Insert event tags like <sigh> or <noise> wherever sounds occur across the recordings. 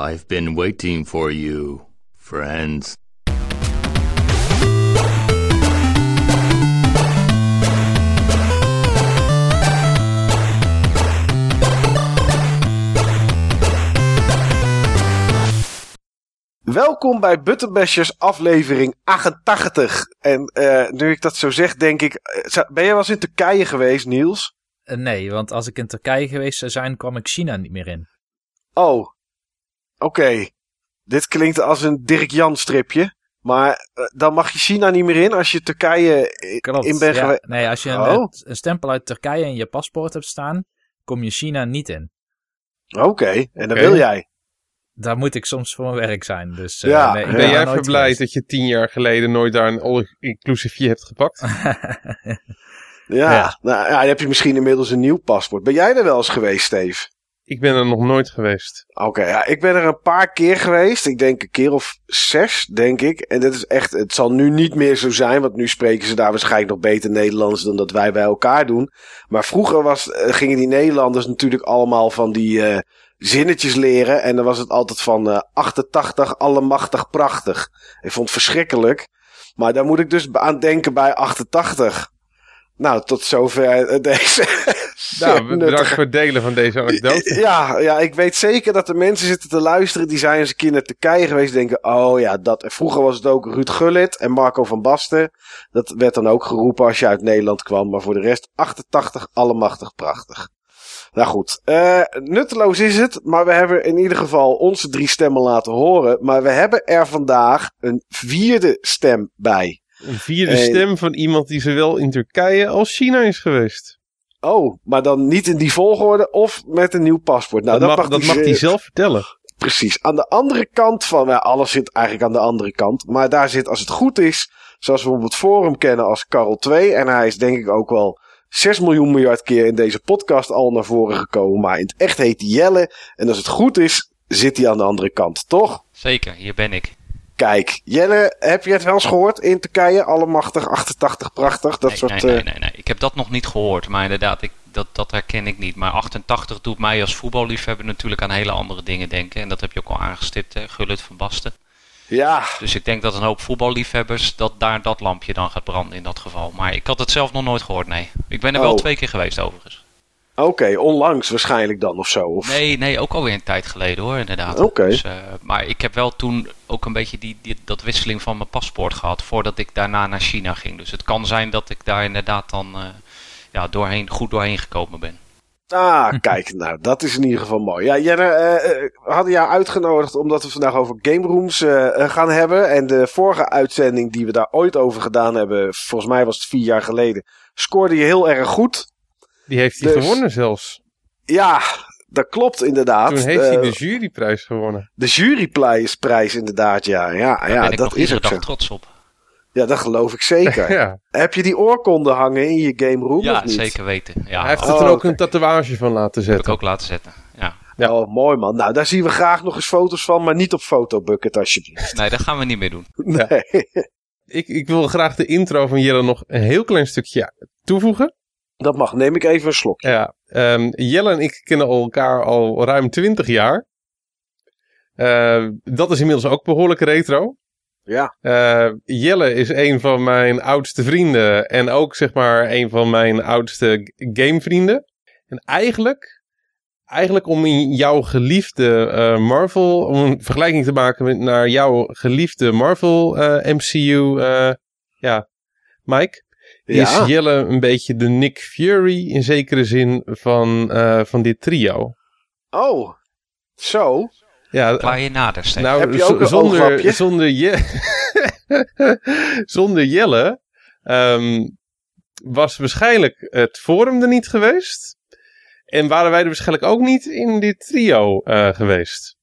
I've been waiting for you, friends. Welkom bij Butterbashers aflevering 88. En eh, nu ik dat zo zeg, denk ik... eh, Ben je wel eens in Turkije geweest, Niels? Eh, nee, want als ik in Turkije geweest zou zijn, kwam ik China niet meer in. Oh, oké. Dit klinkt als een Dirk Jan stripje. Maar eh, dan mag je China niet meer in als je Turkije Klopt. in bent ja, geweest. nee, als je een, Oh. een stempel uit Turkije in je paspoort hebt staan, kom je China niet in. Oké, en dan Oké. wil jij. Daar moet ik soms voor mijn werk zijn. Dus, eh, Ja, nee, ik ben daar jij verblijd dat je tien jaar geleden nooit daar een all-inclusive hebt gepakt? <laughs> Ja, Ja. Nou, ja, dan heb je misschien inmiddels een nieuw paspoort. Ben jij er wel eens geweest, Steve? Ik ben er nog nooit geweest. Oké, ja, ik ben er een paar keer geweest. Ik denk een keer of zes, denk ik. En dit is echt, het zal nu niet meer zo zijn, want nu spreken ze daar waarschijnlijk nog beter Nederlands dan dat wij bij elkaar doen. Maar vroeger was, eh, gingen die Nederlanders natuurlijk allemaal van die eh, zinnetjes leren. En dan was het altijd van eh 88, allemachtig, prachtig. Ik vond het verschrikkelijk. Maar daar moet ik dus aan denken bij 88. Nou, tot zover deze. <laughs> Nou, bedankt nuttige- voor het delen van deze anekdote. ja, ja, ik weet zeker dat er mensen zitten te luisteren. Die zijn eens een keer naar Turkije geweest. Denken, oh ja, dat. Vroeger was het ook Ruud Gullit en Marco van Basten. Dat werd dan ook geroepen als je uit Nederland kwam. Maar voor de rest, 88, allemachtig prachtig. Nou goed, eh, nutteloos is het. Maar we hebben in ieder geval onze drie stemmen laten horen. Maar we hebben er vandaag een vierde stem bij. Een vierde Hey. stem van iemand die zowel in Turkije als China is geweest. Oh, maar dan niet in die volgorde of met een nieuw paspoort. Nou, dat mag, dat die mag ze- hij zelf vertellen. Precies. Aan de andere kant van, nou, alles zit eigenlijk aan de andere kant. Maar daar zit, als het goed is, zoals we op het forum kennen als Karel 2. En hij is denk ik ook wel 6 miljoen miljard keer in deze podcast al naar voren gekomen. Maar in het echt heet hij Jelle. En als het goed is, zit hij aan de andere kant, toch? Zeker, hier ben ik. Kijk, Jelle, heb je het wel eens gehoord in Turkije? Allemachtig, 88, prachtig. Dat nee, soort. nee, eh, nee, nee, nee. Ik heb dat nog niet gehoord, maar inderdaad, ik, dat, dat herken ik niet. Maar 88 doet mij als voetballiefhebber natuurlijk aan hele andere dingen denken. En dat heb je ook al aangestipt, hè, Gullit van Basten. Ja, Dus ik denk dat een hoop voetballiefhebbers, dat daar dat lampje dan gaat branden in dat geval. Maar ik had het zelf nog nooit gehoord, nee. Ik ben er wel Oh. twee keer geweest overigens. Oké, onlangs waarschijnlijk dan of zo. Of... Nee, nee, ook alweer een tijd geleden hoor, inderdaad. Oké. Dus, eh, maar ik heb wel toen ook een beetje die, die, dat wisseling van mijn paspoort gehad voordat ik daarna naar China ging. Dus het kan zijn dat ik daar inderdaad dan eh, ja, doorheen, goed doorheen gekomen ben. Ah, <laughs> kijk, nou, dat is in ieder geval mooi. Ja, Jenne, eh, we hadden jou uitgenodigd omdat we vandaag over game rooms gaan hebben. En de vorige uitzending die we daar ooit over gedaan hebben, volgens mij was het vier jaar geleden, scoorde je heel erg goed. Die heeft hij Dus- gewonnen zelfs. Ja, dat klopt inderdaad. Toen heeft hij Eh, de juryprijs gewonnen. de juryprijs inderdaad, ja. Ja, Daar ja ben ik dat nog is iedere ook dag trots op. Ja, dat geloof ik zeker. <laughs> Ja, Heb je die oorkonde hangen in je game room Ja, of niet? zeker weten. Ja, hij heeft dat er Oh, ook een tatoeage van laten heb ik zetten. ook laten zetten. Ja. Ja. Oh, mooi man. Nou, daar zien we graag nog eens foto's van, maar niet op fotobucket alsjeblieft. Nee, dat gaan we niet meer doen. Nee. <laughs> Ik, ik wil graag de intro van Jelle nog een heel klein stukje toevoegen. Dat mag. Neem ik even een slokje. Ja, ehm, Jelle en ik kennen elkaar al ruim 20 jaar. Eh, dat is inmiddels ook behoorlijk retro. Ja. Eh, Jelle is een van mijn oudste vrienden en ook zeg maar een van mijn oudste gamevrienden. En eigenlijk, eigenlijk om in jouw geliefde eh, Marvel, om een vergelijking te maken met naar jouw geliefde Marvel MCU, ja, Mike, Ja. is Jelle een beetje de Nick Fury in zekere zin van, eh, van dit trio. Oh, zo. Ja, nou, Heb je ook een zonder, zonder, Je <laughs> zonder Jelle ehm, was waarschijnlijk het forum er niet geweest. En waren wij er waarschijnlijk ook niet in dit trio eh, geweest.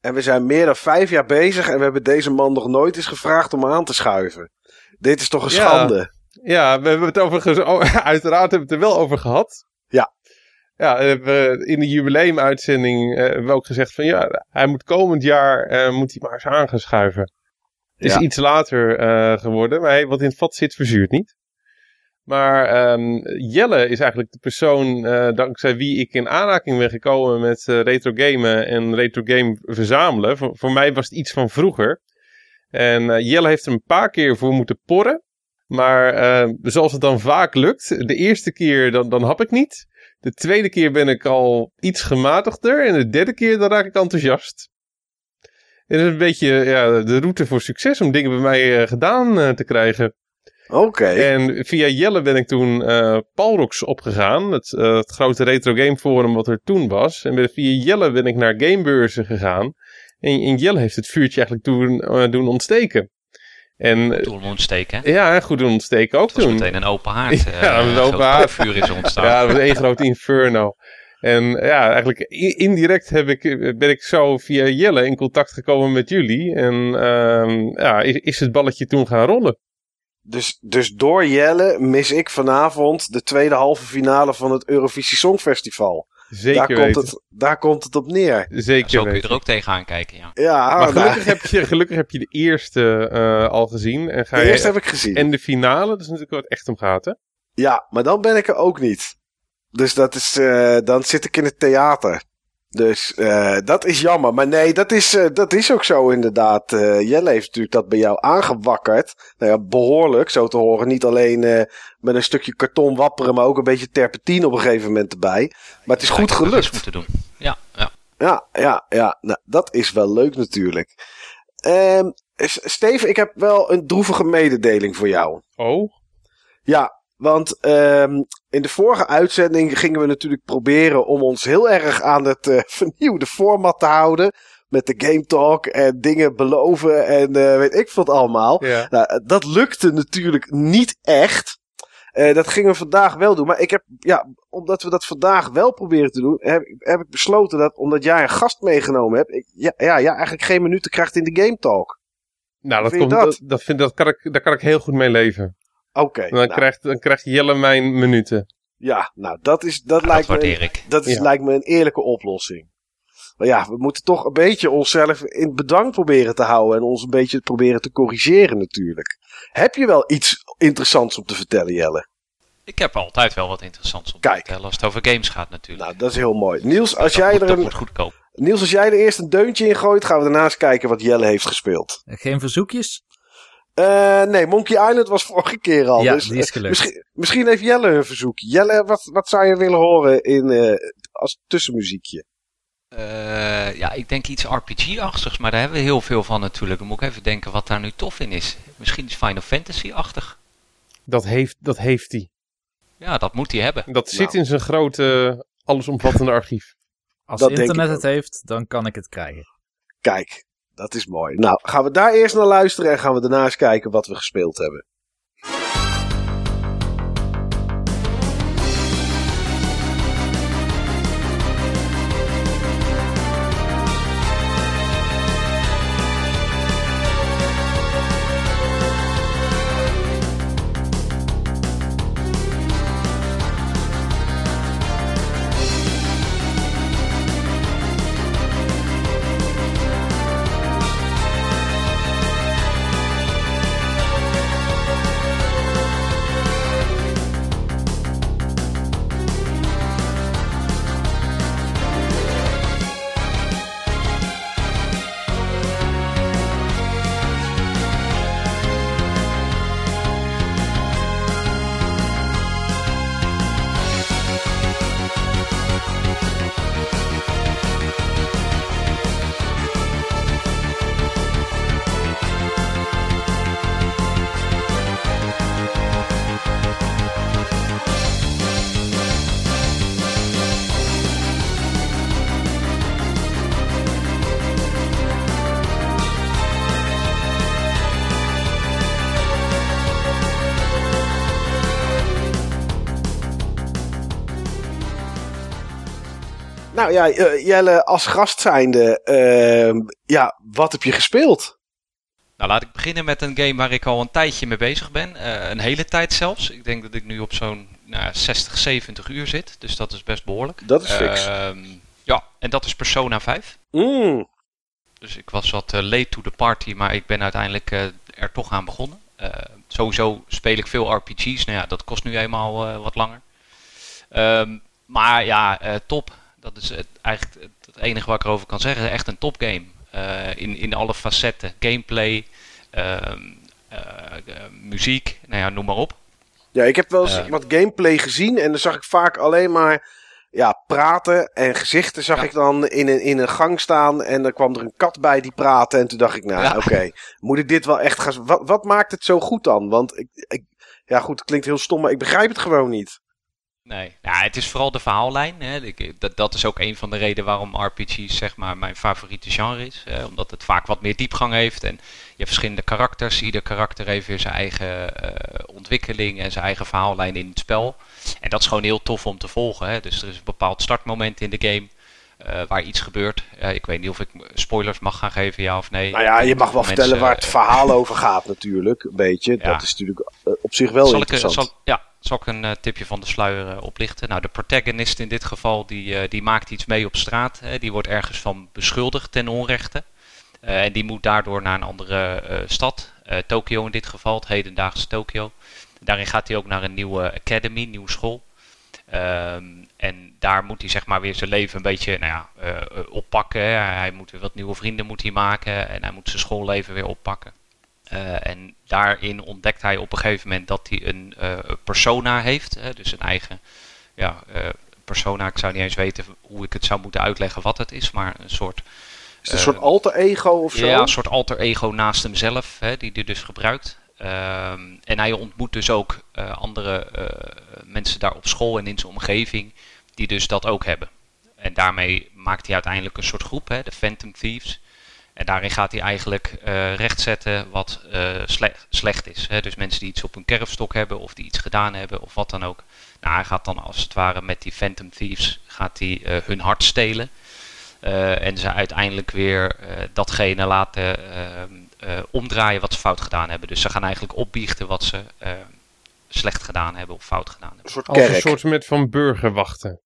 En we zijn meer dan vijf jaar bezig en we hebben deze man nog nooit eens gevraagd om aan te schuiven. Dit is toch een Ja. schande? Ja, we hebben het overigens, oh, <laughs> uiteraard hebben we het er wel over gehad. Ja. Ja, we in de jubileumuitzending eh, hebben we ook gezegd van ja, hij moet komend jaar, eh, moet hij maar eens aan gaan schuiven. Het is Ja. iets later eh, geworden, maar hey, wat in het vat zit verzuurt niet. Maar ehm, Jelle is eigenlijk de persoon dankzij wie ik in aanraking ben gekomen met retro gamen en retro game verzamelen. Voor, voor mij was het iets van vroeger. En Jelle heeft er een paar keer voor moeten porren. Maar eh, zoals het dan vaak lukt, de eerste keer dan, dan hap ik niet. De tweede keer ben ik al iets gematigder. En de derde keer dan raak ik enthousiast. Het is een beetje ja, de route voor succes om dingen bij mij eh, gedaan eh, te krijgen. Oké. En via Jelle ben ik toen eh Palrox opgegaan. Het, het grote retro game forum wat er toen was. En via Jelle ben ik naar gamebeurzen gegaan. En, en Jelle heeft het vuurtje eigenlijk doen, eh, doen ontsteken. En Doel ontsteken. ja, goed doen ontsteken ook toen. meteen een open haard. <laughs> Ja, eh, een open haard. vuur is ontstaan. Ja, dat was één groot inferno. En ja, eigenlijk indirect heb ik, ben ik zo via Jelle in contact gekomen met jullie. En ehm, ja, is, is het balletje toen gaan rollen. Dus, dus door Jelle mis ik vanavond de tweede halve finale van het Eurovisie Songfestival. Zeker daar, komt het, daar komt het op neer. Zeker Zo kun je er ook tegenaan kijken, ja. Ja, Maar nou, gelukkig <laughs> heb, je, gelukkig heb je de eerste eh, al gezien. En, ga de je, eerste heb ik gezien. en de finale, dat is natuurlijk wat echt om gaat, hè? Ja, maar dan ben ik er ook niet. Dus dat is, eh, dan zit ik in het theater. Dus eh, dat is jammer. Maar nee, dat is, eh, dat is ook zo inderdaad. Eh, Jelle heeft natuurlijk dat bij jou aangewakkerd. Nou ja, behoorlijk, zo te horen. Niet alleen eh, met een stukje karton wapperen, maar ook een beetje terpentine op een gegeven moment erbij. Maar het is goed gelukt. moeten doen. Ja, ja. Ja, ja, ja. Nou, dat is wel leuk natuurlijk. Ehm, S- Steven, ik heb wel een droevige mededeling voor jou. Oh, Ja, want ehm, in de vorige uitzending gingen we natuurlijk proberen om ons heel erg aan het eh, <laughs> vernieuwde format te houden. Met de Game Talk en dingen beloven en eh, weet ik wat allemaal. ja. Nou, eh, dat lukte natuurlijk niet echt. Dat gingen we vandaag wel doen. Maar ik heb, ja, omdat we dat vandaag wel proberen te doen, heb, heb ik besloten dat, omdat jij een gast meegenomen hebt, ik, ja, ja, ja, eigenlijk geen minuten krijgt in de Game Talk. Nou, dat, komt, dat? dat, dat, vind, dat kan ik, daar kan ik heel goed mee leven. Oké. Dan, nou, krijgt, dan krijgt Jelle mijn minuten. ja, nou, dat is, dat dat lijkt me. ik. Dat is, Ja. lijkt me een eerlijke oplossing. Maar ja, we moeten toch een beetje onszelf in bedwang proberen te houden. En ons een beetje proberen te corrigeren natuurlijk. Heb je wel iets interessants om te vertellen, Jelle? Ik heb altijd wel wat interessants om Kijk. te vertellen als het over games gaat natuurlijk. Nou, dat is heel mooi. Niels, als dat jij, moet, er dat een, moet goedkoop. Niels, als jij er eerst een deuntje in gooit, gaan we daarnaast kijken wat Jelle heeft gespeeld. Geen verzoekjes? Eh, nee, Monkey Island was vorige keer al. Ja, dus, die is eh, gelukt. Misschien, misschien heeft Jelle een verzoek. Jelle, wat, wat zou je willen horen in, eh, als tussenmuziekje? Eh, ja, ik denk iets RPG-achtigs, maar daar hebben we heel veel van natuurlijk. Dan moet ik even denken wat daar nu tof in is. Misschien iets Final Fantasy-achtig. Dat heeft, dat heeft hij. Ja, dat moet hij hebben. Dat Nou. zit in zijn grote, allesomvattende archief. Als Dat internet het heeft, dan kan ik het krijgen. Kijk, dat is mooi. Nou, gaan we daar eerst naar luisteren en gaan we daarna eens kijken wat we gespeeld hebben. Nou ja, eh, Jelle, als gast zijnde, ehm, ja, wat heb je gespeeld? Nou, laat ik beginnen met een game waar ik al een tijdje mee bezig ben. Eh, een hele tijd zelfs. Ik denk dat ik nu op zo'n nou, 60, 70 uur zit. Dus dat is best behoorlijk. Dat is fix. Ehm, ja, en dat is Persona 5. Mm, Dus ik was wat eh, late to the party, maar ik ben uiteindelijk er toch aan begonnen. Sowieso speel ik veel RPG's. Nou ja, dat kost nu eenmaal wat langer. Ehm, maar ja, top. Dat is het, eigenlijk het, het enige wat ik erover kan zeggen. Echt een topgame. Eh in, in alle facetten. Gameplay, ehm, eh, eh, muziek, nou ja, noem maar op. Ja, ik heb wel eens wat gameplay gezien en dan zag ik vaak alleen maar ja, praten en gezichten zag Ja. ik dan in een, in een gang staan en dan kwam er een kat bij die praatte en toen dacht ik, nou Ja. oké, moet ik dit wel echt gaan... Wat, wat maakt het zo goed dan? Want ik, ik, ja goed, het klinkt heel stom, maar ik begrijp het gewoon niet. Nee, ja, het is vooral de verhaallijn. Hè. Ik- dat, dat is ook een van de redenen waarom RPG's zeg maar, mijn favoriete genre is. Eh, omdat het vaak wat meer diepgang heeft. En je hebt verschillende karakters. Ieder karakter heeft weer zijn eigen eh, ontwikkeling en zijn eigen verhaallijn in het spel. En dat is gewoon heel tof om te volgen. Hè. Dus er is een bepaald startmoment in de game eh, waar iets gebeurt. Ik weet niet of ik spoilers mag gaan geven, ja of nee. Nou ja, je mag wel Mensen, vertellen waar het eh, verhaal <laughs> over gaat natuurlijk, een beetje. Ja. Dat is natuurlijk eh, op zich wel zal ik, interessant. zal, ja, zal ik een tipje van de sluier oplichten? Nou, de protagonist in dit geval, die, die maakt iets mee op straat. Hè. Die wordt ergens van beschuldigd ten onrechte. En die moet daardoor naar een andere stad. Tokio in dit geval, het hedendaagse Tokio. Daarin gaat hij ook naar een nieuwe academy, nieuwe school. Ehm, en daar moet hij zeg maar weer zijn leven een beetje nou ja, eh, oppakken. Hij moet weer wat nieuwe vrienden moet hij maken. En hij moet zijn schoolleven weer oppakken. Eh, en daarin ontdekt hij op een gegeven moment dat hij een eh, persona heeft. Hè, dus een eigen ja, persona. Ik zou niet eens weten hoe ik het zou moeten uitleggen wat het is. Maar een soort, is het een soort alter ego of zo? ja, een soort alter ego naast hemzelf. Hè, die hij dus gebruikt. Ehm, en hij ontmoet dus ook andere mensen daar op school en in zijn omgeving. Die dus dat ook hebben. En daarmee maakt hij uiteindelijk een soort groep. Hè, de Phantom Thieves. En daarin gaat hij eigenlijk eh rechtzetten wat eh, sle- slecht is. Hè? Dus mensen die iets op hun kerfstok hebben of die iets gedaan hebben of wat dan ook. Nou, hij gaat dan als het ware met die Phantom Thieves gaat hij, eh, hun hart stelen. Eh, en ze uiteindelijk weer eh, datgene laten ehm, eh, omdraaien wat ze fout gedaan hebben. Dus ze gaan eigenlijk opbiechten wat ze eh, slecht gedaan hebben of fout gedaan hebben. Een soort Als een soort met van burgerwachten.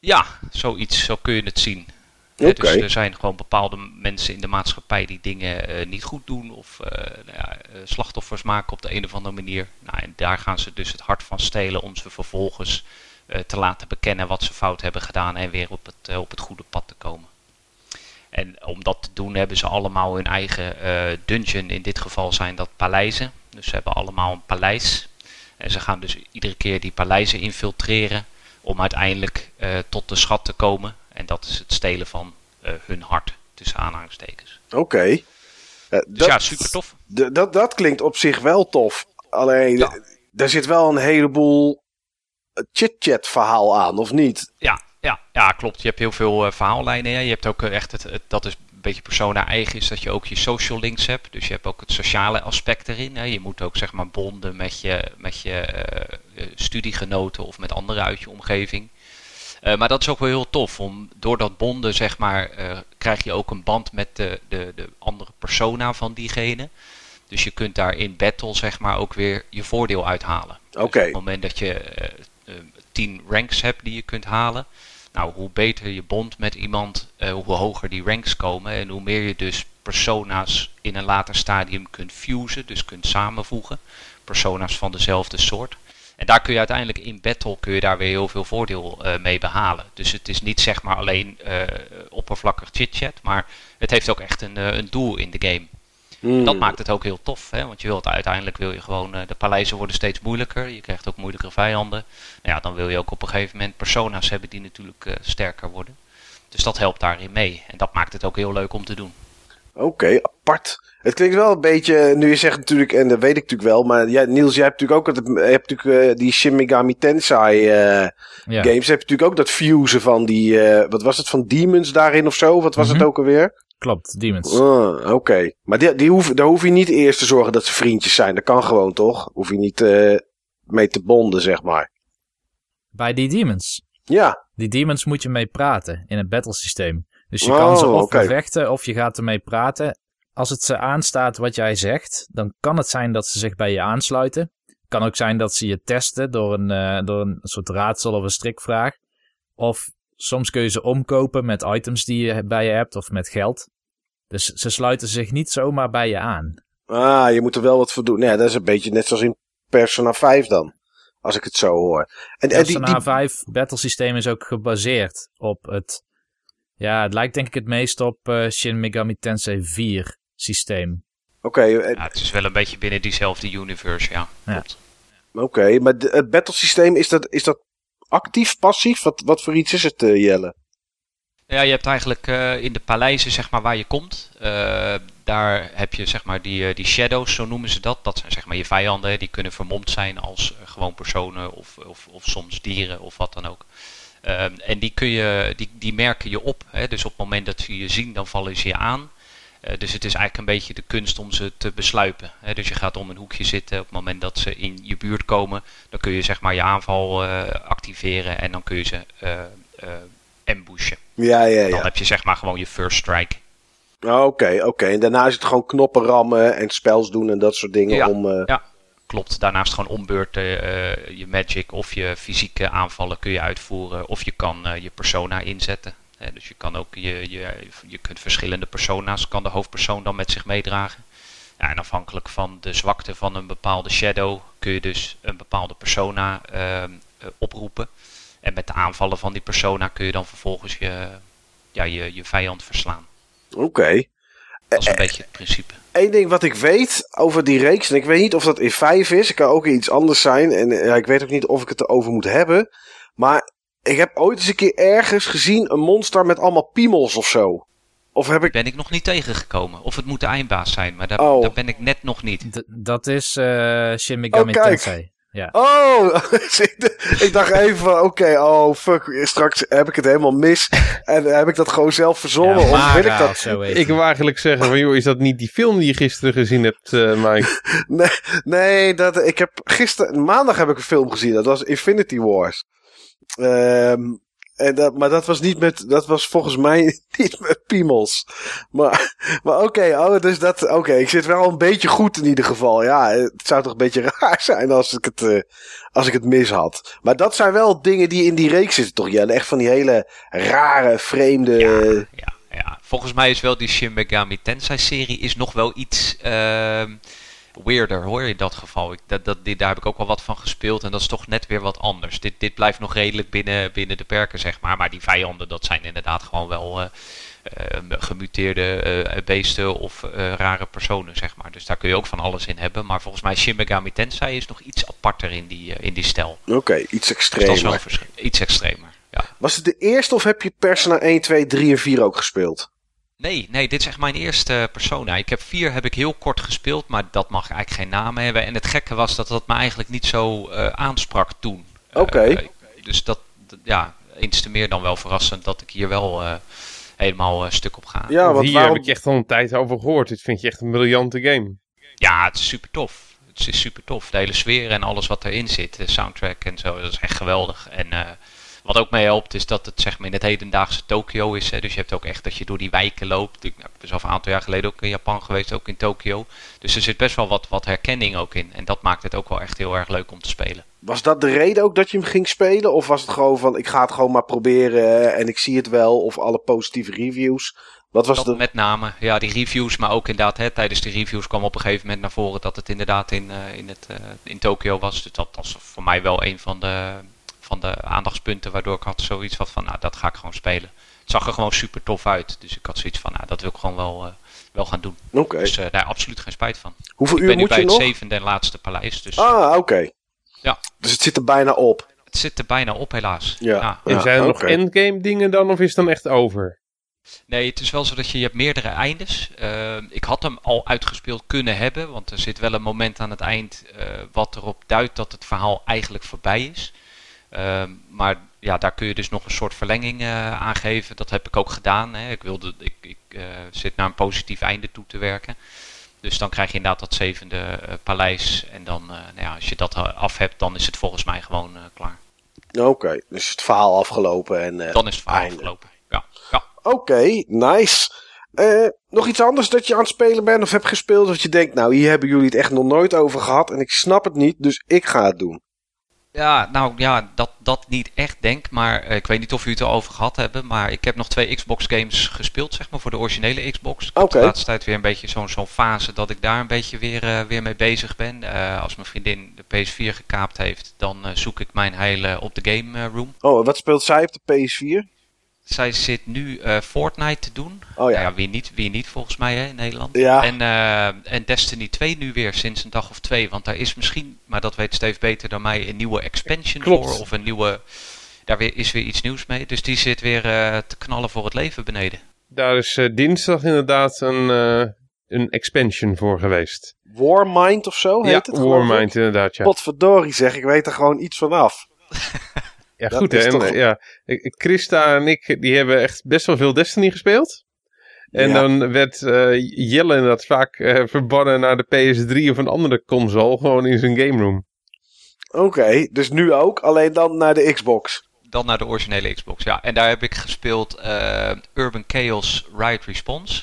Ja, zoiets, zo kun je het zien. Dus er zijn gewoon bepaalde mensen in de maatschappij die dingen eh, niet goed doen of eh, nou ja, eh, slachtoffers maken op de een of andere manier. Nou, en daar gaan ze dus het hart van stelen om ze vervolgens te laten bekennen wat ze fout hebben gedaan en weer op het, op het goede pad te komen. En om dat te doen hebben ze allemaal hun eigen dungeon. In dit geval zijn dat paleizen. Dus ze hebben allemaal een paleis. En ze gaan dus iedere keer die paleizen infiltreren om uiteindelijk eh, tot de schat te komen. En dat is het stelen van eh, hun hart, tussen aanhalingstekens. Oké. Eh, Dus dat, ja, super tof. dat, dat klinkt op zich wel tof. Alleen, Ja. daar zit wel een heleboel chit-chat verhaal aan, of niet? Ja, ja, ja, klopt. Je hebt heel veel verhaallijnen. Ja. Je hebt ook echt het, het- dat is beetje persona eigen, is dat je ook je social links hebt. Dus je hebt ook het sociale aspect erin. Hè. Je moet ook zeg maar bonden met je, met je eh, eh, studiegenoten of met anderen uit je omgeving. Eh, maar dat is ook wel heel tof. Om, door dat bonden, zeg maar, krijg je ook een band met de, de, de andere persona van diegene. Dus je kunt daar in battle, zeg maar, ook weer je voordeel uithalen. Dus Oké. op het moment dat je tien ranks hebt die je kunt halen. Nou, hoe beter je bond met iemand, eh, hoe hoger die ranks komen. En hoe meer je dus persona's in een later stadium kunt fusen, dus kunt samenvoegen. Persona's van dezelfde soort. En daar kun je uiteindelijk in battle kun je daar weer heel veel voordeel eh, mee behalen. Dus het is niet zeg maar alleen eh, oppervlakkig chit-chat, maar het heeft ook echt een, een doel in de game. Hmm. Dat maakt het ook heel tof, hè? want je wilt uiteindelijk wil je gewoon, eh, de paleizen worden steeds moeilijker, je krijgt ook moeilijkere vijanden. Nou ja, dan wil je ook op een gegeven moment persona's hebben die natuurlijk eh, sterker worden. Dus dat helpt daarin mee en dat maakt het ook heel leuk om te doen. Oké, apart. Het klinkt wel een beetje, nu je zegt natuurlijk, en dat weet ik natuurlijk wel, maar jij, Niels, jij hebt natuurlijk ook het, je hebt natuurlijk, eh, die Shin Megami Tensei eh, Ja. games. Heb je natuurlijk ook dat fusen van die, eh, wat was het, van demons daarin of zo? Wat was Mhm. het ook alweer? Klopt, Demons. Ah, Oké, maar die, die hoef, daar hoef je niet eerst te zorgen dat ze vriendjes zijn. Dat kan gewoon toch? Hoef je niet eh, mee te bonden, zeg maar. Bij die Demons. Ja, Die Demons moet je mee praten in het battlesysteem. Dus je Oh, kan ze of oké. bevechten of je gaat ermee praten. Als het ze aanstaat wat jij zegt, dan kan het zijn dat ze zich bij je aansluiten. Kan ook zijn dat ze je testen door een, eh, door een soort raadsel of een strikvraag. Of soms kun je ze omkopen met items die je bij je hebt of met geld. Dus ze sluiten zich niet zomaar bij je aan. Ah, je moet er wel wat voor doen. Nee, dat is een beetje net zoals in Persona 5 dan. Als ik het zo hoor. En, en die, Persona die, 5 battle systeem is ook gebaseerd op het... Ja, het lijkt denk ik het meest op eh, Shin Megami Tensei 4 systeem. Oké, eh, Ja, het is wel een beetje binnen diezelfde universe, ja. Ja. Oké, maar de- het battlesysteem, is dat, is dat actief, passief? Wat, wat voor iets is het, eh, Jelle? Ja, je hebt eigenlijk eh, in de paleizen, zeg maar, waar je komt, eh, daar heb je, zeg maar, die, die shadows, zo noemen ze dat. Dat zijn, zeg maar, je vijanden. Die kunnen vermomd zijn als gewoon personen of, of, of soms dieren of wat dan ook. Ehm, en die, kun je, die, die merken je op. Hè? Dus op het moment dat ze je zien, dan vallen ze je aan. Eh, dus het is eigenlijk een beetje de kunst om ze te besluipen. Hè? Dus je gaat om een hoekje zitten. Op het moment dat ze in je buurt komen, dan kun je zeg maar je aanval eh, activeren en dan kun je ze eh, ambushen. Ja, ja, Dan ja. heb je zeg maar gewoon je first strike. Oké, oké. En daarna is het gewoon knoppen rammen en spels doen en dat soort dingen Ja. om... Ja, klopt. Daarnaast gewoon ombeurten je magic of je fysieke aanvallen kun je uitvoeren. Of je kan je persona inzetten. Dus je kan ook je, je, je kunt verschillende persona's, kan de hoofdpersoon dan met zich meedragen. Ja, en afhankelijk van de zwakte van een bepaalde shadow kun je dus een bepaalde persona ehm, eh, oproepen. En met de aanvallen van die persona kun je dan vervolgens je, ja, je, je vijand verslaan. Oké. Dat is een beetje het principe. Eén ding wat ik weet over die reeks, en ik weet niet of dat in 5 is, het kan ook iets anders zijn, en eh, ja, ik weet ook niet of ik het erover moet hebben, maar ik heb ooit eens een keer ergens gezien een monster met allemaal piemels of zo. Of heb ik... ben ik nog niet tegengekomen. Of het moet de eindbaas zijn, maar daar, Oh. daar ben ik net nog niet. D- dat is eh Shin Megami Oh, kijk. Tensei. Ja. Oh, <laughs> ik dacht even van, oké, oh fuck, straks heb ik het helemaal mis. En heb ik dat gewoon zelf verzonnen, ja, of wil ik dat... zo Ik wil eigenlijk zeggen van, joh, is dat niet die film die je gisteren gezien hebt, eh <laughs> Mike? Nee, nee dat, ik heb gisteren, maandag heb ik een film gezien. Dat was Infinity Wars. Ehm, en dat, maar dat was niet met, dat was volgens mij <laughs> niet met piemels. Maar, maar oké, oh, dus dat, oké, ik zit wel een beetje goed in ieder geval. Ja, het zou toch een beetje <laughs> raar zijn als ik het, eh, als ik het mis had. Maar dat zijn wel dingen die in die reeks zitten toch, Jelle? Echt van die hele rare, vreemde... Ja, ja, ja. Volgens mij is wel die Shin Megami Tensei serie is nog wel iets ehm, weirder hoor in dat geval. Ik, dat, dat, dit, daar heb ik ook wel wat van gespeeld en dat is toch net weer wat anders. Dit, dit blijft nog redelijk binnen, binnen de perken zeg maar. Maar die vijanden dat zijn inderdaad gewoon wel eh, eh, gemuteerde eh, beesten of rare personen zeg maar. Dus daar kun je ook van alles in hebben. Maar volgens mij Shin Megami Tensei is nog iets aparter in die, in die stijl. Oké, iets Dus dat is extremer. wel iets extremer. Ja. Was het de eerste of heb je Persona 1, 2, 3 en 4 ook gespeeld? Nee, nee, dit is echt mijn eerste persona. Ik heb vier heb ik heel kort gespeeld, maar dat mag eigenlijk geen naam hebben. En het gekke was dat dat me eigenlijk niet zo eh, aansprak toen. Oké. Eh, dus dat, dat- ja, eens te meer dan wel verrassend dat ik hier wel eh, helemaal eh, stuk op ga. Ja, want Hier waarom... heb ik echt al een tijd over gehoord. Dit vind je echt een briljante game. Ja, het is super tof. Het is super tof. De hele sfeer en alles wat erin zit. De soundtrack en zo, dat is echt geweldig. En eh, wat ook mee helpt is dat het zeg maar in het hedendaagse Tokio is. Hè. Dus je hebt ook echt dat je door die wijken loopt. Ik, nou, ben zelf een aantal jaar geleden ook in Japan geweest, ook in Tokio. Dus er zit best wel wat, wat herkenning ook in. En dat maakt het ook wel echt heel erg leuk om te spelen. Was dat de reden ook dat je hem ging spelen? Of was het gewoon van, ik ga het gewoon maar proberen en ik zie het wel? Of alle positieve reviews? Wat was Dat de... met name, ja, die reviews, maar ook inderdaad, hè, tijdens de reviews kwam op een gegeven moment naar voren dat het inderdaad in, eh, in, het, eh, in Tokio was. Dus dat was voor mij wel een van de, van de aandachtspunten waardoor ik had zoiets van, van, nou, dat ga ik gewoon spelen. Het zag er gewoon super tof uit, dus ik had zoiets van, nou, dat wil ik gewoon wel, eh, wel gaan doen. Dus eh, daar absoluut geen spijt van. Hoeveel ik uur ben nu moet bij je het nog? zevende en laatste paleis, dus Ah, oké. Ja. Dus het zit er bijna op. het zit er bijna op helaas. Ja. En zijn er nog endgame dingen dan, of is het dan echt over? Nee, het is wel zo dat je, je hebt meerdere eindes. Uh, ik had hem al uitgespeeld kunnen hebben, want er zit wel een moment aan het eind uh, wat erop duidt dat het verhaal eigenlijk voorbij is. Uh, maar ja, daar kun je dus nog een soort verlenging uh, aan geven. Dat heb ik ook gedaan. Hè. Ik, wilde, ik, ik uh, zit naar een positief einde toe te werken. Dus dan krijg je inderdaad dat zevende uh, paleis. En dan, nou ja, als je dat af hebt, dan is het volgens mij gewoon klaar. Oké, okay, dus het verhaal afgelopen. En, dan is het verhaal einde. afgelopen. Ja. ja. Oké, okay, nice. Nog iets anders dat je aan het spelen bent of hebt gespeeld dat je denkt, nou hier hebben jullie het echt nog nooit over gehad en ik snap het niet, dus ik ga het doen. Ja, nou ja, dat, dat niet echt denk. Maar eh, ik weet niet of u het erover gehad hebben. Maar ik heb nog twee Xbox games gespeeld, zeg maar, voor de originele Xbox. Ik de laatste tijd weer een beetje zo'n zo'n fase dat ik daar een beetje weer, eh, weer mee bezig ben. Eh, als mijn vriendin de PS4 gekaapt heeft, dan zoek ik mijn heil op de game room. Oh, wat speelt zij op de PS4? Zij zit nu eh, Fortnite te doen. Oh Nou ja. wie niet, wie niet volgens mij hè, in Nederland. Ja. En, eh, en Destiny 2 nu weer sinds een dag of twee. Want daar is misschien, maar dat weet Steve beter dan mij, een nieuwe expansion Klopt. voor. Of een nieuwe, daar weer, is weer iets nieuws mee. Dus die zit weer eh, te knallen voor het leven beneden. Daar is eh, dinsdag inderdaad een, eh, een expansion voor geweest. Warmind of zo heet ja, het? Warmind inderdaad, ja. Potverdorie zeg, ik weet er gewoon iets van af. <laughs> Ja, Dat goed hè. En, toch- eh, ja, Christa en ik, die hebben echt best wel veel Destiny gespeeld. En Ja. dan werd eh, Jelle inderdaad vaak eh, verbannen naar de PS3 of een andere console, gewoon in zijn game room. Oké, dus nu ook, alleen dan naar de Xbox. Dan naar de originele Xbox. Ja, en daar heb ik gespeeld eh, Urban Chaos Riot Response.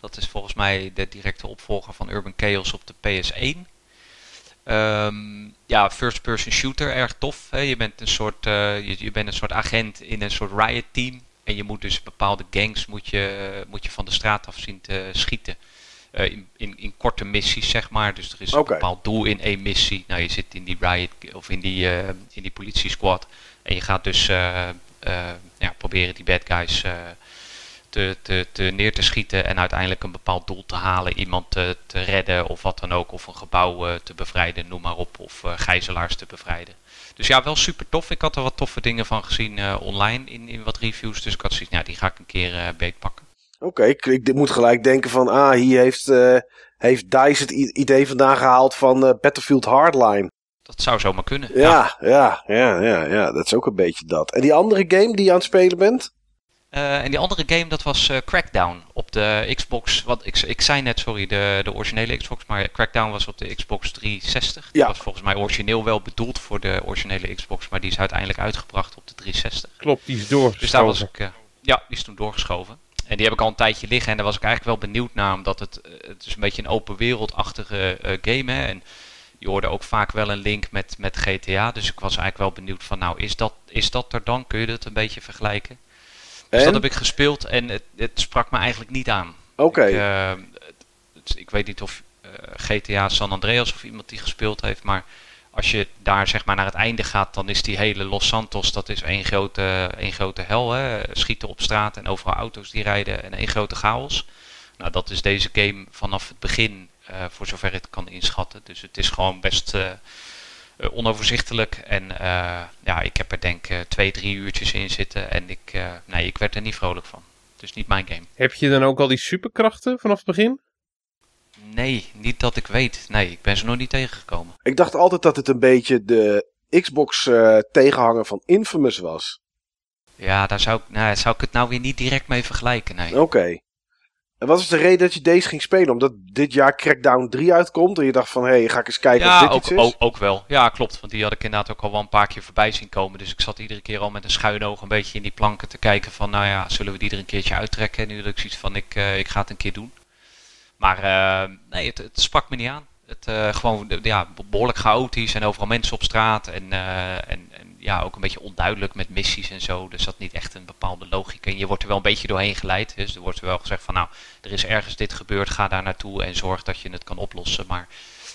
Dat is volgens mij de directe opvolger van Urban Chaos op de PS1. Ehm, ja, first person shooter, erg tof. Hè? Je, bent een soort, eh, je, je bent een soort agent in een soort riot team. En je moet dus bepaalde gangs moet je, moet je van de straat af zien te schieten. Eh, in, in, in korte missies, zeg maar. Dus er is een bepaald doel in één missie. Nou, je zit in die riot of in die, eh in die politie-squad. En je gaat dus ja, proberen die bad guys te, te, te neer te schieten. En uiteindelijk een bepaald doel te halen. Iemand te, te redden of wat dan ook. Of een gebouw eh, te bevrijden, noem maar op. Of eh, gijzelaars te bevrijden. Dus ja, wel super tof. Ik had er wat toffe dingen van gezien eh, online in, in wat reviews. Dus ik had zoiets, nou, die ga ik een keer beetpakken. Oké, ik, ik moet gelijk denken van, ah, hier heeft, heeft DICE het idee vandaan gehaald van Battlefield Hardline. Dat zou zomaar kunnen. Ja, ja, ja, ja, ja, dat is ook een beetje dat. En die andere game die je aan het spelen bent? Eh, en die andere game, dat was eh, Crackdown op de Xbox. Wat, ik, ik zei net, sorry, de, de originele Xbox, maar Crackdown was op de Xbox 360. Die Ja. was volgens mij origineel wel bedoeld voor de originele Xbox, maar die is uiteindelijk uitgebracht op de 360. Klopt, die is doorgeschoven. Dus daar was ik, eh, ja, die is toen doorgeschoven. En die heb ik al een tijdje liggen en daar was ik eigenlijk wel benieuwd naar, omdat het, het is een beetje een open wereldachtige game is. En je hoorde ook vaak wel een link met, met GTA, dus ik was eigenlijk wel benieuwd van, nou, is dat, is dat er dan? Kun je dat een beetje vergelijken? Dus dat heb ik gespeeld en het, het sprak me eigenlijk niet aan. Oké, Ik, eh, ik weet niet of eh, GTA San Andreas of iemand die gespeeld heeft, maar als je daar zeg maar naar het einde gaat, dan is die hele Los Santos, dat is één grote, één grote hel. Hè? Schieten op straat en overal auto's die rijden en één grote chaos. Nou, dat is deze game vanaf het begin, eh, voor zover ik het kan inschatten. Dus het is gewoon best onoverzichtelijk. En eh, ja, ik heb er denk ik twee, drie uurtjes in zitten en ik, eh, nee, ik werd er niet vrolijk van. Dus niet mijn game. Heb je dan ook al die superkrachten vanaf het begin? Nee, niet dat ik weet. Nee, ik ben ze nog niet tegengekomen. ik dacht altijd dat het een beetje de Xbox eh, tegenhanger van Infamous was. Ja, daar zou ik, nou, zou ik het nou weer niet direct mee vergelijken. Nee. Oké. En wat is de reden dat je deze ging spelen? Omdat dit jaar Crackdown 3 uitkomt en je dacht van, hé, hey, ga ik eens kijken ja, of dit ook, iets is? ook, ook wel. Ja, klopt. Want die had ik inderdaad ook al wel een paar keer voorbij zien komen. Dus ik zat iedere keer al met een schuin oog een beetje in die planken te kijken van, nou ja, zullen we die er een keertje uittrekken? En nu had ik zoiets van, ik, eh, ik ga het een keer doen. Maar eh, nee, het, het sprak me niet aan. Het eh, gewoon ja, behoorlijk chaotisch en overal mensen op straat. En, eh, en, en ja, ook een beetje onduidelijk met missies en zo. Er zat niet echt een bepaalde logica in. Je wordt er wel een beetje doorheen geleid. Dus er wordt er wel gezegd van nou, er is ergens dit gebeurd. Ga daar naartoe en zorg dat je het kan oplossen. Maar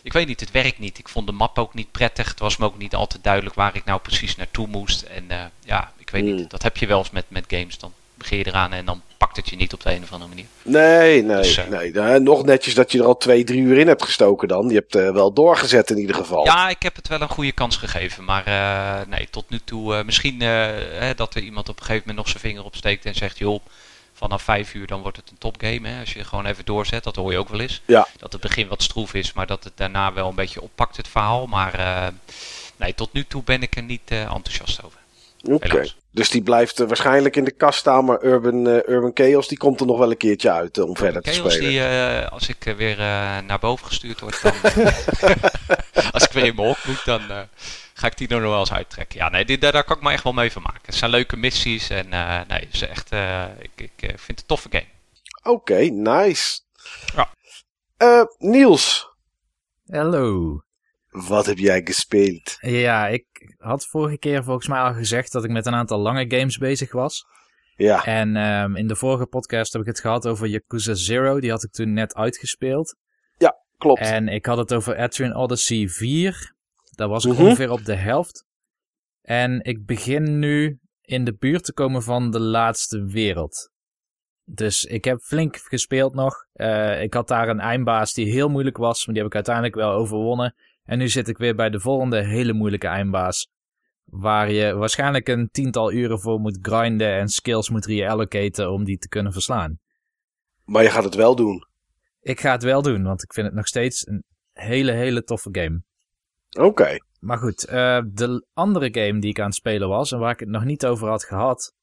ik weet niet, het werkt niet. Ik vond de map ook niet prettig. Het was me ook niet altijd duidelijk waar ik nou precies naartoe moest. En eh, ja, ik weet Hmm. niet. Dat heb je wel eens met, met games. Dan begin je eraan en dan pakt het je niet op de een of andere manier. Nee, nee, Dus, eh, nee. Nou, nog netjes dat je er al twee, drie uur in hebt gestoken dan. Je hebt eh, wel doorgezet in ieder geval. Ja, ik heb het wel een goede kans gegeven. Maar eh, nee, tot nu toe. misschien hè, dat er iemand op een gegeven moment nog zijn vinger opsteekt en zegt: joh, vanaf vijf uur dan wordt het een topgame. Hè, als je gewoon even doorzet, dat hoor je ook wel eens. Ja. Dat het begin wat stroef is, maar dat het daarna wel een beetje oppakt, het verhaal. Maar nee, tot nu toe ben ik er niet enthousiast over. Oké. Dus die blijft eh, waarschijnlijk in de kast staan, maar Urban, eh, Urban Chaos die komt er nog wel een keertje uit eh, om verder te Chaos spelen. die, eh, als ik weer eh, naar boven gestuurd word, dan, <laughs> als ik weer in mijn hok moet, dan ga ik die er nog wel eens uittrekken. Ja, nee, dit, daar, daar kan ik me echt wel mee van maken. Het zijn leuke missies en eh, nee, het is echt, eh, ik, ik vind het een toffe game. Oké, nice. Ja. Eh, Niels, Hallo. wat heb jij gespeeld? Ja, ik had vorige keer volgens mij al gezegd dat ik met een aantal lange games bezig was. Ja, En ehm, in de vorige podcast heb ik het gehad over Yakuza Zero. Die had ik toen net uitgespeeld. klopt. En ik had het over Etrian Odyssey 4. Daar was ik Mhm. ongeveer op de helft. En ik begin nu in de buurt te komen van de laatste wereld. Dus ik heb flink gespeeld nog. Eh, ik had daar een eindbaas die heel moeilijk was, maar die heb ik uiteindelijk wel overwonnen. En nu zit ik weer bij de volgende hele moeilijke eindbaas. Waar je waarschijnlijk een tiental uren voor moet grinden en skills moet reallocaten om die te kunnen verslaan. Maar je gaat het wel doen. Ik ga het wel doen, want ik vind het nog steeds een hele, hele toffe game. Oké. Maar goed, eh, de andere game die ik aan het spelen was en waar ik het nog niet over had gehad,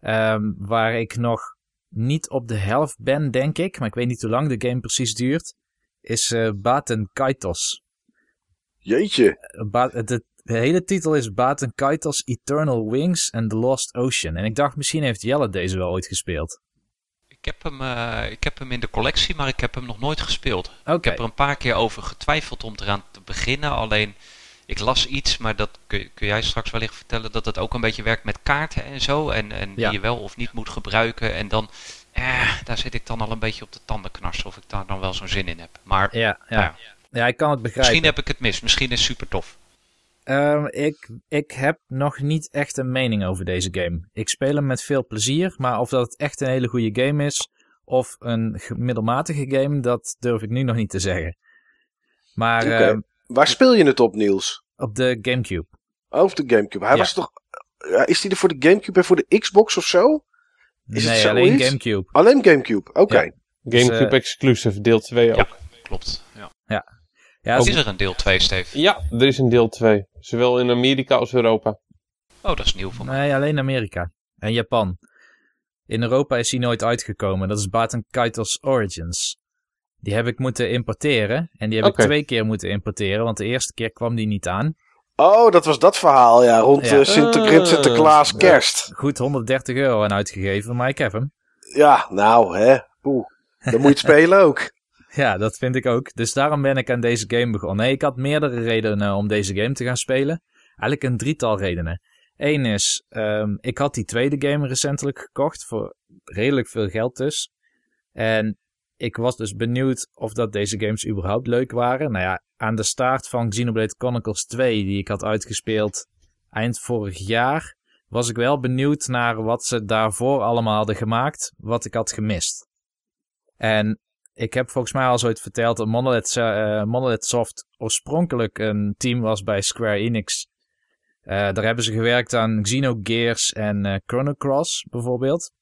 ehm, waar ik nog niet op de helft ben, denk ik, maar ik weet niet hoe lang de game precies duurt, is eh Baten Kaitos. Jeetje. Eh, Ba- de, hele titel is Baten Kaitos Eternal Wings and the Lost Ocean. En ik dacht, misschien heeft Jelle deze wel ooit gespeeld. Ik heb, hem, eh, ik heb hem in de collectie, maar ik heb hem nog nooit gespeeld. Ik heb er een paar keer over getwijfeld om eraan te beginnen. Alleen, ik las iets, maar dat kun, kun jij straks wellicht vertellen, dat het ook een beetje werkt met kaarten en zo. En, en Ja. die je wel of niet moet gebruiken. En dan, eh, daar zit ik dan al een beetje op de tanden knarsen of ik daar dan wel zo'n zin in heb. Maar Ja, ja. Nou ja, ik kan het begrijpen. misschien heb ik het mis. Misschien is het super tof. Ehm, ik, ik heb nog niet echt een mening over deze game. Ik speel hem met veel plezier, maar of dat het echt een hele goede game is of een ge- middelmatige game, dat durf ik nu nog niet te zeggen. Maar Oké. ehm, Waar speel je het op, Niels? op de Gamecube. Over de Gamecube. Hij Ja. was toch... Ja, is die er voor de Gamecube en voor de Xbox of zo? Is het nee, zo alleen iets? Gamecube. Alleen Gamecube. Oké. Ja. Gamecube eh, exclusive, deel 2 ook. Ja. Klopt. Ja. Ja, Is het- er een deel 2, Steve? Ja, er is een deel 2. Zowel in Amerika als Europa. Oh, dat is nieuw voor mij. nee, alleen Amerika en Japan. In Europa is hij nooit uitgekomen. Dat is Baten Kaitos Origins. Die heb ik moeten importeren. En die heb ik twee keer moeten importeren, want de eerste keer kwam die niet aan. Oh, dat was dat verhaal, ja. Rond Ja. eh, Sinter Ah. Sinterklaas kerst. Goed 130 euro aan uitgegeven, maar ik heb hem. Ja, nou, hè. Oeh. Dan moet je het <laughs> spelen ook. Ja, dat vind ik ook. Dus daarom ben ik aan deze game begonnen. Nee, ik had meerdere redenen om deze game te gaan spelen. Eigenlijk een drietal redenen. Eén is, ehm, ik had die tweede game recentelijk gekocht voor redelijk veel geld dus. En ik was dus benieuwd of dat deze games überhaupt leuk waren. Nou ja, aan de start van Xenoblade Chronicles 2, die ik had uitgespeeld eind vorig jaar, was ik wel benieuwd naar wat ze daarvoor allemaal hadden gemaakt, wat ik had gemist. En ik heb volgens mij al zoiets verteld dat Monolith, eh, Monolith Soft oorspronkelijk een team was bij Square Enix. Eh, daar hebben ze gewerkt aan Xenogears en eh Chrono Cross bijvoorbeeld.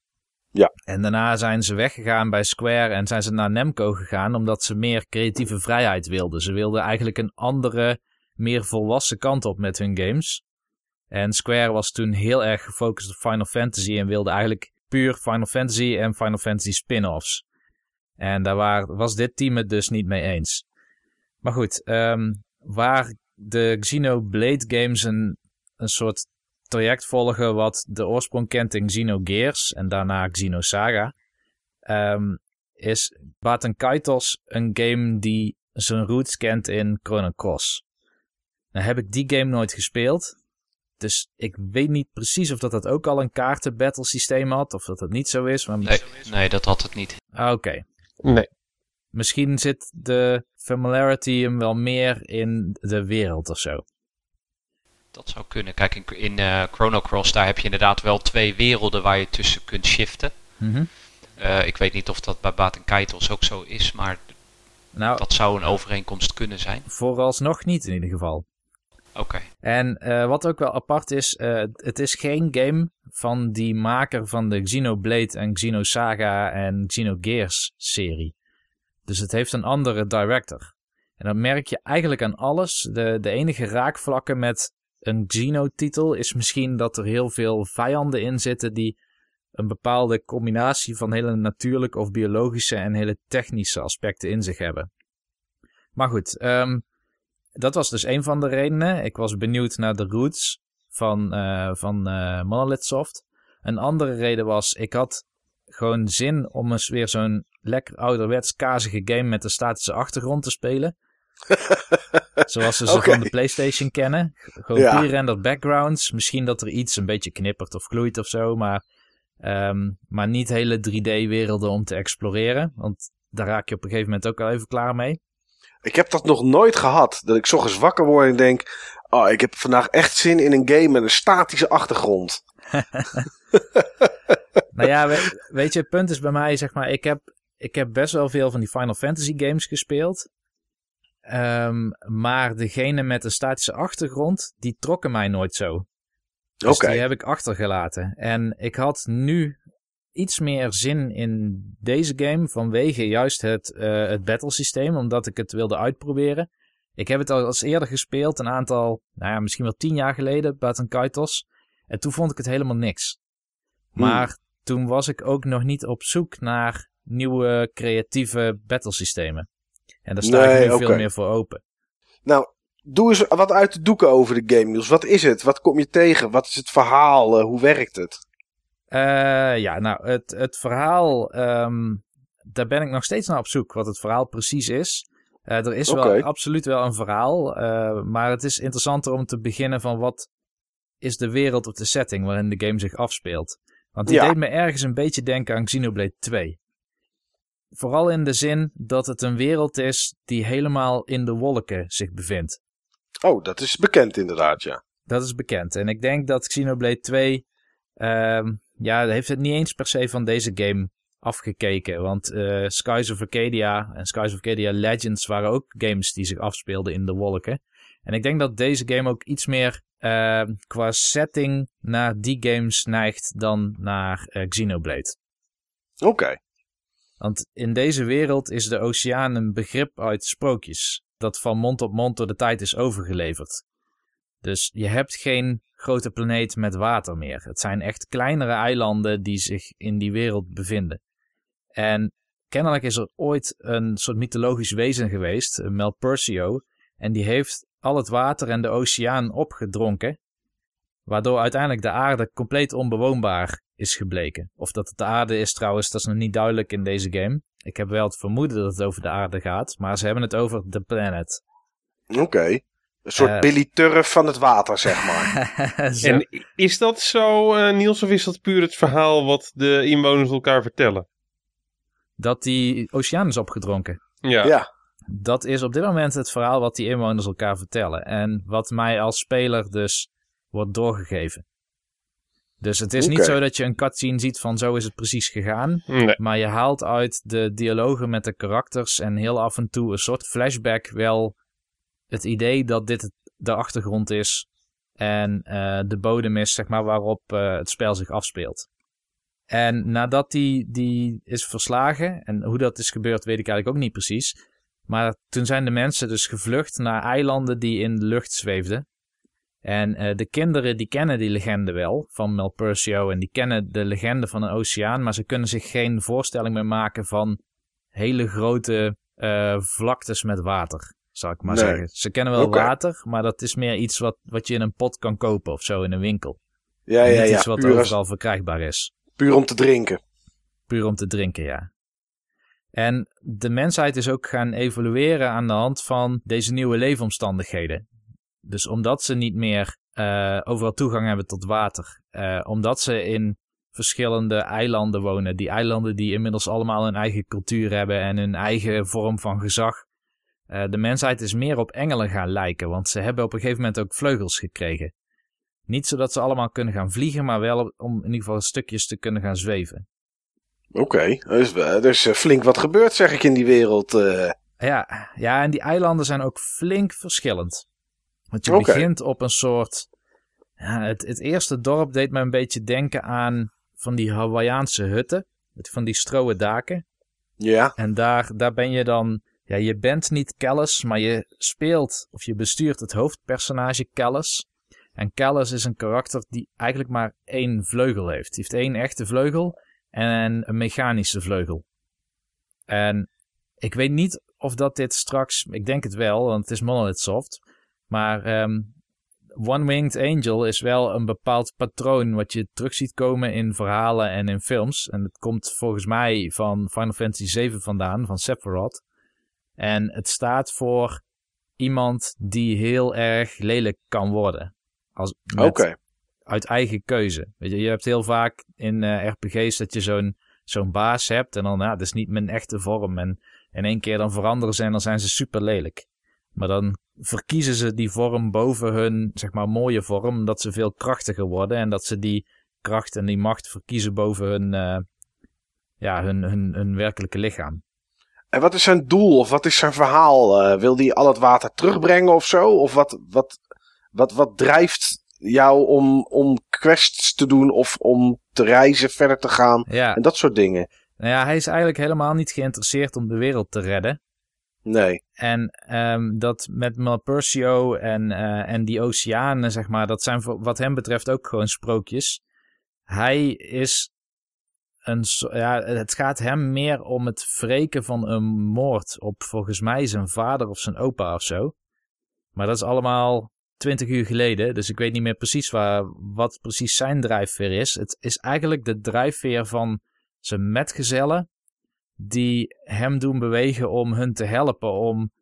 Ja. En daarna zijn ze weggegaan bij Square en zijn ze naar Namco gegaan omdat ze meer creatieve vrijheid wilden. Ze wilden eigenlijk een andere, meer volwassen kant op met hun games. En Square was toen heel erg gefocust op Final Fantasy en wilde eigenlijk puur Final Fantasy en Final Fantasy spin-offs. En daar waar, was dit team het dus niet mee eens. Maar goed, ehm, waar de Xenoblade games een, een soort traject volgen wat de oorsprong kent in Xenogears en daarna Xenosaga, ehm, is Baten Kaitos een game die zijn roots kent in Chrono Cross. Nou heb ik die game nooit gespeeld, dus ik weet niet precies of dat, dat ook al een kaarten-battle systeem had, of dat dat niet zo is. Maar... Nee, nee, dat had het niet. Ah, Oké, Nee. Misschien zit de familiarity hem wel meer in de wereld of zo. Dat zou kunnen. Kijk, in, in eh, Chrono Cross daar heb je inderdaad wel twee werelden waar je tussen kunt shiften. Mhm. Eh, ik weet niet of dat bij Baten Kaitos ook zo is, maar Nou, dat zou een overeenkomst kunnen zijn. vooralsnog niet in ieder geval. Oké. En eh, wat ook wel apart is, eh, het is geen game van die maker van de Xenoblade en Xenosaga en Xenogears serie. Dus het heeft een andere director. En dat merk je eigenlijk aan alles. De, de enige raakvlakken met een Xeno-titel is misschien dat er heel veel vijanden in zitten die een bepaalde combinatie van hele natuurlijke of biologische en hele technische aspecten in zich hebben. Maar goed, ehm, dat was dus een van de redenen. Ik was benieuwd naar de roots van, eh, van eh, Monolith Soft. Een andere reden was, ik had gewoon zin om eens weer zo'n lekker ouderwets kazige game met een statische achtergrond te spelen. <laughs> Zoals ze ze van de PlayStation kennen. Gewoon Ja. pre-rendered backgrounds. Misschien dat er iets een beetje knippert of gloeit of zo. Maar, ehm, maar niet hele 3D-werelden om te exploreren. Want daar raak je op een gegeven moment ook al even klaar mee. Ik heb dat nog nooit gehad. Dat ik ochtends wakker word en denk... Oh, ik heb vandaag echt zin in een game met een statische achtergrond. <laughs> nou ja, we- weet je, het punt is bij mij, zeg maar, ik heb, ik heb best wel veel van die Final Fantasy games gespeeld. Ehm, maar degene met een statische achtergrond, die trokken mij nooit zo. Dus die heb ik achtergelaten. En ik had nu iets meer zin in deze game vanwege juist het, eh het battle systeem, omdat ik het wilde uitproberen. Ik heb het al eens eerder gespeeld, een aantal, nou ja, misschien wel tien jaar geleden, Baton Kaitos. En toen vond ik het helemaal niks. Hmm. Maar toen was ik ook nog niet op zoek naar nieuwe creatieve battlesystemen. En daar sta Nee, ik nu veel meer voor open. Nou, doe eens wat uit de doeken over de game, Niels. Wat is het? Wat kom je tegen? Wat is het verhaal? Eh, hoe werkt het? Eh, ja, nou, het, het verhaal, ehm, daar ben ik nog steeds naar op zoek, wat het verhaal precies is. Eh, er is wel absoluut wel een verhaal, eh, maar het is interessanter om te beginnen van wat is de wereld of de setting waarin de game zich afspeelt. Want die Ja. deed me ergens een beetje denken aan Xenoblade 2. Vooral in de zin dat het een wereld is die helemaal in de wolken zich bevindt. Oh, dat is bekend inderdaad, ja. Dat is bekend. En ik denk dat Xenoblade 2. ehm ja, heeft het niet eens per se van deze game afgekeken. Want eh, Skies of Arcadia en Skies of Arcadia Legends waren ook games die zich afspeelden in de wolken. En ik denk dat deze game ook iets meer ehm, qua setting naar die games neigt dan naar eh, Xenoblade. Oké. Want in deze wereld is de oceaan een begrip uit sprookjes. Dat van mond op mond door de tijd is overgeleverd. Dus je hebt geen grote planeet met water meer. Het zijn echt kleinere eilanden die zich in die wereld bevinden. En kennelijk is er ooit een soort mythologisch wezen geweest, een Melpersio. En die heeft al het water en de oceaan opgedronken. Waardoor uiteindelijk de aarde compleet onbewoonbaar is gebleken. Of dat het de aarde is trouwens, dat is nog niet duidelijk in deze game. Ik heb wel het vermoeden dat het over de aarde gaat, maar ze hebben het over The Planet. Oké. Een soort Eh. Billy Turf van het water, zeg maar. <laughs> En is dat zo, eh, Niels, of is dat puur het verhaal wat de inwoners elkaar vertellen? Dat die oceaan is opgedronken. Ja. Ja. Dat is op dit moment het verhaal wat die inwoners elkaar vertellen. En wat mij als speler dus wordt doorgegeven. Dus het is niet zo dat je een cutscene ziet van zo is het precies gegaan. Nee. Maar je haalt uit de dialogen met de karakters en heel af en toe een soort flashback wel het idee dat dit de achtergrond is. En eh, de bodem is, zeg maar, waarop eh, het spel zich afspeelt. En nadat die, die is verslagen, en hoe dat is gebeurd weet ik eigenlijk ook niet precies. Maar toen zijn de mensen dus gevlucht naar eilanden die in de lucht zweefden. En eh, de kinderen die kennen die legende wel van Melpersio en die kennen de legende van een oceaan, maar ze kunnen zich geen voorstelling meer maken van hele grote vlaktes met water, zou ik maar Nee. zeggen. Ze kennen wel water, maar dat is meer iets wat, wat je in een pot kan kopen of zo in een winkel. Ja, ja, ja. iets wat Puur, als- overal verkrijgbaar is. puur om te drinken. Puur om te drinken, ja. En de mensheid is ook gaan evolueren aan de hand van deze nieuwe leefomstandigheden. Dus omdat ze niet meer eh, overal toegang hebben tot water, eh, omdat ze in verschillende eilanden wonen, die eilanden die inmiddels allemaal een eigen cultuur hebben en een eigen vorm van gezag. Eh, de mensheid is meer op engelen gaan lijken, want ze hebben op een gegeven moment ook vleugels gekregen. Niet zodat ze allemaal kunnen gaan vliegen, maar wel om in ieder geval stukjes te kunnen gaan zweven. Oké. Er is, er is eh, flink wat gebeurd, zeg ik, in die wereld. eh. Ja, ja, en die eilanden zijn ook flink verschillend. Want je begint op een soort. Ja, het, het eerste dorp deed me een beetje denken aan van die Hawaïaanse hutten. Van die stroen daken. ja. En daar, daar ben je dan. Ja, je bent niet Callus, maar je speelt of je bestuurt het hoofdpersonage Callus. En Callus is een karakter die eigenlijk maar één vleugel heeft. Die heeft één echte vleugel en een mechanische vleugel. En ik weet niet of dat dit straks, ik denk het wel, want het is Monolith Soft. Maar ehm, One Winged Angel is wel een bepaald patroon wat je terug ziet komen in verhalen en in films. En het komt volgens mij van Final Fantasy VII vandaan, van Sephiroth. En het staat voor iemand die heel erg lelijk kan worden. Als, Oké. Uit eigen keuze. Weet je, je hebt heel vaak in eh, RPG's dat je zo'n zo'n baas hebt. En dan, ja, dat is niet mijn echte vorm. En in één keer dan veranderen ze en dan zijn ze super lelijk. Maar dan verkiezen ze die vorm boven hun, zeg maar, mooie vorm. Omdat ze veel krachtiger worden. En dat ze die kracht en die macht verkiezen boven hun, eh, ja, hun, hun, hun werkelijke lichaam. En wat is zijn doel of wat is zijn verhaal? Eh, wil hij al het water terugbrengen of zo? Of wat, wat, wat, wat drijft jou om, om quests te doen of om te reizen, verder te gaan Ja, en dat soort dingen? nou ja, hij is eigenlijk helemaal niet geïnteresseerd om de wereld te redden. Nee. En ehm, dat met Malpercio en, eh, en die oceanen, zeg maar, dat zijn voor, wat hem betreft ook gewoon sprookjes. Hij is ja, het gaat hem meer om het wreken van een moord op volgens mij zijn vader of zijn opa of zo. Maar dat is allemaal twintig uur geleden, dus ik weet niet meer precies waar, wat precies zijn drijfveer is. Het is eigenlijk de drijfveer van zijn metgezellen die hem doen bewegen om hun te helpen om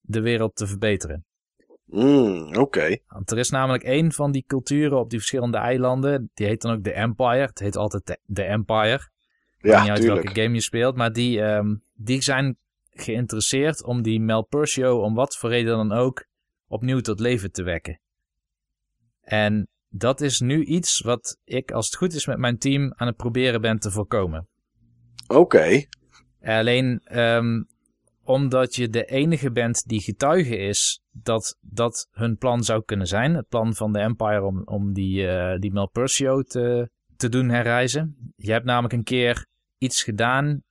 de wereld te verbeteren. Mm, Oké. Want er is namelijk één van die culturen op die verschillende eilanden, die heet dan ook de Empire. Het heet altijd de, Empire. Ja, niet uit tuurlijk. welke game je speelt, maar die, ehm, die zijn geïnteresseerd om die Malpercio, om wat voor reden dan ook, opnieuw tot leven te wekken. En dat is nu iets wat ik, als het goed is met mijn team, aan het proberen ben te voorkomen. Oké. Alleen ehm, omdat je de enige bent die getuige is dat dat hun plan zou kunnen zijn. Het plan van de Empire om, om die, eh die Malpercio te, te doen herreizen. Je hebt namelijk een keer iets gedaan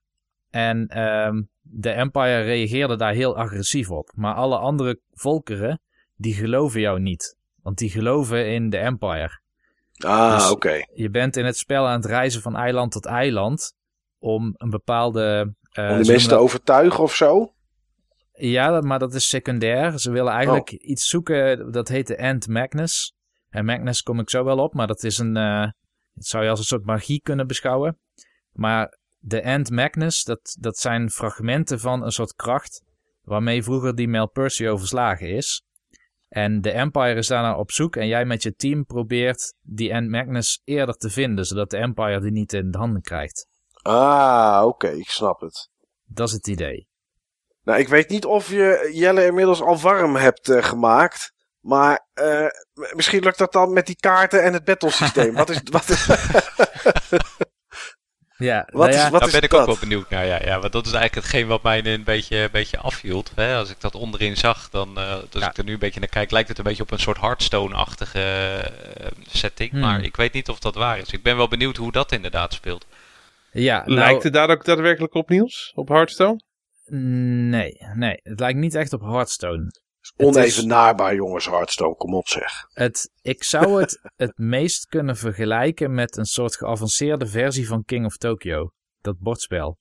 en ehm, de Empire reageerde daar heel agressief op. Maar alle andere volkeren, die geloven jou niet. Want die geloven in de Empire. Ah, Dus- oké. Je bent in het spel aan het reizen van eiland tot eiland om een bepaalde... eh, Om die mensen te overtuigen of zo? Ja, maar dat is secundair. Ze willen eigenlijk Oh. iets zoeken, dat heet de End Magnus. En Magnus kom ik zo wel op, maar dat is een... dat zou je als een soort magie kunnen beschouwen. Maar de End Magnus, dat, dat zijn fragmenten van een soort kracht... waarmee vroeger die Malpercio verslagen is. En de Empire is daarna op zoek en jij met je team probeert die End Magnus eerder te vinden... zodat de Empire die niet in de handen krijgt. Ah, oké, ik snap het. Dat is het idee. Nou, ik weet niet of je Jelle inmiddels al warm hebt eh, gemaakt. Maar eh, misschien lukt dat dan met die kaarten en het battlesysteem. wat is, <laughs> wat is, <laughs> Ja, wat nou ja, is, wat Daar is ben ik dat? ook wel benieuwd naar. Ja, ja, want dat is eigenlijk hetgeen wat mij een beetje, een beetje afhield. Hè? Als ik dat onderin zag, dan, eh als Ja. ik er nu een beetje naar kijk, lijkt het een beetje op een soort Hearthstone-achtige eh, setting. Hmm. Maar ik weet niet of dat waar is. Ik ben wel benieuwd hoe dat inderdaad speelt. Ja nou, Lijkt het daar ook daadwerkelijk op, Niels? Op Hearthstone? Nee, nee. Het lijkt niet echt op Hearthstone. Onevenaarbaar, jongens, Hearthstone. Kom op, zeg. Het, ik zou het <laughs> het meest kunnen vergelijken met een soort geavanceerde versie van King of Tokyo. Dat bordspel.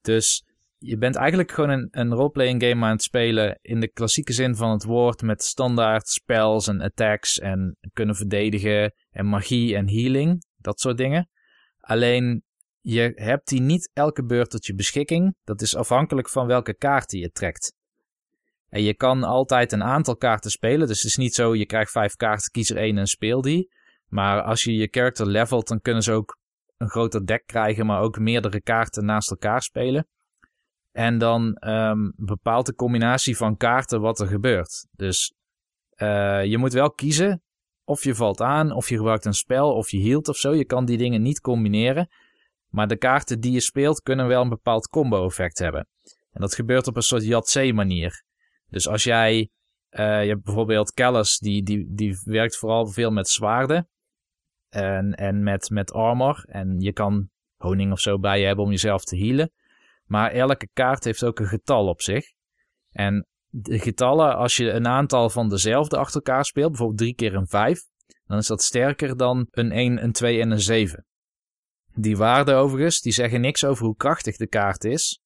Dus je bent eigenlijk gewoon een, een roleplaying game aan het spelen in de klassieke zin van het woord. Met standaard spells en attacks en kunnen verdedigen en magie en healing. Dat soort dingen. Alleen je hebt die niet elke beurt tot je beschikking. Dat is afhankelijk van welke kaarten je trekt. En je kan altijd een aantal kaarten spelen. Dus het is niet zo, je krijgt vijf kaarten, kies er één en speel die. Maar als je je character levelt, dan kunnen ze ook een groter deck krijgen, maar ook meerdere kaarten naast elkaar spelen. En dan ehm, bepaalt de combinatie van kaarten wat er gebeurt. Dus eh, je moet wel kiezen of je valt aan, of je gebruikt een spel, of je hield of zo. Je kan die dingen niet combineren. Maar de kaarten die je speelt kunnen wel een bepaald combo-effect hebben. En dat gebeurt op een soort Yahtzee manier. Dus als jij, eh, je hebt bijvoorbeeld Callus, die, die, die werkt vooral veel met zwaarden en, en met, met armor. En je kan honing of zo bij je hebben om jezelf te healen. Maar elke kaart heeft ook een getal op zich. En de getallen, als je een aantal van dezelfde achter elkaar speelt, bijvoorbeeld drie keer een vijf, dan is dat sterker dan een 1, een 2 en een 7. Die waarden overigens, die zeggen niks over hoe krachtig de kaart is.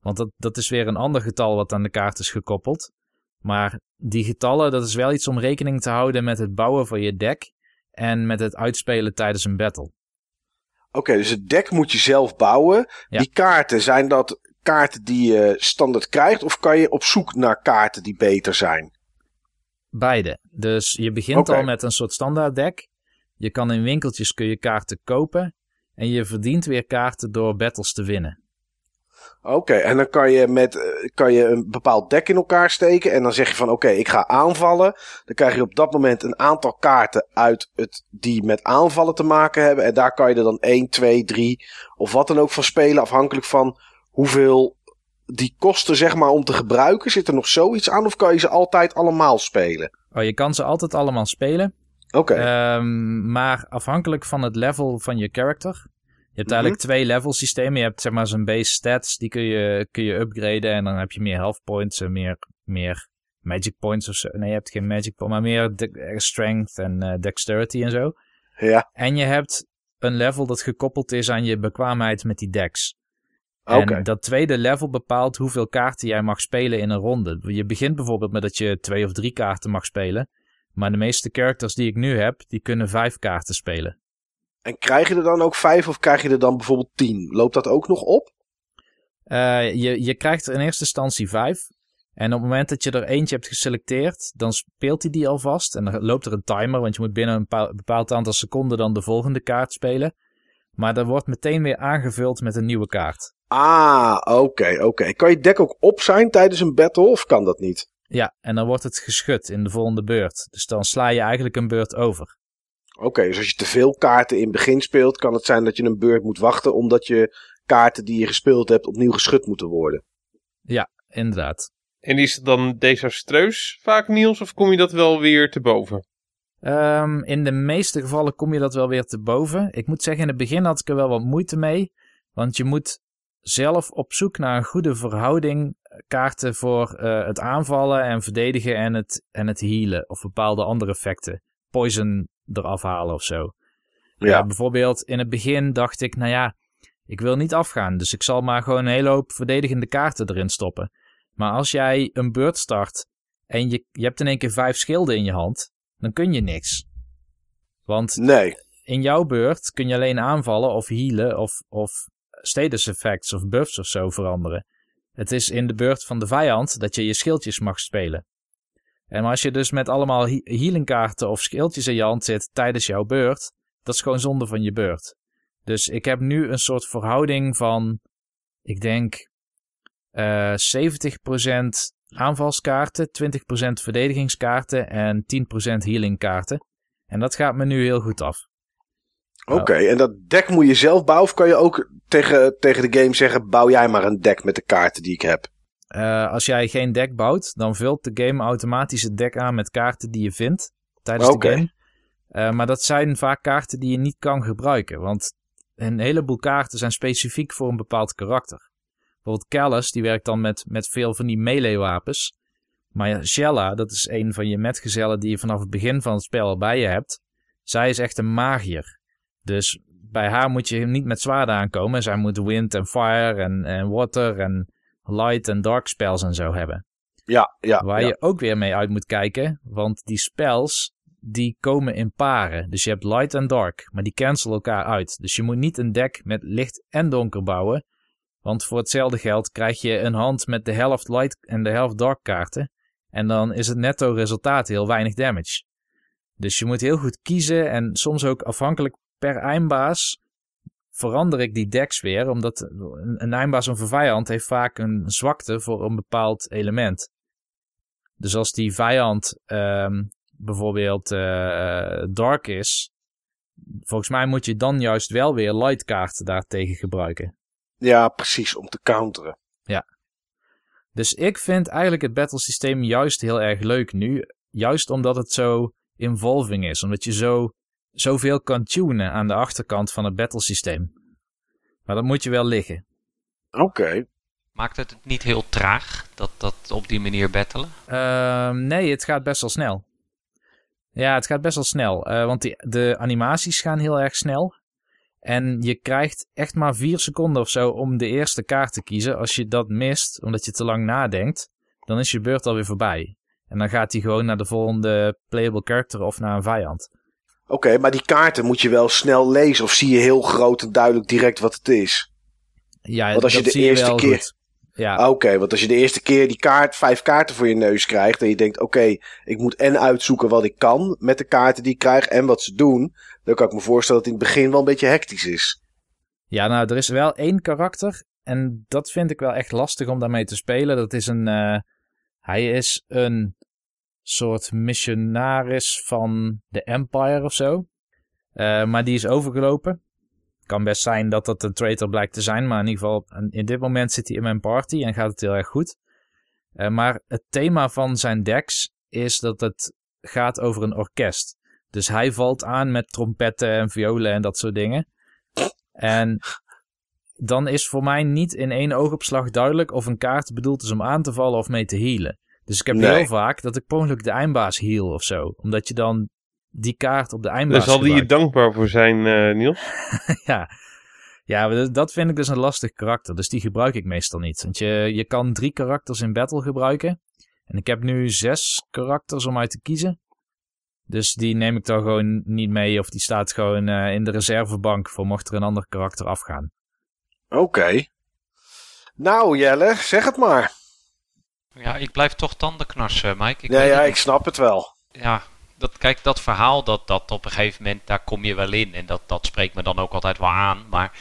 Want dat, dat is weer een ander getal wat aan de kaart is gekoppeld. Maar die getallen, dat is wel iets om rekening te houden met het bouwen van je deck. En met het uitspelen tijdens een battle. Oké, dus het deck moet je zelf bouwen. Ja. Die kaarten, zijn dat kaarten die je standaard krijgt? Of kan je op zoek naar kaarten die beter zijn? Beide. Dus je begint al met een soort standaard deck. Je kan in winkeltjes kun je kaarten kopen. En je verdient weer kaarten door battles te winnen. Oké, en dan kan je, met, eh, kan je een bepaald deck in elkaar steken. En dan zeg je van oké, ik ga aanvallen. Dan krijg je op dat moment een aantal kaarten uit het, die met aanvallen te maken hebben. En daar kan je er dan 1, 2, 3 of wat dan ook van spelen. Afhankelijk van hoeveel die kosten zeg maar om te gebruiken. Zit er nog zoiets aan of kan je ze altijd allemaal spelen? Oh, je kan ze altijd allemaal spelen. Oké, Ehm, maar afhankelijk van het level van je character. Je hebt eigenlijk twee level systemen. Je hebt zeg maar zo'n base stats. Die kun je, kun je upgraden. En dan heb je meer health points en meer, meer magic points of zo. Nee, je hebt geen magic points. Maar meer de- eh, strength en eh, dexterity en zo. ja, En je hebt een level dat gekoppeld is aan je bekwaamheid met die decks. En dat tweede level bepaalt hoeveel kaarten jij mag spelen in een ronde. Je begint bijvoorbeeld met dat je twee of drie kaarten mag spelen. Maar de meeste characters die ik nu heb, die kunnen vijf kaarten spelen. En krijg je er dan ook vijf of krijg je er dan bijvoorbeeld tien? Loopt dat ook nog op? Eh, je, je krijgt er in eerste instantie vijf. En op het moment dat je er eentje hebt geselecteerd, dan speelt hij die alvast. En dan loopt er een timer, want je moet binnen een bepaal- bepaald aantal seconden dan de volgende kaart spelen. Maar dat wordt meteen weer aangevuld met een nieuwe kaart. Ah, oké, oké. Kan je deck ook op zijn tijdens een battle of kan dat niet? Ja, en dan wordt het geschud in de volgende beurt. Dus dan sla je eigenlijk een beurt over. Oké, dus als je te veel kaarten in het begin speelt, kan het zijn dat je een beurt moet wachten omdat je kaarten die je gespeeld hebt opnieuw geschud moeten worden. Ja, inderdaad. En is het dan desastreus vaak, Niels? Of kom je dat wel weer te boven? Ehm, in de meeste gevallen kom je dat wel weer te boven. Ik moet zeggen, in het begin had ik er wel wat moeite mee. Want je moet zelf op zoek naar een goede verhouding eh, kaarten voor eh, het aanvallen en verdedigen en het, en het healen. Of bepaalde andere effecten. Poison eraf halen of zo. Ja, Ja, bijvoorbeeld in het begin dacht ik, nou ja, ik wil niet afgaan. Dus ik zal maar gewoon een hele hoop verdedigende kaarten erin stoppen. Maar als jij een beurt start en je, je hebt in één keer vijf schilden in je hand, dan kun je niks. Want nee. in jouw beurt kun je alleen aanvallen of healen of, of status effects of buffs of zo veranderen. Het is in de beurt van de vijand dat je je schildjes mag spelen. En als je dus met allemaal he- healingkaarten of schildjes in je hand zit tijdens jouw beurt, dat is gewoon zonde van je beurt. Dus ik heb nu een soort verhouding van, ik denk, eh 70% aanvalskaarten, 20% verdedigingskaarten en 10% healingkaarten. En dat gaat me nu heel goed af. Oké, en dat deck moet je zelf bouwen of kan je ook tegen, tegen de game zeggen, bouw jij maar een deck met de kaarten die ik heb? Eh, als jij geen deck bouwt, dan vult de game automatisch het deck aan met kaarten die je vindt tijdens de game. Eh, maar dat zijn vaak kaarten die je niet kan gebruiken, want een heleboel kaarten zijn specifiek voor een bepaald karakter. Bijvoorbeeld Callus, die werkt dan met, met veel van die melee wapens. Maar Shella, dat is een van je metgezellen die je vanaf het begin van het spel al bij je hebt. Zij is echt een magier. Dus bij haar moet je niet met zwaarden aankomen. Zij moet wind en fire en, en water en light en dark spells en zo hebben. Ja, ja. Waar ja. je ook weer mee uit moet kijken, want die spells die komen in paren. Dus je hebt light en dark, maar die cancelen elkaar uit. Dus je moet niet een deck met licht en donker bouwen, want voor hetzelfde geld krijg je een hand met de helft light en de helft dark kaarten. En dan is het netto resultaat heel weinig damage. Dus je moet heel goed kiezen en soms ook afhankelijk per eindbaas verander ik die decks weer. Omdat een, eindbaas of een vijand heeft vaak een zwakte voor een bepaald element. Dus als die vijand ehm, bijvoorbeeld eh, dark is, volgens mij moet je dan juist wel weer light kaarten daartegen gebruiken. ja, precies, om te counteren. Dus ik vind eigenlijk het battle systeem juist heel erg leuk nu. Juist omdat het zo involving is. Omdat je zo, zoveel kan tunen aan de achterkant van het battle systeem. Maar dat moet je wel liggen. Oké. Maakt het niet heel traag, dat, dat op die manier battelen? Ehm, nee, het gaat best wel snel. Ja, het gaat best wel snel. eh, want die, de animaties gaan heel erg snel. En je krijgt echt maar vier seconden of zo om de eerste kaart te kiezen. Als je dat mist, omdat je te lang nadenkt, dan is je beurt alweer voorbij. En dan gaat hij gewoon naar de volgende playable character of naar een vijand. Oké, maar die kaarten moet je wel snel lezen of zie je heel groot en duidelijk direct wat het is? Ja, Want als je dat de zie eerste wel keer- goed. Ja, Oké, want als je de eerste keer die kaart, vijf kaarten voor je neus krijgt. en je denkt: oké, ik moet en uitzoeken wat ik kan met de kaarten die ik krijg en wat ze doen. dan kan ik me voorstellen dat het in het begin wel een beetje hectisch is. Ja, nou, er is wel één karakter. En dat vind ik wel echt lastig om daarmee te spelen. Dat is een. eh, hij is een soort missionaris van de Empire of zo. Eh, maar die is overgelopen. Kan best zijn dat dat een traitor blijkt te zijn. Maar in ieder geval, in dit moment zit hij in mijn party en gaat het heel erg goed. Eh, maar het thema van zijn decks is dat het gaat over een orkest. Dus hij valt aan met trompetten en violen en dat soort dingen. En dan is voor mij niet in één oogopslag duidelijk of een kaart bedoeld is om aan te vallen of mee te healen. Dus ik heb Nee. heel vaak dat ik per ongeluk de eindbaas heal of zo. Omdat je dan die kaart op de Daar eindbaas zal die je dankbaar voor zijn, eh, <laughs> Niels. ja. Ja, maar dat vind ik dus een lastig karakter. Dus die gebruik ik meestal niet. Want je, je kan drie karakters in battle gebruiken. En ik heb nu zes karakters om uit te kiezen. Dus die neem ik dan gewoon niet mee. Of die staat gewoon eh, in de reservebank voor mocht er een ander karakter afgaan. Oké. Nou, Jelle, zeg het maar. Ja, ik blijf toch tandenknarsen, Mike. Ik ja, het ik snap het wel. ja, dat, kijk, dat verhaal, dat, dat op een gegeven moment, daar kom je wel in. En dat, dat spreekt me dan ook altijd wel aan. Maar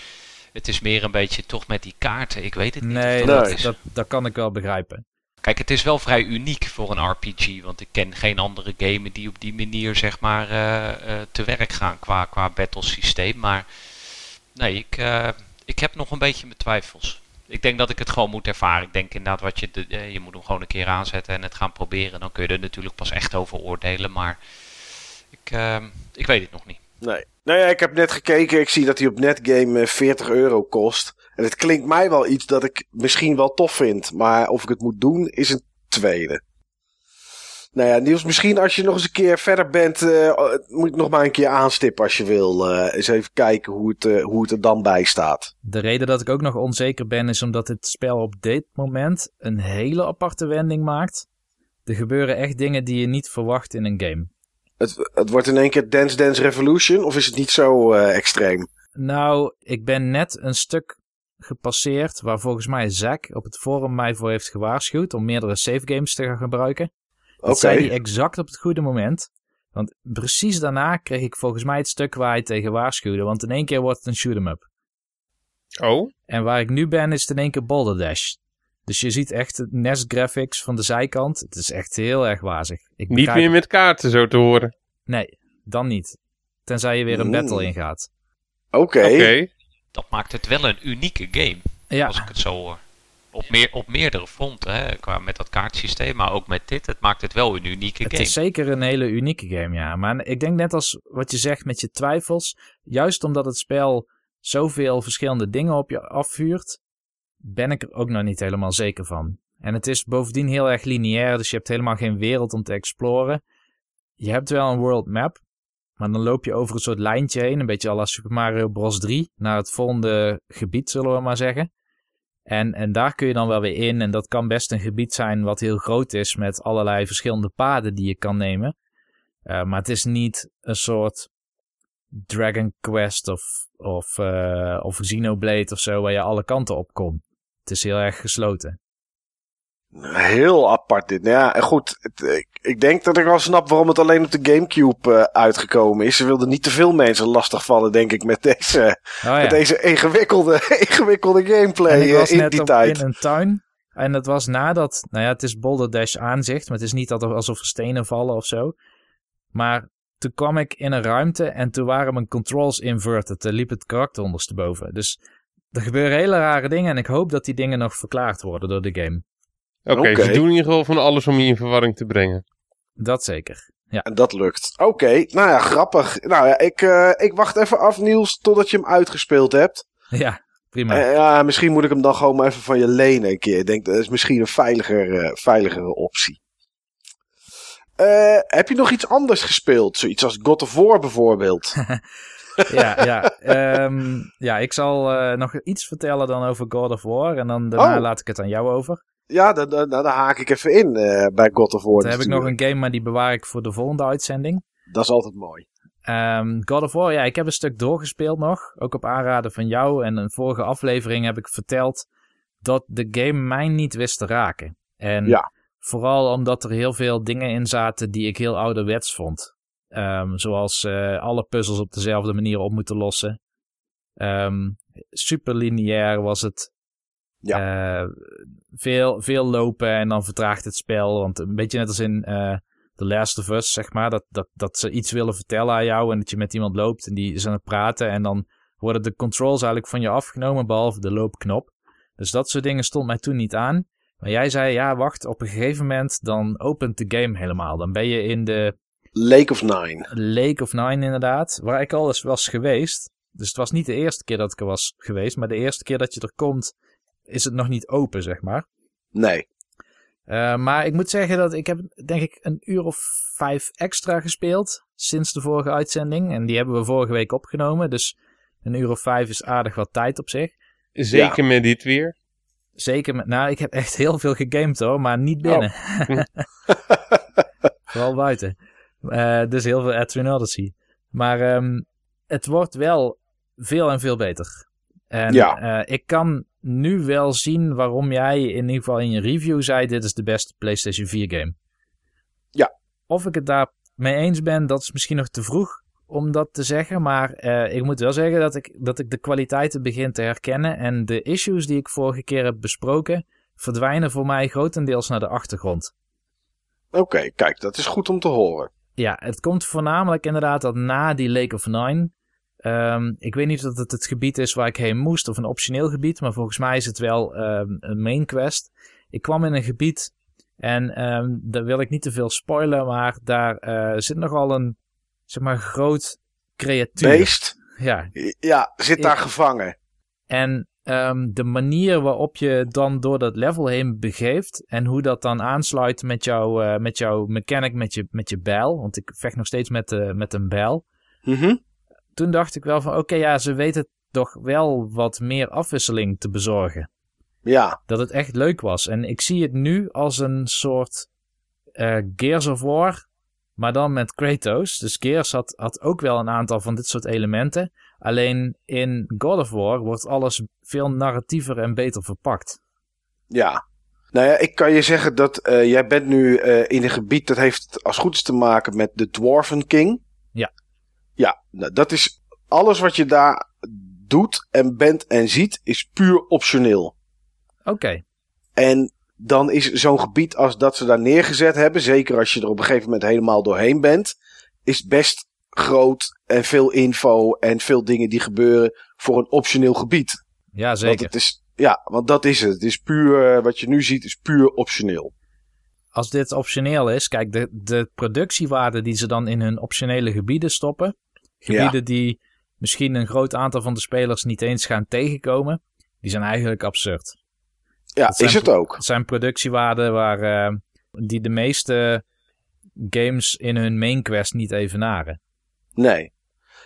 het is meer een beetje toch met die kaarten. Ik weet het niet. Nee, dat Nee. dat, het is. dat, dat kan ik wel begrijpen. Kijk, het is wel vrij uniek voor een RPG. Want ik ken geen andere game die op die manier zeg maar eh, eh, te werk gaan qua, qua battlesysteem. Maar nee, ik, eh, ik heb nog een beetje mijn twijfels. Ik denk dat ik het gewoon moet ervaren. Ik denk inderdaad wat je, eh, je moet hem gewoon een keer aanzetten en het gaan proberen. Dan kun je er natuurlijk pas echt over oordelen. Maar ik, eh, ik weet het nog niet. Nee. Nou ja, ik heb net gekeken. Ik zie dat hij op Netgame eh, 40 euro kost. En het klinkt mij wel iets dat ik misschien wel tof vind. Maar of ik het moet doen, is een tweede. Nou ja, Niels, misschien als je nog eens een keer verder bent, eh, moet ik nog maar een keer aanstippen als je wil. Eh, eens even kijken hoe het, eh, hoe het er dan bij staat. De reden dat ik ook nog onzeker ben is omdat het spel op dit moment een hele aparte wending maakt. Er gebeuren echt dingen die je niet verwacht in een game. Het, het wordt in één keer Dance Dance Revolution, of is het niet zo extreem? Nou, ik ben net een stuk gepasseerd waar volgens mij Zack op het forum mij voor heeft gewaarschuwd om meerdere save games te gaan gebruiken. Dat Oké. zei hij exact op het goede moment. Want precies daarna kreeg ik volgens mij het stuk waar hij tegen waarschuwde. Want in één keer wordt het een shoot 'em up. Oh, En waar ik nu ben is het in één keer Boulder Dash. Dus je ziet echt het NES graphics van de zijkant. Het is echt heel erg wazig. Ik niet meer met kaarten zo te horen. Nee, dan niet. Tenzij je weer een Mm. battle ingaat. Oké. Oké. Dat maakt het wel een unieke game. Ja, Als ik het zo hoor. Op, meer, op meerdere fronten, hè, qua met dat kaartsysteem, maar ook met dit. Het maakt het wel een unieke het game. is zeker een hele unieke game, ja. Maar ik denk net als wat je zegt met je twijfels. Juist omdat het spel zoveel verschillende dingen op je afvuurt, ben ik er ook nog niet helemaal zeker van. En het is bovendien heel erg lineair, dus je hebt helemaal geen wereld om te exploren. Je hebt wel een world map, maar dan loop je over een soort lijntje heen, een beetje à la Super Mario Bros. 3, naar het volgende gebied, zullen we maar zeggen. En, en daar kun je dan wel weer in. En dat kan best een gebied zijn wat heel groot is met allerlei verschillende paden die je kan nemen. Eh, maar het is niet een soort Dragon Quest of, of, eh, of Xenoblade of zo waar je alle kanten op komt. Het is heel erg gesloten. Heel apart dit. Nou ja, en goed. Het, ik, ik denk dat ik wel snap waarom het alleen op de Gamecube eh, uitgekomen is. Ze wilden niet te veel mensen lastigvallen, denk ik, met deze, Oh <laughs> ja. met deze ingewikkelde, <laughs> ingewikkelde gameplay ik eh, was in net die op, tijd. in een tuin. En dat was nadat, nou ja, het is Boulder Dash aanzicht, maar het is niet dat er alsof er stenen vallen of zo. Maar toen kwam ik in een ruimte en toen waren mijn controls inverted. Er liep het karakter ondersteboven. Dus er gebeuren hele rare dingen en ik hoop dat die dingen nog verklaard worden door de game. Oké, ze doen in ieder geval van alles om je in verwarring te brengen. Dat zeker. Ja, En dat lukt. Oké, nou ja, grappig. Nou ja, ik, eh, ik wacht even af, Niels, totdat je hem uitgespeeld hebt. ja prima. Eh, ja, misschien moet ik hem dan gewoon maar even van je lenen een keer. Ik denk, dat is misschien een veiliger, eh, veiligere optie. Eh, heb je nog iets anders gespeeld? Zoiets als God of War bijvoorbeeld. <laughs> ja, ja. Ehm, ja, ik zal eh, nog iets vertellen dan over God of War en dan daarna Oh. laat ik het aan jou over. Ja, daar daar- daar haak ik even in eh, bij God of War. Dan heb ik nog een game, maar die bewaar ik voor de volgende uitzending. Dat is altijd mooi. Ehm, God of War, ja, ik heb een stuk doorgespeeld nog. Ook op aanraden van jou. En in een vorige aflevering heb ik verteld dat de game mij niet wist te raken. En Ja. vooral omdat er heel veel dingen in zaten die ik heel ouderwets vond. Ehm, zoals eh, alle puzzels op dezelfde manier op moeten lossen. Ehm super lineair was het. Eh, veel, veel lopen en dan vertraagt het spel. Want een beetje net als in eh The Last of Us, zeg maar. Dat, dat, dat ze iets willen vertellen aan jou en dat je met iemand loopt en die is aan het praten. En dan worden de controls eigenlijk van je afgenomen, behalve de loopknop. Dus dat soort dingen stond mij toen niet aan. Maar jij zei, ja, wacht, op een gegeven moment dan opent de game helemaal. Dan ben je in de Lake of Nine. Lake of Nine inderdaad, waar ik al eens was geweest. Dus het was niet de eerste keer dat ik er was geweest, maar de eerste keer dat je er komt, is het nog niet open, zeg maar. Nee. Uh, maar ik moet zeggen dat ik heb denk ik een uur of vijf extra gespeeld sinds de vorige uitzending. En die hebben we vorige week opgenomen, dus een uur of vijf is aardig wat tijd op zich. Zeker ja. met dit weer. Zeker met, nou ik heb echt heel veel gegamed hoor, maar niet binnen. Oh. <laughs> Vooral buiten. Uh, dus heel veel Adrian Odyssey. Maar um, het wordt wel veel en veel beter. En ja. uh, ik kan nu wel zien waarom jij in ieder geval in je review zei: dit is de beste PlayStation 4 game. Ja. Of ik het daar mee eens ben, dat is misschien nog te vroeg om dat te zeggen. Maar uh, ik moet wel zeggen dat ik, dat ik de kwaliteiten begin te herkennen. En de issues die ik vorige keer heb besproken, verdwijnen voor mij grotendeels naar de achtergrond. Oké, okay, kijk, dat is goed om te horen. Ja, het komt voornamelijk inderdaad dat na die Lake of Nine. Um, ik weet niet of het het gebied is waar ik heen moest of een optioneel gebied, maar volgens mij is het wel um, een main quest. Ik kwam in een gebied en um, daar wil ik niet te veel spoilen, maar daar uh, zit nogal een, zeg maar, groot creatuur. Beest? Ja. Ja, zit daar gevangen. En de manier waarop je dan door dat level heen begeeft en hoe dat dan aansluit met, jou, uh, met jouw mechanic, met je, met je bijl, want ik vecht nog steeds met, uh, met een bijl. Mm -hmm. Toen dacht ik wel van, oké, okay, ja, ze weten toch wel wat meer afwisseling te bezorgen. Ja. Dat het echt leuk was. En ik zie het nu als een soort uh, Gears of War, maar dan met Kratos. Dus Gears had, had ook wel een aantal van dit soort elementen. Alleen in God of War wordt alles veel narratiever en beter verpakt. Ja. Nou ja, ik kan je zeggen dat uh, jij bent nu uh, in een gebied dat heeft als goed is te maken met de Dwarven King. Ja. Nou, dat is alles wat je daar doet en bent en ziet is puur optioneel. Oké. Okay. En dan is zo'n gebied als dat ze daar neergezet hebben, zeker als je er op een gegeven moment helemaal doorheen bent, is best groot en veel info en veel dingen die gebeuren voor een optioneel gebied. Ja, zeker. Want het is, ja, want dat is het. Het is puur, wat je nu ziet, is puur optioneel. Als dit optioneel is, kijk, de, de productiewaarde die ze dan in hun optionele gebieden stoppen, gebieden ja. die misschien een groot aantal van de spelers niet eens gaan tegenkomen, die zijn eigenlijk absurd. Ja, is het ook. Het zijn productiewaarden waar, uh, die de meeste games in hun main quest niet evenaren. Nee.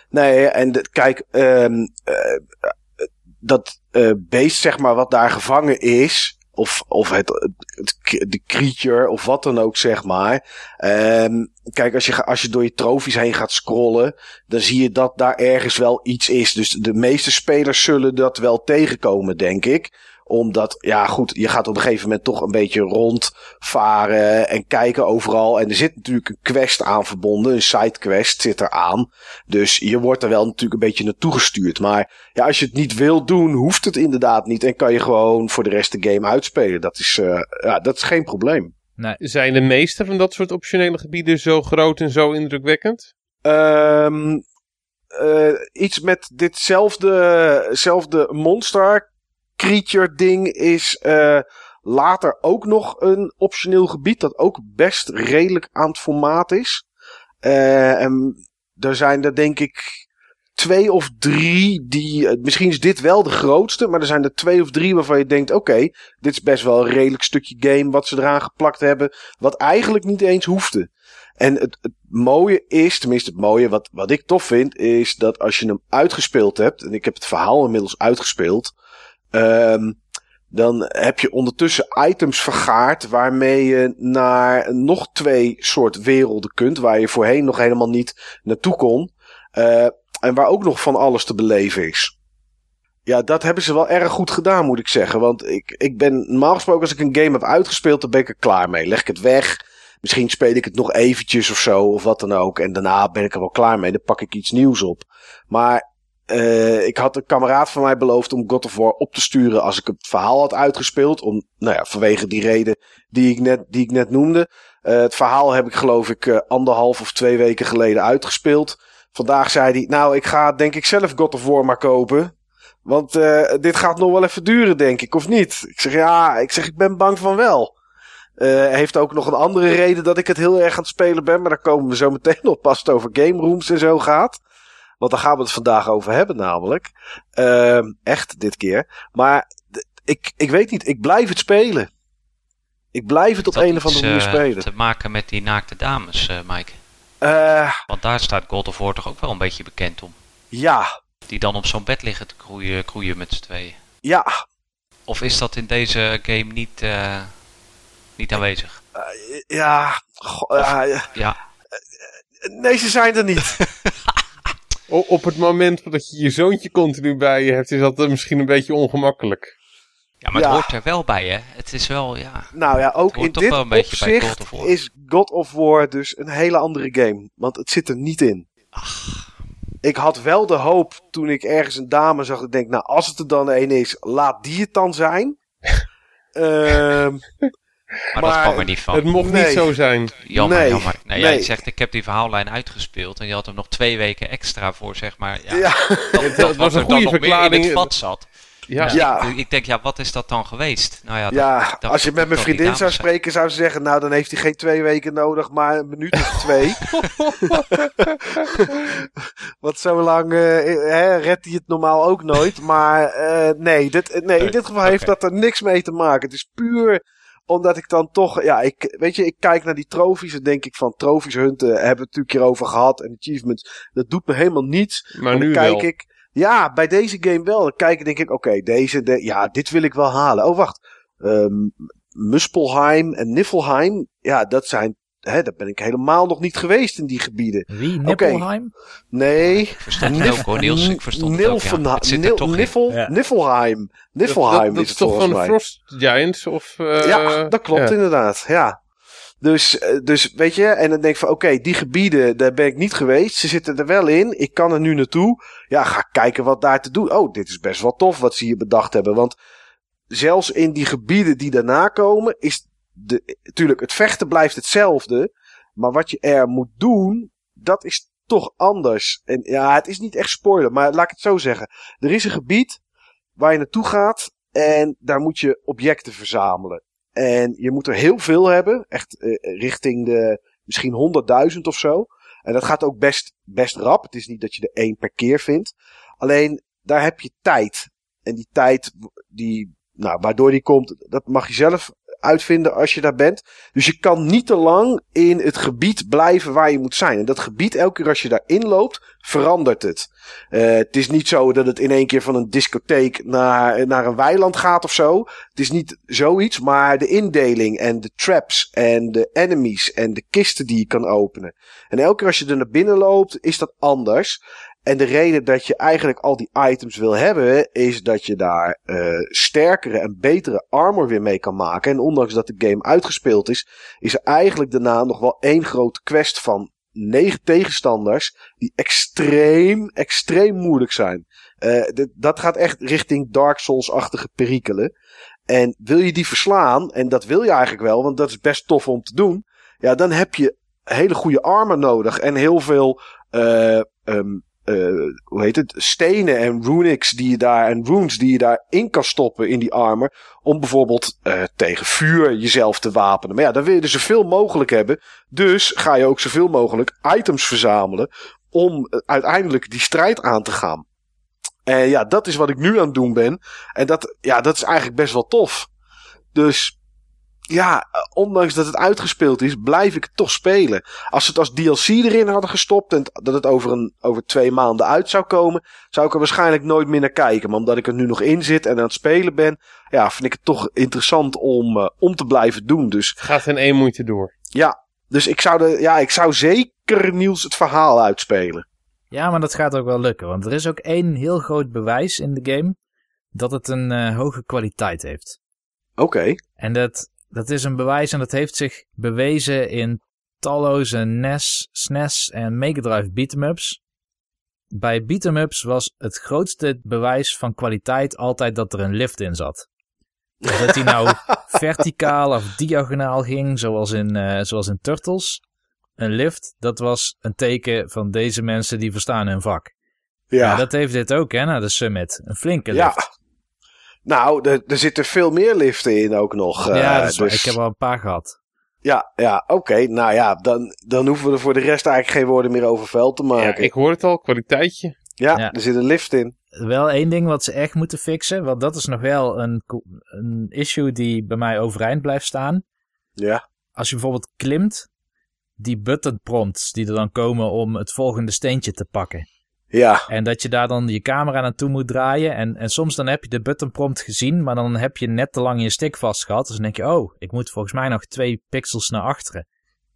Nee, en de, kijk, um, uh, dat uh, beest, zeg maar, wat daar gevangen is, of, of het, de creature, of wat dan ook, zeg maar. Um, kijk, als je, als je door je trofies heen gaat scrollen, dan zie je dat daar ergens wel iets is. Dus de meeste spelers zullen dat wel tegenkomen, denk ik omdat, ja goed, je gaat op een gegeven moment toch een beetje rondvaren en kijken overal. En er zit natuurlijk een quest aan verbonden, een sidequest zit er aan. Dus je wordt er wel natuurlijk een beetje naartoe gestuurd. Maar ja, als je het niet wil doen, hoeft het inderdaad niet. En kan je gewoon voor de rest de game uitspelen. Dat is, uh, ja, dat is geen probleem. Nee. Zijn de meeste van dat soort optionele gebieden zo groot en zo indrukwekkend? Um, uh, iets met ditzelfde monster creature ding is uh, later ook nog een optioneel gebied. Dat ook best redelijk aan het formaat is. Uh, en er zijn er denk ik twee of drie die... Misschien is dit wel de grootste. Maar er zijn er twee of drie waarvan je denkt... Oké, dit is best wel een redelijk stukje game wat ze eraan geplakt hebben. Wat eigenlijk niet eens hoefde. En het, het mooie is, tenminste het mooie, wat, wat ik tof vind, is dat als je hem uitgespeeld hebt. En ik heb het verhaal inmiddels uitgespeeld. Um, dan heb je ondertussen items vergaard waarmee je naar nog twee soort werelden kunt. Waar je voorheen nog helemaal niet naartoe kon. Uh, en waar ook nog van alles te beleven is. Ja, dat hebben ze wel erg goed gedaan, moet ik zeggen. Want ik, ik ben normaal gesproken, als ik een game heb uitgespeeld, dan ben ik er klaar mee. Leg ik het weg. Misschien speel ik het nog eventjes of zo, of wat dan ook. En daarna ben ik er wel klaar mee. Dan pak ik iets nieuws op. Maar uh, ik had een kameraad van mij beloofd om God of War op te sturen als ik het verhaal had uitgespeeld. Om, nou ja, vanwege die reden die ik net, die ik net noemde. Uh, het verhaal heb ik geloof ik uh, anderhalf of twee weken geleden uitgespeeld. Vandaag zei hij, nou ik ga denk ik zelf God of War maar kopen. Want dit gaat nog wel even duren denk ik, of niet? Ik zeg ja, ik zeg ik ben bang van wel. Heeft ook nog een andere reden dat ik het heel erg aan het spelen ben. Maar daar komen we zo meteen op pas over game rooms en zo gaat. Want daar gaan we het vandaag over hebben namelijk. Uh, echt dit keer. Maar ik, ik weet niet, ik blijf het spelen. Ik blijf het op een of andere manier uh, spelen. te maken met die naakte dames, uh, Mike? Uh, Want daar staat God of War toch ook wel een beetje bekend om? Ja. Die dan op zo'n bed liggen te kroeien, kroeien met z'n tweeën. Ja. Of is dat in deze game niet, uh, niet aanwezig? ja. Of, ja. Nee, ze zijn er niet. <laughs> op het moment dat je je zoontje continu bij je hebt, is dat misschien een beetje ongemakkelijk. Ja, maar het ja. hoort er wel bij, hè? Het is wel, ja... Nou ja, ook in dit opzicht God is God of War dus een hele andere game. Want het zit er niet in. Ach. Ik had wel de hoop toen ik ergens een dame zag. Ik denk, nou, als het er dan een is, laat die het dan zijn. um, <laughs> maar, maar, dat kwam er niet van. Het mocht nee. niet zo zijn. Jammer, nee. jammer. Nee, nee. jij zegt, ik heb die verhaallijn uitgespeeld. En je had hem nog twee weken extra voor, zeg maar. Ja, ja. <laughs> Dat, dat, dat was een goede verklaring. in het vat zat. Ja. Ja. Ik, ik, denk, ja, wat is dat dan geweest? Nou ja, ja dat, als je met mijn vriendin zou spreken, zou ze zeggen: Nou, dan heeft hij geen twee weken nodig, maar een minuut of twee. <laughs> Want zo lang uh, hè, redt hij het normaal ook nooit. Maar uh, nee, dit, nee, in dit geval heeft dat er niks mee te maken. Het is puur omdat ik dan toch, ja, ik, weet je, ik kijk naar die trofies en denk ik van trofies hunten hebben we het natuurlijk hierover gehad en achievements. Dat doet me helemaal niets. Maar nu dan kijk wel. ik, ja, bij deze game wel. Dan kijk ik denk ik, oké, okay, deze, de, ja, dit wil ik wel halen. Oh, wacht. Um, Muspelheim en Niflheim, ja, dat zijn, hè, daar ben ik helemaal nog niet geweest in die gebieden. Wie? Niflheim? Okay. Nee. Ik verstond het ook hoor, Niels. Ik verstond het ook, ja. Het zit er toch Niffel, Ja. Niflheim. Niflheim dat, dat, dat is is het toch volgens van mij. Frost Giants? Of, uh, Ja, dat klopt ja. inderdaad. Ja. Dus, dus weet je, en dan denk ik van oké, okay, die gebieden, daar ben ik niet geweest. Ze zitten er wel in. Ik kan er nu naartoe. Ja, ga kijken wat daar te doen. Oh, dit is best wel tof wat ze hier bedacht hebben. Want zelfs in die gebieden die daarna komen, is de, natuurlijk, het vechten blijft hetzelfde. Maar wat je er moet doen, dat is toch anders. En ja, het is niet echt spoiler, maar laat ik het zo zeggen. Er is een gebied waar je naartoe gaat en daar moet je objecten verzamelen. En je moet er heel veel hebben. Echt uh, richting de misschien 100.000 of zo. En dat gaat ook best, best rap. Het is niet dat je er één per keer vindt. Alleen daar heb je tijd. En die tijd, die, nou, waardoor die komt, dat mag je zelf uitvinden als je daar bent. Dus je kan niet te lang in het gebied blijven waar je moet zijn. En dat gebied, elke keer als je daarin loopt, verandert het. Uh, het is niet zo dat het in één keer van een discotheek naar, naar een weiland gaat of zo. Het is niet zoiets, maar de indeling en de traps en de enemies en de kisten die je kan openen. En elke keer als je er naar binnen loopt, is dat anders. En de reden dat je eigenlijk al die items wil hebben, is dat je daar uh, sterkere en betere armor weer mee kan maken. En ondanks dat de game uitgespeeld is, is er eigenlijk daarna nog wel één grote quest van negen tegenstanders die extreem, extreem moeilijk zijn. Uh, dat gaat echt richting Dark Souls-achtige perikelen. En wil je die verslaan, en dat wil je eigenlijk wel, want dat is best tof om te doen. Ja, dan heb je hele goede armor nodig en heel veel uh, um, uh, hoe heet het, stenen en runics die je daar, en runes die je daar in kan stoppen in die armor. Om bijvoorbeeld uh, tegen vuur jezelf te wapenen. Maar ja, dan wil je er zoveel mogelijk hebben. Dus ga je ook zoveel mogelijk items verzamelen. Om uh, uiteindelijk die strijd aan te gaan. En ja, dat is wat ik nu aan het doen ben. En dat, ja, dat is eigenlijk best wel tof. Dus ja, ondanks dat het uitgespeeld is, blijf ik het toch spelen. Als ze het als DLC erin hadden gestopt en dat het over, een, over twee maanden uit zou komen, zou ik er waarschijnlijk nooit meer naar kijken. Maar omdat ik er nu nog in zit en aan het spelen ben, ja, vind ik het toch interessant om, uh, om te blijven doen. Dus Het gaat in één moeite door. ja, dus ik zou, de, ja, ik zou zeker Niels het verhaal uitspelen. Ja, maar dat gaat ook wel lukken. Want er is ook één heel groot bewijs in de game. dat het een eh, hoge kwaliteit heeft. Oké. En dat, dat is een bewijs en dat heeft zich bewezen in talloze NES, SNES en Mega Drive beat'em-ups. Bij beat'em-ups was het grootste bewijs van kwaliteit altijd dat er een lift in zat. Dus dat die nou <laughs> verticaal of diagonaal ging, zoals in, eh, zoals in Turtles. Een lift, dat was een teken van deze mensen die verstaan hun vak. Ja, dat heeft dit ook, hè, naar de Summit. Een flinke ja. Nou, er, er zitten veel meer liften in ook nog. eh, ja, dat is waar. dus- ik heb er al een paar gehad. Ja, ja oké. Nou ja, dan, dan hoeven we er voor de rest eigenlijk geen woorden meer over vuil te Ja, maken. ik hoor het al, kwaliteitje. Ja, Ja. er zit een lift in. Wel één ding wat ze echt moeten fixen, want dat is nog wel een, een issue die bij mij overeind blijft staan. Ja, Als je bijvoorbeeld klimt, die button prompts die er dan komen om het volgende steentje te pakken. Ja, En dat je daar dan je camera naartoe moet draaien. En, en soms dan heb je de button prompt gezien, maar dan heb je net te lang je stick vast gehad. Dus dan denk je, oh, ik moet volgens mij nog twee pixels naar achteren.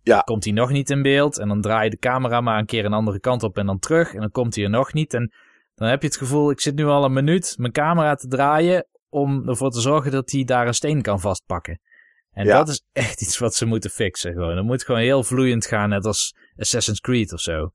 Ja. Dan komt hij nog niet in beeld en dan draai je de camera maar een keer een andere kant op en dan terug. En dan komt hij er nog niet. En dan heb je het gevoel, ik zit nu al een minuut mijn camera te draaien om ervoor te zorgen dat hij daar een steen kan vastpakken. En Ja. dat is <laughs> echt iets wat ze moeten fixen. Gewoon. Dat moet gewoon heel vloeiend gaan, net als Assassin's Creed of zo.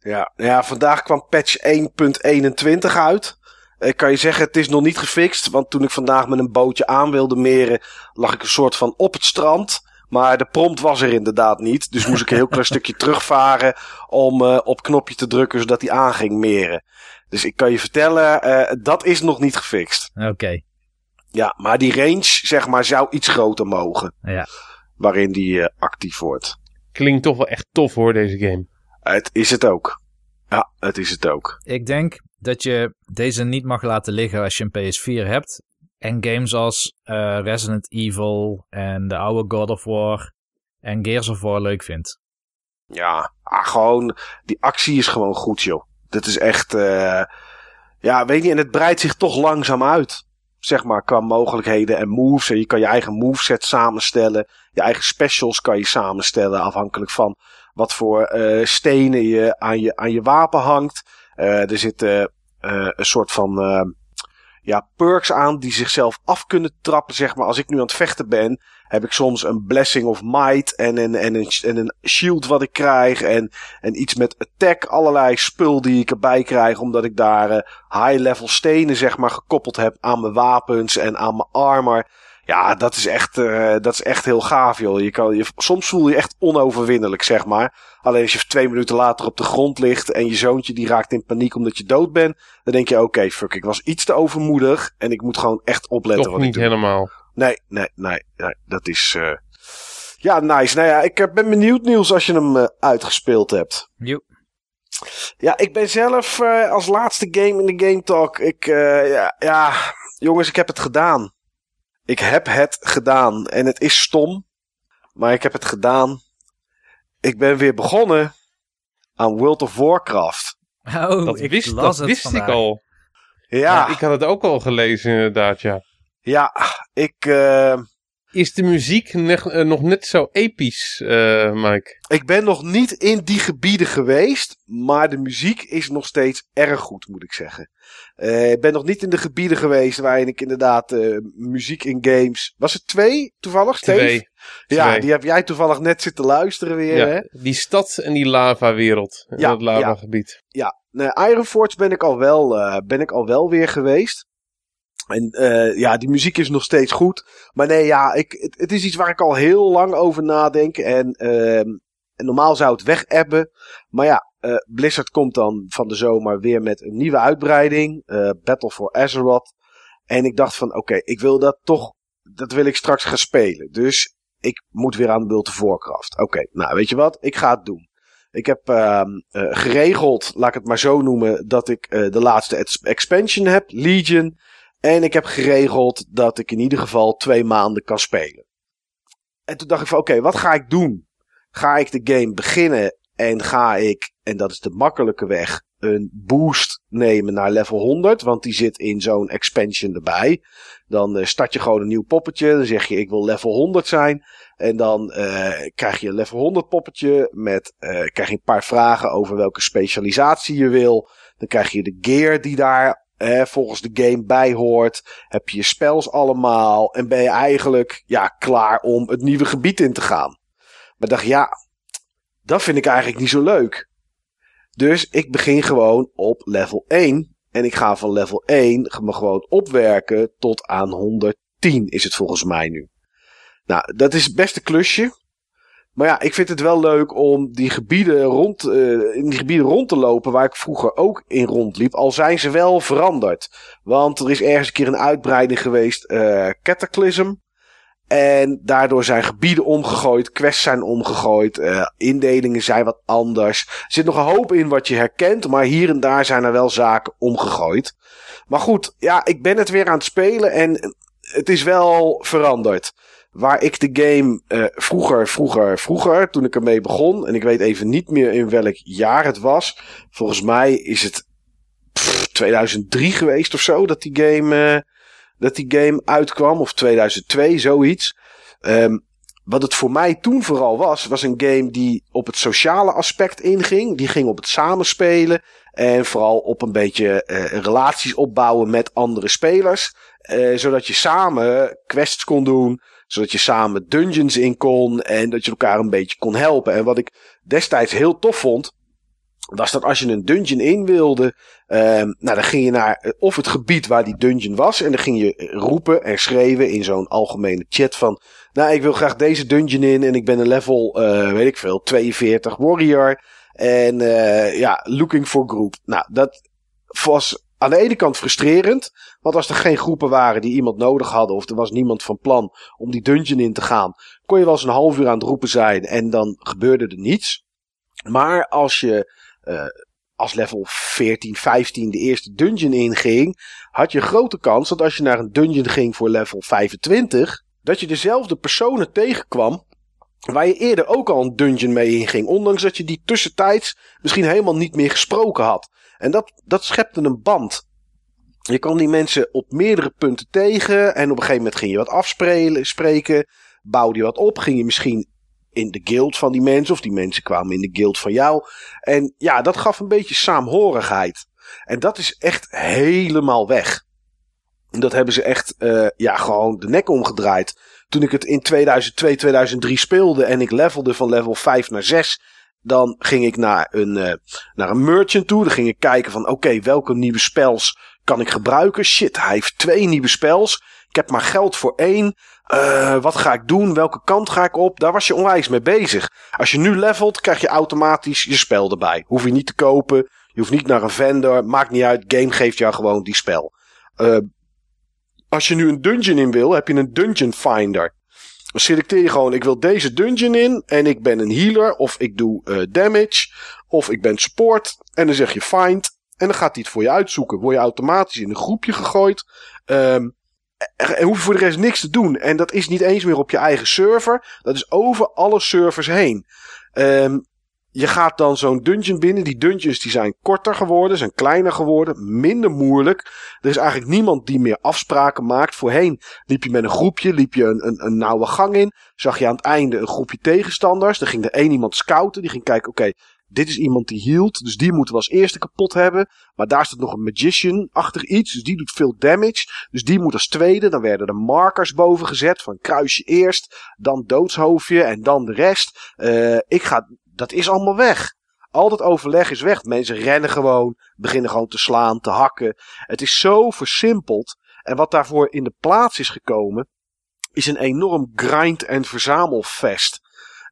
Ja. ja, vandaag kwam patch 1.21 uit. Ik kan je zeggen, het is nog niet gefixt. Want toen ik vandaag met een bootje aan wilde meren, lag ik een soort van op het strand. Maar de prompt was er inderdaad niet. Dus moest ik een heel klein <laughs> stukje terugvaren om eh, op knopje te drukken zodat hij aan ging meren. Dus ik kan je vertellen, eh, dat is nog niet gefixt. Oké, Ja, maar die range, zeg maar, zou iets groter mogen. ja. Waarin die eh, actief wordt. Klinkt toch wel echt tof hoor, deze game. Het is het ook. Ja, het is het ook. Ik denk dat je deze niet mag laten liggen als je een PS4 hebt. En games als eh, Resident Evil en de oude God of War en Gears of War leuk vindt. Ja, ah, gewoon, die actie is gewoon goed, joh. Dat is echt, eh ja, weet je, en het breidt zich toch langzaam uit. Zeg maar, qua mogelijkheden en moves. En je kan je eigen moveset samenstellen. Je eigen specials kan je samenstellen, afhankelijk van wat voor eh, stenen je aan, je aan je wapen hangt. Eh, er zitten eh, een soort van ja, perks aan die zichzelf af kunnen trappen. Zeg maar, als ik nu aan het vechten ben, heb ik soms een Blessing of Might en een, en een, en een shield wat ik krijg. En, en iets met attack, allerlei spul die ik erbij krijg. Omdat ik daar high-level stenen zeg maar gekoppeld heb aan mijn wapens en aan mijn armor. Ja, dat is echt, eh, dat is echt heel gaaf, joh. Je kan, je, soms voel je je echt onoverwinnelijk, zeg maar. Alleen als je twee minuten later op de grond ligt en je zoontje die raakt in paniek omdat je dood bent. Dan denk je, oké, fuck, ik was iets te overmoedig en ik moet gewoon echt opletten Toch wat ik niet doe. helemaal. Nee, nee, nee, nee, dat is... eh Ja, nice. Nou ja, ik eh, ben benieuwd, Niels, als je hem eh, uitgespeeld hebt. Joep. Ja, ik ben zelf eh, als laatste game in de Game Talk. Ik, eh, ja, ja, jongens, ik heb het gedaan. Ik heb het gedaan. En het is stom, maar ik heb het gedaan. Ik ben weer begonnen aan World of Warcraft. Oh, Dat ik wist, las dat het wist vandaag. ik al. Ja, Ja, ik had het ook al gelezen inderdaad, ja. ja, ik, eh, Is de muziek eh, nog net zo episch, eh, Mike? Ik ben nog niet in die gebieden geweest, maar de muziek is nog steeds erg goed, moet ik zeggen. Eh, ik ben nog niet in de gebieden geweest waarin ik inderdaad muziek in games. Was het twee toevallig? Steve? Twee. Ja, Twee. die heb jij toevallig net zitten luisteren weer. Ja, Hè? die stad en die lava-wereld. Ja, Ja, dat lava-gebied. Ja, nee, Ironforge ben ik al wel, ben ik al wel weer geweest. En eh, ja, die muziek is nog steeds goed. Maar nee, ja, ik, het, is iets waar ik al heel lang over nadenk. En, ehm, normaal zou het weg. Maar ja, eh, Blizzard komt dan van de zomer weer met een nieuwe uitbreiding. eh, Battle for Azeroth. En ik dacht van, oké, ik wil dat toch, dat wil ik straks gaan spelen. Dus ik moet weer aan World of Warcraft. Oké, nou weet je wat, ik ga het doen. Ik heb ehm, eh, geregeld, laat ik het maar zo noemen, dat ik de laatste ex- expansion heb, Legion. En ik heb geregeld dat ik in ieder geval twee maanden kan spelen. En toen dacht ik van, oké, wat ga ik doen? Ga ik de game beginnen en ga ik, en dat is de makkelijke weg, een boost nemen naar level 100? Want die zit in zo'n expansion erbij. Dan eh, start je gewoon een nieuw poppetje. Dan zeg je, ik wil level 100 zijn. En dan eh, krijg je een level 100 poppetje met eh, krijg je een paar vragen over welke specialisatie je wil. Dan krijg je de gear die daar volgens de game bijhoort. Heb je je spels allemaal. En ben je eigenlijk ja, klaar om het nieuwe gebied in te gaan. Maar dacht, ja, dat vind ik eigenlijk niet zo leuk. Dus ik begin gewoon op level 1. En ik ga van level 1 me gewoon opwerken tot aan 110 is het volgens mij nu. Nou, dat is het beste klusje. Maar ja, ik vind het wel leuk om die gebieden rond, uh, in die gebieden rond te lopen waar ik vroeger ook in rondliep. Al zijn ze wel veranderd. Want er is ergens een keer een uitbreiding geweest, uh, Cataclysm. En daardoor zijn gebieden omgegooid, quests zijn omgegooid, uh, indelingen zijn wat anders. Er zit nog een hoop in wat je herkent, maar hier en daar zijn er wel zaken omgegooid. Maar goed, ja, ik ben het weer aan het spelen en het is wel veranderd. Waar ik de game uh, vroeger, vroeger, vroeger, toen ik ermee begon, en ik weet even niet meer in welk jaar het was. Volgens mij is het pff, 2003 geweest of zo dat die game, uh, dat die game uitkwam, of 2002, zoiets. Um, wat het voor mij toen vooral was, was een game die op het sociale aspect inging. Die ging op het samenspelen. En vooral op een beetje uh, relaties opbouwen met andere spelers. Zodat je samen quests kon doen zodat je samen dungeons in kon en dat je elkaar een beetje kon helpen. En wat ik destijds heel tof vond, was dat als je een dungeon in wilde, um, nou dan ging je naar eh, of het gebied waar die dungeon was en dan ging je roepen en schreeuwen in zo'n algemene chat van, nou ik wil graag deze dungeon in en ik ben een level, uh, weet ik veel, 42 warrior en ja, looking for group. Nou dat was aan de ene kant frustrerend. Want als er geen groepen waren die iemand nodig hadden. Of er was niemand van plan om die dungeon in te gaan. Kon je wel eens een half uur aan het roepen zijn. En dan gebeurde er niets. Maar als je uh, als level 14, 15 de eerste dungeon inging. Had je grote kans dat als je naar een dungeon ging voor level 25. Dat je dezelfde personen tegenkwam. Waar je eerder ook al een dungeon mee inging. Ondanks dat je die tussentijds misschien helemaal niet meer gesproken had. En dat, dat schepte een band. Je kwam die mensen op meerdere punten tegen. En op een gegeven moment ging je wat afspreken. Bouwde je wat op. Ging je misschien in de guild van die mensen. Of die mensen kwamen in de guild van jou. En ja, dat gaf een beetje saamhorigheid. En dat is echt helemaal weg. En dat hebben ze echt uh, ja, gewoon de nek omgedraaid. Toen ik het in 2002, 2003 speelde en ik levelde van level 5 naar 6 dan ging ik naar een, uh, naar een merchant toe. Dan ging ik kijken van oké, welke nieuwe spels kan ik gebruiken? Shit, hij heeft twee nieuwe spels. Ik heb maar geld voor één. Uh, wat ga ik doen? Welke kant ga ik op? Daar was je onwijs mee bezig. Als je nu levelt, krijg je automatisch je spel erbij. Hoef je niet te kopen. Je hoeft niet naar een vendor. Maakt niet uit. Game geeft jou gewoon die spel. Uh, als je nu een dungeon in wil, heb je een dungeon finder. Selecteer je gewoon, ik wil deze dungeon in en ik ben een healer of ik doe uh, damage of ik ben support. En dan zeg je find en dan gaat hij het voor je uitzoeken. Word je automatisch in een groepje gegooid. Um, en hoef je voor de rest niks te doen. En dat is niet eens meer op je eigen server. Dat is over alle servers heen. Um, je gaat dan zo'n dungeon binnen. Die dungeons die zijn korter geworden, zijn kleiner geworden, minder moeilijk. Er is eigenlijk niemand die meer afspraken maakt. Voorheen liep je met een groepje, liep je een, een, een nauwe gang in. Zag je aan het einde een groepje tegenstanders. Dan ging er één iemand scouten. Die ging kijken, oké, dit is iemand die hield. Dus die moeten we als eerste kapot hebben. Maar daar staat nog een magician achter iets. Dus die doet veel damage. Dus die moet als tweede. Dan werden er markers boven gezet. Van kruisje eerst. Dan doodshoofdje. En dan de rest. Uh, ik ga dat is allemaal weg. Al dat overleg is weg. Mensen rennen gewoon, beginnen gewoon te slaan, te hakken. Het is zo versimpeld. En wat daarvoor in de plaats is gekomen, is een enorm grind- en verzamelfest.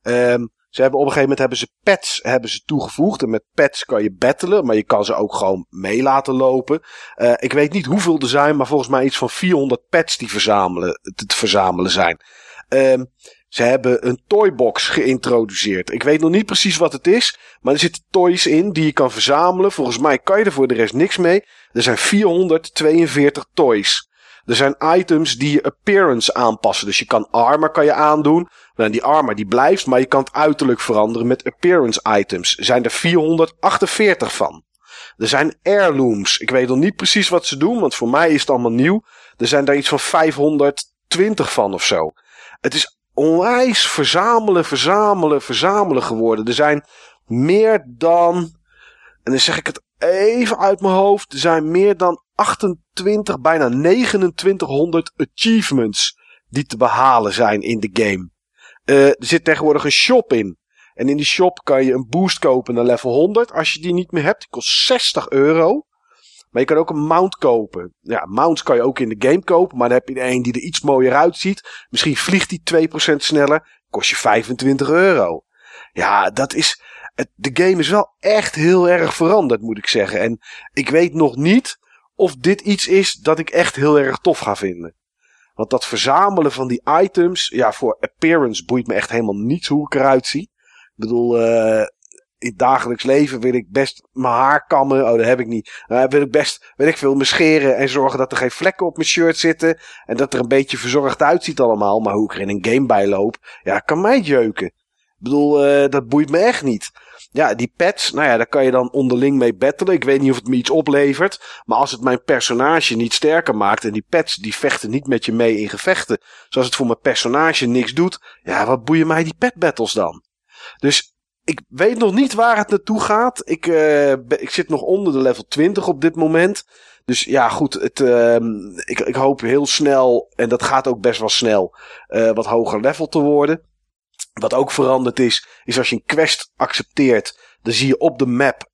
Um, ze hebben op een gegeven moment hebben ze pets hebben ze toegevoegd. En met pets kan je battelen, maar je kan ze ook gewoon mee laten lopen. Uh, ik weet niet hoeveel er zijn, maar volgens mij iets van 400 pets die verzamelen, te verzamelen zijn. Um, ze hebben een toybox geïntroduceerd. Ik weet nog niet precies wat het is, maar er zitten toys in die je kan verzamelen. Volgens mij kan je er voor de rest niks mee. Er zijn 442 toys. Er zijn items die je appearance aanpassen. Dus je kan armor kan je aandoen. Nou, die armor die blijft, maar je kan het uiterlijk veranderen met appearance items. Er zijn er 448 van. Er zijn heirlooms. Ik weet nog niet precies wat ze doen, want voor mij is het allemaal nieuw. Er zijn daar iets van 520 van of zo. Het is onwijs verzamelen, verzamelen, verzamelen geworden. Er zijn meer dan, en dan zeg ik het even uit mijn hoofd, er zijn meer dan 28, bijna 2900 achievements die te behalen zijn in de game. Uh, er zit tegenwoordig een shop in. En in die shop kan je een boost kopen naar level 100. Als je die niet meer hebt, die kost 60 euro. Maar je kan ook een mount kopen. Ja, mounts kan je ook in de game kopen. Maar dan heb je er een die er iets mooier uitziet. Misschien vliegt die 2% sneller. Kost je 25 euro. Ja, dat is. de game is wel echt heel erg veranderd, moet ik zeggen. En ik weet nog niet of dit iets is dat ik echt heel erg tof ga vinden. Want dat verzamelen van die items, ja, voor appearance boeit me echt helemaal niets hoe ik eruit zie. Ik bedoel, uh, in het dagelijks leven wil ik best mijn haar kammen. Oh, dat heb ik niet. Uh, wil ik best, weet ik veel, me scheren en zorgen dat er geen vlekken op mijn shirt zitten. En dat er een beetje verzorgd uitziet allemaal. Maar hoe ik er in een game bij loop, ja, kan mij jeuken. Ik bedoel, uh, dat boeit me echt niet. Ja, die pets, nou ja, daar kan je dan onderling mee battelen. Ik weet niet of het me iets oplevert. Maar als het mijn personage niet sterker maakt. En die pets die vechten niet met je mee in gevechten. Zoals het voor mijn personage niks doet. Ja, wat boeien mij die pet battles dan? Dus ik weet nog niet waar het naartoe gaat. Ik, uh, ik zit nog onder de level 20 op dit moment. Dus ja, goed. Het, uh, ik, ik hoop heel snel, en dat gaat ook best wel snel, uh, wat hoger level te worden. Wat ook veranderd is, is als je een quest accepteert, dan zie je op de map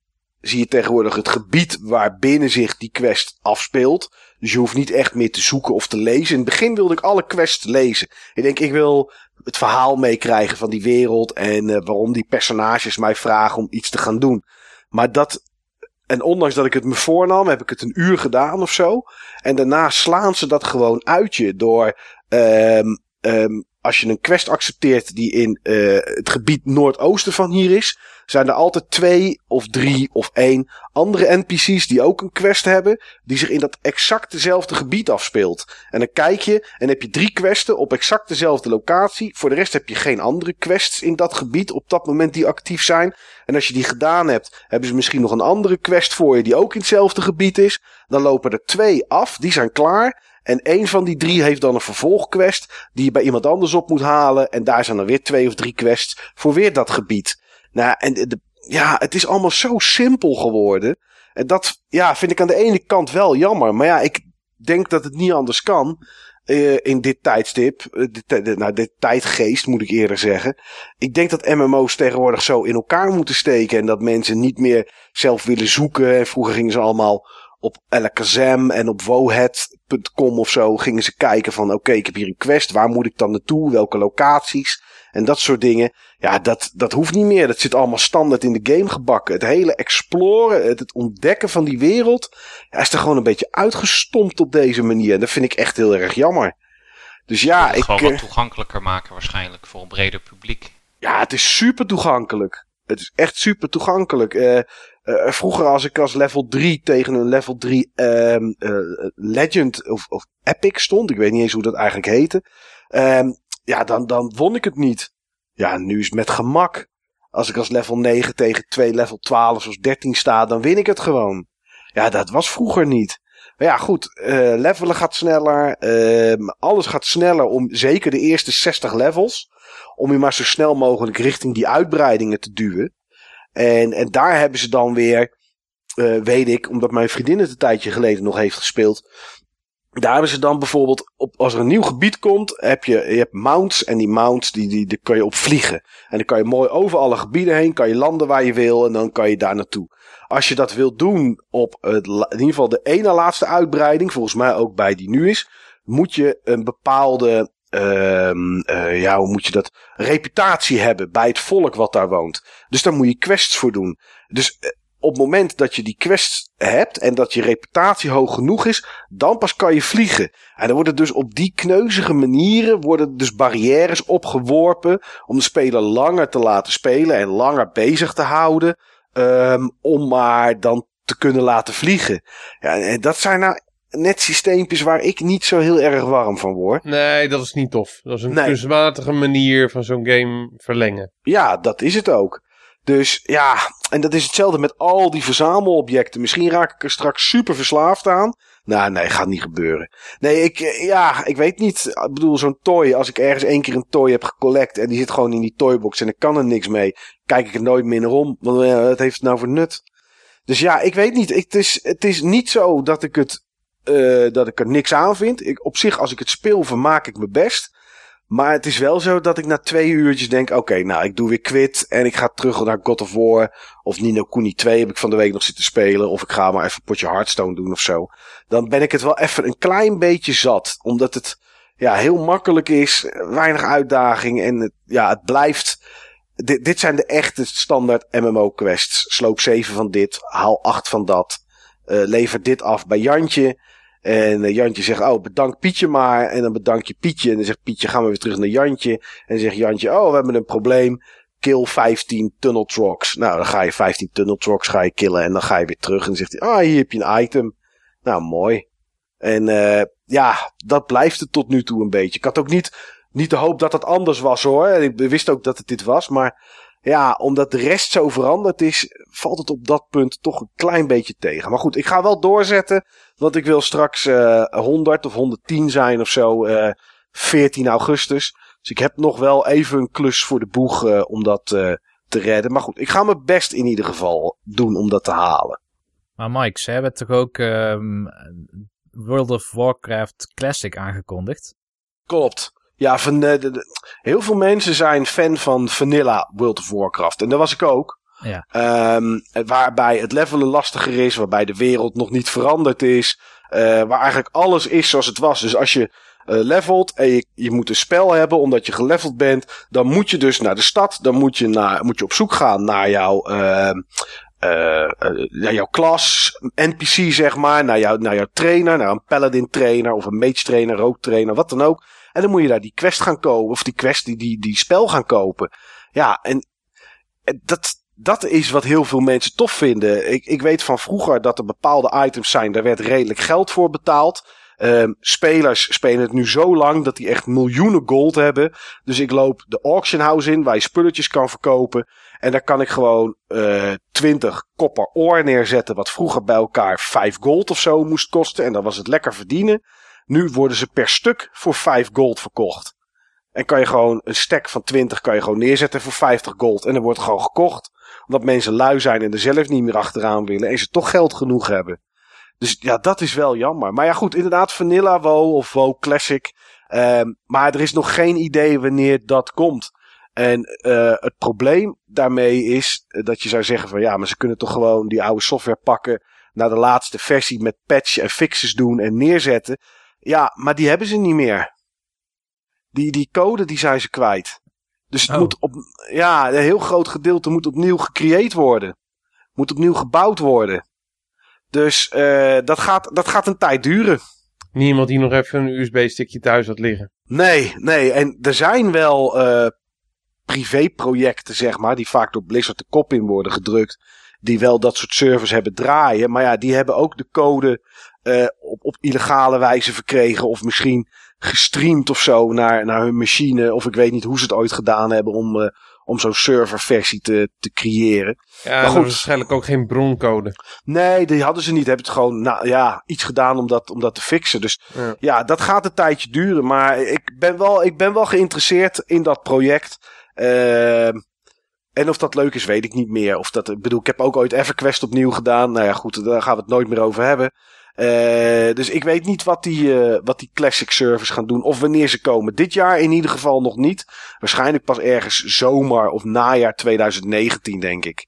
zie je tegenwoordig het gebied waar binnen zich die quest afspeelt. Dus je hoeft niet echt meer te zoeken of te lezen. In het begin wilde ik alle quests lezen. Ik denk, ik wil het verhaal meekrijgen van die wereld en uh, waarom die personages mij vragen om iets te gaan doen. Maar dat, en ondanks dat ik het me voornam, heb ik het een uur gedaan of zo. En daarna slaan ze dat gewoon uit je door, um, um, als je een quest accepteert die in uh, het gebied noordoosten van hier is, zijn er altijd twee of drie of één andere NPC's die ook een quest hebben, die zich in dat exact dezelfde gebied afspeelt. En dan kijk je en heb je drie questen op exact dezelfde locatie. Voor de rest heb je geen andere quests in dat gebied op dat moment die actief zijn. En als je die gedaan hebt, hebben ze misschien nog een andere quest voor je die ook in hetzelfde gebied is. Dan lopen er twee af, die zijn klaar. En één van die drie heeft dan een vervolgquest die je bij iemand anders op moet halen. En daar zijn er weer twee of drie quests voor weer dat gebied. Nou, en de, ja, het is allemaal zo simpel geworden. En dat ja, vind ik aan de ene kant wel jammer. Maar ja, ik denk dat het niet anders kan. Uh, in dit tijdstip, uh, dit, nou, dit tijdgeest moet ik eerder zeggen. Ik denk dat MMO's tegenwoordig zo in elkaar moeten steken. En dat mensen niet meer zelf willen zoeken. En vroeger gingen ze allemaal op Alakazam en op Wohead.com of zo gingen ze kijken van oké, ik heb hier een quest, waar moet ik dan naartoe, welke locaties en dat soort dingen. Ja, dat, dat hoeft niet meer. Dat zit allemaal standaard in de game gebakken. Het hele exploren, het, het ontdekken van die wereld, ja, is er gewoon een beetje uitgestompt op deze manier. En dat vind ik echt heel erg jammer. Dus ja, ik. Gewoon wat eh, toegankelijker maken waarschijnlijk voor een breder publiek. Ja, het is super toegankelijk. Het is echt super toegankelijk. Uh, uh, vroeger als ik als level 3 tegen een level 3 um, uh, Legend of, of Epic stond. Ik weet niet eens hoe dat eigenlijk heette. Um, ja, dan, dan won ik het niet. Ja, nu is het met gemak. Als ik als level 9 tegen twee level 12 of 13 sta, dan win ik het gewoon. Ja, dat was vroeger niet. Maar ja, goed. Uh, levelen gaat sneller. Uh, alles gaat sneller om zeker de eerste 60 levels. Om je maar zo snel mogelijk richting die uitbreidingen te duwen. En, en daar hebben ze dan weer, uh, weet ik, omdat mijn vriendin het een tijdje geleden nog heeft gespeeld. Daar hebben ze dan bijvoorbeeld, op, als er een nieuw gebied komt, heb je, je hebt mounts. En die mounts, die, die, die kan je op vliegen. En dan kan je mooi over alle gebieden heen, kan je landen waar je wil. En dan kan je daar naartoe. Als je dat wilt doen op het, in ieder geval de ene laatste uitbreiding, volgens mij ook bij die nu is, moet je een bepaalde uh, ja, hoe moet je dat? Reputatie hebben bij het volk wat daar woont. Dus daar moet je quests voor doen. Dus uh, op het moment dat je die quests hebt en dat je reputatie hoog genoeg is, dan pas kan je vliegen. En dan worden dus op die kneuzige manieren worden dus barrières opgeworpen om de speler langer te laten spelen en langer bezig te houden. Um, om maar dan te kunnen laten vliegen. Ja, en dat zijn nou net systeempjes waar ik niet zo heel erg warm van word. Nee, dat is niet tof. Dat is een nee. kunstmatige manier van zo'n game verlengen. Ja, dat is het ook. Dus ja, en dat is hetzelfde met al die verzamelobjecten. Misschien raak ik er straks super verslaafd aan. Nou, nee, gaat niet gebeuren. Nee, ik, ja, ik weet niet. Ik bedoel, zo'n toy. Als ik ergens één keer een toy heb gecollect en die zit gewoon in die toybox en ik kan er niks mee, kijk ik er nooit meer om. Want ja, wat heeft het nou voor nut? Dus ja, ik weet niet. Het is, het is niet zo dat ik het eh, dat ik er niks aan vind. Ik, op zich, als ik het speel, vermaak ik me best. Maar het is wel zo dat ik na twee uurtjes denk: oké, nou, ik doe weer quit. En ik ga terug naar God of War. Of Nino Kuni 2 heb ik van de week nog zitten spelen. Of ik ga maar even een potje Hearthstone doen of zo. Dan ben ik het wel even een klein beetje zat. Omdat het ja, heel makkelijk is. Weinig uitdaging. En het, ja, het blijft. Dit, zijn de echte standaard MMO-quests. Sloop 7 van dit, haal 8 van dat. Uh, lever dit af bij Jantje. En uh, Jantje zegt, oh, bedank Pietje maar. En dan bedank je Pietje. En dan zegt Pietje, gaan we weer terug naar Jantje. En dan zegt Jantje, oh, we hebben een probleem. Kill 15 tunnel trucks. Nou, dan ga je 15 tunnel trucks ga je killen. En dan ga je weer terug. En dan zegt hij, ah, hier heb je een item. Nou, mooi. En uh, ja, dat blijft het tot nu toe een beetje. Ik had ook niet, niet de hoop dat het anders was hoor. Ik wist ook dat het dit was. Maar ja, omdat de rest zo veranderd is, valt het op dat punt toch een klein beetje tegen. Maar goed, ik ga wel doorzetten. Want ik wil straks uh, 100 of 110 zijn of zo. Uh, 14 augustus. Dus ik heb nog wel even een klus voor de boeg uh, om dat te redden. Maar goed, ik ga mijn best in ieder geval doen om dat te halen. Maar Mike, ze hebben toch ook um, World of Warcraft Classic aangekondigd? Klopt. Ja, van de, de, de, heel veel mensen zijn fan van Vanilla World of Warcraft. En dat was ik ook. Ja. Um, waarbij het levelen lastiger is, waarbij de wereld nog niet veranderd is. Uh, waar eigenlijk alles is zoals het was. Dus als je uh, levelt en je, moet een spel hebben omdat je geleveld bent, dan moet je dus naar de stad. Dan moet je, naar, moet je op zoek gaan naar jouw, uh, uh, naar jouw klas, NPC zeg maar, naar, jou, naar jouw trainer, naar een paladin trainer of een mage trainer, rook trainer, wat dan ook. En dan moet je daar die quest gaan kopen, of die quest, die, die, die spel gaan kopen. Ja, en dat, dat is wat heel veel mensen tof vinden. Ik, ik weet van vroeger dat er bepaalde items zijn, daar werd redelijk geld voor betaald. Um, spelers spelen het nu zo lang dat die echt miljoenen gold hebben. Dus ik loop de auction house in waar je spulletjes kan verkopen. En daar kan ik gewoon uh, 20 kopper oor neerzetten. Wat vroeger bij elkaar 5 gold of zo moest kosten. En dan was het lekker verdienen. Nu worden ze per stuk voor 5 gold verkocht. En kan je gewoon een stack van 20 kan je gewoon neerzetten voor 50 gold. En dan wordt gewoon gekocht. Omdat mensen lui zijn en er zelf niet meer achteraan willen. En ze toch geld genoeg hebben. Dus ja, dat is wel jammer. Maar ja, goed, inderdaad, Vanilla WoW of WoW Classic. Um, maar er is nog geen idee wanneer dat komt. En uh, het probleem daarmee is dat je zou zeggen van ja, maar ze kunnen toch gewoon die oude software pakken. Naar de laatste versie met patch en fixes doen en neerzetten. Ja, maar die hebben ze niet meer. Die, die code die zijn ze kwijt. Dus het oh. moet op, ja, een heel groot gedeelte moet opnieuw gecreëerd worden. Moet opnieuw gebouwd worden. Dus uh, dat, gaat, dat gaat een tijd duren. Niemand die nog even een USB-stickje thuis had liggen. Nee, nee. En er zijn wel uh, privéprojecten, zeg maar, die vaak door Blizzard de kop in worden gedrukt. Die wel dat soort servers hebben draaien. Maar ja, die hebben ook de code uh, op, op illegale wijze verkregen. Of misschien gestreamd of zo naar, naar hun machine. Of ik weet niet hoe ze het ooit gedaan hebben om, uh, om zo'n serverversie te, te creëren. Ja, maar goed. waarschijnlijk ook geen broncode. Nee, die hadden ze niet. Hebben het gewoon nou, ja, iets gedaan om dat, om dat te fixen. Dus ja. ja. dat gaat een tijdje duren. Maar ik ben wel, ik ben wel geïnteresseerd in dat project. Uh, en of dat leuk is, weet ik niet meer. Of dat, ik bedoel, ik heb ook ooit EverQuest opnieuw gedaan. Nou ja, goed, daar gaan we het nooit meer over hebben. Uh, dus ik weet niet wat die, uh, wat die classic servers gaan doen. Of wanneer ze komen. Dit jaar in ieder geval nog niet. Waarschijnlijk pas ergens zomer of najaar 2019, denk ik.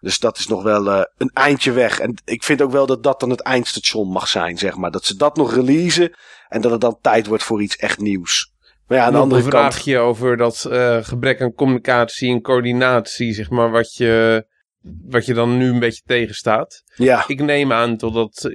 Dus dat is nog wel uh, een eindje weg. En ik vind ook wel dat dat dan het eindstation mag zijn, zeg maar. Dat ze dat nog releasen. En dat het dan tijd wordt voor iets echt nieuws. Maar ja, aan de andere een kant. vraagje over dat gebrek aan communicatie en coördinatie, zeg maar, wat je wat je dan nu een beetje tegenstaat. Ja. Ik neem aan totdat,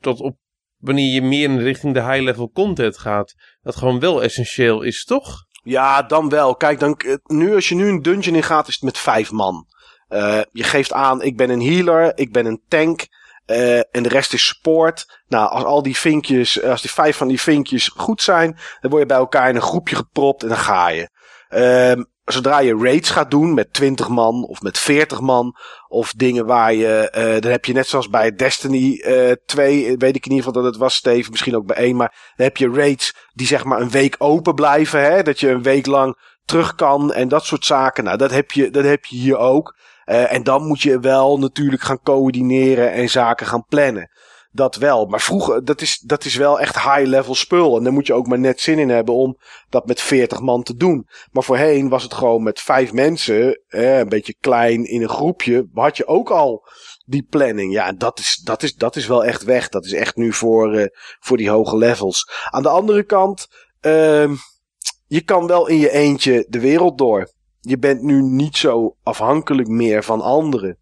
tot op wanneer je meer in de richting de high-level content gaat, dat gewoon wel essentieel is, toch? Ja, dan wel. Kijk, dan, nu, als je nu een dungeon in gaat, is het met vijf man. Uh, je geeft aan, ik ben een healer, ik ben een tank. Uh, en de rest is support. Nou, als al die vinkjes, als die vijf van die vinkjes goed zijn, dan word je bij elkaar in een groepje gepropt en dan ga je. Uh, zodra je raids gaat doen met 20 man of met 40 man. Of dingen waar je, uh, dan heb je net zoals bij Destiny uh, 2, weet ik in ieder geval dat het was, Steven, misschien ook bij 1. Maar dan heb je raids die zeg maar een week open blijven. Hè? Dat je een week lang terug kan en dat soort zaken. Nou, dat heb je, dat heb je hier ook. Uh, en dan moet je wel natuurlijk gaan coördineren en zaken gaan plannen. Dat wel. Maar vroeger, dat is, dat is wel echt high-level spul. En daar moet je ook maar net zin in hebben om dat met 40 man te doen. Maar voorheen was het gewoon met vijf mensen, eh, een beetje klein in een groepje, had je ook al die planning. Ja, dat is, dat is, dat is wel echt weg. Dat is echt nu voor, uh, voor die hoge levels. Aan de andere kant, uh, je kan wel in je eentje de wereld door. Je bent nu niet zo afhankelijk meer van anderen.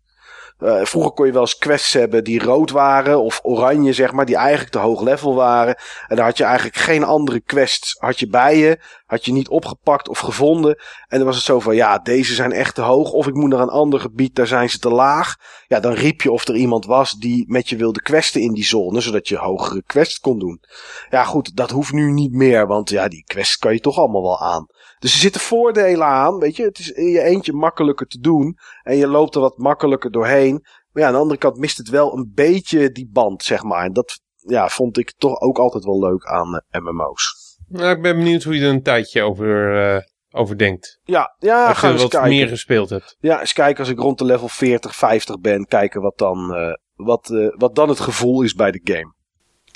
Uh, vroeger kon je wel eens quests hebben die rood waren of oranje, zeg maar, die eigenlijk te hoog level waren. En dan had je eigenlijk geen andere quests had je bij je, had je niet opgepakt of gevonden. En dan was het zo van, ja, deze zijn echt te hoog of ik moet naar een ander gebied, daar zijn ze te laag. Ja, dan riep je of er iemand was die met je wilde questen in die zone, zodat je hogere quests kon doen. Ja, goed, dat hoeft nu niet meer, want ja, die quests kan je toch allemaal wel aan. Dus er zitten voordelen aan, weet je. Het is in je eentje makkelijker te doen. En je loopt er wat makkelijker doorheen. Maar ja, aan de andere kant mist het wel een beetje die band, zeg maar. En dat ja, vond ik toch ook altijd wel leuk aan uh, MMO's. Nou, ik ben benieuwd hoe je er een tijdje over, uh, over denkt. Ja, ja als ga je eens wat kijken. meer gespeeld hebt. Ja, eens kijken als ik rond de level 40, 50 ben. Kijken wat dan, uh, wat, wat dan het gevoel is bij de game.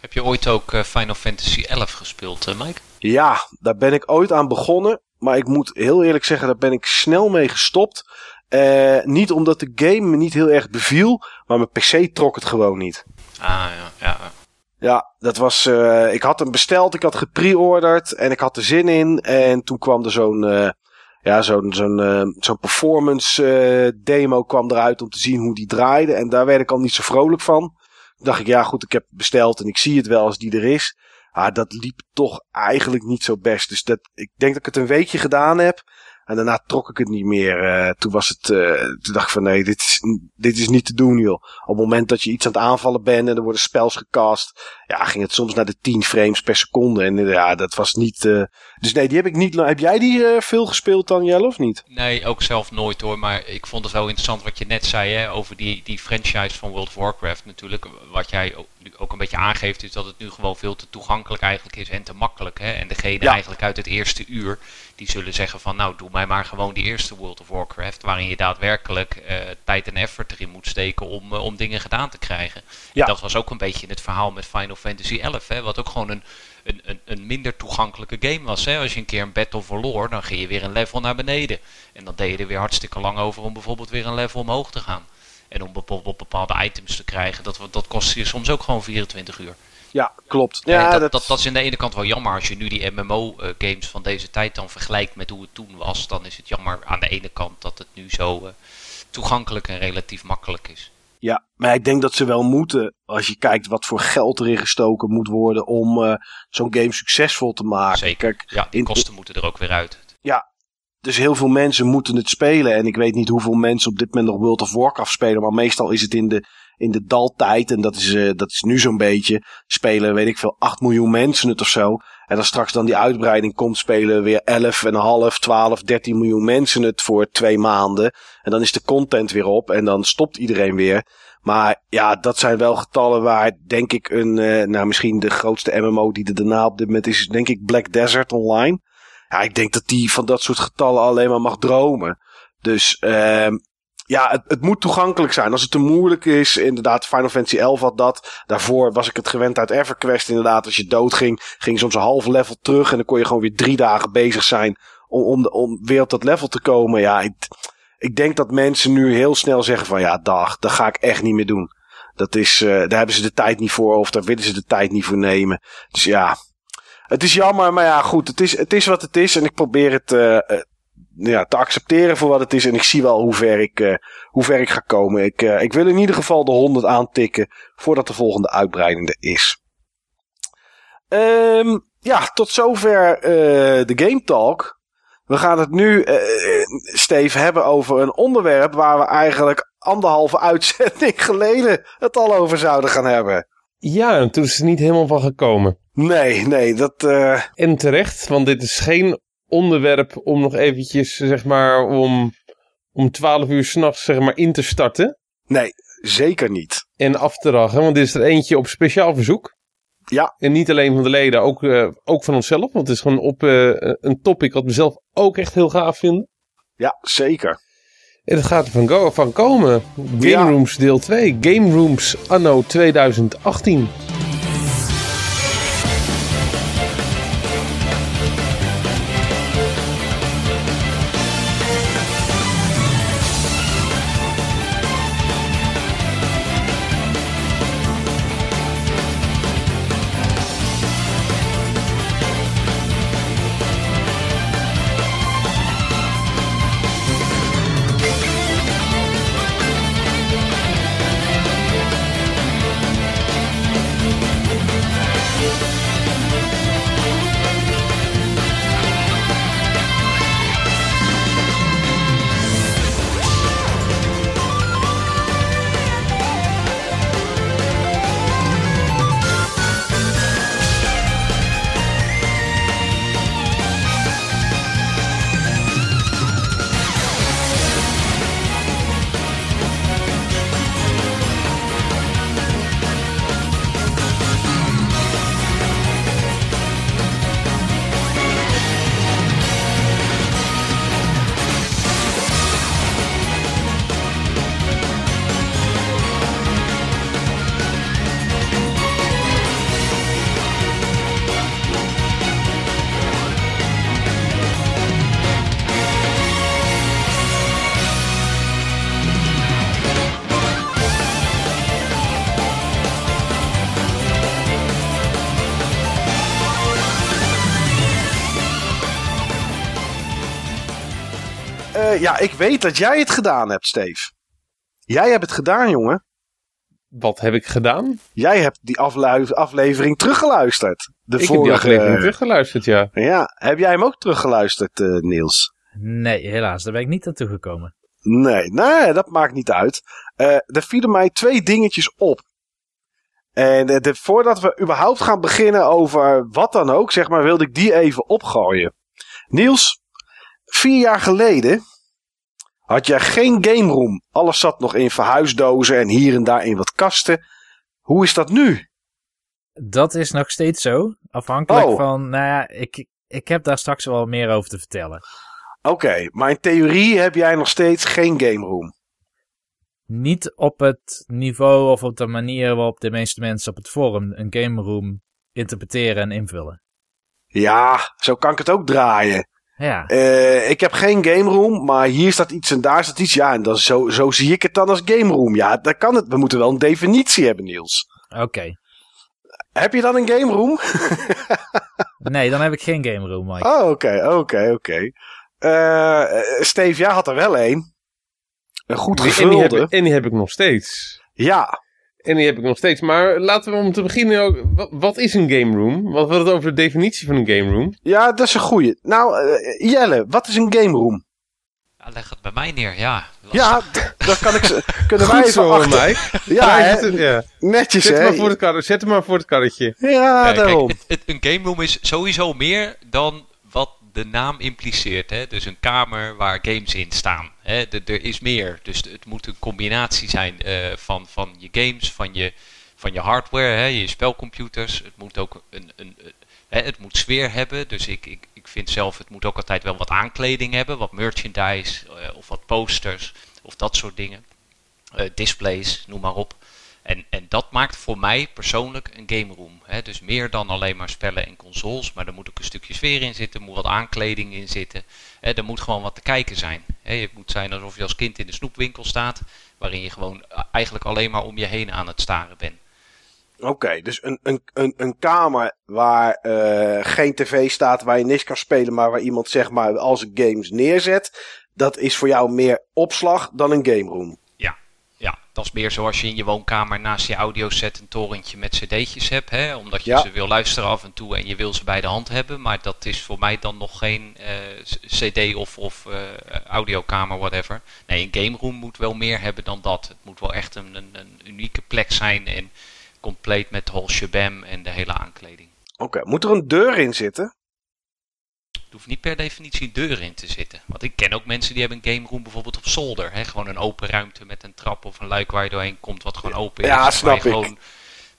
Heb je ooit ook Final Fantasy 11 gespeeld, Mike? Ja, daar ben ik ooit aan begonnen. Maar ik moet heel eerlijk zeggen, daar ben ik snel mee gestopt. Uh, niet omdat de game me niet heel erg beviel, maar mijn PC trok het gewoon niet. Ah ja, ja. Ja, dat was. Uh, ik had hem besteld, ik had gepreorderd en ik had er zin in. En toen kwam er zo'n. Uh, ja, zo'n zo'n zo'n performance demo kwam eruit om te zien hoe die draaide. En daar werd ik al niet zo vrolijk van. Toen dacht ik, ja goed, ik heb besteld en ik zie het wel als die er is. Ah, dat liep toch eigenlijk niet zo best. Dus dat, ik denk dat ik het een weekje gedaan heb. En daarna trok ik het niet meer. Uh, toen was het, uh, toen dacht ik van nee, dit is, dit is niet te doen joh. Op het moment dat je iets aan het aanvallen bent en er worden spels gecast. Ja, ging het soms naar de 10 frames per seconde. En uh, ja, dat was niet, dus nee, die heb ik niet, heb jij die veel gespeeld dan Jelle of niet? Nee, ook zelf nooit hoor. Maar ik vond het wel interessant wat je net zei hè, over die, die franchise van World of Warcraft natuurlijk. Wat jij ook, een beetje aangeeft is dat het nu gewoon veel te toegankelijk eigenlijk is en te makkelijk. Hè? En degene ja. eigenlijk uit het eerste uur, die zullen zeggen van nou doe mij maar gewoon die eerste World of Warcraft. Waarin je daadwerkelijk uh, tijd en effort erin moet steken om, uh, om dingen gedaan te krijgen. Ja. En dat was ook een beetje het verhaal met Final Fantasy XI. Hè? Wat ook gewoon een, een, een, een minder toegankelijke game was. Hè? Als je een keer een battle verloor, dan ging je weer een level naar beneden. En dan deed je er weer hartstikke lang over om bijvoorbeeld weer een level omhoog te gaan. En om bijvoorbeeld bepaalde items te krijgen, dat, dat kost je soms ook gewoon 24 uur. Ja, klopt. Ja, dat, dat... Dat, dat, is aan de ene kant wel jammer. Als je nu die MMO-games van deze tijd dan vergelijkt met hoe het toen was, dan is het jammer aan de ene kant dat het nu zo uh, toegankelijk en relatief makkelijk is. Ja, maar ik denk dat ze wel moeten, als je kijkt wat voor geld erin gestoken moet worden om uh, zo'n game succesvol te maken. Zeker. Kijk, ja, die kosten in, moeten er ook weer uit. Ja, dus heel veel mensen moeten het spelen. En ik weet niet hoeveel mensen op dit moment nog World of Warcraft spelen. Maar meestal is het in de, in de daltijd. En dat is, uh, dat is nu zo'n beetje. Spelen, weet ik veel, 8 miljoen mensen het of zo. En als straks dan die uitbreiding komt, spelen weer 11,5, 12, 13 miljoen mensen het voor twee maanden. En dan is de content weer op. En dan stopt iedereen weer. Maar ja, dat zijn wel getallen waar denk ik een, uh, nou misschien de grootste MMO die er daarna op dit moment is, denk ik Black Desert Online. Ja, ik denk dat die van dat soort getallen alleen maar mag dromen. Dus uh, ja, het, het, moet toegankelijk zijn. Als het te moeilijk is, inderdaad, Final Fantasy 11 had dat. Daarvoor was ik het gewend uit EverQuest. Inderdaad, als je doodging, ging soms een half level terug. En dan kon je gewoon weer drie dagen bezig zijn om, om, weer op dat level te komen. Ja, ik, ik denk dat mensen nu heel snel zeggen van ja, dag, dat ga ik echt niet meer doen. Dat is, uh, daar hebben ze de tijd niet voor of daar willen ze de tijd niet voor nemen. Dus ja, het is jammer, maar ja, goed. Het is, het is wat het is. En ik probeer het uh, uh, ja, te accepteren voor wat het is. En ik zie wel hoe ver ik, uh, hoe ver ik ga komen. Ik, ik wil in ieder geval de 100 aantikken voordat de volgende uitbreiding er is. Um, ja, tot zover de Game Talk. We gaan het nu, Steve, hebben over een onderwerp waar we eigenlijk anderhalve <laughs> uitzending geleden het al over zouden gaan hebben. Ja, en toen is het niet helemaal van gekomen. Nee, nee, dat... Uh... En terecht, want dit is geen onderwerp om nog eventjes, zeg maar, om, om 12 uur s'nachts, zeg maar, in te starten. Nee, zeker niet. En af te ragen, want dit is er eentje op speciaal verzoek. Ja. En niet alleen van de leden, ook, uh, ook van onszelf, want het is gewoon op uh, een topic wat we zelf ook echt heel gaaf vinden. Ja, zeker. En het gaat er van, go van komen. Game Ja. Rooms deel 2. Game Rooms anno 2018. Ja, ik weet dat jij het gedaan hebt, Steve. Jij hebt het gedaan, jongen. Wat heb ik gedaan? Jij hebt die aflevering teruggeluisterd. De ik heb die aflevering teruggeluisterd, ja. Ja, heb jij hem ook teruggeluisterd, eh, Niels? Nee, helaas, daar ben ik niet aan toegekomen. Nee, nee, dat maakt niet uit. Eh er vielen mij twee dingetjes op. En eh, de, voordat we überhaupt gaan beginnen over wat dan ook, zeg maar, wilde ik die even opgooien. Niels, vier jaar geleden had jij geen game room. Alles zat nog in verhuisdozen en hier en daar in wat kasten. Hoe is dat nu? Dat is nog steeds zo. Afhankelijk Oh. van, nou ja, ik, ik heb daar straks wel meer over te vertellen. Oké, maar in theorie heb jij nog steeds geen game room. Niet op het niveau of op de manier waarop de meeste mensen op het forum een game room interpreteren en invullen. Ja, zo kan ik het ook draaien. Ja, Eh, ik heb geen game room, maar hier staat iets en daar staat iets. Ja, en dan zo, zo zie ik het dan als game room. Ja, dat kan het. We moeten wel een definitie hebben, Niels. oké. Heb je dan een game room? <laughs> Nee, dan heb ik geen game room, Mike. Oh, oké, oké, oké. Eh, eh, Steve, jij had er wel een. Een goed en, die heb, gevulde. ik- en die heb ik nog steeds. Ja, En die heb ik nog steeds. Maar laten we om te beginnen ook. Wat, is een game room? Wat wordt het over de definitie van een game room? ja, dat is een goeie. Nou, eh, Jelle, wat is een game room? Ja, leg het bij mij neer, ja. Ja, Lastig. dat kan ik. ze- <laughs> Kunnen wij Goed even zo, achter. Mike. Ja, het- netjes Zet, hem hè? maar voor het zet hem maar voor het karretje. Ja, Nee, kijk, daarom. het, het- een game room is sowieso meer dan de naam impliceert. Hè? Dus een kamer waar games in staan. Hè? Er is meer. Dus het moet een combinatie zijn eh, van, van je games, van je, van je hardware, hè? je spelcomputers. Het moet ook een, een- hè? het moet sfeer hebben. Dus ik, ik, ik vind zelf, het moet ook altijd wel wat aankleding hebben. Wat merchandise eh, of wat posters of dat soort dingen. Eh, displays, noem maar op. En, en dat maakt voor mij persoonlijk een game room. Hè? Dus meer dan alleen maar spellen en consoles. Maar er moet ook een stukje sfeer in zitten. Er moet wat aankleding in zitten. Hè? Er moet gewoon wat te kijken zijn. Hè? Het moet zijn alsof je als kind in de snoepwinkel staat. Waarin je gewoon eh, eigenlijk alleen maar om je heen aan het staren bent. Oké, dus een, een, een, een kamer waar eh, geen tv staat, waar je niks kan spelen, maar waar iemand zeg maar als games neerzet. Dat is voor jou meer opslag dan een game room. Dat is meer zoals je in je woonkamer naast je audioset een torentje met cd'tjes hebt. Hè? Omdat je Ja. ze wil luisteren af en toe en je wil ze bij de hand hebben. Maar dat is voor mij dan nog geen eh, cd of, of eh, audiokamer, whatever. Nee, een game room moet wel meer hebben dan dat. Het moet wel echt een, een, een unieke plek zijn en compleet met whole shabam en de hele aankleding. Oké, moet er een deur in zitten? Hoeft niet per definitie een deur in te zitten. Want ik ken ook mensen die hebben een game room bijvoorbeeld op zolder. Hè? Gewoon een open ruimte met een trap of een luik waar je doorheen komt wat gewoon open is. Ja, Waar snap je ik. gewoon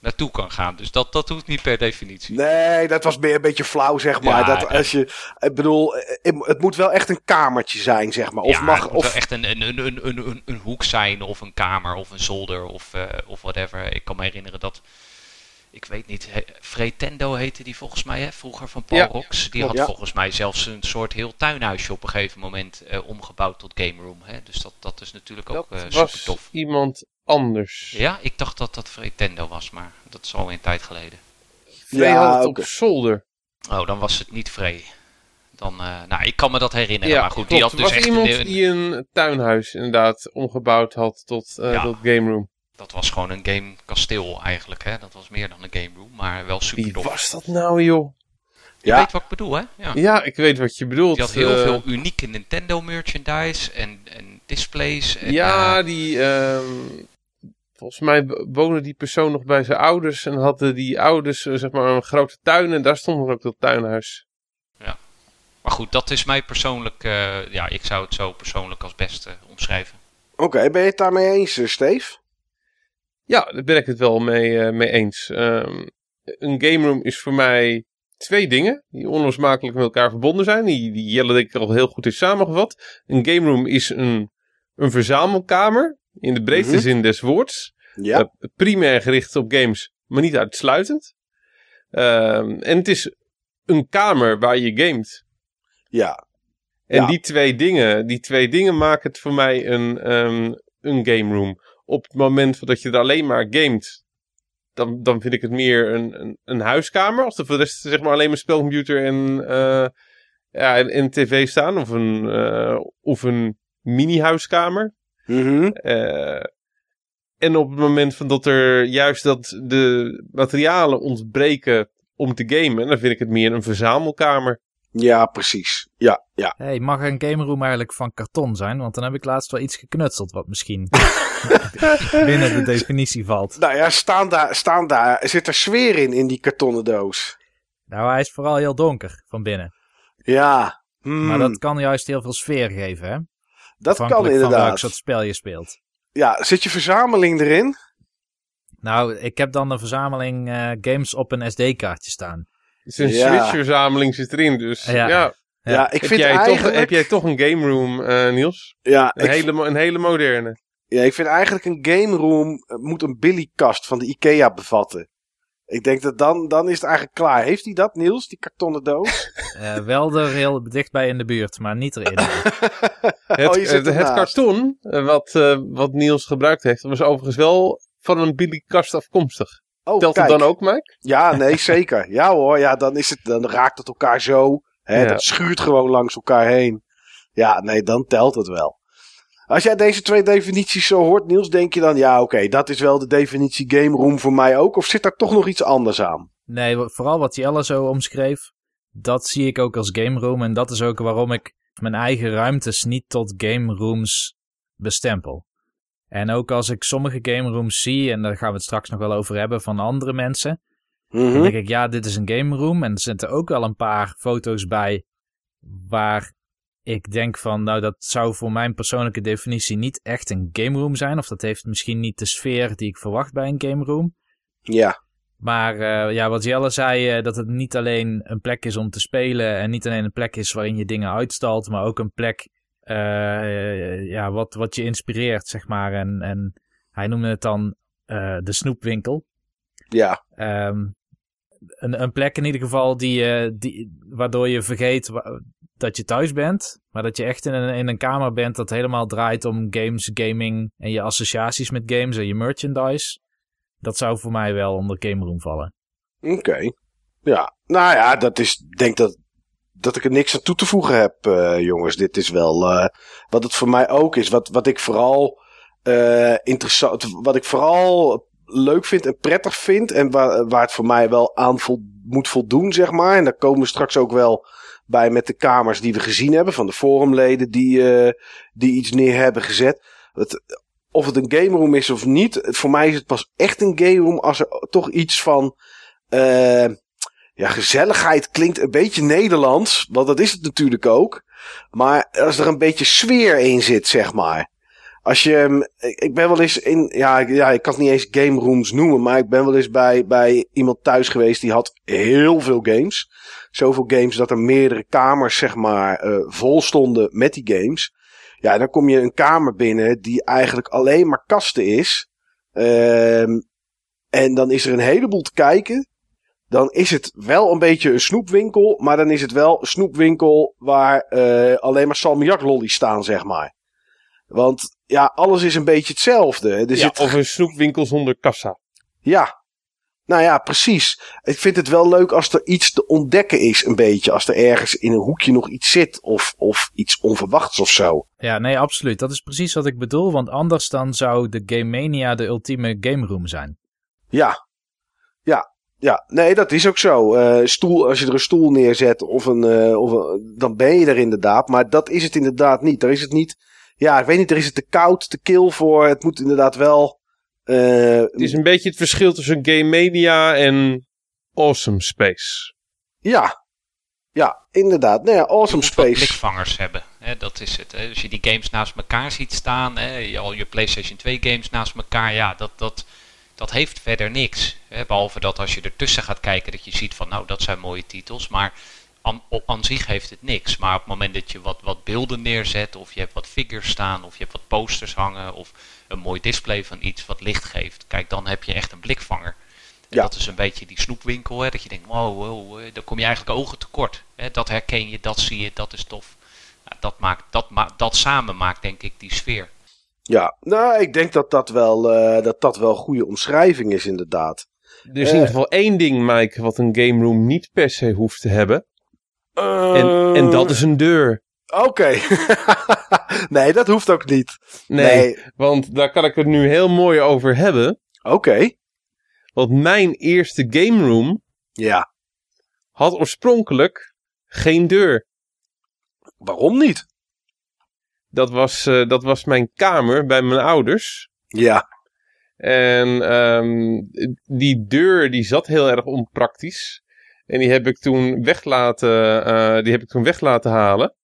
naartoe kan gaan. Dus dat, dat hoeft niet per definitie. Nee, dat was meer een beetje flauw, zeg maar. Ja, dat als je, ik bedoel, eh, het moet wel echt een kamertje zijn, zeg maar. Of ja, mag, het moet of, wel echt een, een, een, een, een, een, een hoek zijn, of een kamer, of een zolder, of, eh, of whatever. Ik kan me herinneren dat, ik weet niet, he- Fretendo heette die volgens mij, hè, vroeger van Paul Ja, Rox. Die klopt, had ja. volgens mij zelfs een soort heel tuinhuisje op een gegeven moment eh, omgebouwd tot game room. Hè? Dus dat, dat is natuurlijk ook Dat eh super was tof. iemand anders. Ja, ik dacht dat dat Fretendo was, maar dat is al een tijd geleden. Frey Ja, had het op zolder. Oh, dan was het niet Frey. Dan, eh, nou, ik kan me dat herinneren, Ja, maar goed, klopt. die had dus was echt iemand een, die een tuinhuis inderdaad omgebouwd had tot, eh Ja. tot game room. Dat was gewoon een game kasteel eigenlijk, hè. Dat was meer dan een game room, maar wel super Wie was dat nou, joh? Je Ja. weet wat ik bedoel, hè? Ja. Ja, ik weet wat je bedoelt. Die had heel Eh, veel unieke Nintendo merchandise en, en displays. En, Ja, eh, die. ehm, volgens mij woonde die persoon nog bij zijn ouders. En hadden die ouders eh, zeg maar een grote tuin. En daar stond nog ook dat tuinhuis. maar goed, dat is mij persoonlijk... eh, ja, ik zou het zo persoonlijk als beste omschrijven. Oké, ben je het daarmee eens, Steve? Ja, daar ben ik het wel mee, eh, mee eens. Ehm, een game room is voor mij twee dingen die onlosmakelijk met elkaar verbonden zijn. Die, die Jelle denk ik al heel goed heeft samengevat. Een game room is een, een verzamelkamer. In de breedste Mhm. zin des woords. Ja. Eh, primair gericht op games, maar niet uitsluitend. Ehm, en het is een kamer waar je gamet. ja. En Ja. die twee dingen, die twee dingen maken het voor mij een, ehm, een game room. Op het moment dat je er alleen maar gamet, dan, dan vind ik het meer een, een, een huiskamer. Als er voor de rest zeg maar alleen maar spelcomputer en, eh, ja, en, en tv staan. Of een, eh, of een mini-huiskamer. Mhm. Eh, en op het moment van dat er juist dat de materialen ontbreken om te gamen, dan vind ik het meer een verzamelkamer. Ja, precies. Ja, ja. Hey, mag een game room eigenlijk van karton zijn? Want dan heb ik laatst wel iets geknutseld wat misschien <laughs> binnen de definitie valt. Nou ja, staan daar, staan daar, zit er sfeer in, in die kartonnen doos? Nou, hij is vooral heel donker van binnen. Ja. Hmm, Maar dat kan juist heel veel sfeer geven, hè? dat kan Afhankelijk van welk inderdaad. soort spel je speelt. Ja, zit je verzameling erin? Nou, ik heb dan een verzameling eh, games op een SD-kaartje staan. Dus een Ja. Switch-verzameling zit erin. Dus ja, Ja. Ik heb, vind jij eigenlijk... toch, heb jij toch een game room, eh, Niels? ja, Een, ik, hele, een hele moderne. ja, ik vind eigenlijk een game room eh, moet een Billy-kast van de Ikea bevatten. Ik denk dat dan, dan is het eigenlijk klaar. Heeft hij dat, Niels, die kartonnen doos? <laughs> <laughs> Eh, wel er heel dichtbij in de buurt, maar niet erin. <laughs> Het, Oh, het, het karton wat, eh, wat Niels gebruikt heeft, was overigens wel van een Billy Kast afkomstig. Oh, Telt kijk. het dan ook, Mike? Ja, nee, <laughs> zeker. Ja hoor, ja, dan, is het, dan raakt het elkaar zo. Hè, Ja. Dat schuurt gewoon langs elkaar heen. Ja, nee, dan telt het wel. Als jij deze twee definities zo hoort, Niels, denk je dan... Ja, oké, dat is wel de definitie game room voor mij ook. Of zit daar toch nog iets anders aan? Nee, vooral wat Jelle zo omschreef, dat zie ik ook als game room. En dat is ook waarom ik mijn eigen ruimtes niet tot game rooms bestempel. En ook als ik sommige game rooms zie, en daar gaan we het straks nog wel over hebben van andere mensen, Mhm. dan denk ik, ja, dit is een game room. En er zitten ook wel een paar foto's bij waar ik denk van, nou, dat zou voor mijn persoonlijke definitie niet echt een game room zijn. Of dat heeft misschien niet de sfeer die ik verwacht bij een game room. Ja, Maar eh, ja, wat Jelle zei, eh, dat het niet alleen een plek is om te spelen en niet alleen een plek is waarin je dingen uitstalt, maar ook een plek eh, ja, wat, wat je inspireert, zeg maar. En, en hij noemde het dan eh, de snoepwinkel. ja, Ehm, een, een plek in ieder geval die, eh, die, waardoor je vergeet wa- dat je thuis bent, maar dat je echt in een, in een kamer bent dat helemaal draait om games, gaming en je associaties met games en je merchandise. Dat zou voor mij wel onder game room vallen. oké. Ja, nou ja, dat is, ik denk dat, dat ik er niks aan toe te voegen heb, eh, jongens. Dit is wel eh, wat het voor mij ook is. Wat, wat ik vooral eh, interessant, wat ik vooral leuk vind en prettig vind. En waar, waar het voor mij wel aan moet voldoen, zeg maar. En daar komen we straks ook wel bij met de kamers die we gezien hebben. Van de forumleden die, die iets neer hebben gezet. Of het een game room is of niet. Voor mij is het pas echt een game room als er toch iets van... ja, gezelligheid klinkt een beetje Nederlands. Want dat is het natuurlijk ook. Maar als er een beetje sfeer in zit, zeg maar. Als je, ehm, ik ben wel eens in, ja, ja, ik kan het niet eens game rooms noemen, maar ik ben wel eens bij, bij iemand thuis geweest die had heel veel games. Zoveel games dat er meerdere kamers, zeg maar, eh, vol stonden met die games. Ja, dan kom je een kamer binnen die eigenlijk alleen maar kasten is. Ehm, en dan is er een heleboel te kijken. Dan is het wel een beetje een snoepwinkel, maar dan is het wel een snoepwinkel waar eh, alleen maar salmiaklollies staan, zeg maar. Want ja, alles is een beetje hetzelfde. Er Ja, zit, of een snoepwinkel zonder kassa. ja. Nou ja, precies. Ik vind het wel leuk als er iets te ontdekken is, een beetje. Als er ergens in een hoekje nog iets zit, of, of iets onverwachts of zo. Ja, nee, absoluut. Dat is precies wat ik bedoel, want anders dan zou de Game Mania de ultieme game room zijn. Ja. Ja. Nee, dat is ook zo. Eh, stoel, als je er een stoel neerzet, of een, eh, of een, dan ben je er inderdaad. Maar dat is het inderdaad niet. Daar is het niet. Ja, ik weet niet, er is het te koud, te kil voor. Het moet inderdaad wel. eh, Het is een beetje het verschil tussen Game Mania en Awesome Space. Ja. Ja, inderdaad. Nou ja, Awesome Space. blikvangers hebben. Hè, dat is het. Hè. Als je die games naast elkaar ziet staan, hè, al je PlayStation 2 games naast elkaar, ja, dat, dat, dat heeft verder niks. Hè. Behalve dat als je ertussen gaat kijken, dat je ziet van, nou, dat zijn mooie titels. Maar aan, zich heeft het niks. Maar op het moment dat je wat, wat beelden neerzet, of je hebt wat figures staan, of je hebt wat posters hangen, of een mooi display van iets wat licht geeft, kijk, dan heb je echt een blikvanger. En Ja. dat is een beetje die snoepwinkel, hè, dat je denkt, wow, wow, dan kom je eigenlijk ogen tekort. Hè, dat herken je, dat zie je, dat is tof. Nou, dat, maakt, dat, ma dat samen maakt denk ik die sfeer. Ja, nou, ik denk dat dat wel, eh, dat dat wel goede omschrijving is, inderdaad. Er is in Eh. ieder geval één ding, Mike, wat een game room niet per se hoeft te hebben. En, en dat is een deur. Oké. <laughs> nee, dat hoeft ook niet. Nee, want daar kan ik het nu heel mooi over hebben. Oké. Want mijn eerste game room Ja. had oorspronkelijk geen deur. Waarom niet? Dat was, eh, dat was mijn kamer bij mijn ouders. Ja. En ehm, die deur die zat heel erg onpraktisch. En die heb ik toen weg laten, eh, die heb ik toen weg laten halen.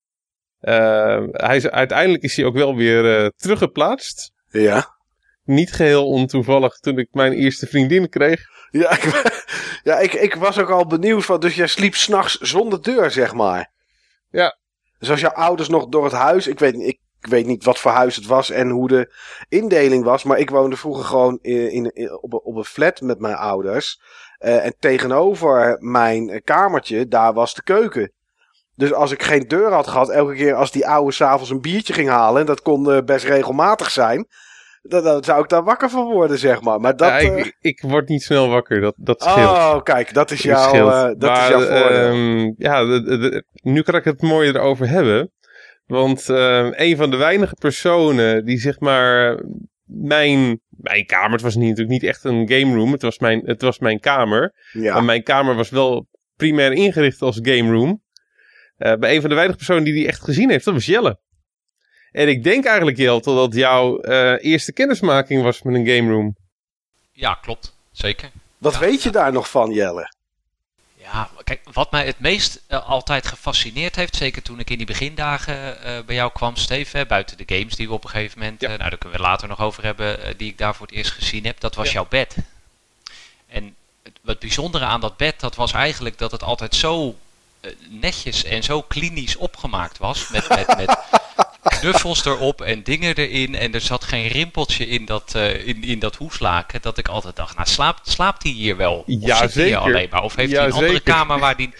Eh, hij is, uiteindelijk is hij ook wel weer eh, teruggeplaatst. Ja. Niet geheel ontoevallig toen ik mijn eerste vriendin kreeg. Ja, ik, <laughs> ja ik, ik was ook al benieuwd van. Dus jij sliep s'nachts zonder deur, zeg maar. Ja. Dus als jouw ouders nog door het huis. Ik weet, ik, weet niet wat voor huis het was en hoe de indeling was. Maar ik woonde vroeger gewoon in, op, op een flat met mijn ouders. Eh, en tegenover mijn kamertje, daar was de keuken. Dus als ik geen deur had gehad, elke keer als die oude s'avonds een biertje ging halen. En dat kon eh, best regelmatig zijn. Dan, dan zou ik daar wakker van worden, zeg maar. Maar dat. ja, eh, ik, ik word niet snel wakker, dat, dat scheelt. Oh, kijk, dat is jouw, eh, dat Maar, is jouw voordeel. ehm, ja, de- de- de- nu kan ik het mooi erover hebben. Want ehm, een van de weinige personen die zeg maar mijn, mijn kamer, het was niet, natuurlijk niet echt een game room, het was mijn, het was mijn kamer. ja. Maar mijn kamer was wel primair ingericht als game room. Eh, bij een van de weinige personen die die echt gezien heeft, dat was Jelle. En ik denk eigenlijk, Jelte, dat jouw eh, eerste kennismaking was met een game room. Ja, klopt. Zeker. Wat ja, weet je daar nog van, Jelle? Ja, kijk, wat mij het meest eh, altijd gefascineerd heeft, zeker toen ik in die begindagen eh, bij jou kwam, Steve, hè, buiten de games die we op een gegeven moment, Ja. eh, nou daar kunnen we later nog over hebben, die ik daar voor het eerst gezien heb, dat was Ja. jouw bed. En het, wat bijzondere aan dat bed, dat was eigenlijk dat het altijd zo netjes en zo klinisch opgemaakt was, met, met, met <laughs> knuffels erop en dingen erin, en er zat geen rimpeltje in dat, eh, in, in dat hoeslaken, dat ik altijd dacht, nou slaapt, slaapt hij hier wel? Of Ja, zit hij hier zeker. alleen maar? Of heeft Ja, hij een andere zeker. kamer waar die...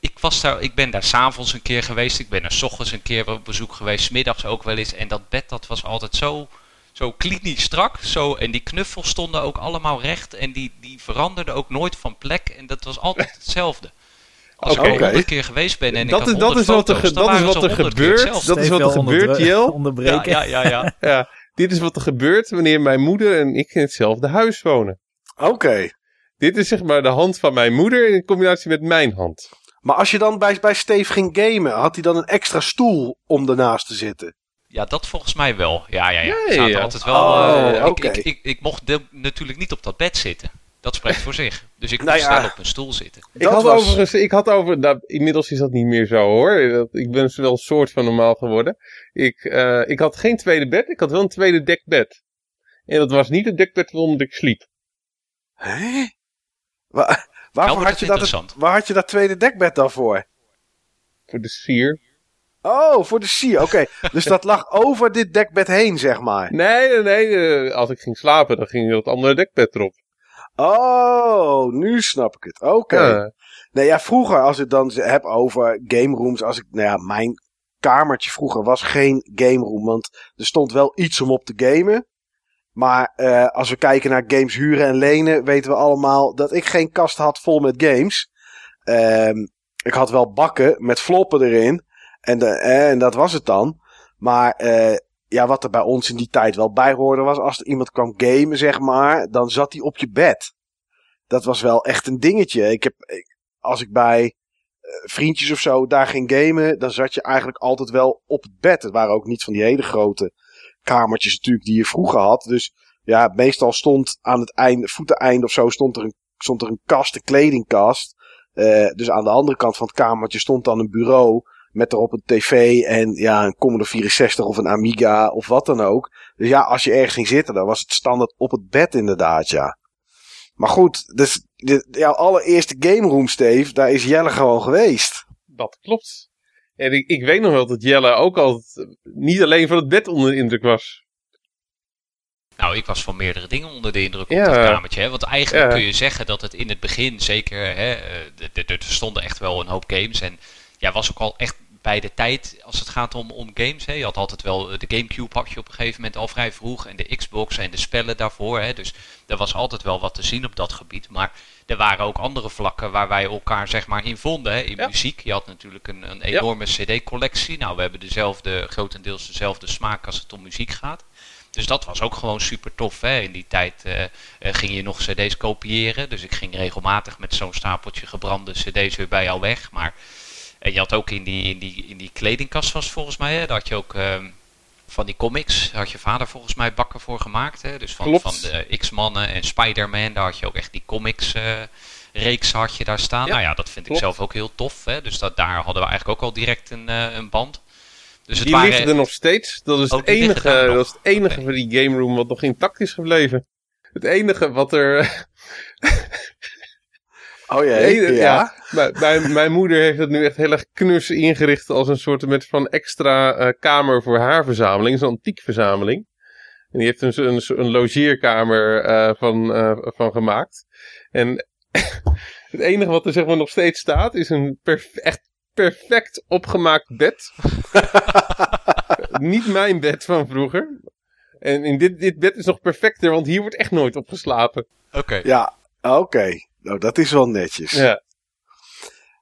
Ik, was daar, ik ben daar s'avonds een keer geweest. Ik ben er s ochtends een keer op bezoek geweest. 's middags ook wel eens. En dat bed dat was altijd zo, zo klinisch strak. Zo, en die knuffels stonden ook allemaal recht. En die, die veranderden ook nooit van plek. En dat was altijd <laughs> hetzelfde. Als Oké. ik er honderd keer geweest ben en Dat ik is- had dat 100 is wat er foto's, dat is waren wat ze er 100 keer gebeurt. Dat is wat er gebeurt, Jel. Onderbreken. Ja, ja, ja, ja. <laughs> Ja, dit is wat er gebeurt wanneer mijn moeder en ik in hetzelfde huis wonen. Oké. Dit is zeg maar de hand van mijn moeder in combinatie met mijn hand. Maar als je dan bij, bij Steve ging gamen, had hij dan een extra stoel om ernaast te zitten? Ja, dat volgens mij wel. Ja, ja, ja. Ja, altijd wel. Oh, eh, ik, oké. ik, ik, ik mocht de- natuurlijk niet op dat bed zitten. Dat spreekt voor zich. Dus ik Nou ja. wel op een stoel zitten. Ik Dat had was- overigens, ik had over, nou, inmiddels is dat niet meer zo hoor. Dat, ik ben wel een soort van normaal geworden. Ik, eh, ik had geen tweede bed, ik had wel een tweede dekbed. En dat was niet het dekbed waaronder ik sliep. Hè? Wa- Nou waarvoor wordt had je dat, waar had je dat tweede dekbed dan voor? Voor de sfeer. Oh, voor de Sea. Oké, <laughs> dus dat lag over dit dekbed heen, zeg maar. Nee, nee, nee. als ik ging slapen, dan ging dat andere dekbed erop. Oh, nu snap ik het. Oké. Ja. Nee, ja, vroeger, als ik het dan heb over game rooms, als ik, nou ja, mijn kamertje vroeger was geen game room, want er stond wel iets om op te gamen. Maar eh, als we kijken naar games huren en lenen, weten we allemaal dat ik geen kast had vol met games. Ehm, ik had wel bakken met floppen erin. En, de, eh, en dat was het dan. Maar eh, ja, wat er bij ons in die tijd wel bij hoorde was, als er iemand kwam gamen, zeg maar, dan zat hij op je bed. Dat was wel echt een dingetje. Ik heb, als ik bij eh, vriendjes of zo daar ging gamen, dan zat je eigenlijk altijd wel op het bed. Het waren ook niet van die hele grote kamertjes natuurlijk die je vroeger had. Dus ja, meestal stond aan het einde, voeteneinde of zo, stond er een, stond er een kast, een kledingkast. Eh, dus aan de andere kant van het kamertje stond dan een bureau met erop een tv en ja, een Commodore 64 of een Amiga of wat dan ook. Dus ja, als je ergens ging zitten, dan was het standaard op het bed inderdaad, ja. Maar goed, dus de, jouw allereerste game room, Steve, daar is Jelle gewoon geweest. Dat klopt. En ik, ik weet nog wel dat Jelle ook altijd eh, niet alleen van het bed onder de indruk was. Nou, ik was van meerdere dingen onder de indruk op Ja. dat kamertje. Hè? Want eigenlijk Ja. kun je zeggen dat het in het begin zeker... Hè, eh, er stonden echt wel een hoop games. En ja, was ook al echt bij de tijd als het gaat om, om games. Hè? Je had altijd wel eh, de Gamecube had je op een gegeven moment al vrij vroeg. En de Xbox en de spellen daarvoor. Hè? Dus er was altijd wel wat te zien op dat gebied. Maar er waren ook andere vlakken waar wij elkaar zeg maar in vonden. Hè? In Ja. muziek. Je had natuurlijk een, een enorme cd-collectie. Nou, we hebben dezelfde, grotendeels dezelfde smaak als het om muziek gaat. Dus dat was ook gewoon super tof. Hè? In die tijd eh, eh, ging je nog cd's kopiëren. Dus ik ging regelmatig met zo'n stapeltje gebrande cd's weer bij jou weg. Maar en je had ook in die, in die, in die kledingkast was volgens mij, hè, daar had je ook ehm, van die comics, had je vader volgens mij bakken voor gemaakt. Hè? Dus van, Klopt. van de X-mannen en Spider-Man, daar had je ook echt die comics eh, reeks had je daar staan. Ja, nou ja, dat vind klopt. ik zelf ook heel tof. Hè? Dus dat, daar hadden we eigenlijk ook al direct een, eh, een band. Dus het die waren liggen er nog steeds. Dat is, Oh, het liggen enige, dat is het enige van die game room wat nog intact is gebleven. Het enige wat er... <laughs> Oh jee, Nee, ja. Mijn, mijn, mijn moeder heeft het nu echt heel erg knus ingericht als een soort met van extra eh, kamer voor haar verzameling. Zo'n antiekverzameling. En die heeft een, een, een logeerkamer eh, van, eh, van gemaakt. En <laughs> het enige wat er zeg maar nog steeds staat is een perf- echt perfect opgemaakt bed. <laughs> Niet mijn bed van vroeger. En in dit, dit bed is nog perfecter, want hier wordt echt nooit op geslapen. Oké. Ja, oké. Nou, dat is wel netjes. Ja.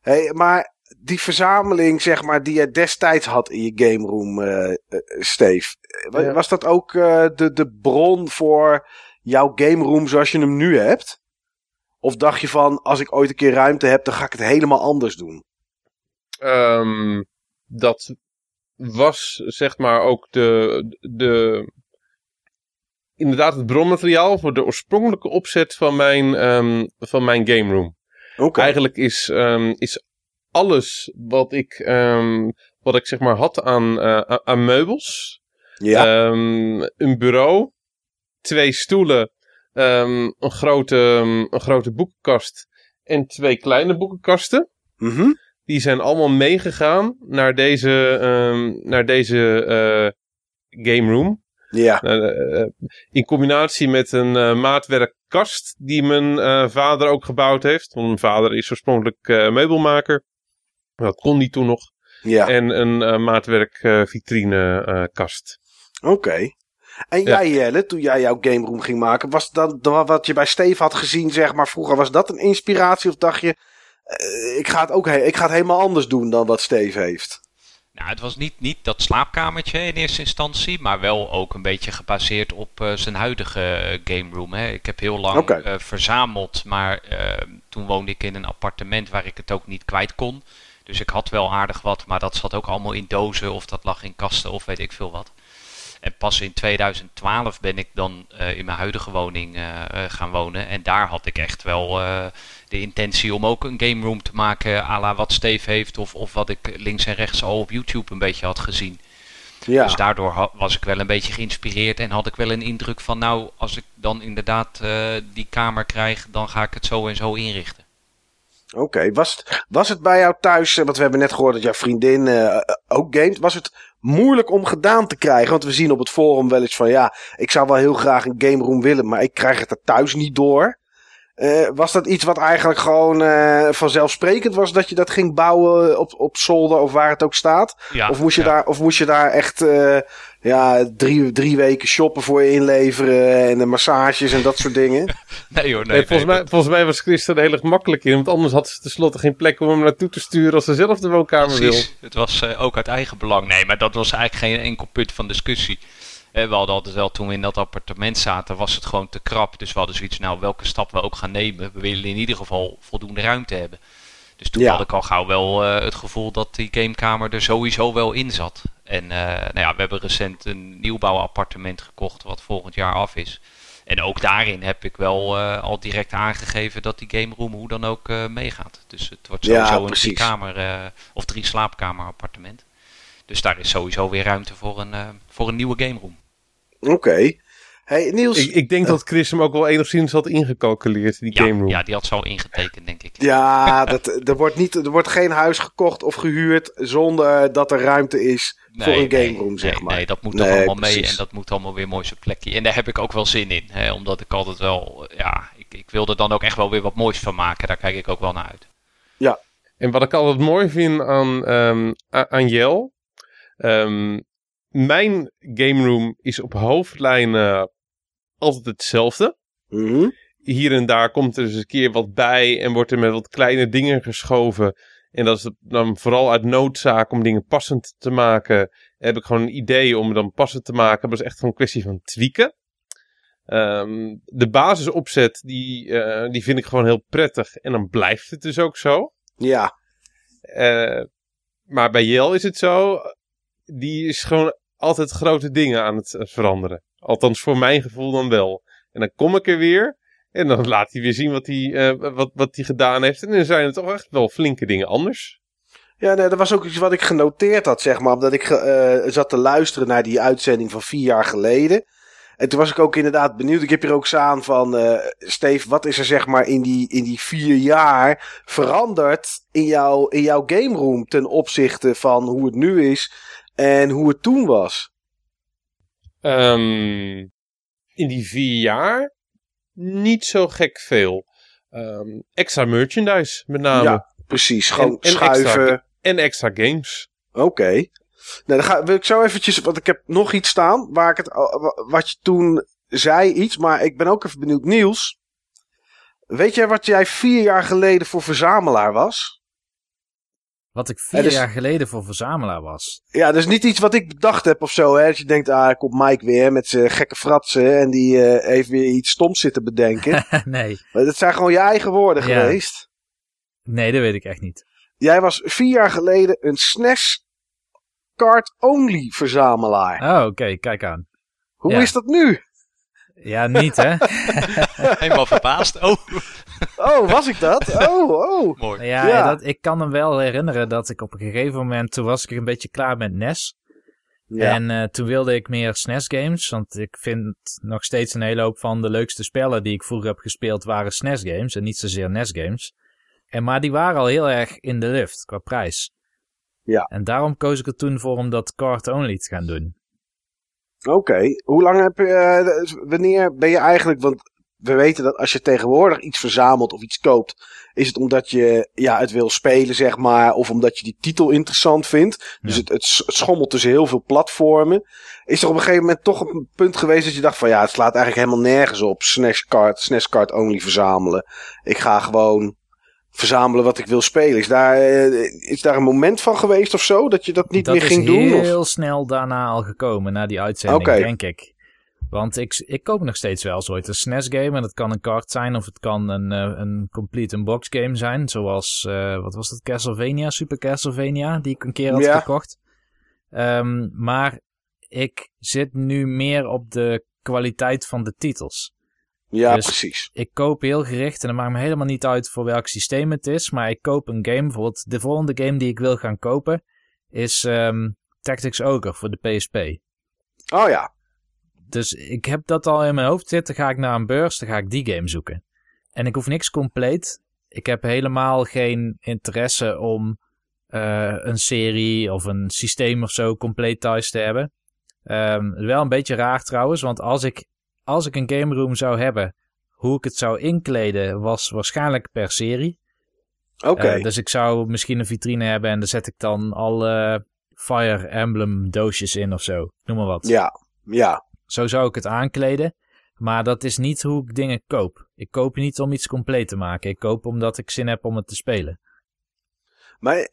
Hey, maar die verzameling, zeg maar, die je destijds had in je game room, eh, eh, Steve. eh, Ja. Was dat ook de, de bron voor jouw game room zoals je hem nu hebt? Of dacht je van, als ik ooit een keer ruimte heb, dan ga ik het helemaal anders doen? Ehm, dat was zeg maar ook de, de. Inderdaad, het bronmateriaal voor de oorspronkelijke opzet van mijn, ehm, van mijn game room. Eigenlijk is, ehm, is alles wat ik, ehm, wat ik zeg maar had aan, eh, aan- meubels. Ja. Een bureau, twee stoelen, een, grote, een grote boekenkast en twee kleine boekenkasten Mhm. die zijn allemaal meegegaan naar deze, naar deze eh, game room. Ja. Eh, eh, in combinatie met een eh, maatwerkkast die mijn eh, vader ook gebouwd heeft. Want mijn vader is oorspronkelijk eh, meubelmaker. Dat kon die toen nog. Ja. En een eh, maatwerk eh, vitrinekast. Oké. En Ja. jij, Jelle, toen jij jouw game room ging maken, was dan wat je bij Steve had gezien, zeg maar, vroeger, was dat een inspiratie? Of dacht je, eh, ik, ga het ook ik ga het helemaal anders doen dan wat Steve heeft? Nou, het was niet, niet dat slaapkamertje in eerste instantie, maar wel ook een beetje gebaseerd op eh, zijn huidige eh, game room. Hè. Ik heb heel lang eh, verzameld, maar toen woonde ik in een appartement waar ik het ook niet kwijt kon. Dus ik had wel aardig wat, maar dat zat ook allemaal in dozen of dat lag in kasten of weet ik veel wat. En pas in 2012 ben ik dan in mijn huidige woning gaan wonen. En daar had ik echt wel de intentie om ook een game room te maken. à la wat Steve heeft. Of, of wat ik links en rechts al op YouTube een beetje had gezien. Ja, Dus daardoor was ik wel een beetje geïnspireerd. En had ik wel een indruk van nou, als ik dan inderdaad eh, die kamer krijg. Dan ga ik het zo en zo inrichten. oké. Was, het, was het bij jou thuis, eh, want we hebben net gehoord dat jouw vriendin eh, ook gamet. Was het moeilijk om gedaan te krijgen? Want we zien op het forum wel eens van ja, ik zou wel heel graag een game room willen, maar ik krijg het er thuis niet door. Eh, was dat iets wat eigenlijk gewoon eh, vanzelfsprekend was dat je dat ging bouwen op, op zolder of waar het ook staat? Ja, of, moest je ja. daar, of moest je daar echt eh, ja, drie, drie weken shoppen voor inleveren en de massages en dat soort dingen? <laughs> Nee hoor, nee. Nee, volgens, nee, mij, volgens mij was Christa er heel erg makkelijk in. Want anders had ze tenslotte geen plek om hem naartoe te sturen als ze zelf de woonkamer wil. Precies, het was eh, ook uit eigen belang. Nee, maar dat was eigenlijk geen enkel punt van discussie. Eh, we hadden altijd wel, toen we in dat appartement zaten, was het gewoon te krap. Dus we hadden zoiets, nou, welke stap we ook gaan nemen. We willen in ieder geval voldoende ruimte hebben. Dus toen Ja. had ik al gauw wel eh, het gevoel dat die gamekamer er sowieso wel in zat. En eh, nou ja, we hebben recent een nieuwbouwappartement gekocht, wat volgend jaar af is. En ook daarin heb ik wel eh, al direct aangegeven dat die game room hoe dan ook meegaat. Dus het wordt Ja, sowieso een drie kamer of drie slaapkamer appartement. Dus daar is sowieso weer ruimte voor een, eh, voor een nieuwe game room. Oké. Hey Niels, Ik, ik denk dat Chris hem ook wel enigszins had ingecalculeerd, die Ja, game room. ja, die had zo ingetekend, denk ik. Ja, <laughs> dat, er, wordt niet, er wordt geen huis gekocht of gehuurd zonder dat er ruimte is voor een game room, nee, zeg nee, maar. Nee, dat moet Nee, er allemaal mee en dat moet allemaal weer mooi zijn plekje. En daar heb ik ook wel zin in, hè, omdat ik altijd wel, ja, ik, ik wil er dan ook echt wel weer wat moois van maken. Daar kijk ik ook wel naar uit. En wat ik altijd mooi vind aan, ehm, aan Jel. Ehm, mijn game room is op hoofdlijnen altijd hetzelfde. Mhm. Hier en daar komt er eens een keer wat bij en wordt er met wat kleine dingen geschoven. En dat is dan vooral uit noodzaak om dingen passend te maken. Heb ik gewoon een idee om het dan passend te maken. Dat is echt gewoon een kwestie van tweaken. Ehm, de basisopzet, die, eh, die vind ik gewoon heel prettig. En dan blijft het dus ook zo. Ja, Eh, maar bij Jel is het zo, die is gewoon altijd grote dingen aan het eh, veranderen. Althans voor mijn gevoel dan wel. En dan kom ik er weer en dan <laughs> laat hij weer zien wat hij, eh, wat, wat hij gedaan heeft. En dan zijn het toch echt wel flinke dingen anders. ja nee, dat was ook iets wat ik genoteerd had, zeg maar. Omdat ik eh, zat te luisteren naar die uitzending van vier jaar geleden. En toen was ik ook inderdaad benieuwd. Ik heb hier ook staan van, eh Steve, wat is er zeg maar in die, in die vier jaar veranderd in, jouw in jouw game room ten opzichte van hoe het nu is en hoe het toen was? Ehm, in die vier jaar niet zo gek veel. Ehm, extra merchandise met name. Ja, precies. Gewoon En- en schuiven. extra- En extra games. Oké. Nou, dan ga, wil ik zo eventjes, want ik heb nog iets staan waar ik het, wa- wat je toen zei iets, maar ik ben ook even benieuwd. Niels, weet jij wat jij vier jaar geleden voor verzamelaar was? Wat ik vier dus- jaar geleden voor verzamelaar was. Ja, dus niet iets wat ik bedacht heb of zo, hè. Dat je denkt, ah, komt Mike weer met zijn gekke fratsen en die eh, heeft weer iets stoms zitten bedenken. <laughs> nee, maar dat zijn gewoon je eigen woorden Ja. geweest. nee, dat weet ik echt niet. Jij was vier jaar geleden een SNES card-only verzamelaar. Oh, oké, kijk aan. Hoe ja. is dat nu? Ja, niet hè? <laughs> Helemaal verbaasd. Oh, Oh, was ik dat? Oh, oh. <laughs> mooi. Ja, Ja. Dat, ik kan me wel herinneren dat ik op een gegeven moment, toen was ik een beetje klaar met NES. Ja. En eh, toen wilde ik meer SNES games, want ik vind nog steeds een hele hoop van de leukste spellen die ik vroeger heb gespeeld waren SNES games en niet zozeer NES games. En, maar die waren al heel erg in de lift qua prijs. Ja. En daarom koos ik er toen voor om dat card only te gaan doen. Oké, hoe lang heb je, eh, wanneer ben je eigenlijk, want we weten dat als je tegenwoordig iets verzamelt of iets koopt, is het omdat je ja, het wil spelen, zeg maar, of omdat je die titel interessant vindt. Dus Ja. het, het, schommelt tussen heel veel platformen. Is er op een gegeven moment toch een punt geweest dat je dacht van ja, het slaat eigenlijk helemaal nergens op, SNES card, SNES card only verzamelen. Ik ga gewoon verzamelen wat ik wil spelen. Is daar, eh, is daar een moment van geweest of zo, dat je dat niet dat meer is ging doen? Of? heel snel daarna al gekomen, na die uitzending, denk ik. Want ik, ik koop nog steeds wel zoiets een SNES game. En dat kan een kaart zijn of het kan een, eh, een complete box game zijn. Zoals, eh, wat was dat, Castlevania, Super Castlevania, die ik een keer had Ja. gekocht. Ehm, maar ik zit nu meer op de kwaliteit van de titels. Ja, Dus- precies. Ik koop heel gericht en het maakt me helemaal niet uit voor welk systeem het is. Maar ik koop een game. Bijvoorbeeld de volgende game die ik wil gaan kopen is ehm, Tactics Ogre voor de PSP. Oh ja. Dus ik heb dat al in mijn hoofd zitten. Ga ik naar een beurs, dan ga ik die game zoeken. En ik hoef niks compleet. Ik heb helemaal geen interesse om eh, een serie of een systeem of zo compleet thuis te hebben. Ehm, wel een beetje raar trouwens, want als ik, als ik een game room zou hebben, hoe ik het zou inkleden was waarschijnlijk per serie. Oké. Eh, dus ik zou misschien een vitrine hebben en daar zet ik dan alle Fire Emblem doosjes in of zo. Noem maar wat. Ja. Ja. Zo zou ik het aankleden. Maar dat is niet hoe ik dingen koop. Ik koop niet om iets compleet te maken. Ik koop omdat ik zin heb om het te spelen. Maar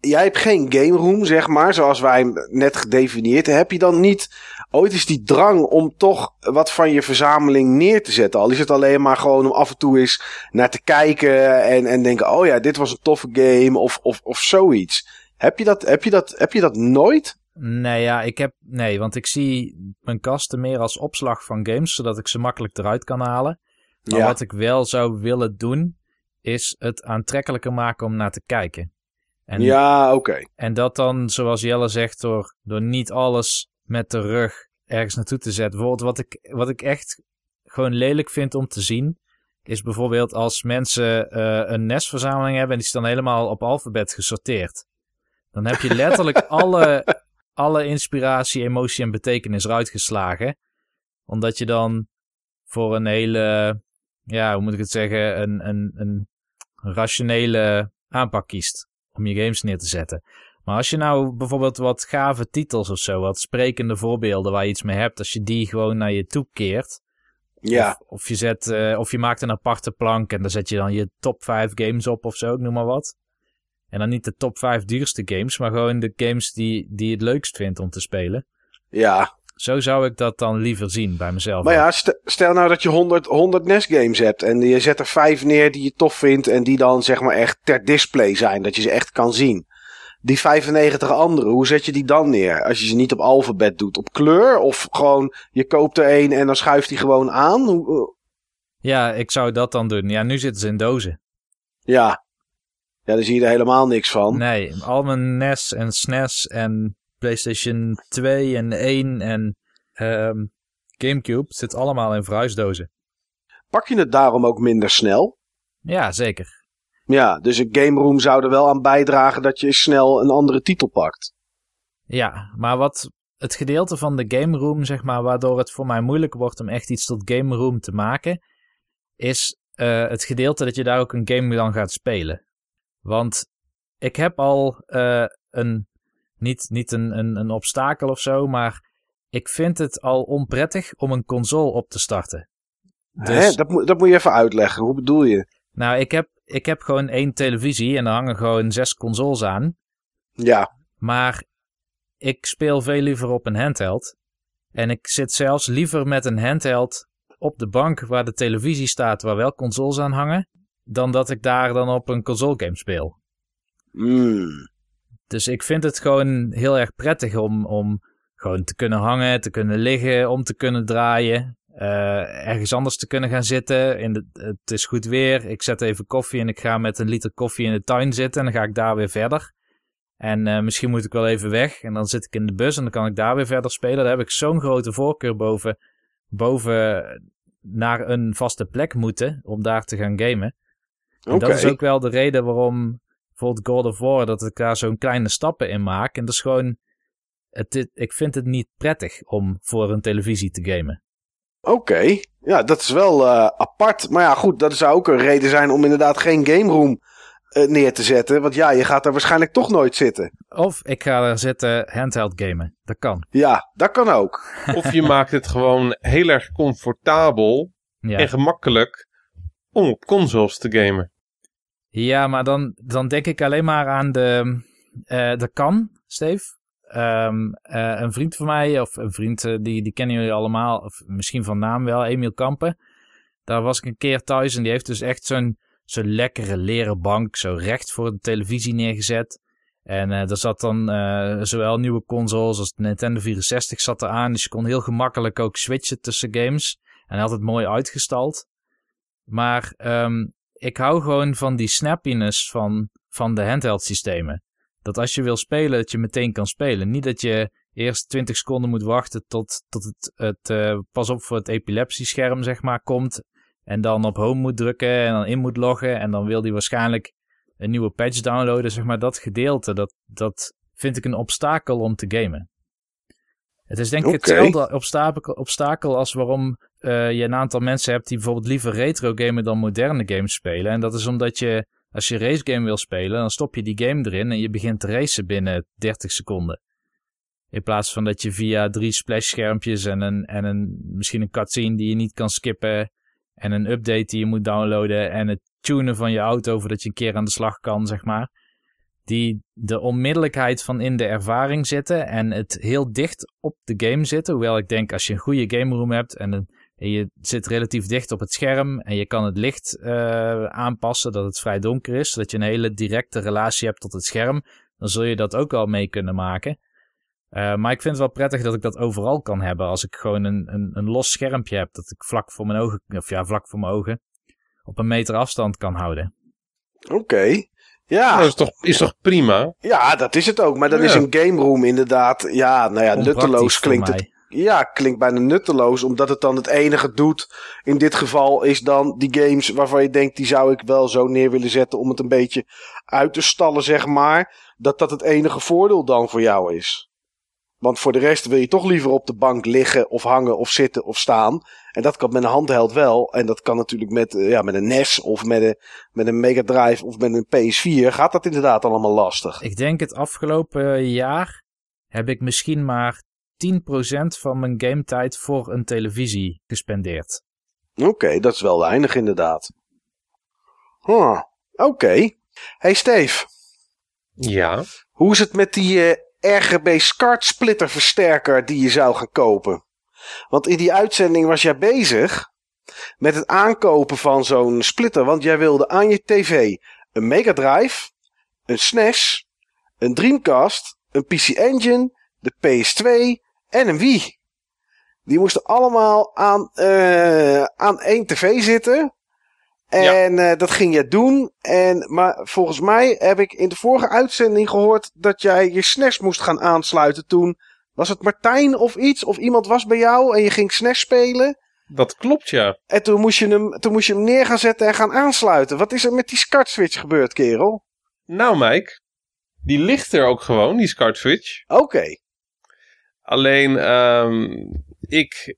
jij hebt geen game room, zeg maar, zoals wij hem net gedefinieerd. Heb je dan niet ooit eens die drang om toch wat van je verzameling neer te zetten? Al is het alleen maar gewoon om af en toe eens naar te kijken en, en denken, oh ja, dit was een toffe game of, of, of zoiets. Heb je, dat, heb, je dat, heb je dat nooit? Nee, ja, ik heb. Nee, want ik zie mijn kasten meer als opslag van games, zodat ik ze makkelijk eruit kan halen. Maar ja. wat ik wel zou willen doen, is het aantrekkelijker maken om naar te kijken. En, ja, oké. en dat dan, zoals Jelle zegt, door, door niet alles met de rug ergens naartoe te zetten. Bijvoorbeeld wat ik, wat ik echt gewoon lelijk vind om te zien, is bijvoorbeeld als mensen eh, een NES-verzameling hebben en die is dan helemaal op alfabet gesorteerd. Dan heb je <laughs> letterlijk alle, alle inspiratie, emotie en betekenis eruit geslagen. Omdat je dan voor een hele, ja, hoe moet ik het zeggen, een, een, een rationele aanpak kiest om je games neer te zetten. Maar als je nou bijvoorbeeld wat gave titels of zo, wat sprekende voorbeelden waar je iets mee hebt, als je die gewoon naar je toe keert, Ja, of, of je zet, eh, of je maakt een aparte plank en daar zet je dan je top 5 games op of zo, ik noem maar wat. En dan niet de top 5 duurste games, maar gewoon de games die, die je het leukst vindt om te spelen. ja. Zo zou ik dat dan liever zien bij mezelf. Maar ja, st- stel nou dat je 100, 100 NES games hebt en je zet er vijf neer die je tof vindt en die dan zeg maar echt ter display zijn, dat je ze echt kan zien. Die 95 andere, hoe zet je die dan neer? Als je ze niet op alfabet doet, op kleur of gewoon je koopt er één en dan schuift die gewoon aan? Hoe- Ja, ik zou dat dan doen. Ja, nu zitten ze in dozen. Ja. Ja, daar zie je er helemaal niks van. Nee, al mijn NES en SNES en PlayStation 2 en 1 en ehm, Gamecube zit allemaal in verhuisdozen. Pak je het daarom ook minder snel? Ja, zeker. Ja, dus een game room zou er wel aan bijdragen dat je snel een andere titel pakt. Ja, maar wat het gedeelte van de game room, zeg maar, waardoor het voor mij moeilijk wordt om echt iets tot game room te maken, is eh, het gedeelte dat je daar ook een game dan gaat spelen. Want ik heb al eh, een, niet, niet een, een, een obstakel of zo, maar ik vind het al onprettig om een console op te starten. Dus, Hè? Dat, moet, dat moet je even uitleggen. Hoe bedoel je? nou, ik heb, ik heb gewoon één televisie en er hangen gewoon zes consoles aan. Ja, Maar ik speel veel liever op een handheld. En ik zit zelfs liever met een handheld op de bank waar de televisie staat, waar wel consoles aan hangen, dan dat ik daar dan op een console game speel. mm. Dus ik vind het gewoon heel erg prettig om, om gewoon te kunnen hangen, te kunnen liggen, om te kunnen draaien. eh, ergens anders te kunnen gaan zitten. In de, het is goed weer. Ik zet even koffie en ik ga met een liter koffie in de tuin zitten. En dan ga ik daar weer verder. En eh, misschien moet ik wel even weg. En dan zit ik in de bus en dan kan ik daar weer verder spelen. Daar heb ik zo'n grote voorkeur boven, boven naar een vaste plek moeten. Om daar te gaan gamen. En dat is ook wel de reden waarom bijvoorbeeld God of War, dat ik daar zo'n kleine stappen in maak. En dat is gewoon, het, ik vind het niet prettig om voor een televisie te gamen. Oké, ja, dat is wel eh, apart. Maar ja, goed, dat zou ook een reden zijn om inderdaad geen game room eh, neer te zetten. Want ja, je gaat daar waarschijnlijk toch nooit zitten. Of ik ga er zitten handheld gamen. Dat kan. Ja, dat kan ook. <laughs> Of je maakt het gewoon heel erg comfortabel Ja, en gemakkelijk om op consoles te gamen. Ja maar dan, dan denk ik alleen maar aan de, eh de kan, Steve. Ehm, eh, een vriend van mij, of een vriend, eh, die, die kennen jullie allemaal, of misschien van naam wel, Emiel Kampen. Daar was ik een keer thuis en die heeft dus echt zo'n zo'n lekkere leren bank zo recht voor de televisie neergezet. En er zat dan zowel nieuwe consoles als de Nintendo 64 zat eraan. Dus je kon heel gemakkelijk ook switchen tussen games. En hij had het mooi uitgestald. Maar um, ik hou gewoon van die snappiness van, van de handheld systemen. Dat als je wil spelen, dat je meteen kan spelen. Niet dat je eerst 20 seconden moet wachten tot, tot het, het uh, pas op voor het epilepsiescherm zeg maar komt. En dan op home moet drukken en dan in moet loggen. En dan wil die waarschijnlijk een nieuwe patch downloaden. Zeg maar dat gedeelte, dat, dat vind ik een obstakel om te gamen. Het is denk ik okay. hetzelfde obstakel, obstakel als waarom uh, je een aantal mensen hebt die bijvoorbeeld liever retro gamen dan moderne games spelen. En dat is omdat je, als je race game wil spelen, dan stop je die game erin en je begint te racen binnen 30 seconden. In plaats van dat je via drie splash schermpjes en, een, en een, misschien een cutscene die je niet kan skippen en een update die je moet downloaden en het tunen van je auto voordat je een keer aan de slag kan, zeg maar. Die de onmiddellijkheid van in de ervaring zitten en het heel dicht op de game zitten. Hoewel ik denk als je een goede game room hebt en, je zit relatief dicht op het scherm en je kan het licht uh, aanpassen dat het vrij donker is, zodat je een hele directe relatie hebt tot het scherm, dan zul je dat ook wel mee kunnen maken. Uh, maar ik vind het wel prettig dat ik dat overal kan hebben. Als ik gewoon een, een, een los schermpje heb. Dat ik vlak voor mijn ogen, of ja, vlak voor mijn ogen, op een meter afstand kan houden. Oké. Ja. Dat is toch, is toch prima? Ja, dat is het ook. Maar dan ja. is een game room inderdaad, ja, nou ja, nutteloos klinkt het. Ja, klinkt bijna nutteloos, omdat het dan het enige doet. In dit geval is dan die games waarvan je denkt, die zou ik wel zo neer willen zetten om het een beetje uit te stallen, zeg maar. Dat dat het enige voordeel dan voor jou is. Want voor de rest wil je toch liever op de bank liggen of hangen of zitten of staan. En dat kan met een handheld wel. En dat kan natuurlijk met, ja, met een NES of met een, met een Mega Drive of met een PS4. Gaat dat inderdaad allemaal lastig. Ik denk het afgelopen jaar heb ik misschien maar 10% van mijn gametijd voor een televisie gespendeerd. Oké, okay, dat is wel weinig inderdaad. Huh, Oké. Okay. Hey Steve. Ja? Hoe is het met die... Uh, RGB SCART splitter versterker die je zou gaan kopen. Want in die uitzending was jij bezig met het aankopen van zo'n splitter. Want jij wilde aan je tv een Mega Drive, een SNES, een Dreamcast, een PC Engine, de PS2 en een Wii. Die moesten allemaal aan, uh, aan één tv zitten. En ja. uh, dat ging je doen. En, maar volgens mij heb ik in de vorige uitzending gehoord dat jij je SNES moest gaan aansluiten toen. Was het Martijn of iets? Of iemand was bij jou en je ging SNES spelen? Dat klopt, ja. En toen moest je hem, toen moest je hem neer gaan zetten en gaan aansluiten. Wat is er met die SCART switch gebeurd, kerel? Nou, Mike. Die ligt er ook gewoon, die SCART switch. Oké. Okay. Alleen, um, ik,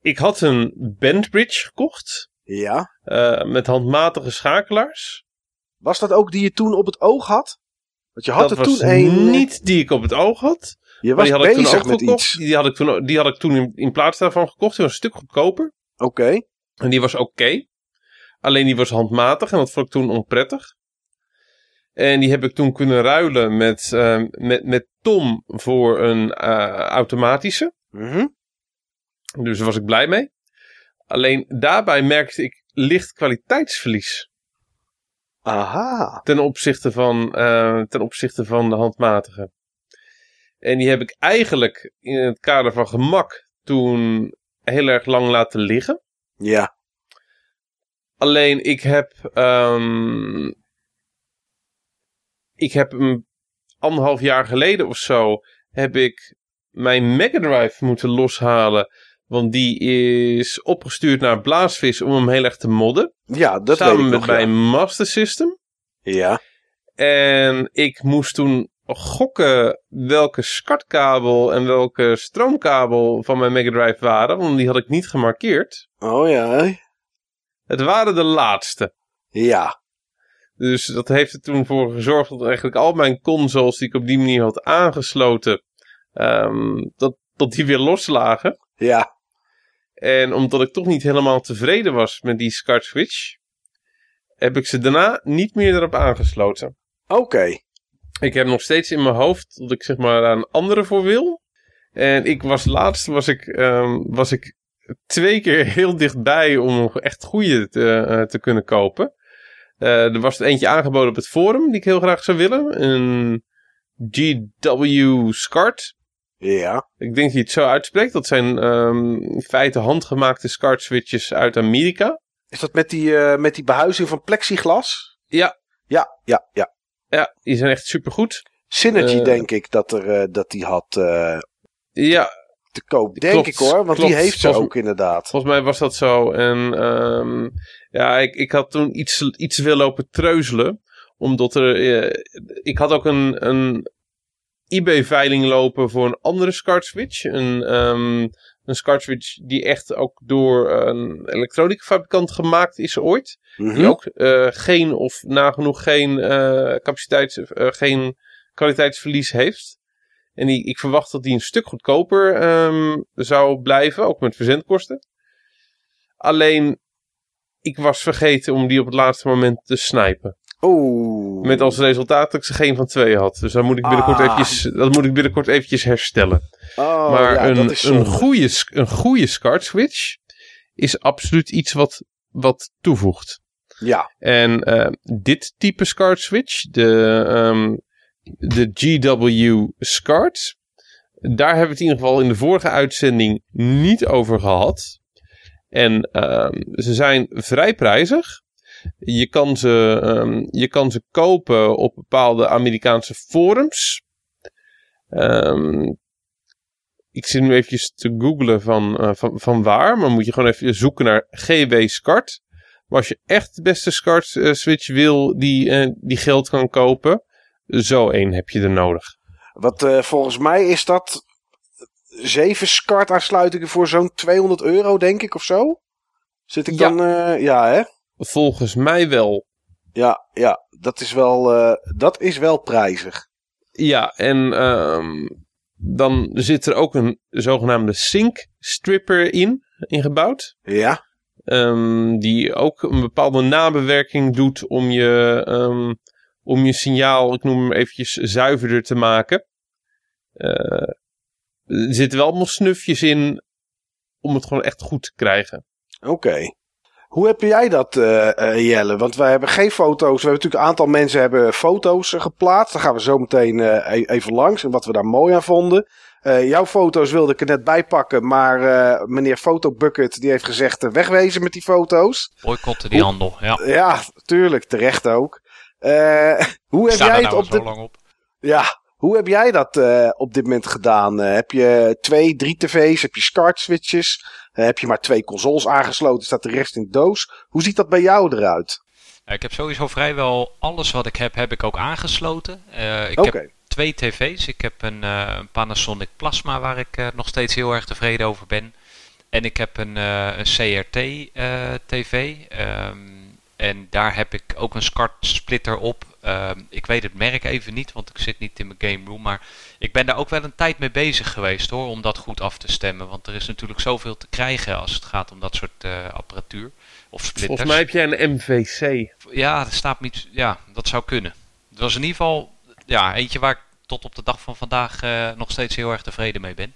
ik had een bandbridge gekocht. Ja. Uh, met handmatige schakelaars. Was dat ook die je toen op het oog had? Want je had dat er was toen een. niet die ik op het oog had. Je was die had bezig ik toen ook met gekocht. iets. Die had ik toen, die had ik toen in, in plaats daarvan gekocht. Die was een stuk goedkoper. Oké. Okay. En die was oké. Okay. Alleen die was handmatig en dat vond ik toen onprettig. En die heb ik toen kunnen ruilen met, uh, met, met Tom voor een uh, automatische. Mm -hmm. Dus daar was ik blij mee. Alleen daarbij merkte ik licht kwaliteitsverlies. Aha. Ten opzichte van, uh, ten opzichte van de handmatige. En die heb ik eigenlijk in het kader van gemak toen heel erg lang laten liggen. Ja. Alleen ik heb, um, ik heb een anderhalf jaar geleden of zo, heb ik mijn Mega Drive moeten loshalen. Want die is opgestuurd naar Blaasvis om hem heel erg te modden. Ja, dat Samen weet ik met nog, mijn ja. Master System. Ja. En ik moest toen gokken welke SCART-kabel en welke stroomkabel van mijn Mega Drive waren. Want die had ik niet gemarkeerd. Oh ja. Het waren de laatste. Ja. Dus dat heeft er toen voor gezorgd dat eigenlijk al mijn consoles die ik op die manier had aangesloten, um, dat, dat die weer loslagen. Ja. En omdat ik toch niet helemaal tevreden was met die SCART switch, heb ik ze daarna niet meer erop aangesloten. Oké. Okay. Ik heb nog steeds in mijn hoofd dat ik zeg maar een andere voor wil. En ik was laatst was ik, um, was ik twee keer <laughs> heel dichtbij om echt goede te, uh, te kunnen kopen. Uh, er was er eentje aangeboden op het forum die ik heel graag zou willen. Een GW SCART. Ja. Ik denk dat je het zo uitspreekt. Dat zijn ehm, in feite handgemaakte SCART switches uit Amerika. Is dat met die, eh, met die behuizing van plexiglas? Ja, Ja, ja, ja. Ja die zijn echt supergoed. Synergy Eh. denk ik dat, er, eh, dat die had eh, Ja, te koop. Denk Klopt, ik hoor, want klopt. die heeft ze Volgens- ook inderdaad. Volgens mij was dat zo. En ehm, ja, ik, ik had toen iets, iets te veel lopen treuzelen. Omdat er. ik had ook een, een eBay-veiling lopen voor een andere SCART switch. Een, ehm, een switch die echt ook door een elektronica fabrikant gemaakt is ooit. Mhm. Die ook eh, geen of nagenoeg geen uh, capaciteits, uh, geen kwaliteitsverlies heeft. En die, ik verwacht dat die een stuk goedkoper um, zou blijven, ook met verzendkosten. Alleen, ik was vergeten om die op het laatste moment te snipen. Oeh. Met als resultaat dat ik ze geen van twee had. Dus dan moet ik binnenkort, Ah. eventjes, dat moet ik binnenkort eventjes herstellen. Oh, maar ja, een, dat is een, goede, een goede SCART switch is absoluut iets wat, wat toevoegt. Ja, En uh, dit type SCART switch, de, um, de GW SCART, daar hebben we het in ieder geval in de vorige uitzending niet over gehad. En um, ze zijn vrij prijzig. Je kan, ze, um, je kan ze kopen op bepaalde Amerikaanse forums. Um, ik zit nu eventjes te googlen van, uh, van, van waar, maar moet je gewoon even zoeken naar GW SCART. Maar als je echt de beste SCART uh, switch wil die, uh, die geld kan kopen, zo één heb je er nodig. wat volgens mij is dat zeven SCART aansluitingen voor zo'n 200 euro, denk ik, of zo. Zit ik Ja. dan, ja hè? Volgens mij wel. Ja, ja, dat is wel, uh, dat is wel prijzig. Ja, en um, dan zit er ook een zogenaamde sync stripper in, ingebouwd. Ja, Um, die ook een bepaalde nabewerking doet om je, um, om je signaal, ik noem hem eventjes, zuiverder te maken. Uh, er zitten wel allemaal snufjes in om het gewoon echt goed te krijgen. oké. Okay. Hoe heb jij dat, uh, uh, Jelle? Want wij hebben geen foto's. We hebben natuurlijk een aantal mensen hebben foto's uh, geplaatst. Daar gaan we zo meteen e even langs en wat we daar mooi aan vonden. Jouw foto's wilde ik er net bij pakken, maar meneer Fotobucket die heeft gezegd wegwezen met die foto's. Boycotten die handel, ja. Ja, tuurlijk, terecht ook. <laughs> Hoe heb jij het nou op zo de... lang op. Ja, hoe heb jij dat uh, op dit moment gedaan? Uh, heb je twee, drie tv's? Heb je SCART switches? Uh, heb je maar twee consoles aangesloten? Staat de rest in doos? Hoe ziet dat bij jou eruit? Ja, ik heb sowieso vrijwel alles wat ik heb, heb ik ook aangesloten. Ik Oké. heb twee tv's. Ik heb een, een Panasonic Plasma waar ik nog steeds heel erg tevreden over ben. En ik heb een, een CRT TV. Um, en daar heb ik ook een SCART splitter op. Um, ik weet het merk even niet, want ik zit niet in mijn game room. Maar ik ben daar ook wel een tijd mee bezig geweest hoor, om dat goed af te stemmen. Want er is natuurlijk zoveel te krijgen als het gaat om dat soort apparatuur. Of splitters. Volgens mij heb jij een MVC. Ja, er staat niet, ja, dat zou kunnen. Het was in ieder geval ja, eentje waar ik tot op de dag van vandaag uh, nog steeds heel erg tevreden mee ben.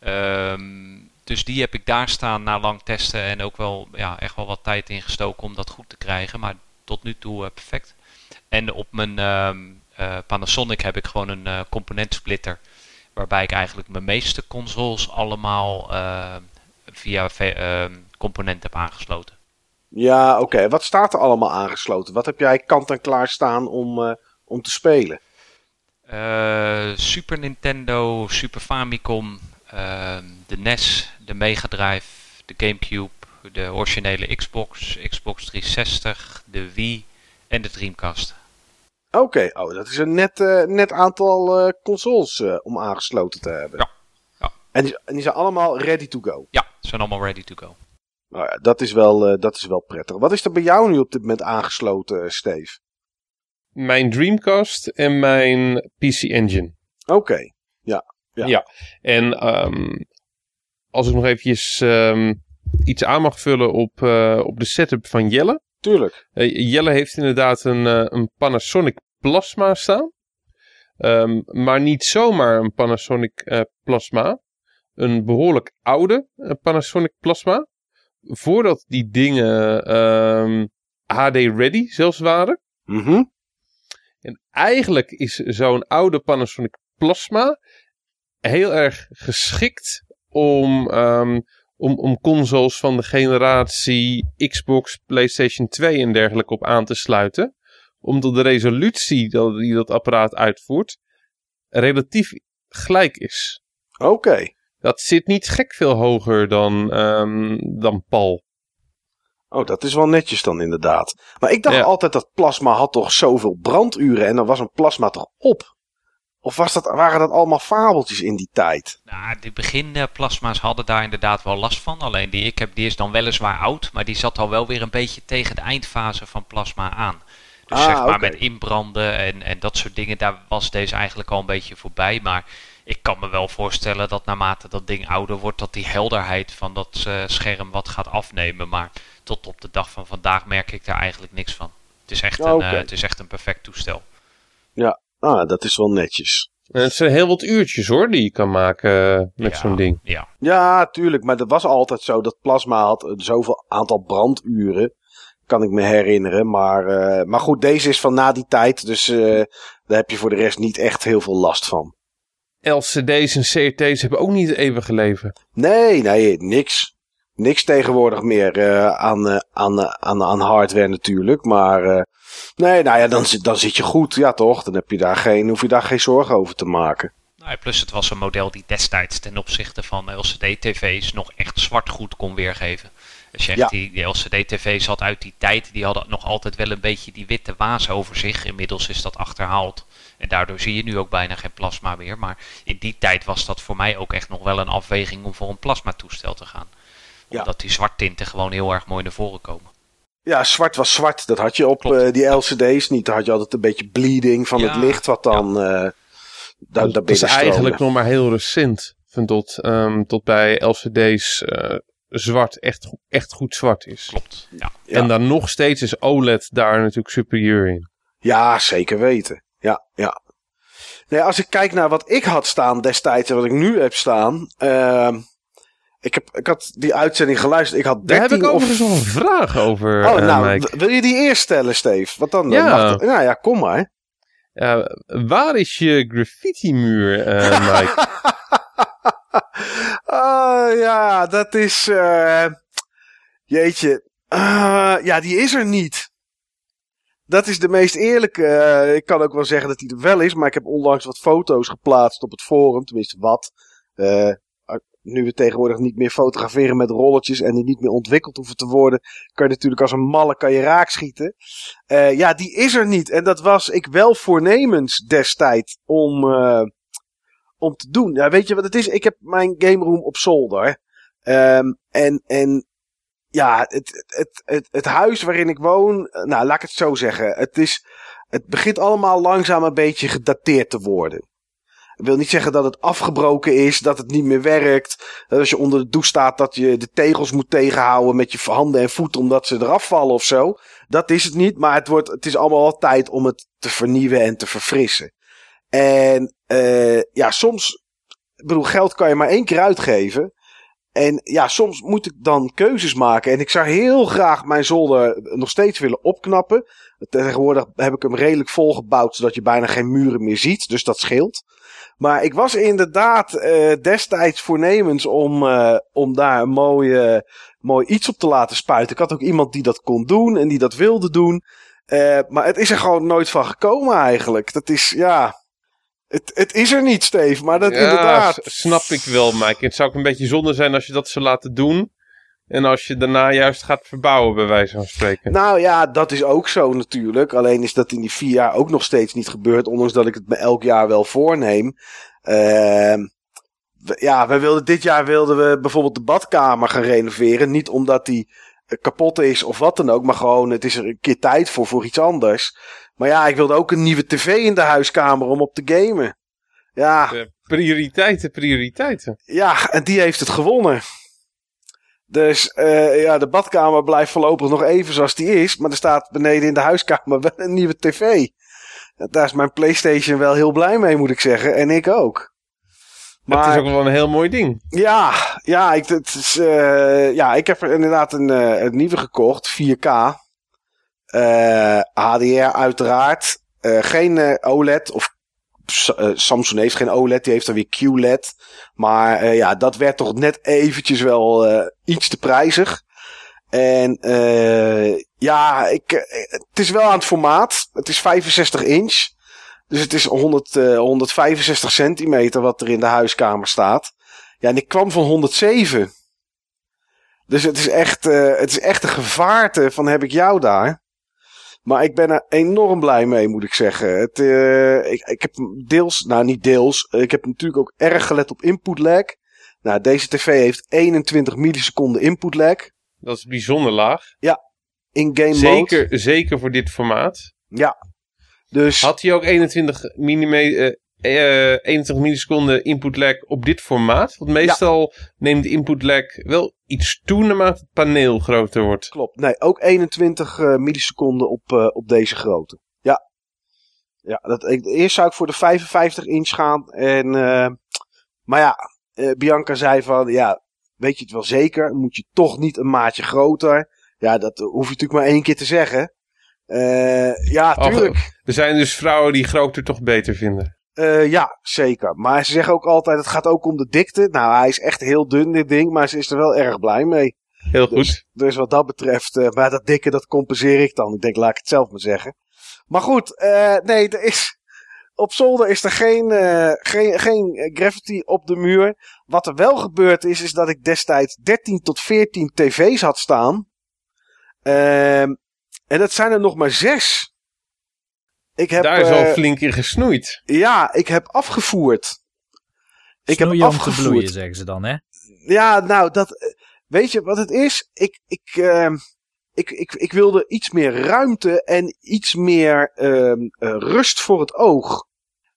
Um, dus die heb ik daar staan na lang testen en ook wel ja, echt wel wat tijd ingestoken om dat goed te krijgen. Maar tot nu toe uh, perfect. En op mijn um, uh, Panasonic heb ik gewoon een componentsplitter. Waarbij ik eigenlijk mijn meeste consoles allemaal via component heb aangesloten. Ja, oké. Okay. Wat staat er allemaal aangesloten? Wat heb jij kant en klaar staan om, om te spelen? Uh, Super Nintendo, Super Famicom, uh, de NES, de Mega Drive, de Gamecube, de originele Xbox, Xbox 360, de Wii en de Dreamcast. Oké, okay. oh, dat is een net, uh, net aantal consoles om aangesloten te hebben. Ja. ja. En, die, en die zijn allemaal ready to go? Ja, ze zijn allemaal ready to go. Nou ja, dat is, wel, dat is wel prettig. Wat is er bij jou nu op dit moment aangesloten, Steve? mijn Dreamcast en mijn PC Engine. Oké, okay. ja, ja. Ja, en um, als ik nog eventjes um, iets aan mag vullen op, uh, op de setup van Jelle. Tuurlijk. Jelle heeft inderdaad een, uh, een Panasonic Plasma staan. Um, maar niet zomaar een Panasonic Plasma. Een behoorlijk oude Panasonic Plasma. Voordat die dingen HD ready zelfs waren. Mhm. En eigenlijk is zo'n oude Panasonic Plasma heel erg geschikt om, um, om, om consoles van de generatie Xbox, PlayStation 2 en dergelijke op aan te sluiten. Omdat de resolutie die dat apparaat uitvoert relatief gelijk is. Oké. Dat zit niet gek veel hoger dan, um, dan PAL. Oh, dat is wel netjes dan inderdaad. Maar ik dacht altijd dat plasma had toch zoveel branduren en dan was een plasma toch op? Of was dat, waren dat allemaal fabeltjes in die tijd? Nou, de beginplasma's hadden daar inderdaad wel last van. Alleen die ik heb, die is dan weliswaar oud, maar die zat al wel weer een beetje tegen de eindfase van plasma aan. Dus Ah, zeg maar met inbranden en, en dat soort dingen, daar was deze eigenlijk al een beetje voorbij. Maar ik kan me wel voorstellen dat naarmate dat ding ouder wordt, dat die helderheid van dat eh, scherm wat gaat afnemen. Maar tot op de dag van vandaag merk ik daar eigenlijk niks van. Het is echt, een, Oké. eh, het is echt een perfect toestel. Ah, dat is wel netjes. En het zijn heel wat uurtjes hoor, die je kan maken eh, met Ja, zo'n ding. Ja, Ja, tuurlijk, maar dat was altijd zo. Dat plasma had een zoveel aantal branduren. Kan ik me herinneren. Maar, eh, maar goed, deze is van na die tijd. Dus eh, daar heb je voor de rest niet echt heel veel last van. LCD's en CRT's hebben ook niet even geleven. Nee, nee, niks. Niks tegenwoordig meer eh, aan, eh, aan, eh, aan, aan hardware natuurlijk. Maar eh, nee, nou ja, dan, zit- dan zit je goed. Ja, toch? Dan heb je daar geen, hoef je daar geen zorgen over te maken. Nou, plus het was een model die destijds ten opzichte van LCD-tv's nog echt zwart goed kon weergeven. Als je echt Ja. die, die LCD-tv's had uit die tijd, die hadden nog altijd wel een beetje die witte waas over zich. Inmiddels is dat achterhaald. En daardoor zie je nu ook bijna geen plasma meer. Maar in die tijd was dat voor mij ook echt nog wel een afweging om voor een plasmatoestel te gaan. Ja. Omdat die zwarttinten gewoon heel erg mooi naar voren komen. Ja, zwart was zwart. Dat had je op eh, die LCD's niet. Dan had je altijd een beetje bleeding van Ja, het licht wat dan eh daar, daar dat is eigenlijk nog maar heel recent. Van tot, ehm, tot bij LCD's eh, zwart echt, echt goed zwart is. Klopt. Ja. Ja. En dan nog steeds is OLED daar natuurlijk superieur in. Ja, zeker weten. Ja, ja. Nee, als ik kijk naar wat ik had staan destijds en wat ik nu heb staan. Ik, heb, ik had die uitzending geluisterd. Ik had Daar 13 heb ik overigens nog een vraag over, Oh, eh, nou, wil je die eerst stellen, Steve? Wat dan? Ja. Het- nou ja, kom maar. Waar is je graffiti-muur, eh, <laughs> Mike? Oh ja, dat is. eh, jeetje. Ah, ja, die is er niet. Dat is de meest eerlijke. ik kan ook wel zeggen dat die er wel is, maar ik heb onlangs wat foto's geplaatst op het forum. Tenminste, wat. Eh, nu we tegenwoordig niet meer fotograferen met rolletjes en die niet meer ontwikkeld hoeven te worden, kan je natuurlijk als een malle kan je raak schieten. Eh, ja, die is er niet. En dat was ik wel voornemens destijds om, eh, om te doen. Ja, weet je wat het is? Ik heb mijn game room op zolder. Ehm, en, en ja, het, het, het, het huis waarin ik woon, eh, nou laat ik het zo zeggen. Het, is, het begint allemaal langzaam een beetje gedateerd te worden. Ik wil niet zeggen dat het afgebroken is, dat het niet meer werkt. Dat als je onder de douche staat, dat je de tegels moet tegenhouden met je handen en voeten omdat ze eraf vallen of zo. Dat is het niet, maar het, wordt, het is allemaal wel tijd om het te vernieuwen en te verfrissen. En eh ja, soms, ik bedoel, geld kan je maar één keer uitgeven. En ja, soms moet ik dan keuzes maken. En ik zou heel graag mijn zolder nog steeds willen opknappen. Tegenwoordig heb ik hem redelijk volgebouwd, zodat je bijna geen muren meer ziet. Dus dat scheelt. Maar ik was inderdaad eh, destijds voornemens om, eh, om daar een mooie, mooi iets op te laten spuiten. Ik had ook iemand die dat kon doen en die dat wilde doen. Eh, maar het is er gewoon nooit van gekomen eigenlijk. Dat is, ja... Het, het is er niet, Steve, maar dat Ja, inderdaad... snap ik wel, Mike. Het zou ook een beetje zonde zijn als je dat zou laten doen. En als je daarna juist gaat verbouwen, bij wijze van spreken. Nou ja, dat is ook zo natuurlijk. Alleen is dat in die vier jaar ook nog steeds niet gebeurd. Ondanks dat ik het me elk jaar wel voorneem. Ehm, ja, we wilden, dit jaar wilden we bijvoorbeeld de badkamer gaan renoveren. Niet omdat die eh, kapot is of wat dan ook. Maar gewoon, het is er een keer tijd voor, voor iets anders. Maar ja, ik wilde ook een nieuwe tv in de huiskamer om op te gamen. Ja, Eh, prioriteiten, prioriteiten. ja, en die heeft het gewonnen. Dus eh, ja, de badkamer blijft voorlopig nog even zoals die is. Maar er staat beneden in de huiskamer <laughs> wel een nieuwe tv. Daar is mijn PlayStation wel heel blij mee, moet ik zeggen. En ik ook. Maar... Het is ook wel een heel mooi ding. ja, ja, ik, het is, eh, ja, ik heb er inderdaad een, eh, een nieuwe gekocht. 4K. Eh, HDR uiteraard. Geen OLED of Samsung heeft geen OLED, die heeft dan weer QLED. Maar eh, ja, dat werd toch net eventjes wel eh, iets te prijzig. En eh, ja, ik, eh, het is wel aan het formaat. Het is 65 inch. Dus het is 100, eh, 165 centimeter wat er in de huiskamer staat. Ja, en ik kwam van 107. Dus het is echt, eh, het is echt een gevaarte van heb ik jou daar. Maar ik ben er enorm blij mee, moet ik zeggen. Het, eh, ik, ik heb deels, nou niet deels, ik heb natuurlijk ook erg gelet op input lag. Nou, deze tv heeft 21 milliseconden input lag. Dat is bijzonder laag. In game mode. Zeker, zeker voor dit formaat. Ja. Dus Had hij ook 21 mm, eh, eh, 21 milliseconden input lag op dit formaat? Want meestal neemt de input lag wel iets toe naarmate het paneel groter wordt. klopt. Nee, ook 21 eh, milliseconden op, eh, op deze grootte. Ja. Ja, dat, ik, eerst zou ik voor de 55 inch gaan. En, eh, maar ja, Bianca zei van, ja, weet je het wel zeker? Moet je toch niet een maatje groter? Ja, dat hoef je natuurlijk maar één keer te zeggen. Ja, Ach, tuurlijk. Er zijn dus vrouwen die groter toch beter vinden. Eh, ja, zeker. Maar ze zeggen ook altijd, het gaat ook om de dikte. Nou, hij is echt heel dun, dit ding. Maar ze is er wel erg blij mee. Heel goed. Dus, dus wat dat betreft, eh, maar dat dikke, dat compenseer ik dan. Ik denk, laat ik het zelf maar zeggen. Maar goed, eh, nee, er is, op zolder is er geen, geen, geen graffiti op de muur. Wat er wel gebeurd is, is dat ik destijds 13 tot 14 tv's had staan. Ehm, en dat zijn er nog maar zes. Ik heb, Daar is eh, al flink in gesnoeid. ja, ik heb afgevoerd. Ik heb om te afgevoerd. bloeien, zeggen ze dan, hè? Ja, nou, dat. eh, Weet je wat het is? Ik, ik, ehm, ik, ik, ik wilde iets meer ruimte en iets meer ehm, eh, rust voor het oog.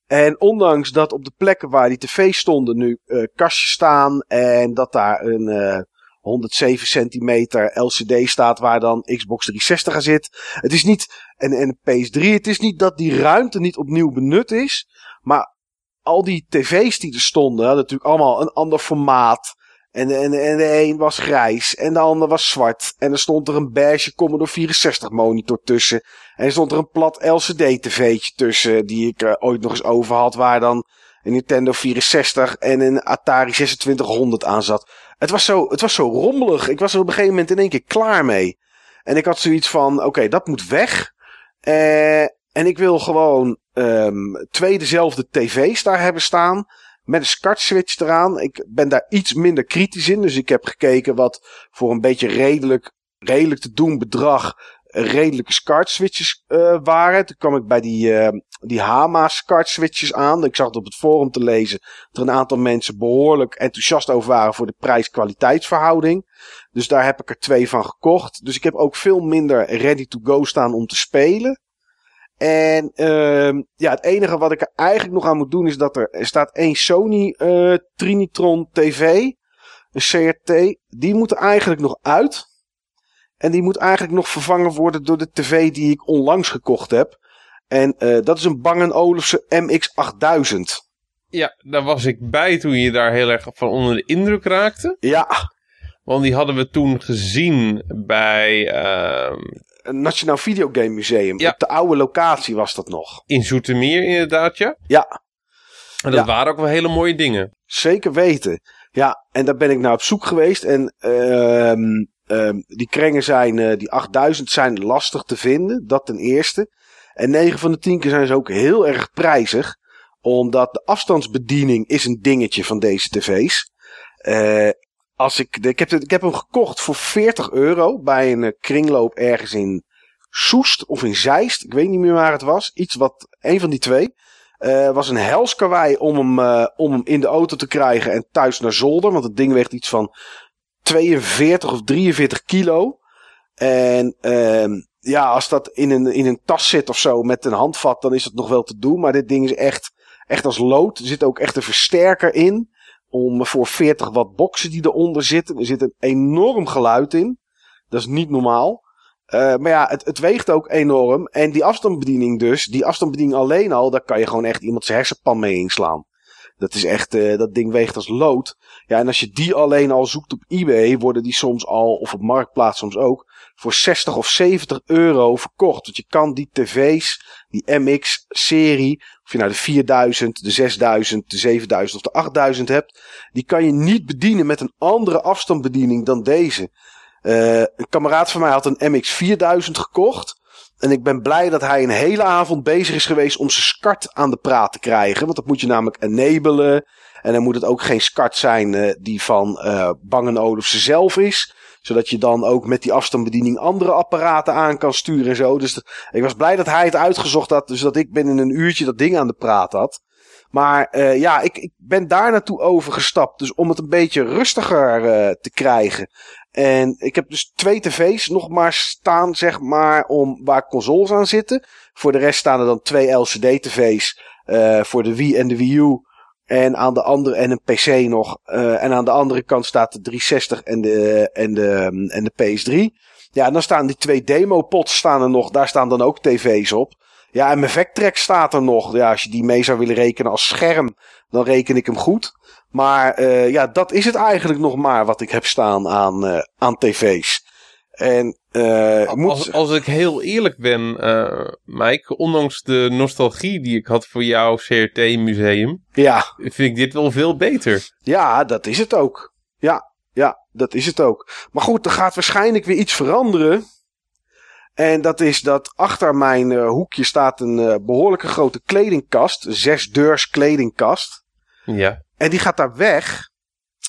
En ondanks dat op de plekken waar die tv's stonden nu eh, kastjes staan en dat daar een eh 107 centimeter LCD staat waar dan Xbox 360 aan zit. Het is niet, en, en PS3, het is niet dat die ruimte niet opnieuw benut is, maar al die tv's die er stonden, hadden natuurlijk allemaal een ander formaat. En, en, en de een was grijs en de ander was zwart. En er stond er een beige Commodore 64 monitor tussen. En er stond er een plat LCD tv'tje tussen die ik eh, ooit nog eens over had. Waar dan een Nintendo 64 en een Atari 2600 aan zat. Het was zo, het was zo rommelig. Ik was er op een gegeven moment in één keer klaar mee. En ik had zoiets van, oké, dat moet weg. Eh, en ik wil gewoon ehm, twee dezelfde tv's daar hebben staan. Met een SCART switch eraan. Ik ben daar iets minder kritisch in. Dus ik heb gekeken wat voor een beetje redelijk, redelijk te doen bedrag redelijke SCART switches eh, waren. Toen kwam ik bij die, eh, die Hama SCART switches aan. Ik zag het op het forum te lezen. Dat er een aantal mensen behoorlijk enthousiast over waren voor de prijs-kwaliteitsverhouding. Dus daar heb ik er twee van gekocht. Dus ik heb ook veel minder ready to go staan om te spelen. En ehm ja, het enige wat ik er eigenlijk nog aan moet doen is dat er, staat één Sony eh Trinitron TV, een CRT. Die moet er eigenlijk nog uit. En die moet eigenlijk nog vervangen worden door de tv die ik onlangs gekocht heb. En eh dat is een Bang Olufsen MX8000. Ja, daar was ik bij toen je daar heel erg van onder de indruk raakte. Ja, Want die hadden we toen gezien bij ehm, een Nationaal Videogame Museum. Ja. Op de oude locatie was dat nog. in Zoetermeer inderdaad, ja. Ja, En dat Ja. waren ook wel hele mooie dingen. Zeker weten. Ja, en daar ben ik naar op zoek geweest. En ehm ehm die krengen zijn, eh, die 8000 zijn lastig te vinden. Dat ten eerste. En 9 van de 10 keer zijn ze ook heel erg prijzig. Omdat de afstandsbediening is een dingetje van deze tv's. Eh als ik, ik, heb, ik heb hem gekocht voor 40 euro bij een eh, kringloop ergens in Soest of in Zeist. Ik weet niet meer waar het was. Iets wat, een van die twee. Eh was een helskawaai om hem, om hem in de auto te krijgen en thuis naar zolder. Want het ding weegt iets van 42 of 43 kilo. En ehm ja, als dat in een, in een tas zit of zo met een handvat, dan is het nog wel te doen. Maar dit ding is echt, echt als lood. Er zit ook echt een versterker in. Om voor 40 watt boxen die eronder zitten. Er zit een enorm geluid in. Dat is niet normaal. Eh, maar ja, het, het weegt ook enorm. En die afstandsbediening dus, die afstandsbediening alleen al, daar kan je gewoon echt iemand zijn hersenpan mee inslaan. Dat is echt, uh, dat ding weegt als lood. Ja, en als je die alleen al zoekt op eBay, worden die soms al, of op Marktplaats soms ook, voor 60 of 70 euro verkocht. Want je kan die tv's, die MX-serie, of je nou de 4000, de 6000, de 7000 of de 8000 hebt, die kan je niet bedienen met een andere afstandsbediening dan deze. Uh, een kameraad van mij had een MX4000 gekocht. En ik ben blij dat hij een hele avond bezig is geweest om zijn SCART aan de praat te krijgen. Want dat moet je namelijk enabelen. En dan moet het ook geen SCART zijn uh, die van uh, Bang zelf is. Zodat je dan ook met die afstandsbediening andere apparaten aan kan sturen en zo. Dus ik was blij dat hij het uitgezocht had. Dus dat ik binnen een uurtje dat ding aan de praat had. Maar uh, ja, ik, ik ben daar naartoe overgestapt. Dus om het een beetje rustiger te krijgen. En ik heb dus twee tv's nog maar staan, zeg maar, om waar consoles aan zitten. Voor de rest staan er dan twee LCD-tv's uh, voor de Wii en de Wii U. En aan de andere, en een PC nog. Uh, en aan de andere kant staat de 360 en de, en de, en de PS3. Ja, en dan staan die twee demo-pots staan er nog. Daar staan dan ook tv's op. Ja, en mijn Vectrex staat er nog. Ja, als je die mee zou willen rekenen als scherm, dan reken ik hem goed. Maar uh, ja, dat is het eigenlijk nog maar wat ik heb staan aan, uh, aan tv's. En uh, moet... als, als ik heel eerlijk ben, Mike, ondanks de nostalgie die ik had voor jouw CRT-museum, ja. vind ik dit wel veel beter. Ja, dat is het ook. Ja, ja, dat is het ook. Maar goed, er gaat waarschijnlijk weer iets veranderen. En dat is dat achter mijn uh, hoekje staat een uh, behoorlijke grote kledingkast. Zesdeurs kledingkast. Ja. En die gaat daar weg.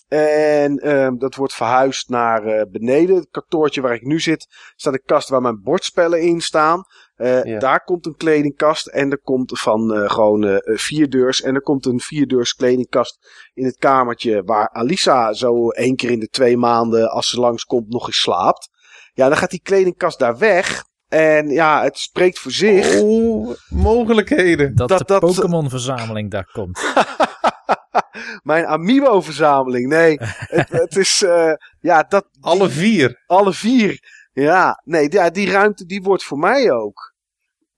En uh, dat wordt verhuisd naar uh, beneden. Het kantoortje waar ik nu zit, staat een kast waar mijn bordspellen in staan. Uh, ja. Daar komt een kledingkast en er komt van uh, gewoon vier deurs. En er komt een vierdeurs kledingkast in het kamertje waar Alisa zo één keer in de twee maanden, als ze langskomt, nog eens slaapt. Ja, dan gaat die kledingkast daar weg. En ja, het spreekt voor zich. Oh, mogelijkheden. Dat, dat de Pokémon-verzameling daar komt. <laughs> <laughs> Mijn Amiibo-verzameling. Nee, <laughs> het, het is. Uh, ja, dat. Die, alle vier. Alle vier. Ja, nee, ja, die ruimte die wordt voor mij ook.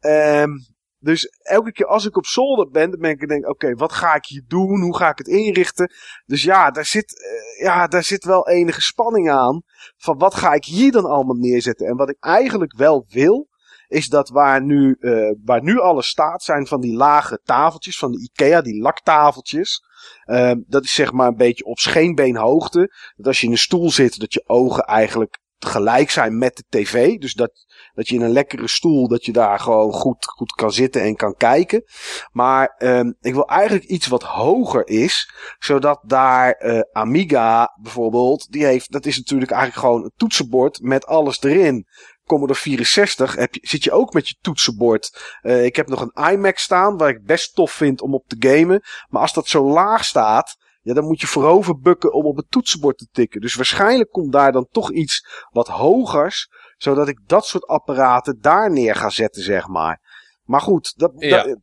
Um, dus elke keer als ik op zolder ben, dan ben ik denk, oké, okay, wat ga ik hier doen? Hoe ga ik het inrichten? Dus ja, daar zit, uh, ja, daar zit wel enige spanning aan. Van wat ga ik hier dan allemaal neerzetten? En wat ik eigenlijk wel wil, is dat waar nu, uh, waar nu alles staat, zijn van die lage tafeltjes van de IKEA, die laktafeltjes. Uh, dat is zeg maar een beetje op scheenbeenhoogte. Dat als je in een stoel zit, dat je ogen eigenlijk gelijk zijn met de tv. Dus dat, dat je in een lekkere stoel, dat je daar gewoon goed, goed kan zitten en kan kijken. Maar um, ik wil eigenlijk iets wat hoger is. Zodat daar uh, Amiga bijvoorbeeld, die heeft, dat is natuurlijk eigenlijk gewoon een toetsenbord met alles erin. Commodore 64 heb je, zit je ook met je toetsenbord. Uh, ik heb nog een iMac staan waar ik best tof vind om op te gamen. Maar als dat zo laag staat, ja, dan moet je voorover bukken om op het toetsenbord te tikken. Dus waarschijnlijk komt daar dan toch iets wat hogers, zodat ik dat soort apparaten daar neer ga zetten, zeg maar. Maar goed, dat, ja. dat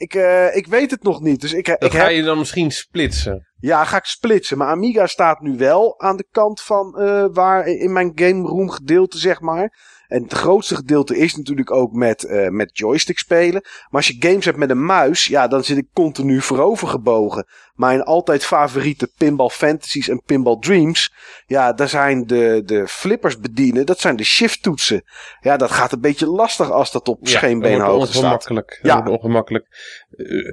ik, uh, ik weet het nog niet. Dus ik, dat ik ga heb... je dan misschien splitsen. Ja, ga ik splitsen. Maar Amiga staat nu wel aan de kant van uh, waar in mijn game room gedeelte, zeg maar. En het grootste gedeelte is natuurlijk ook met, uh, met joystick spelen. Maar als je games hebt met een muis, ja, dan zit ik continu voorover gebogen. Mijn altijd favoriete Pinball Fantasies en Pinball Dreams, ja, daar zijn de, de flippers bedienen. Dat zijn de shift toetsen. Ja, dat gaat een beetje lastig als dat op Ja, scheenbeenhoogte staat. ongemakkelijk. Ja. Ja. ongemakkelijk. Uh,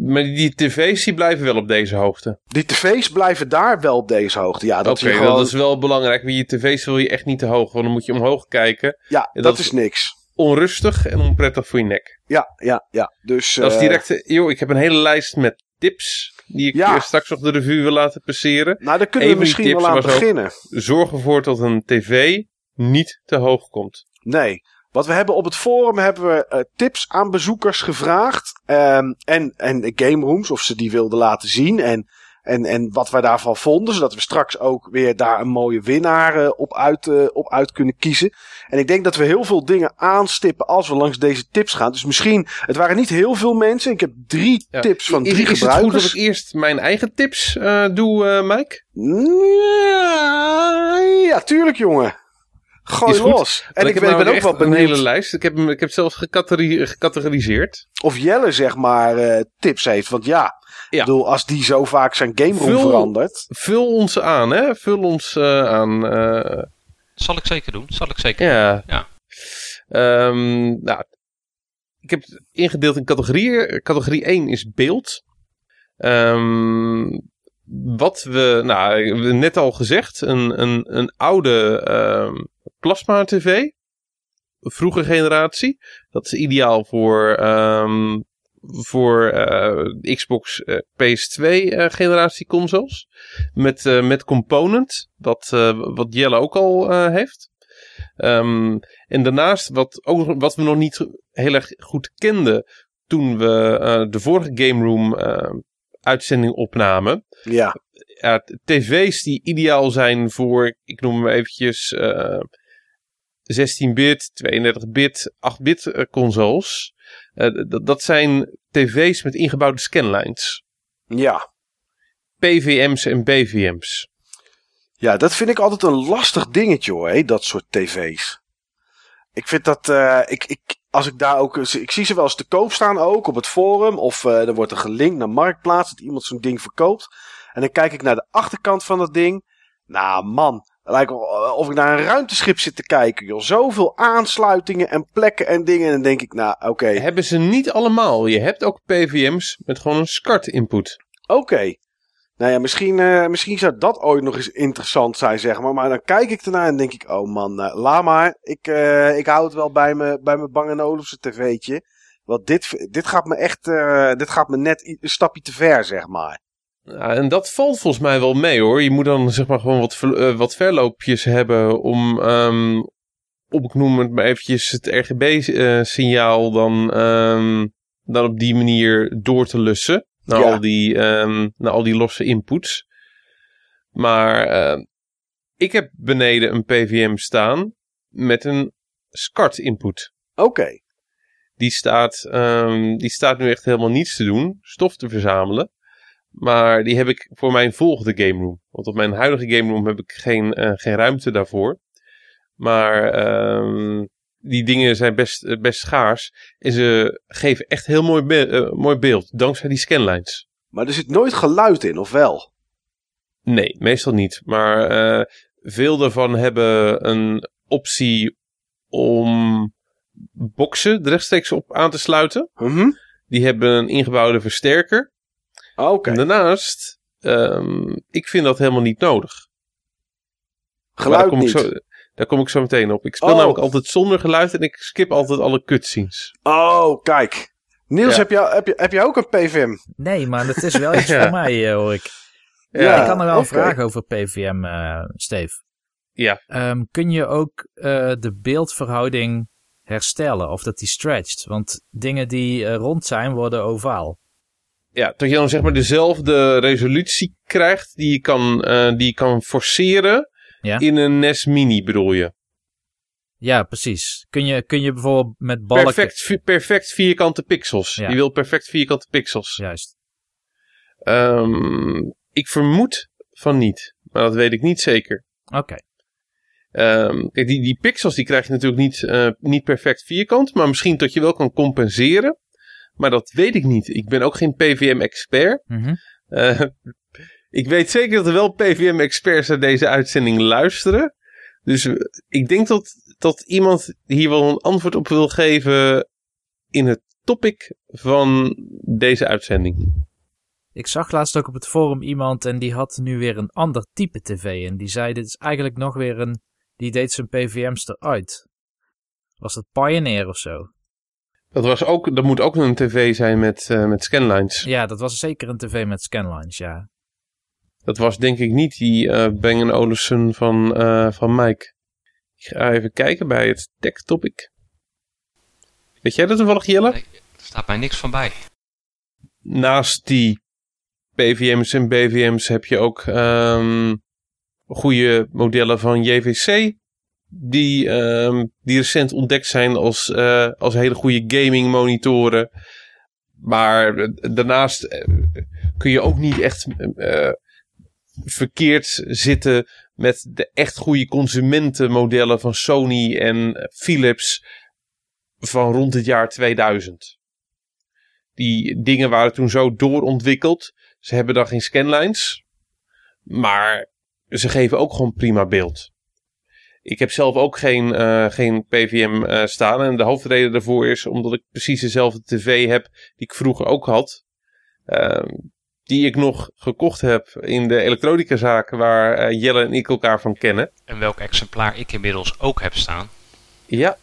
maar die tv's die blijven wel op deze hoogte. Die tv's blijven daar wel op deze hoogte. Ja, dat is gewoon... dat is wel belangrijk. Maar je tv's wil je echt niet te hoog. Want dan moet je omhoog kijken. Ja, dat, dat is niks. Onrustig en onprettig voor je nek. Ja, ja, ja. Dus, Dat is eh, direct... eh, Joh, ik heb een hele lijst met tips. Die ik Ja. eh, straks nog de revue wil laten passeren. Nou, daar kunnen we misschien wel aan ook- beginnen. Zorg ervoor dat een tv niet te hoog komt. Nee. Wat we hebben op het forum hebben we eh, tips aan bezoekers gevraagd. Ehm, en, en game rooms, of ze die wilden laten zien. En, en, en wat wij daarvan vonden. Zodat we straks ook weer daar een mooie winnaar eh, op, uit, eh, op uit kunnen kiezen. En ik denk dat we heel veel dingen aanstippen als we langs deze tips gaan. Dus misschien, het waren niet heel veel mensen. Ik heb drie Ja. tips van is, drie is het goed gebruikers. dat ik eerst mijn eigen tips doe, Mike? Ja, ja, tuurlijk jongen. Gooi Is goed. los. En ik, heb ben, ik ben namelijk ook wel een benieuwd hele lijst. Ik heb, hem- ik heb zelfs gecategori- gecategoriseerd. of Jelle zeg maar eh, tips heeft. Want ja, Ja. Ik bedoel, als die zo vaak zijn game room Vul- verandert. Vul ons aan, hè? Vul ons eh, aan. eh, Zal ik zeker doen. Zal ik zeker ja. Ja. Ehm, nou, ik heb het ingedeeld in categorieën. Categorie 1 is beeld. Ehm, wat we, nou, net al gezegd, een, een, een oude ehm, plasma tv. Vroege generatie. Dat is ideaal voor, ehm, voor eh, Xbox eh, PS2 eh, generatie consoles. Met, met component, wat, wat Jelle ook al heeft. Ehm, en daarnaast, wat, ook, wat we nog niet heel erg goed kenden toen we de vorige Game Room uitzending opnamen. Ja, tv's die ideaal zijn voor, ik noem hem eventjes, 16-bit, 32-bit, 8-bit eh, consoles. Eh, d- dat zijn tv's met ingebouwde scanlines. ja. PVM's en BVM's. Ja, dat vind ik altijd een lastig dingetje hoor, dat soort tv's. Ik vind dat, eh, ik, ik, als ik daar ook, ik zie ze wel eens te koop staan ook op het forum. Of eh er wordt er gelinkt naar Marktplaats dat iemand zo'n ding verkoopt. En dan kijk ik naar de achterkant van dat ding. Nou man, lijkt wel of ik naar een ruimteschip zit te kijken joh. Zoveel aansluitingen en plekken en dingen. En dan denk ik, nou oké, Hebben ze niet allemaal. Je hebt ook PVM's met gewoon een SCART input. Oké. Nou ja, misschien, eh, misschien zou dat ooit nog eens interessant zijn, zeg maar. Maar dan kijk ik ernaar en denk ik, oh man, eh, laat maar. Ik, eh, ik hou het wel bij me, bij mijn Bang Olufsen tv'tje. Want dit, dit gaat me echt, eh, dit gaat me net een stapje te ver, zeg maar. Ja, en dat valt volgens mij wel mee hoor. Je moet dan zeg maar gewoon wat, eh, wat verloopjes hebben om, ehm op ik noem het maar eventjes het RGB-signaal dan, ehm, dan op die manier door te lussen. Naar, Ja. al, die, ehm, naar al die losse inputs. Maar ik heb beneden een PVM staan met een SCART input. Oké. Die staat, die staat nu echt helemaal niets te doen. Stof te verzamelen. Maar die heb ik voor mijn volgende game room. Want op mijn huidige game room heb ik geen, eh, geen ruimte daarvoor. Maar ehm, die dingen zijn best, eh, best schaars. En ze geven echt heel mooi, be- eh, mooi beeld. Dankzij die scanlines. Maar er zit nooit geluid in, of wel? Nee, meestal niet. Maar veel daarvan hebben een optie om boxen rechtstreeks op aan te sluiten. Mhm. Die hebben een ingebouwde versterker. Oké. En daarnaast, ehm, ik vind dat helemaal niet nodig. Geluid daar kom niet. Ik zo, daar kom ik zo meteen op. Ik speel Oh. namelijk altijd zonder geluid en ik skip altijd alle cutscenes. Oh, kijk. Niels, Ja. heb, jij, heb, je, heb jij ook een PVM? Nee, maar dat is wel <laughs> iets Ja. voor mij, eh, hoor ik. Ja, ik kan er wel oké. een vraag over PVM, eh Steve. Ja. Ehm, kun je ook eh, de beeldverhouding herstellen of dat die stretcht? Want dingen die rond zijn worden ovaal. Ja, dat je dan zeg maar dezelfde resolutie krijgt die je kan, eh, die je kan forceren Ja. in een NES Mini bedoel je. Ja, precies. Kun je, kun je bijvoorbeeld met balken... Perfect, perfect vierkante pixels. Ja. Je wil perfect vierkante pixels. Juist. Ehm, ik vermoed van niet, maar dat weet ik niet zeker. Oké. Ehm, kijk, die, die pixels die krijg je natuurlijk niet, eh, niet perfect vierkant, maar misschien dat je wel kan compenseren. Maar dat weet ik niet. Ik ben ook geen PVM-expert. Mhm. Eh, <laughs> ik weet zeker dat er wel PVM-experts naar deze uitzending luisteren. Dus eh, ik denk dat, dat iemand hier wel een antwoord op wil geven in het topic van deze uitzending. Ik zag laatst ook op het forum iemand en die had nu weer een ander type tv. En die zei, dit is eigenlijk nog weer een... Die deed zijn PVM's eruit. Was dat Pioneer of zo? Dat, was ook, dat moet ook een tv zijn met, eh, met scanlines. Ja, dat was zeker een tv met scanlines, ja. Dat was denk ik niet die eh Bang Olufsen van, eh, van Mike. Ik ga even kijken bij het tech topic. Weet jij dat toevallig, Jelle? Nee. Er staat mij niks van bij. Naast die PVM's en BVM's heb je ook ehm, goede modellen van JVC. Die, ehm, die recent ontdekt zijn als, eh, als hele goede gaming monitoren. Maar eh, daarnaast eh, kun je ook niet echt verkeerd zitten met de echt goede consumentenmodellen van Sony en Philips van rond het jaar 2000. Die dingen waren toen zo doorontwikkeld. Ze hebben dan geen scanlines, maar ze geven ook gewoon prima beeld. Ik heb zelf ook geen, uh, geen PVM uh, staan. En de hoofdreden daarvoor is omdat ik precies dezelfde tv heb die ik vroeger ook had. Uh, die ik nog gekocht heb in de elektronicazaak waar uh, Jelle en ik elkaar van kennen. En welk exemplaar ik inmiddels ook heb staan. Ja,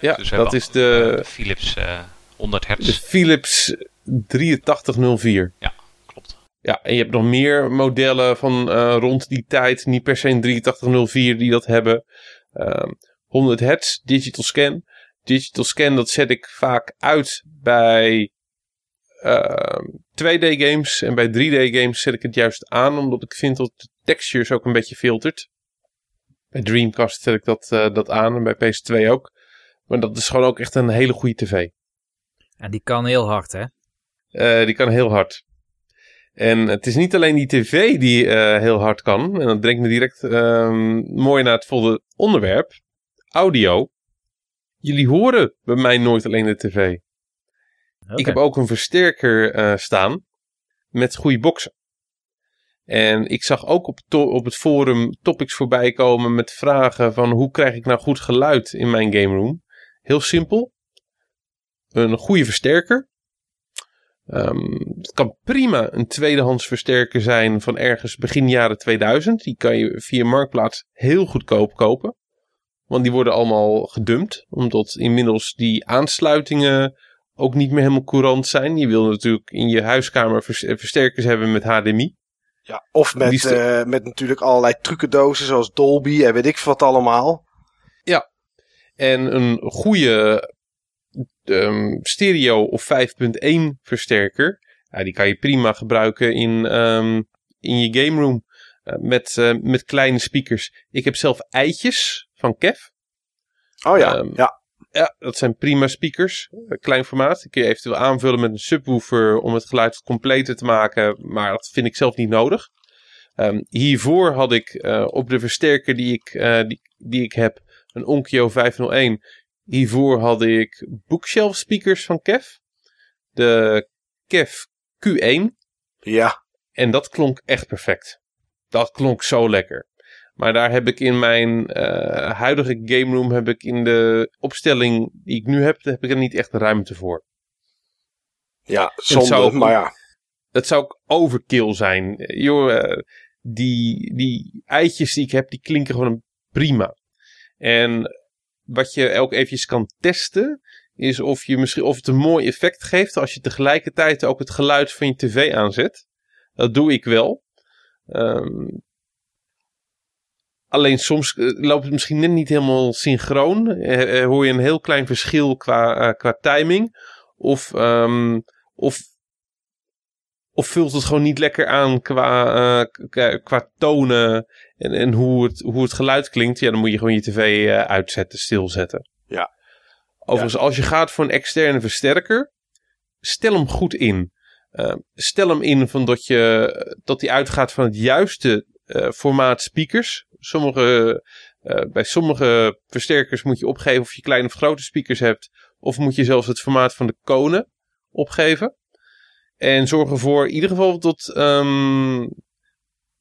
ja Dus dat is de, de Philips eh 100 hertz. de Philips 8304. Klopt. Ja, en je hebt nog meer modellen van eh, rond die tijd. Niet per se een 8304 die dat hebben. Ehm 100 hertz, digital scan. Digital scan, dat zet ik vaak uit bij ehm 2D games. En bij 3D games zet ik het juist aan. Omdat ik vind dat de textures ook een beetje filtert. Bij Dreamcast zet ik dat, eh, dat aan. En bij PS2 ook. Maar dat is gewoon ook echt een hele goede tv. En die kan heel hard, hè? Eh, die kan heel hard. En het is niet alleen die tv die eh, heel hard kan. En dat brengt me direct ehm, mooi naar het volgende onderwerp. Audio. Jullie horen bij mij nooit alleen de tv. Ik heb ook een versterker eh, staan met goede boxen. En ik zag ook op, op het forum topics voorbij komen met vragen van hoe krijg ik nou goed geluid in mijn game room. Heel simpel. Een goede versterker. Ehm, het kan prima een tweedehands versterker zijn van ergens begin jaren 2000. Die kan je via Marktplaats heel goedkoop kopen. Want die worden allemaal gedumpt. Omdat inmiddels die aansluitingen ook niet meer helemaal courant zijn. Je wil natuurlijk in je huiskamer eh, versterkers hebben met HDMI. Ja, of met, eh, met natuurlijk allerlei trucendozen zoals Dolby en weet ik wat allemaal. En een goede ehm, stereo of 5.1 versterker. Ja, die kan je prima gebruiken in, ehm, in je game room. eh, met, eh, met kleine speakers. Ik heb zelf eitjes van Kev. Oh ja, Ehm, ja. Ja, dat zijn prima speakers. Eh, Klein formaat. Die kun je eventueel aanvullen met een subwoofer om het geluid completer te maken. Maar dat vind ik zelf niet nodig. Hiervoor had ik op de versterker die ik, die, die ik heb, een Onkyo 501. Hiervoor had ik bookshelf speakers van Kev. De Kev Q1. Ja, En dat klonk echt perfect. Dat klonk zo lekker. Maar daar heb ik in mijn eh, huidige game room, heb ik in de opstelling die ik nu heb, heb ik er niet echt ruimte voor. ja, zonde, zou maar ja. Dat zou ook overkill zijn. Joh, eh, die, die eitjes die ik heb, die klinken gewoon prima. En wat je ook eventjes kan testen, is of, je misschien, of het een mooi effect geeft als je tegelijkertijd ook het geluid van je tv aanzet. Dat doe ik wel. Ehm, alleen soms eh, loopt het misschien net niet helemaal synchroon. Eh, eh, hoor je een heel klein verschil qua, qua timing. Of, ehm, of, of vult het gewoon niet lekker aan qua, qua, qua tonen en, en hoe, het, hoe het geluid klinkt. Ja, dan moet je gewoon je tv eh, uitzetten, stilzetten. Ja. Overigens, als je gaat voor een externe versterker, stel hem goed in. Eh, stel hem in van dat, je, dat die uitgaat van het juiste eh, formaat speakers. Sommige, bij sommige versterkers moet je opgeven of je kleine of grote speakers hebt. Of moet je zelfs het formaat van de konen opgeven. En zorg ervoor in ieder geval dat, ehm,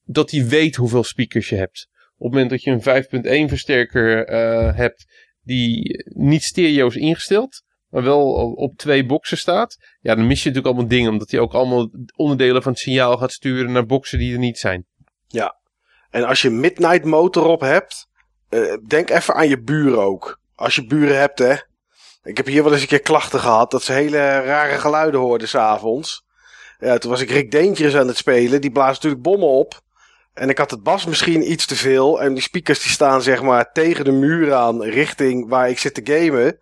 dat hij weet hoeveel speakers je hebt. Op het moment dat je een 5.1 versterker eh, hebt die niet stereo is ingesteld, maar wel op twee boxen staat. Ja, dan mis je natuurlijk allemaal dingen, omdat hij ook allemaal onderdelen van het signaal gaat sturen naar boxen die er niet zijn. En als je Midnight Motor op hebt, eh, denk even aan je buren ook. Als je buren hebt, hè. Ik heb hier wel eens een keer klachten gehad dat ze hele rare geluiden hoorden s'avonds. Ja, toen was ik Rick Deentjes aan het spelen. Die blaast natuurlijk bommen op. En ik had het bas misschien iets te veel. En die speakers die staan zeg maar tegen de muur aan richting waar ik zit te gamen.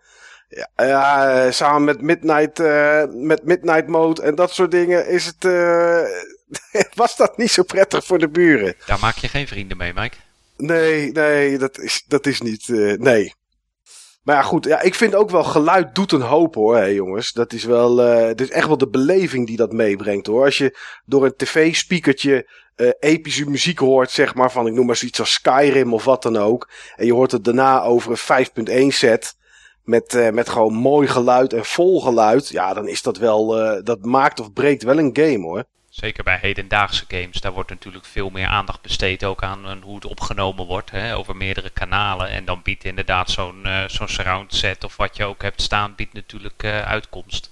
Ja, eh, samen met Midnight, eh, met Midnight Mode en dat soort dingen is het, eh, <laughs> was dat niet zo prettig voor de buren. Daar maak je geen vrienden mee, Mike. Nee, nee, dat is, dat is niet. nee. Maar ja, goed. Ja, ik vind ook wel geluid doet een hoop hoor, hè, jongens. Dat is wel, eh het is echt wel de beleving die dat meebrengt hoor. Als je door een tv-speakertje eh, epische muziek hoort, zeg maar, van ik noem maar zoiets als Skyrim of wat dan ook. En je hoort het daarna over een 5.1 set. Met, eh, met gewoon mooi geluid en vol geluid. Ja, dan is dat wel, dat maakt of breekt wel een game hoor. Zeker bij hedendaagse games, daar wordt natuurlijk veel meer aandacht besteed ook aan hoe het opgenomen wordt, hè, over meerdere kanalen. En dan biedt inderdaad zo'n eh, zo'n surround set of wat je ook hebt staan, biedt natuurlijk eh, uitkomst.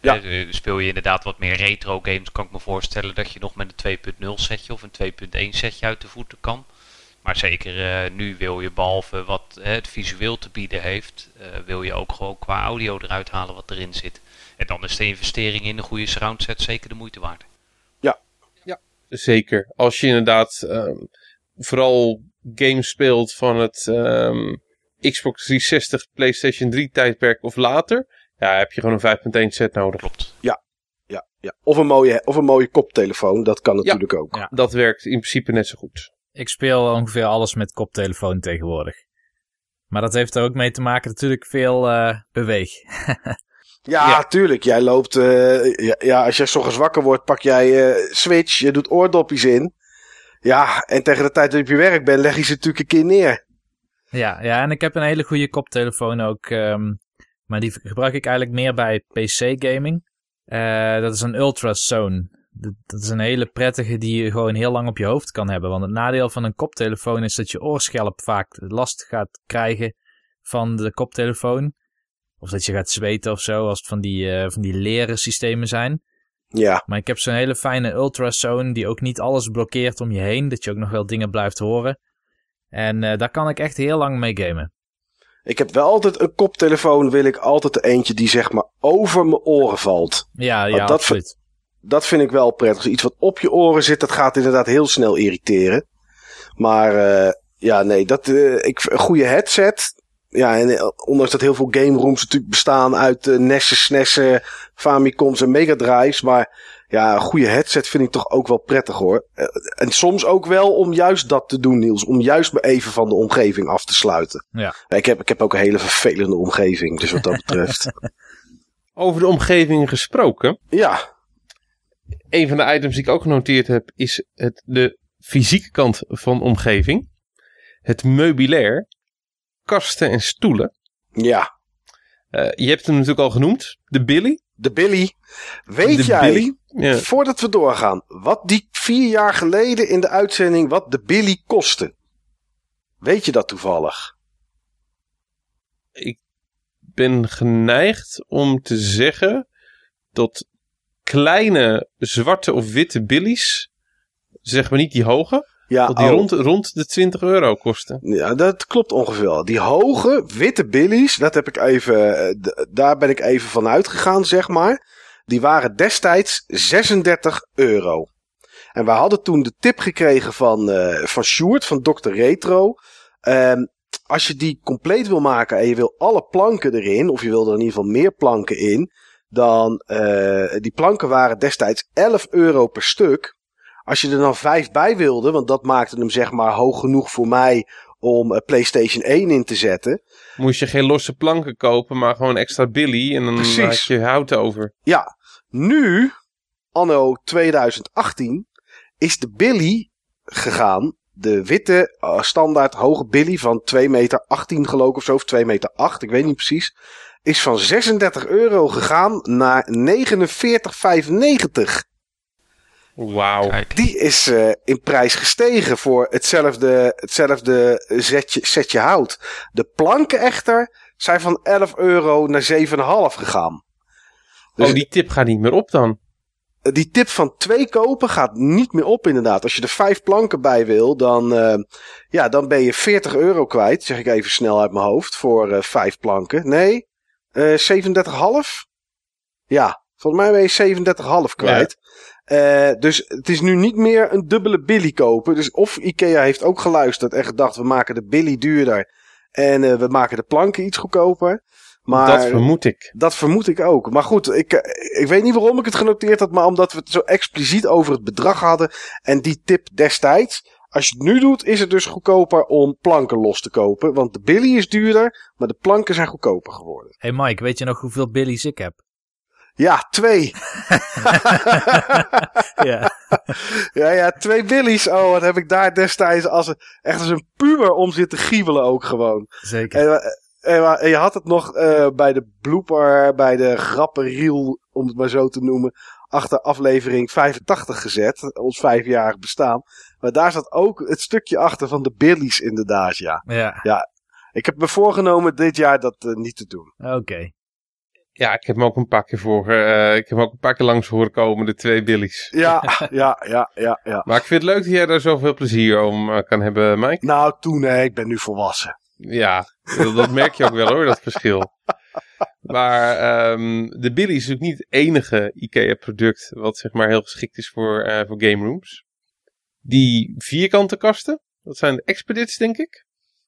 Ja. Eh, speel je inderdaad wat meer retro games, kan ik me voorstellen dat je nog met een 2.0 setje of een 2.1 setje uit de voeten kan. Maar zeker nu wil je, behalve wat het visueel te bieden heeft, wil je ook gewoon qua audio eruit halen wat erin zit. En dan is de investering in een goede surround set zeker de moeite waard. Zeker. Als je inderdaad ehm, vooral games speelt van het ehm, Xbox 360, PlayStation 3 tijdperk of later, ja, heb je gewoon een 5.1 set nodig. Klopt. Ja, ja. Of, een mooie, of een mooie koptelefoon, dat kan natuurlijk ook. Ja. Dat werkt in principe net zo goed. Ik speel ongeveer alles met koptelefoon tegenwoordig. Maar dat heeft er ook mee te maken natuurlijk veel eh, beweeg. <laughs> Ja, Ja. tuurlijk. Jij loopt. eh, ja, ja, als jij ochtends wakker wordt, pak jij eh, Switch. Je doet oordopjes in. Ja, en tegen de tijd dat je op je werk bent, leg je ze natuurlijk een keer neer. Ja, ja, en ik heb een hele goede koptelefoon ook. ehm, maar die gebruik ik eigenlijk meer bij PC-gaming. Eh, dat is een Ultrasone. Dat, dat is een hele prettige die je gewoon heel lang op je hoofd kan hebben. Want het nadeel van een koptelefoon is dat je oorschelp vaak last gaat krijgen van de koptelefoon. Of dat je gaat zweten of zo, als het van die, eh, van die leren systemen zijn. Ja, Maar ik heb zo'n hele fijne ultrasone die ook niet alles blokkeert om je heen. Dat je ook nog wel dingen blijft horen. En eh, daar kan ik echt heel lang mee gamen. ik heb wel altijd een koptelefoon. Wil ik altijd er eentje die zeg maar over mijn oren valt. Ja, ja, Want dat absoluut. Dat vind ik wel prettig. Iets wat op je oren zit, dat gaat inderdaad heel snel irriteren. Maar eh, ja, nee, dat, ik, een goede headset. Ja, en eh, ondanks dat heel veel game rooms natuurlijk bestaan uit uh, Nessen, SNES'en, Famicoms en Mega Drives. Maar ja, een goede headset vind ik toch ook wel prettig hoor. Eh, en soms ook wel om juist dat te doen, Niels. Om juist me even van de omgeving af te sluiten. Ja. Ik heb, ik heb ook een hele vervelende omgeving, dus wat dat betreft. <laughs> Over de omgeving gesproken. ja, Een van de items die ik ook genoteerd heb is het, de fysieke kant van de omgeving. Het meubilair. Kasten en stoelen. ja. Eh, je hebt hem natuurlijk al genoemd. De Billy. De Billy. Weet de jij, Billy. Ja. voordat we doorgaan, wat die vier jaar geleden in de uitzending, wat de Billy kostte? Weet je dat toevallig? ben geneigd om te zeggen dat kleine zwarte of witte billies, zeg maar niet die hoge, Ja, dat die oh, rond, rond de 20 euro kosten. ja, dat klopt ongeveer. Die hoge witte Billy's, dat heb ik even, eh, daar ben ik even van uitgegaan, zeg maar. Die waren destijds 36 euro. En we hadden toen de tip gekregen van, eh van Sjoerd, van Dr. Retro. Ehm, als je die compleet wil maken en je wil alle planken erin, of je wil er in ieder geval meer planken in, dan eh die planken waren destijds 11 euro per stuk. Als je er dan vijf bij wilde, want dat maakte hem zeg maar hoog genoeg voor mij om eh, PlayStation 1 in te zetten. Moest je geen losse planken kopen, maar gewoon extra billy en dan Precies. maak je hout over. Ja, nu, anno 2018, is de Billy gegaan. De witte eh, standaard hoge Billy van 2 meter 18 geloof ik of zo, of 2 meter 8, ik weet niet precies. Is van 36 euro gegaan naar 49,95. Wauw. Kijk, Die is eh, in prijs gestegen voor hetzelfde, hetzelfde setje, setje hout. De planken echter zijn van 11 euro naar 7,5 gegaan. Dus Oh, die tip gaat niet meer op dan. die tip van twee kopen gaat niet meer op inderdaad. Als je er vijf planken bij wil, dan, eh, ja, dan ben je 40 euro kwijt. Zeg ik even snel uit mijn hoofd. Voor eh, vijf planken. Nee, eh 37,5? Ja, volgens mij ben je 37,5 kwijt. Eh, dus het is nu niet meer een dubbele Billy kopen. Dus of Ikea heeft ook geluisterd en gedacht... we maken de Billy duurder en eh, we maken de planken iets goedkoper. Maar dat vermoed ik. dat vermoed ik ook. Maar goed, ik, eh, ik weet niet waarom ik het genoteerd had, maar omdat we het zo expliciet over het bedrag hadden. En die tip destijds. Als je het nu doet, is het dus goedkoper om planken los te kopen. Want de Billy is duurder, maar de planken zijn goedkoper geworden. hey Mike, weet je nog hoeveel Billy's ik heb? Ja, twee. <laughs> ja. Ja, ja, twee Billy's. Oh, wat heb ik daar destijds als een, echt als een puber om zitten giebelen ook gewoon. Zeker. En, en, en je had het nog uh, bij de blooper, bij de grappenreel, om het maar zo te noemen, achter aflevering 85 gezet. Ons vijfjarig bestaan. Maar daar zat ook het stukje achter van de Billy's inderdaad, ja. Ja. ja. Ik heb me voorgenomen dit jaar dat uh, niet te doen. Oké. Okay. Ja, ik heb hem ook een paar keer voor. Uh, ik heb hem ook een paar keer langs horen komen, de twee Billy's. Ja, <laughs> ja, ja, ja, ja. Maar ik vind het leuk dat jij daar zoveel plezier om uh, kan hebben, Mike. Nou, toen, nee, ik ben nu volwassen. Ja, dat, dat merk je ook wel hoor, dat verschil. Maar um, de Billy is natuurlijk niet het enige IKEA-product wat zeg maar heel geschikt is voor, uh, voor game rooms. Die vierkante kasten, dat zijn de Expedits, denk ik.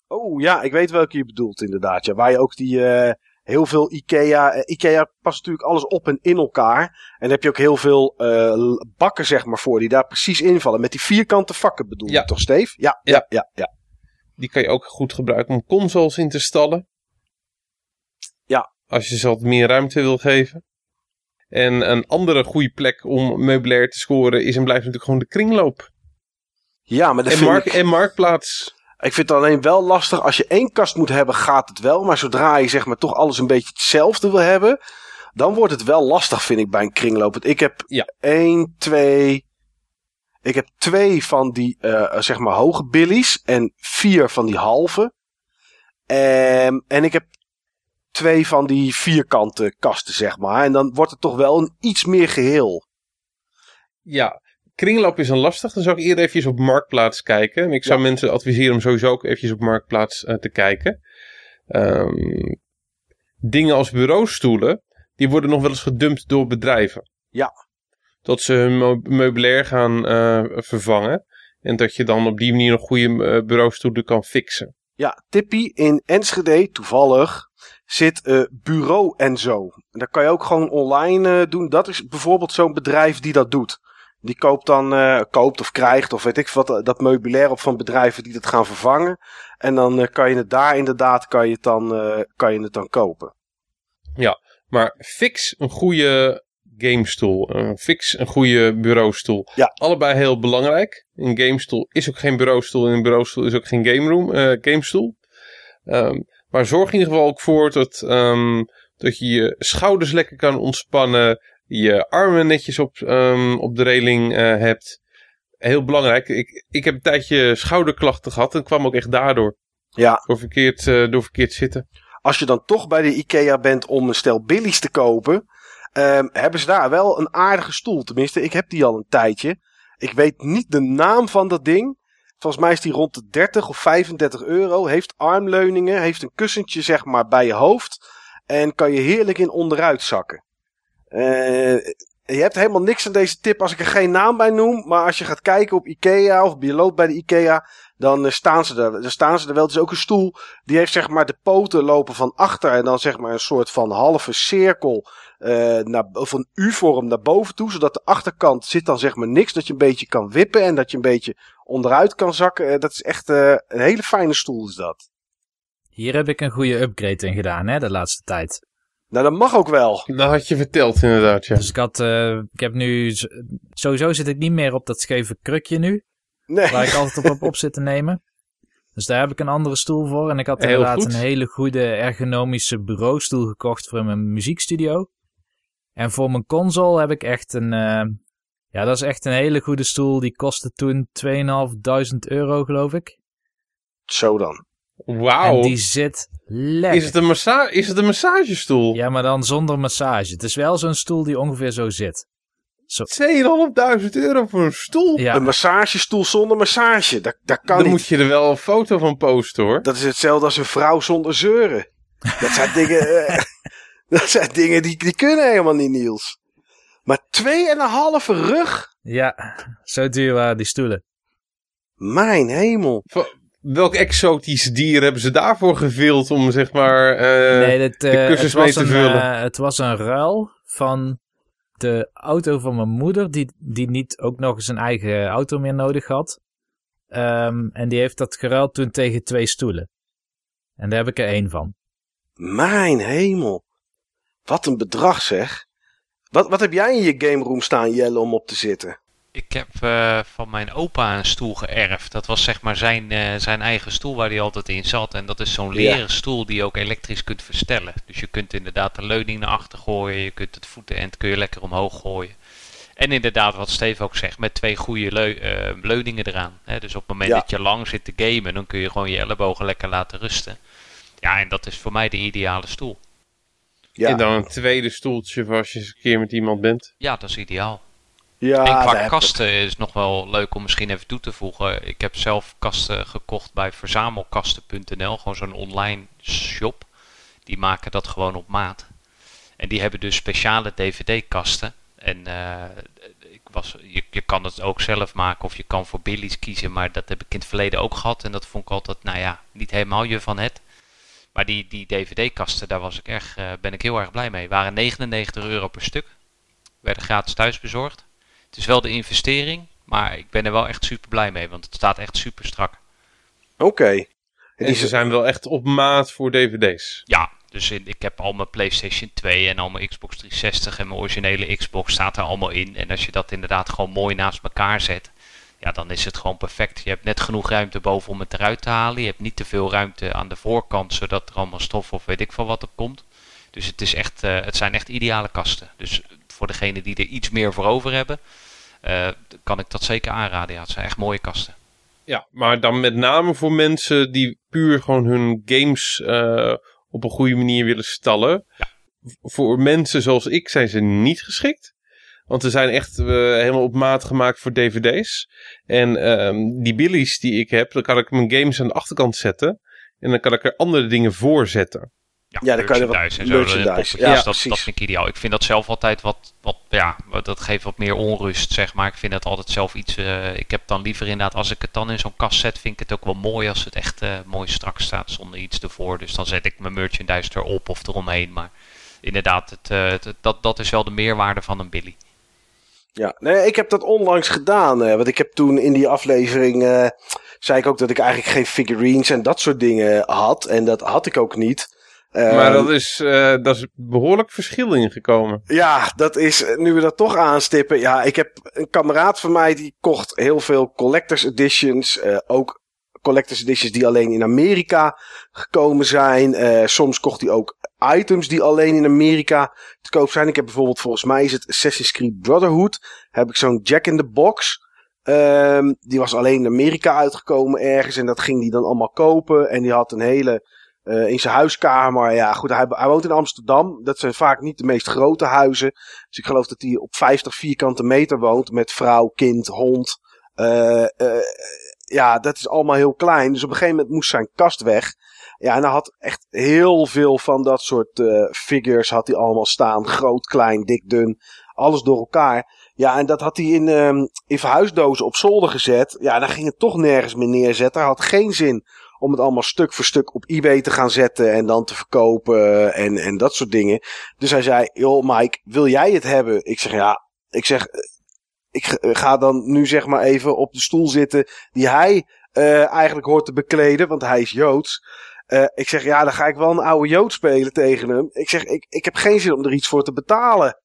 Oh ja, ik weet welke je bedoelt inderdaad. Ja, waar je ook die uh, heel veel IKEA. Uh, IKEA past natuurlijk alles op en in elkaar. En dan heb je ook heel veel uh, bakken, zeg maar, voor die daar precies invallen. Met die vierkante vakken bedoel je ja. toch, Steve? Ja, ja, ja, ja, ja. Die kan je ook goed gebruiken om consoles in te stallen. Ja. Als je ze wat meer ruimte wil geven. En een andere goede plek om meubilair te scoren is en blijft natuurlijk gewoon de kringloop. Ja, maar dat en, vind mark ik... en marktplaats. Ik vind het alleen wel lastig. Als je één kast moet hebben, gaat het wel. Maar zodra je zeg maar toch alles een beetje hetzelfde wil hebben. Dan wordt het wel lastig, vind ik, bij een kringloop. Want ik heb ja. één, twee... Ik heb twee van die, uh, zeg maar, hoge billies. En vier van die halve. Um, en ik heb twee van die vierkante kasten, zeg maar. En dan wordt het toch wel een iets meer geheel. Ja, kringloop is een lastig. Dan zou ik eerder even op Marktplaats kijken. En ik zou ja. mensen adviseren om sowieso ook even op Marktplaats uh, te kijken. Um, dingen als bureaustoelen, die worden nog wel eens gedumpt door bedrijven. Ja. Dat ze hun meubilair gaan uh, vervangen. En dat je dan op die manier nog goede uh, bureaustoelen kan fixen. Ja, Tippie in Enschede, toevallig, zit uh, Bureau en zo. En dat kan je ook gewoon online uh, doen. Dat is bijvoorbeeld zo'n bedrijf die dat doet. Die koopt dan, uh, koopt of krijgt of weet ik wat, dat meubilair op van bedrijven die dat gaan vervangen. En dan uh, kan je het daar inderdaad, kan je het dan, uh, kan je het dan kopen. Ja, maar fix een goede gamestoel. Fix een goede bureaustoel. Ja. Allebei heel belangrijk. Een gamestoel is ook geen bureaustoel en een bureaustoel is ook geen game room, gamestoel. Um, maar zorg in ieder geval ook voor dat, um, dat je je schouders lekker kan ontspannen. Je armen netjes op, um, op de reling uh, hebt. Heel belangrijk. Ik, ik heb een tijdje schouderklachten gehad en kwam ook echt daardoor. Ja. Door verkeerd, uh, door verkeerd zitten. Als je dan toch bij de IKEA bent om een stel billies te kopen, um, hebben ze daar wel een aardige stoel. Tenminste, ik heb die al een tijdje. Ik weet niet de naam van dat ding. Volgens mij is die rond de 30 of 35 euro. Heeft armleuningen, heeft een kussentje zeg maar bij je hoofd. En kan je heerlijk in onderuit zakken. Uh, je hebt helemaal niks aan deze tip als ik er geen naam bij noem. Maar als je gaat kijken op Ikea of loopt bij de Ikea, dan uh, staan ze er. Dan staan ze er wel. Het is ook een stoel. Die heeft zeg maar de poten lopen van achter. En dan zeg maar een soort van halve cirkel. Uh, naar, of een U-vorm naar boven toe. Zodat de achterkant zit dan zeg maar niks. Dat je een beetje kan wippen. En dat je een beetje onderuit kan zakken. Dat is echt een hele fijne stoel is dat. Hier heb ik een goede upgrade in gedaan hè, de laatste tijd. Nou, dat mag ook wel. Dat had je verteld inderdaad, ja. Dus ik had, uh, ik heb nu, sowieso zit ik niet meer op dat scheve krukje nu. Nee. Waar ik altijd op, <laughs> op zit te nemen. Dus daar heb ik een andere stoel voor. En ik had Heel inderdaad goed. een hele goede ergonomische bureaustoel gekocht voor mijn muziekstudio. En voor mijn console heb ik echt een, uh, ja dat is echt een hele goede stoel. Die kostte toen 2.500 euro geloof ik. Zo dan. Wauw. En die zit lekker. Is het, een massa is het een massagestoel? Ja, maar dan zonder massage. Het is wel zo'n stoel die ongeveer zo zit. Zo. 2.500 euro voor een stoel? Ja. Een massagestoel zonder massage. Dat, dat kan Dan niet. moet je er wel een foto van posten hoor. Dat is hetzelfde als een vrouw zonder zeuren. Dat zijn dingen, uh, <laughs> dat zijn dingen die, die kunnen helemaal niet, Niels. Maar twee en een halve rug? Ja, zo duur waren die stoelen. Mijn hemel. Welk exotisch dier hebben ze daarvoor gevild om zeg maar uh, nee, uh, de kussens het mee te een, vullen? Uh, het was een ruil van de auto van mijn moeder, die, die niet ook nog eens een eigen auto meer nodig had. Ehm, en die heeft dat geruild toen tegen twee stoelen. En daar heb ik er één van. Mijn hemel. Wat een bedrag zeg. Wat, wat heb jij in je game room staan, Jelle, om op te zitten? Ik heb eh, van mijn opa een stoel geërfd. Dat was zeg maar zijn, eh, zijn eigen stoel waar hij altijd in zat. En dat is zo'n leren stoel die je ook elektrisch kunt verstellen. Dus je kunt inderdaad de leuning naar achter gooien. Je kunt het voetenend kun je lekker omhoog gooien. En inderdaad, wat Steve ook zegt, met twee goede leu eh, leuningen eraan. Hè? Dus op het moment Ja. dat je lang zit te gamen, dan kun je gewoon je ellebogen lekker laten rusten. Ja, en dat is voor mij de ideale stoel. Ja, En dan een tweede stoeltje voor als je eens een keer met iemand bent. Ja, dat is ideaal. Ja en qua kasten is nog wel leuk om misschien even toe te voegen. Ik heb zelf kasten gekocht bij verzamelkasten.nl, gewoon zo'n online shop. Die maken dat gewoon op maat. En die hebben dus speciale DVD-kasten. En eh, ik was, je, je kan het ook zelf maken of je kan voor Billy's kiezen. Maar dat heb ik in het verleden ook gehad. En dat vond ik altijd, nou ja, niet helemaal je van het. Maar die, die DVD-kasten, daar was ik erg, eh, ben ik heel erg blij mee. Waren 99 euro per stuk. Werden gratis thuis bezorgd. Het is wel de investering, maar ik ben er wel echt super blij mee, want het staat echt super strak. Oké. En ze zijn wel echt op maat voor dvd's. Ja, dus in, ik heb al mijn PlayStation 2 en al mijn Xbox 360 en mijn originele Xbox staat er allemaal in. En als je dat inderdaad gewoon mooi naast elkaar zet, ja, dan is het gewoon perfect. Je hebt net genoeg ruimte boven om het eruit te halen. Je hebt niet te veel ruimte aan de voorkant, zodat er allemaal stof of weet ik veel wat op komt. Dus het, is echt, eh, het zijn echt ideale kasten. Dus voor degenen die er iets meer voor over hebben, eh, kan ik dat zeker aanraden. Ja, het zijn echt mooie kasten. Ja, maar dan met name voor mensen die puur gewoon hun games eh, op een goede manier willen stallen. Voor mensen zoals ik zijn ze niet geschikt. Want ze zijn echt eh, helemaal op maat gemaakt voor dvd's. En ehm, die billies die ik heb, dan kan ik mijn games aan de achterkant zetten. En dan kan ik er andere dingen voor zetten. Ja, dan kan je wat merchandise en zo. de merchandise. Ja, dat, precies. dat vind ik ideaal. Ik vind dat zelf altijd wat, wat, ja, dat geeft wat meer onrust, zeg maar. Ik vind dat altijd zelf iets, eh, ik heb dan liever inderdaad, als ik het dan in zo'n kast zet, vind ik het ook wel mooi als het echt eh, mooi strak staat zonder iets ervoor. Dus dan zet ik mijn merchandise erop of eromheen. Maar inderdaad, het, eh, het- dat, dat is wel de meerwaarde van een Billy. Ja, nee, ik heb dat onlangs gedaan. eh, want ik heb toen in die aflevering. eh, zei ik ook dat ik eigenlijk geen figurines en dat soort dingen had. En dat had ik ook niet. Maar dat is, eh, dat is behoorlijk verschil ingekomen. Ja, dat is, eh, nu we dat toch aanstippen. Ja, ik heb een kameraad van mij die kocht heel veel collectors editions. eh, ook collectors editions die alleen in Amerika gekomen zijn. Soms kocht hij ook items die alleen in Amerika te koop zijn. Ik heb bijvoorbeeld, volgens mij is het Assassin's Creed Brotherhood. Heb ik zo'n Jack in the Box. Ehm, die was alleen in Amerika uitgekomen ergens. En dat ging hij dan allemaal kopen. En die had een hele eh, in zijn huiskamer. Ja, goed, hij, hij woont in Amsterdam. Dat zijn vaak niet de meest grote huizen. Dus ik geloof dat hij op 50 vierkante meter woont. Met vrouw, kind, hond. Eh, eh, ja, dat is allemaal heel klein. Dus op een gegeven moment moest zijn kast weg. Ja, en hij had echt heel veel van dat soort figures had hij allemaal staan. Groot, klein, dik, dun. Alles door elkaar. Ja, en dat had hij in, ehm, in verhuisdozen op zolder gezet. Ja, daar ging het toch nergens meer neerzetten. Hij had geen zin om het allemaal stuk voor stuk op eBay te gaan zetten en dan te verkopen en, en dat soort dingen. Dus hij zei, joh Mike, wil jij het hebben? Ik zeg, ja. Ik zeg, eh, ik ga- dan nu zeg maar even op de stoel zitten die hij eh, eigenlijk hoort te bekleden, want hij is Joods. Eh, ik zeg, ja, dan ga ik wel een oude Jood spelen tegen hem. Ik zeg, ik, ik heb geen zin om er iets voor te betalen.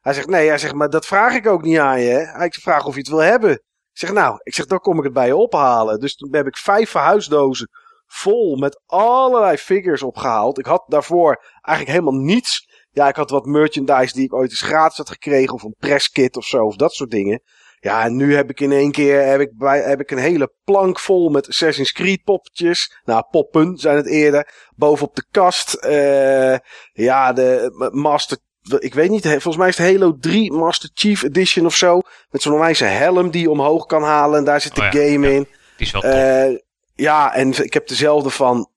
Hij zegt, nee, hij zegt, maar dat vraag ik ook niet aan je. Hè? Hij vraagt of je het wil hebben. Ik zeg, nou, ik zeg, dan kom ik het bij je ophalen. Dus toen heb ik vijf verhuisdozen vol met allerlei figures opgehaald. Ik had daarvoor eigenlijk helemaal niets. Ja, ik had wat merchandise die ik ooit eens gratis had gekregen. Of een presskit of zo, of dat soort dingen. Ja, en nu heb ik in één keer heb ik bij, heb ik een hele plank vol met Assassin's Creed poppetjes. Nou, poppen zijn het eerder. Bovenop de kast. eh ja, de Master... Ik weet niet, volgens mij is het Halo 3 Master Chief Edition of zo. Met zo'n onwijze helm die je omhoog kan halen. En daar zit de Oh ja, game ja. in. Die is wel tof. Eh, ja, en ik heb dezelfde van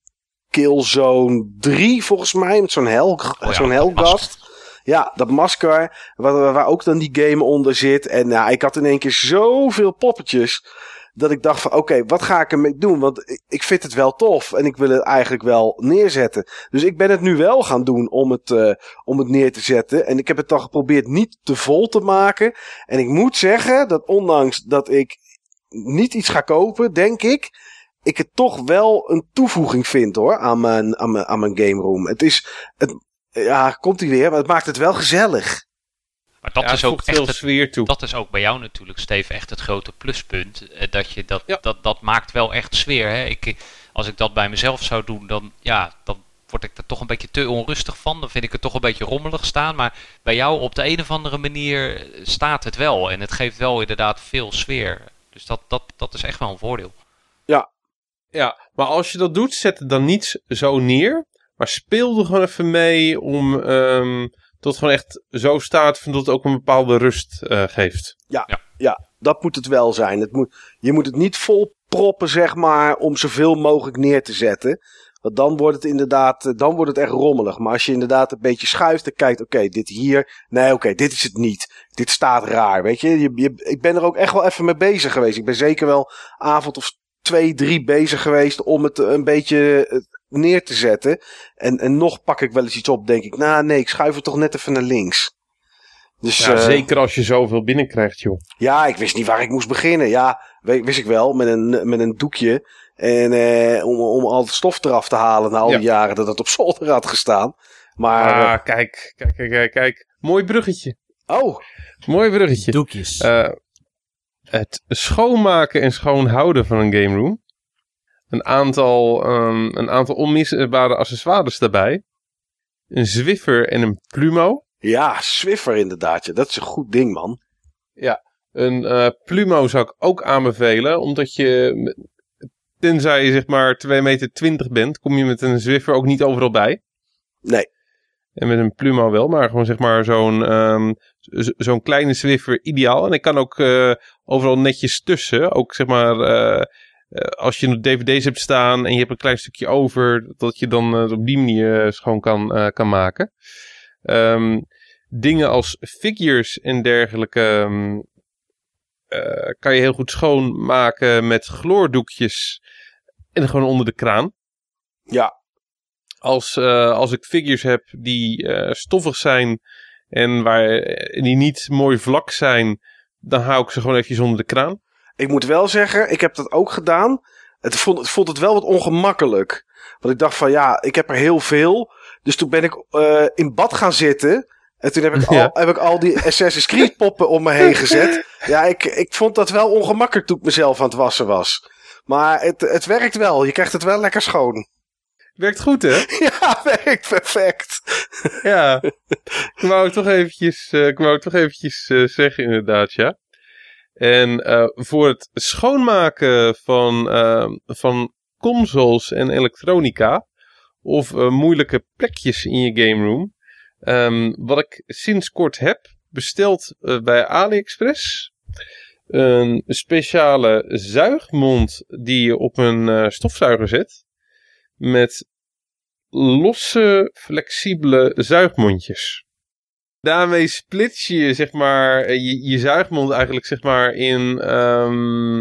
Killzone 3 volgens mij. Met zo'n hel, Oh ja, zo'n helgast. Ja, dat masker. Waar, waar ook dan die game onder zit. En ja, ik had in één keer zoveel poppetjes. Dat ik dacht van oké, wat ga ik ermee doen? Want ik, vind het wel tof. En ik wil het eigenlijk wel neerzetten. Dus ik ben het nu wel gaan doen om het, eh, om het neer te zetten. En ik heb het dan geprobeerd niet te vol te maken. En ik moet zeggen dat ondanks dat ik niet iets ga kopen, denk ik, ik het toch wel een toevoeging vind hoor, aan mijn, aan mijn, aan mijn game room. Het is, het, ja, komt hij weer, maar het maakt het wel gezellig. Maar dat Ja, is ook echt veel het, sfeer toe. dat is ook bij jou natuurlijk, Steve, echt het grote pluspunt. eh, Dat, je dat, Ja. dat, dat maakt wel echt sfeer. Hè? Ik, als ik dat bij mezelf zou doen, dan, ja, dan word ik er toch een beetje te onrustig van. Dan vind ik het toch een beetje rommelig staan. Maar bij jou op de een of andere manier eh, staat het wel. En het geeft wel inderdaad veel sfeer. Dus dat, dat, dat is echt wel een voordeel. Ja, maar als je dat doet, zet het dan niet zo neer. Maar speel er gewoon even mee om ehm dat het gewoon echt zo staat van dat het ook een bepaalde rust eh, geeft. Ja, dat moet het wel zijn. Het moet, je moet het niet vol proppen, zeg maar, om zoveel mogelijk neer te zetten. Want dan wordt het inderdaad, eh, dan wordt het echt rommelig. Maar als je inderdaad een beetje schuift en kijkt, oké, dit hier, nee, oké, dit is het niet. Dit staat raar, weet je? Je, je. Ik ben er ook echt wel even mee bezig geweest. Ik ben zeker wel avond of twee, drie bezig geweest om het een beetje eh, neer te zetten. En, en nog pak ik wel eens iets op, denk ik, nou nee, ik schuif het toch net even naar links. Dus, Ja, eh, zeker als je zoveel binnenkrijgt, joh. ja, ik wist niet waar ik moest beginnen. Ja, wist ik wel, met een, met een doekje. En eh, om, om al het stof eraf te halen na al die Ja. jaren dat het op zolder had gestaan. Maar, Ah, kijk, kijk, kijk, kijk, kijk. Mooi bruggetje. oh, Mooi bruggetje. Doekjes. Eh, het schoonmaken en schoonhouden van een game room. Een aantal, ehm, een aantal onmisbare accessoires daarbij. Een Zwiffer en een Plumo. ja, Swiffer inderdaad. Ja, dat is een goed ding, man. Een eh, Plumo zou ik ook aanbevelen, omdat je, tenzij je zeg maar 2 meter 20 bent, kom je met een Zwiffer ook niet overal bij. Nee. En met een Plumo wel, maar gewoon zeg maar zo'n ehm, zo'n kleine Zwiffer ideaal. En ik kan ook eh, overal netjes tussen. Ook zeg maar eh, als je dvd's hebt staan en je hebt een klein stukje over, dat je dan eh, op die manier eh, schoon kan, eh, kan maken. Ehm, dingen als figures en dergelijke ehm, eh, kan je heel goed schoonmaken met chloordoekjes en gewoon onder de kraan. Ja, Als, eh, als ik figures heb die eh, stoffig zijn en waar, eh, die niet mooi vlak zijn, dan hou ik ze gewoon eventjes onder de kraan. Ik moet wel zeggen, ik heb dat ook gedaan. Het vond, het vond het wel wat ongemakkelijk. Want ik dacht van, ja, ik heb er heel veel. Dus toen ben ik eh, in bad gaan zitten. En toen heb ik, <laughs> al, Ja. heb ik al die Assassin's Creed poppen om me heen gezet. Ja, ik, ik vond dat wel ongemakkelijk toen ik mezelf aan het wassen was. Maar het, het werkt wel. Je krijgt het wel lekker schoon. Werkt goed, hè? <laughs> Ja, werkt perfect. ja. Ik wou het toch eventjes, eh, ik wou het toch eventjes eh, zeggen, inderdaad, ja. En eh, voor het schoonmaken van, eh, van consoles en elektronica, of eh, moeilijke plekjes in je game room, ehm, wat ik sinds kort heb besteld eh, bij AliExpress. Een speciale zuigmond die je op een stofzuiger zet. Met losse, flexibele zuigmondjes. Daarmee splits je, zeg maar, eh, je, je zuigmond eigenlijk, zeg maar, in, ehm,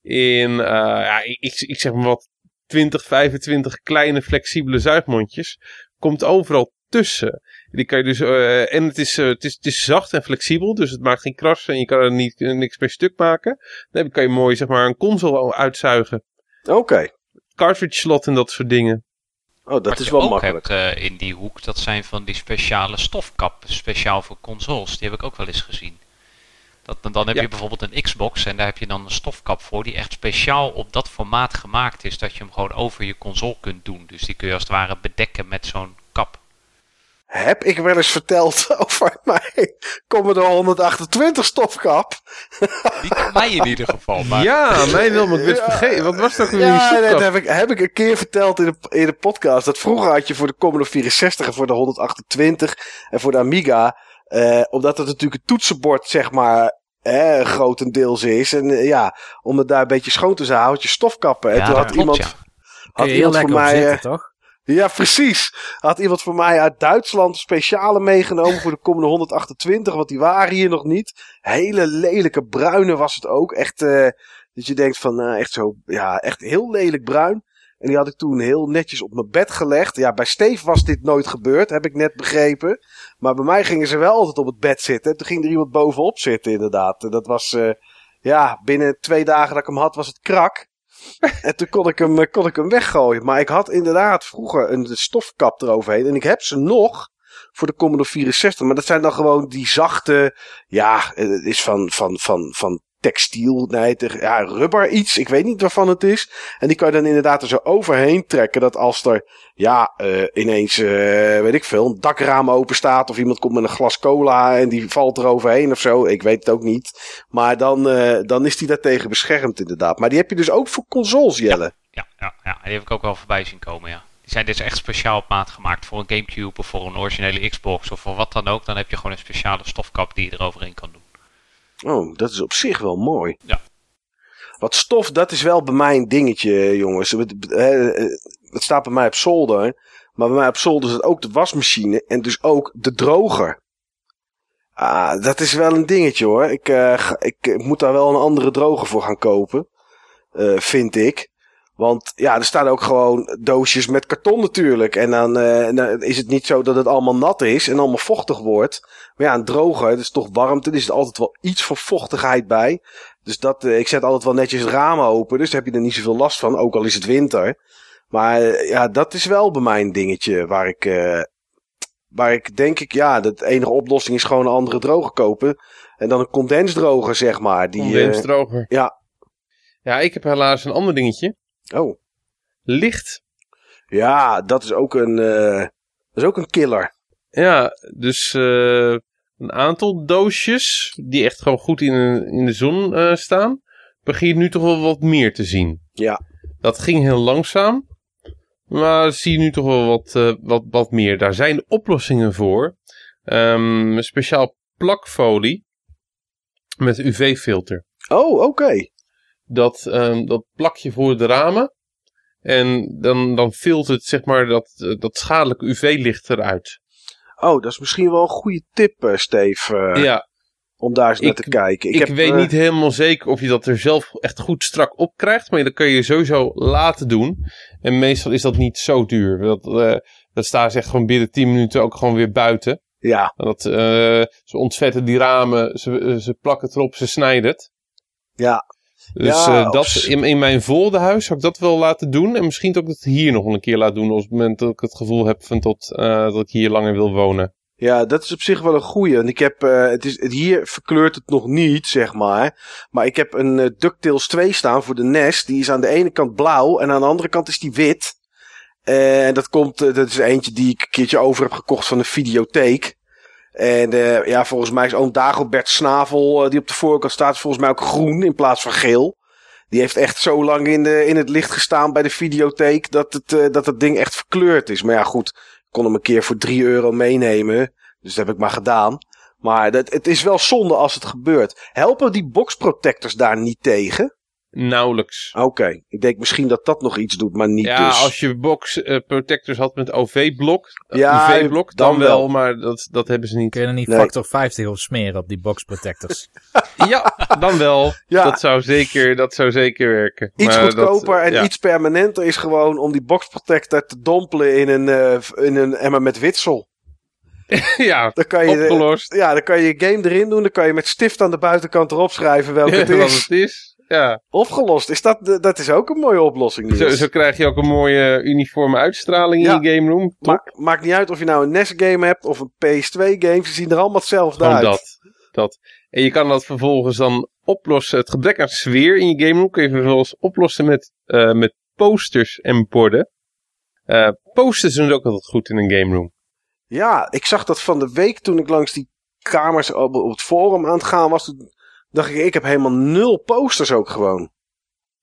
in, eh, ja, ik, ik zeg maar wat, 20, 25 kleine flexibele zuigmondjes. Komt overal tussen. Die kan je dus, eh, en het is, het, is, het is zacht en flexibel, dus het maakt geen kras en je kan er niet, niks per stuk maken. Dan kan je mooi, zeg maar, een console uitzuigen. Oké. Cartridge slot en dat soort dingen. Oh, dat Wat is wel ook makkelijk. hebt eh, in die hoek, dat zijn van die speciale stofkappen, speciaal voor consoles. Die heb ik ook wel eens gezien. Dat, dan- dan heb Ja. je bijvoorbeeld een Xbox en daar heb je dan een stofkap voor die echt speciaal op dat formaat gemaakt is. Dat je hem gewoon over je console kunt doen. Dus die kun je als het ware bedekken met zo'n kap. Heb ik wel eens verteld <laughs> over mijn Commodore 128 stofkap? Niet bij mij in ieder geval, maar Ja, mij werd Ja. vergeten. Wat was dat weer in Ja, die nee, stofkap? dat heb ik, heb ik een keer verteld in de, in de podcast. Dat vroeger had je voor de Commodore 64 en voor de 128 en voor de Amiga. eh, omdat het natuurlijk het toetsenbord, zeg maar, eh, grotendeels is. En eh, ja, om het daar een beetje schoon te houden, had je stofkappen. En Ja, toen had klopt, iemand, ja. Had je heel iemand voor mij... zitten, eh, toch? Ja, precies. Had iemand voor mij uit Duitsland speciale meegenomen voor de Commodore 128, want die waren hier nog niet. Hele lelijke bruine was het ook. Echt, eh dat je denkt van, eh, echt zo, ja, echt heel lelijk bruin. En die had ik toen heel netjes op mijn bed gelegd. Ja, bij Steve was dit nooit gebeurd, heb ik net begrepen. Maar bij mij gingen ze wel altijd op het bed zitten. Toen ging er iemand bovenop zitten, inderdaad. En Dat was, eh, ja, binnen twee dagen dat ik hem had, was het krak. En toen kon ik, hem, eh, kon ik hem weggooien. Maar ik had inderdaad vroeger een stofkap eroverheen. En ik heb ze nog voor de Commodore 64. Maar dat zijn dan gewoon die zachte. Ja, het is van, van, van, van textiel, nee, ja, rubber iets. Ik weet niet waarvan het is. En die kan je dan inderdaad er zo overheen trekken. Dat als er, ja, uh, ineens, uh, weet ik veel, een dakraam open staat. Of iemand komt met een glas cola en die valt er overheen of zo. Ik weet het ook niet. Maar dan, uh, dan is die daartegen beschermd inderdaad. Maar die heb je dus ook voor consoles, Jelle. Ja, ja, ja, die heb ik ook wel voorbij zien komen, ja. Die zijn dus echt speciaal op maat gemaakt voor een Gamecube of voor een originele Xbox of voor wat dan ook. Dan heb je gewoon een speciale stofkap die je eroverheen kan doen. Oh, dat is op zich wel mooi. Ja. Wat stof, dat is wel bij mij een dingetje, jongens. Het, het staat bij mij op zolder. Maar bij mij op zolder zit ook de wasmachine en dus ook de droger. Ah, dat is wel een dingetje hoor. Ik, uh, ik, moet daar wel een andere droger voor gaan kopen. Uh, vind ik. Want ja, er staan ook gewoon doosjes met karton natuurlijk. En dan, uh, dan, is het niet zo dat het allemaal nat is en allemaal vochtig wordt. Maar ja, een droger, het is toch warmte. Er zit altijd wel iets van vochtigheid bij. Dus dat, uh, ik zet altijd wel netjes het ramen open. Dus daar heb je er niet zoveel last van, ook al is het winter. Maar uh, ja, dat is wel bij mij een dingetje waar ik, waar ik denk ik, ja, de enige oplossing is gewoon een andere droger kopen. En dan een condensdroger, zeg maar. Die, condensdroger. ja. Ja, ik heb helaas een ander dingetje. Oh. Licht. Ja, dat is ook een, uh, dat is ook een killer. Ja, dus uh, een aantal doosjes die echt gewoon goed in, in de zon uh, staan, begin je nu toch wel wat meer te zien. Ja. Dat ging heel langzaam, maar zie je nu toch wel wat, wat, wat meer. Daar zijn oplossingen voor. Um, een speciaal plakfolie met UV-filter. Oh, oké. Okay dat, um, dat plak je voor de ramen. En dan, dan filtert zeg maar dat, dat schadelijke UV-licht eruit. Oh, dat is misschien wel een goede tip, uh, Steve. Uh, ja. Om daar eens naar te kijken. Ik, ik heb, weet uh, niet helemaal zeker of je dat er zelf echt goed strak op krijgt. Maar dat kun je sowieso laten doen. En meestal is dat niet zo duur. Dat, dat staan ze echt gewoon binnen 10 minuten ook gewoon weer buiten. Ja. Dat, ze ontvetten die ramen, ze, ze plakken het erop, ze snijden het. Ja. Dus ja, uh, dat, in, in mijn volderhuis zou ik dat wel laten doen. En misschien ook dat hier nog een keer laat doen. Op het moment dat ik het gevoel heb van tot, uh, dat ik hier langer wil wonen. Ja, dat is op zich wel een goeie. En ik heb, uh, het is, het hier verkleurt het nog niet, zeg maar. Maar ik heb een DuckTales 2 staan voor de NES. Die is aan de ene kant blauw en aan de andere kant is die wit. En dat komt, dat is eentje die ik een keertje over heb gekocht van de videotheek. En uh, ja, volgens mij is oom Dagobert Snavel, uh, die op de voorkant staat, volgens mij ook groen in plaats van geel. Die heeft echt zo lang in, de, in het licht gestaan bij de videotheek dat het, uh, dat ding echt verkleurd is. Maar ja, goed, ik kon hem een keer voor 3 euro meenemen. Dus dat heb ik maar gedaan. Maar dat, het is wel zonde als het gebeurt. Helpen die boxprotectors daar niet tegen? Nauwelijks. Oké, okay. ik denk misschien dat dat nog iets doet, maar niet ja, dus. als je box uh, protectors had met OV-blok, ja, UV-blok, dan, dan wel, wel, maar dat, dat hebben ze niet. Kun je er niet nee. factor 50 op smeren op die box protectors? <laughs> ja, dan wel. Ja. Dat, zou zeker, dat zou zeker werken. Iets maar goedkoper dat, en ja. iets permanenter is gewoon om die box protector te dompelen in een, uh, in een emmer met witsel. <laughs> ja, dan kan je, opgelost. Ja, dan kan je je game erin doen. Dan kan je met stift aan de buitenkant erop schrijven welke <laughs> het is. Wat het is. Ja. Opgelost. Is dat, dat is ook een mooie oplossing. Zo, zo, krijg je ook een mooie uniforme uitstraling ja. in je game room. Ma maakt niet uit of je nou een NES game hebt of een PS2 game. Ze zien er allemaal hetzelfde Gewoon uit. dat. dat. En je kan dat vervolgens dan oplossen. Het gebrek aan sfeer in je game room kun je vervolgens oplossen met, uh, met posters en borden. Uh, posters doen ook altijd goed in een game room. Ja, ik zag dat van de week toen ik langs die kamers op, op het forum aan het gaan was. Toen dacht ik, ik heb helemaal nul posters ook gewoon.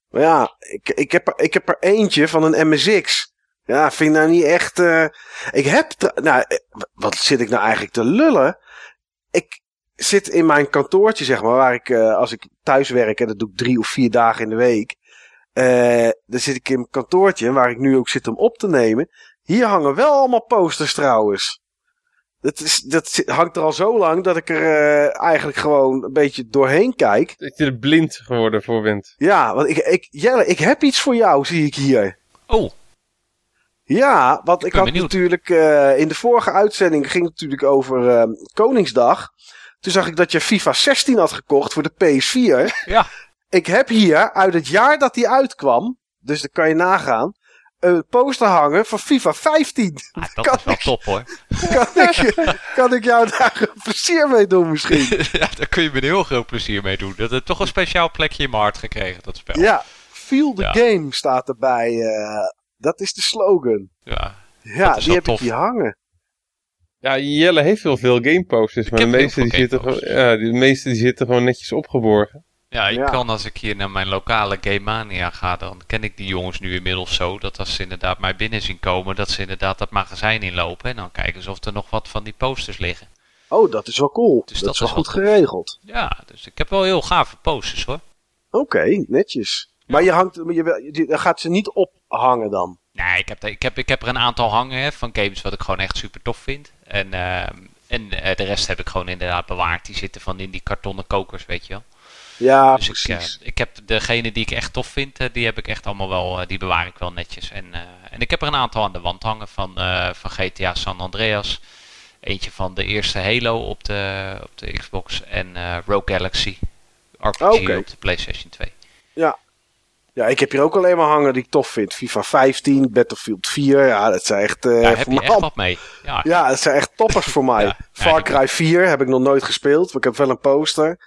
Maar ja, ik, ik, heb, er, ik heb er eentje van een MSX. Ja, vind ik nou niet echt... Uh, ik heb... Nou, wat zit ik nou eigenlijk te lullen? Ik zit in mijn kantoortje, zeg maar, waar ik, uh, als ik thuis werk, en dat doe ik drie of vier dagen in de week. Uh, dan zit ik in mijn kantoortje, waar ik nu ook zit om op te nemen. Hier hangen wel allemaal posters trouwens. Dat, is, dat hangt er al zo lang dat ik er uh, eigenlijk gewoon een beetje doorheen kijk. Dat je er blind geworden voor bent. Ja, want ik, ik, Jelle, ik heb iets voor jou, zie ik hier. Oh. Ja, want ik, ik had benieuwd. natuurlijk uh, in de vorige uitzending ging het natuurlijk over uh, Koningsdag. Toen zag ik dat je FIFA 16 had gekocht voor de PS4. Ja. Ik heb hier uit het jaar dat die uitkwam, dus dan kan je nagaan, een poster hangen van FIFA 15. Ah, <laughs> dat Kan is wel ik- top hoor. Kan ik, <laughs> kan ik jou daar een plezier mee doen misschien? <laughs> ja, daar kun je me een heel groot plezier mee doen. Dat heeft toch een speciaal plekje in mijn hart gekregen, dat spel. Ja, feel the Ja. game staat erbij. eh, dat is de slogan. Ja. Ja, Dat is die wel heb tof. ik hier hangen. Ja, Jelle heeft wel veel gameposters, maar de heel meeste, die veel zitten gewoon, ja, de meeste die zitten gewoon netjes opgeborgen. Ja, ik Ja. kan als ik hier naar mijn lokale Game Mania ga, dan ken ik die jongens nu inmiddels zo. Dat als ze inderdaad mij binnen zien komen, dat ze inderdaad dat magazijn inlopen. En dan kijken ze of er nog wat van die posters liggen. Oh, dat is wel cool. Dus dat, dat is wel goed geregeld. Ja, dus ik heb wel heel gave posters hoor. Oké, netjes. Maar je hangt, je, je, gaat ze niet ophangen dan. Nee, ik heb, er- ik heb, ik heb er een aantal hangen hè, van games wat ik gewoon echt super tof vind. En, ehm, en eh, de rest heb ik gewoon inderdaad bewaard. Die zitten van in die kartonnen kokers, weet je wel. Ja, dus ik, precies. eh, ik heb degene die ik echt tof vind, eh, die heb ik echt allemaal wel, eh, die bewaar ik wel netjes. En, eh, en ik heb er een aantal aan de wand hangen van, eh, van GTA San Andreas. Eentje van de eerste Halo op de, op de Xbox. En eh Rogue Galaxy RPG Oké. op de PlayStation 2. ja, ik heb hier ook alleen maar hangen die ik tof vind. FIFA 15, Battlefield 4. Ja, dat zijn echt... eh, Daar heb je echt wat mee. Ja, Ja, dat zijn echt toppers voor <laughs> mij. Ja, Far ja, Cry 4 heb ik nog nooit gespeeld. Maar ik heb wel een poster.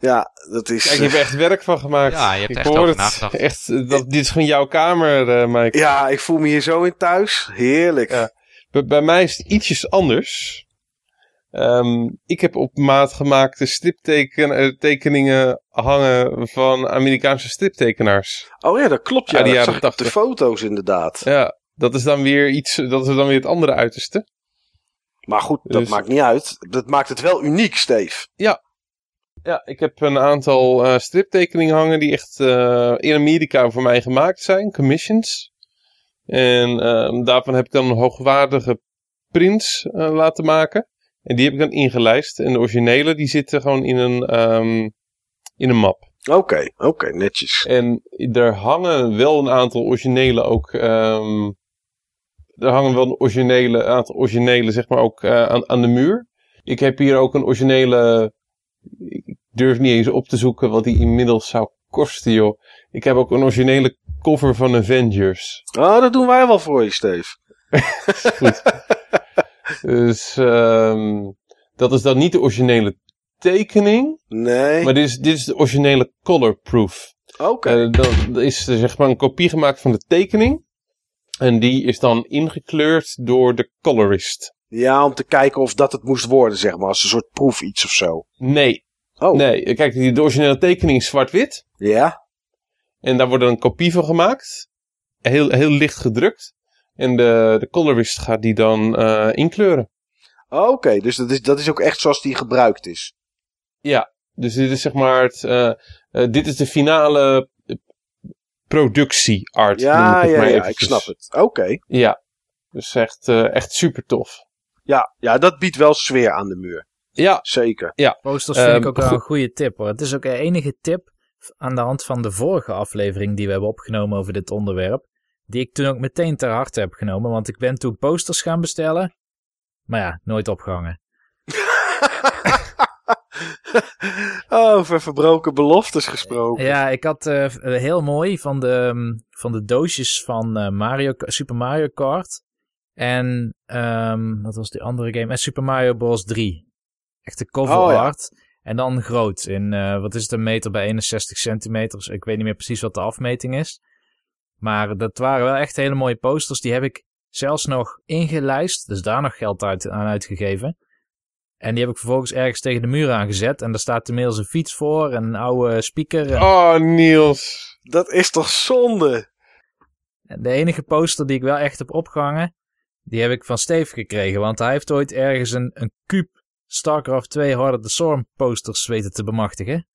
Ja, dat is... Kijk, je hebt er echt werk van gemaakt. Ja, je hebt Ik echt over nagedacht. Echt, eh, dat, dit is gewoon jouw kamer, eh Mike. Ja, ik voel me hier zo in thuis. Heerlijk. Ja. Bij, bij mij is het ietsjes anders. Ehm, ik heb op maat gemaakte striptekeningen hangen van Amerikaanse striptekenaars. Oh ja, dat klopt. Ja, dat zag de 80. foto's inderdaad. Ja, dat is dan weer iets, dat is dan weer het andere uiterste. Maar goed, dat Dus- maakt niet uit. Dat maakt het wel uniek, Steve. Ja, ik heb een aantal eh, striptekeningen hangen die echt eh, in Amerika voor mij gemaakt zijn, commissions. En ehm, daarvan heb ik dan een hoogwaardige prints eh, laten maken. En die heb ik dan ingelijst. En de originele die zitten gewoon in een, ehm, in een map. Oké, oké, netjes. En er hangen wel een aantal originele ook. ehm, er hangen wel een originele, aantal originele, zeg maar, ook aan, aan de muur. Ik heb hier ook een originele. Ik durf niet eens op te zoeken wat die inmiddels zou kosten, joh. Ik heb ook een originele cover van Avengers. Oh, dat doen wij wel voor je, Steve. <laughs> Dus ehm, dat is dan niet de originele tekening. Nee. Maar dit is, dit is de originele colorproof. Oké. Eh, dan is zeg maar een kopie gemaakt van de tekening. En die is dan ingekleurd door de colorist. Ja, om te kijken of dat het moest worden, zeg maar. Als een soort proef iets of zo. Nee, Oh, nee. Kijk, die, de originele tekening is zwart-wit. ja? En daar wordt een kopie van gemaakt. Heel, heel licht gedrukt. En de, de colorist gaat die dan eh, inkleuren. Oké, dus dat is, dat is ook echt zoals die gebruikt is. Ja, dus dit is zeg maar het, eh, eh, dit is de finale productie-art. noem Ja, ja, ja, ik snap het. Oké. Ja, dus echt, echt super tof. Ja, ja, dat biedt wel sfeer aan de muur. Ja, Zeker. Posters vind Ehm, ik ook wel een goede tip hoor. Het is ook de enige tip aan de hand van de vorige aflevering die we hebben opgenomen over dit onderwerp. Die ik toen ook meteen ter harte heb genomen. Want ik ben toen posters gaan bestellen. Maar ja, nooit opgehangen. <laughs> Oh, over verbroken beloftes gesproken. Ja, ik had eh, heel mooi van de, ehm, van de doosjes van eh, Mario, Super Mario Kart. En ehm, wat was die andere game? En Super Mario Bros. 3. Echte cover Oh, ja. art. En dan groot. In, eh, wat is het, een meter bij 61 centimeter. Dus ik weet niet meer precies wat de afmeting is. Maar dat waren wel echt hele mooie posters. Die heb ik zelfs nog ingelijst. Dus daar nog geld uit, aan uitgegeven. En die heb ik vervolgens ergens tegen de muur aangezet. En daar staat inmiddels een fiets voor en een oude speaker. En Oh, Niels. Dat is toch zonde? de enige poster die ik wel echt heb opgehangen, die heb ik van Steve gekregen. Want hij heeft ooit ergens een, een kuub StarCraft 2 Heart of the Storm posters weten te bemachtigen.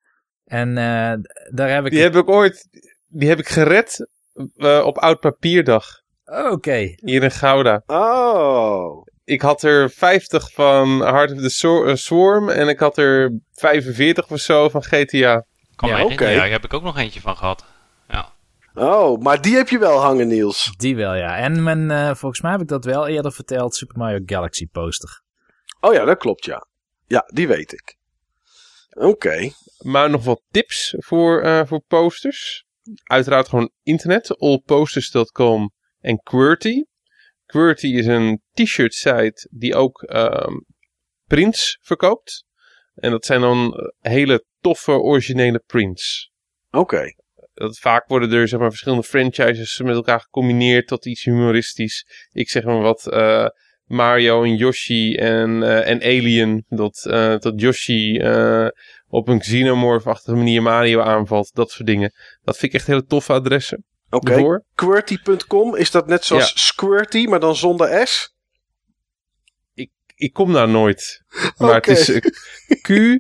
En eh, daar heb ik... Die heb ik ooit, die heb ik gered eh, op Oud Papierdag. Oké. Hier in Gouda. Oh. Ik had er 50 van Heart of the eh, Swarm en ik had er 45 of zo van GTA. Kan Ja, oké. Ja, daar heb ik ook nog eentje van gehad. Oh, maar die heb je wel hangen, Niels. Die wel, ja. En mijn, eh, volgens mij heb ik dat wel eerder verteld, Super Mario Galaxy poster. Oh ja, dat klopt, ja. Ja, die weet ik. Oké. Maar nog wat tips voor, eh, voor posters. Uiteraard gewoon internet. Allposters.com en Qwerty. Qwerty is een t-shirt site die ook ehm, prints verkoopt. En dat zijn dan eh, hele toffe originele prints. Oké. Dat vaak worden er zeg maar, verschillende franchises met elkaar gecombineerd tot iets humoristisch. Ik zeg maar wat eh, Mario en Yoshi en, eh, en Alien. Dat, eh, dat Yoshi op een xenomorph-achtige manier Mario aanvalt. Dat soort dingen. Dat vind ik echt hele toffe adressen. Oké. Qwerty.com, is dat net zoals Ja. Squirty, maar dan zonder S? Ik kom daar nooit. Maar het is eh, Q,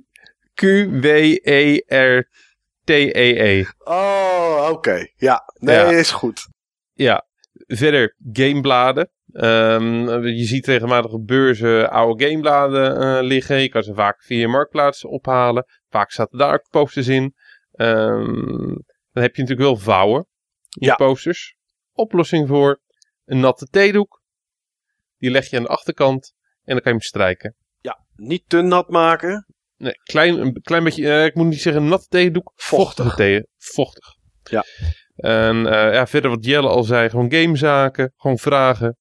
Q-W-E-R-T-E-E. Oh, oké. Ja, nee, Ja. is goed. Ja, verder gamebladen. Ehm, je ziet regelmatig op beurzen oude gamebladen eh, liggen. Je kan ze vaak via marktplaats ophalen. Vaak zaten daar ook posters in. Ehm, dan heb je natuurlijk wel vouwen in Ja. posters. Oplossing voor een natte theedoek. Die leg je aan de achterkant en dan kan je hem strijken. Niet te nat maken. Nee, klein, een klein beetje, eh, ik moet niet zeggen natte theedoek, Vochtig. vochtige thee. Vochtig. Ja. En eh, ja, verder wat Jelle al zei, gewoon gamezaken, gewoon vragen.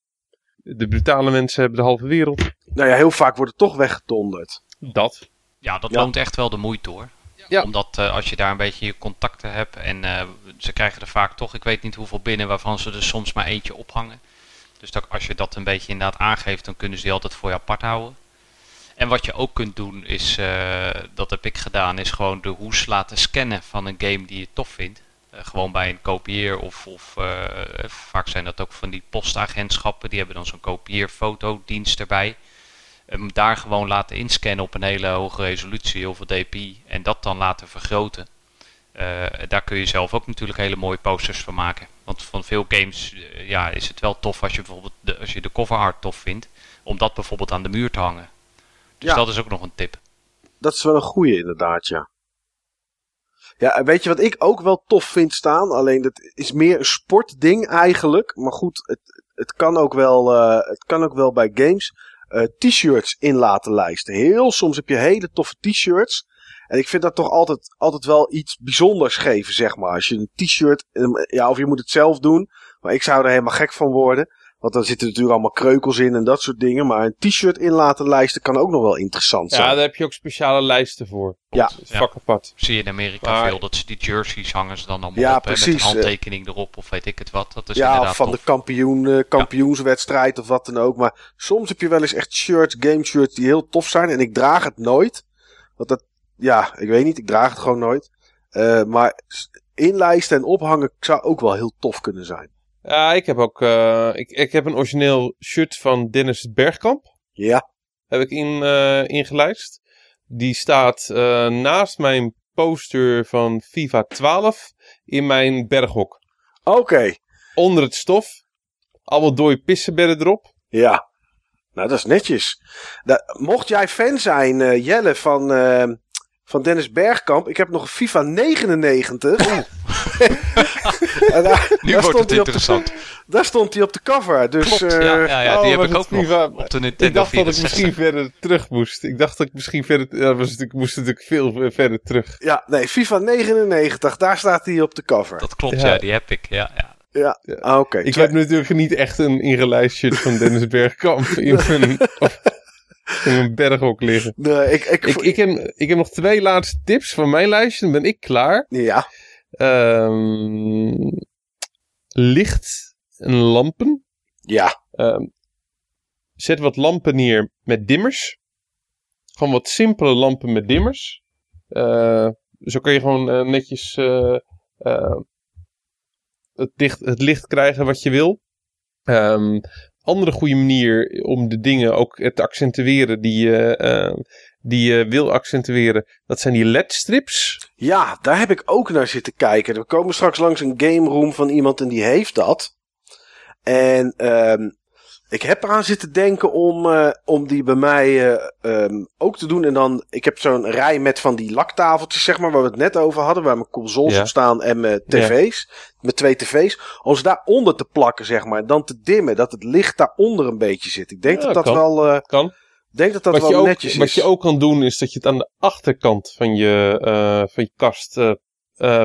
De brutale mensen hebben de halve wereld. Nou ja, heel vaak wordt het toch weggetonderd. Dat. Ja, dat Ja. loont echt wel de moeite hoor. Ja. Omdat eh, als je daar een beetje je contacten hebt en eh, ze krijgen er vaak toch, ik weet niet hoeveel binnen, waarvan ze er soms maar eentje ophangen. Dus dat, als je dat een beetje inderdaad aangeeft, dan kunnen ze die altijd voor je apart houden. En wat je ook kunt doen is, eh, dat heb ik gedaan, is gewoon de hoes laten scannen van een game die je tof vindt. Eh, gewoon bij een kopieer of, of eh, vaak zijn dat ook van die postagentschappen, die hebben dan zo'n kopieerfotodienst erbij hem daar gewoon laten inscannen op een hele hoge resolutie, heel veel dpi, en dat dan laten vergroten. Daar kun je zelf ook natuurlijk hele mooie posters van maken. Want van veel games ja, is het wel tof als je bijvoorbeeld de, als je de cover art tof vindt, om dat bijvoorbeeld aan de muur te hangen. Dus Ja. dat is ook nog een tip. Dat is wel een goeie inderdaad, ja. Ja, en weet je wat ik ook wel tof vind staan? Alleen dat is meer een sportding eigenlijk. Maar goed, het, het, kan, ook wel, eh, het kan ook wel bij games. eh, t-shirts in laten lijsten. Heel soms heb je hele toffe t-shirts. En ik vind dat toch altijd, altijd wel iets bijzonders geven, zeg maar. Als je een t-shirt, eh, ja, of je moet het zelf doen. Maar ik zou er helemaal gek van worden. Want dan zitten natuurlijk allemaal kreukels in en dat soort dingen. Maar een t-shirt in laten lijsten kan ook nog wel interessant zijn. Ja, daar heb je ook speciale lijsten voor. Ja. Vak apart. Zie je in Amerika Maar- veel dat ze die jerseys hangen ze dan allemaal Ja, op hè, met precies, een eh. handtekening erop of weet ik het wat. Dat is ja, inderdaad van tof. de kampioen, eh, kampioenswedstrijd of wat dan ook. Maar soms heb je wel eens echt shirts, game shirts die heel tof zijn. En ik draag het nooit. Want dat, ja, ik weet niet, ik draag het gewoon nooit. Eh, maar inlijsten en ophangen zou ook wel heel tof kunnen zijn. Ja, ik heb ook eh, ik, ik heb een origineel shirt van Dennis Bergkamp. Ja, Heb ik in, eh, ingelijst. Die staat eh, naast mijn poster van FIFA 12 in mijn berghok. oké. Onder het stof. Allemaal dode pissenbedden erop. Ja, nou dat is netjes. Da- mocht jij fan zijn, eh, Jelle, van, van Dennis Bergkamp. Ik heb nog een FIFA 99. <laughs> En daar, Nu daar wordt stond het de- interessant. Daar stond hij op de cover. Dus, Klopt, eh, ja, ja, ja, oh, die heb was ik ook nog FIFA? op de Nintendo Ik dacht dat ik 64. misschien verder terug moest. Ik dacht dat ik misschien verder... Ja, dat was natuurlijk, moest natuurlijk veel verder terug. Ja, nee, FIFA 99, daar staat hij op de cover. Dat klopt, Ja. ja. die heb ik. Ja, ja. Ja, Ja. ah, oké. Ik heb natuurlijk niet echt een ingelijst shirt van Dennis Bergkamp in mijn, <laughs> <laughs> in mijn berghok liggen. Nee, ik, ik, Ik, ik, heb, ik heb nog twee laatste tips van mijn lijstje. Dan ben ik klaar. Ja, Ehm, licht en lampen. ja, Ehm, zet wat lampen neer met dimmers. Gewoon wat simpele lampen met dimmers. Eh, zo kun je gewoon eh, netjes eh, het, licht, het licht krijgen wat je wil. Ehm, andere goede manier om de dingen ook te accentueren die je, eh, die je wil accentueren, dat zijn die LED-strips. ja, daar heb ik ook naar zitten kijken. We komen straks langs een game room van iemand en die heeft dat. En ehm, ik heb eraan zitten denken om, eh, om die bij mij eh, ehm, ook te doen. En dan, ik heb zo'n rij met van die laktafeltjes, zeg maar, waar we het net over hadden. Waar mijn consoles Ja. op staan en mijn tv's. Met twee tv's. Om ze daaronder te plakken, zeg maar. En dan te dimmen, dat het licht daaronder een beetje zit. Ik denk Ja, dat dat kan. wel... eh, Kan. denk dat dat wat, wel ook, netjes wat is. je ook kan doen is dat je het aan de achterkant van je, van je kast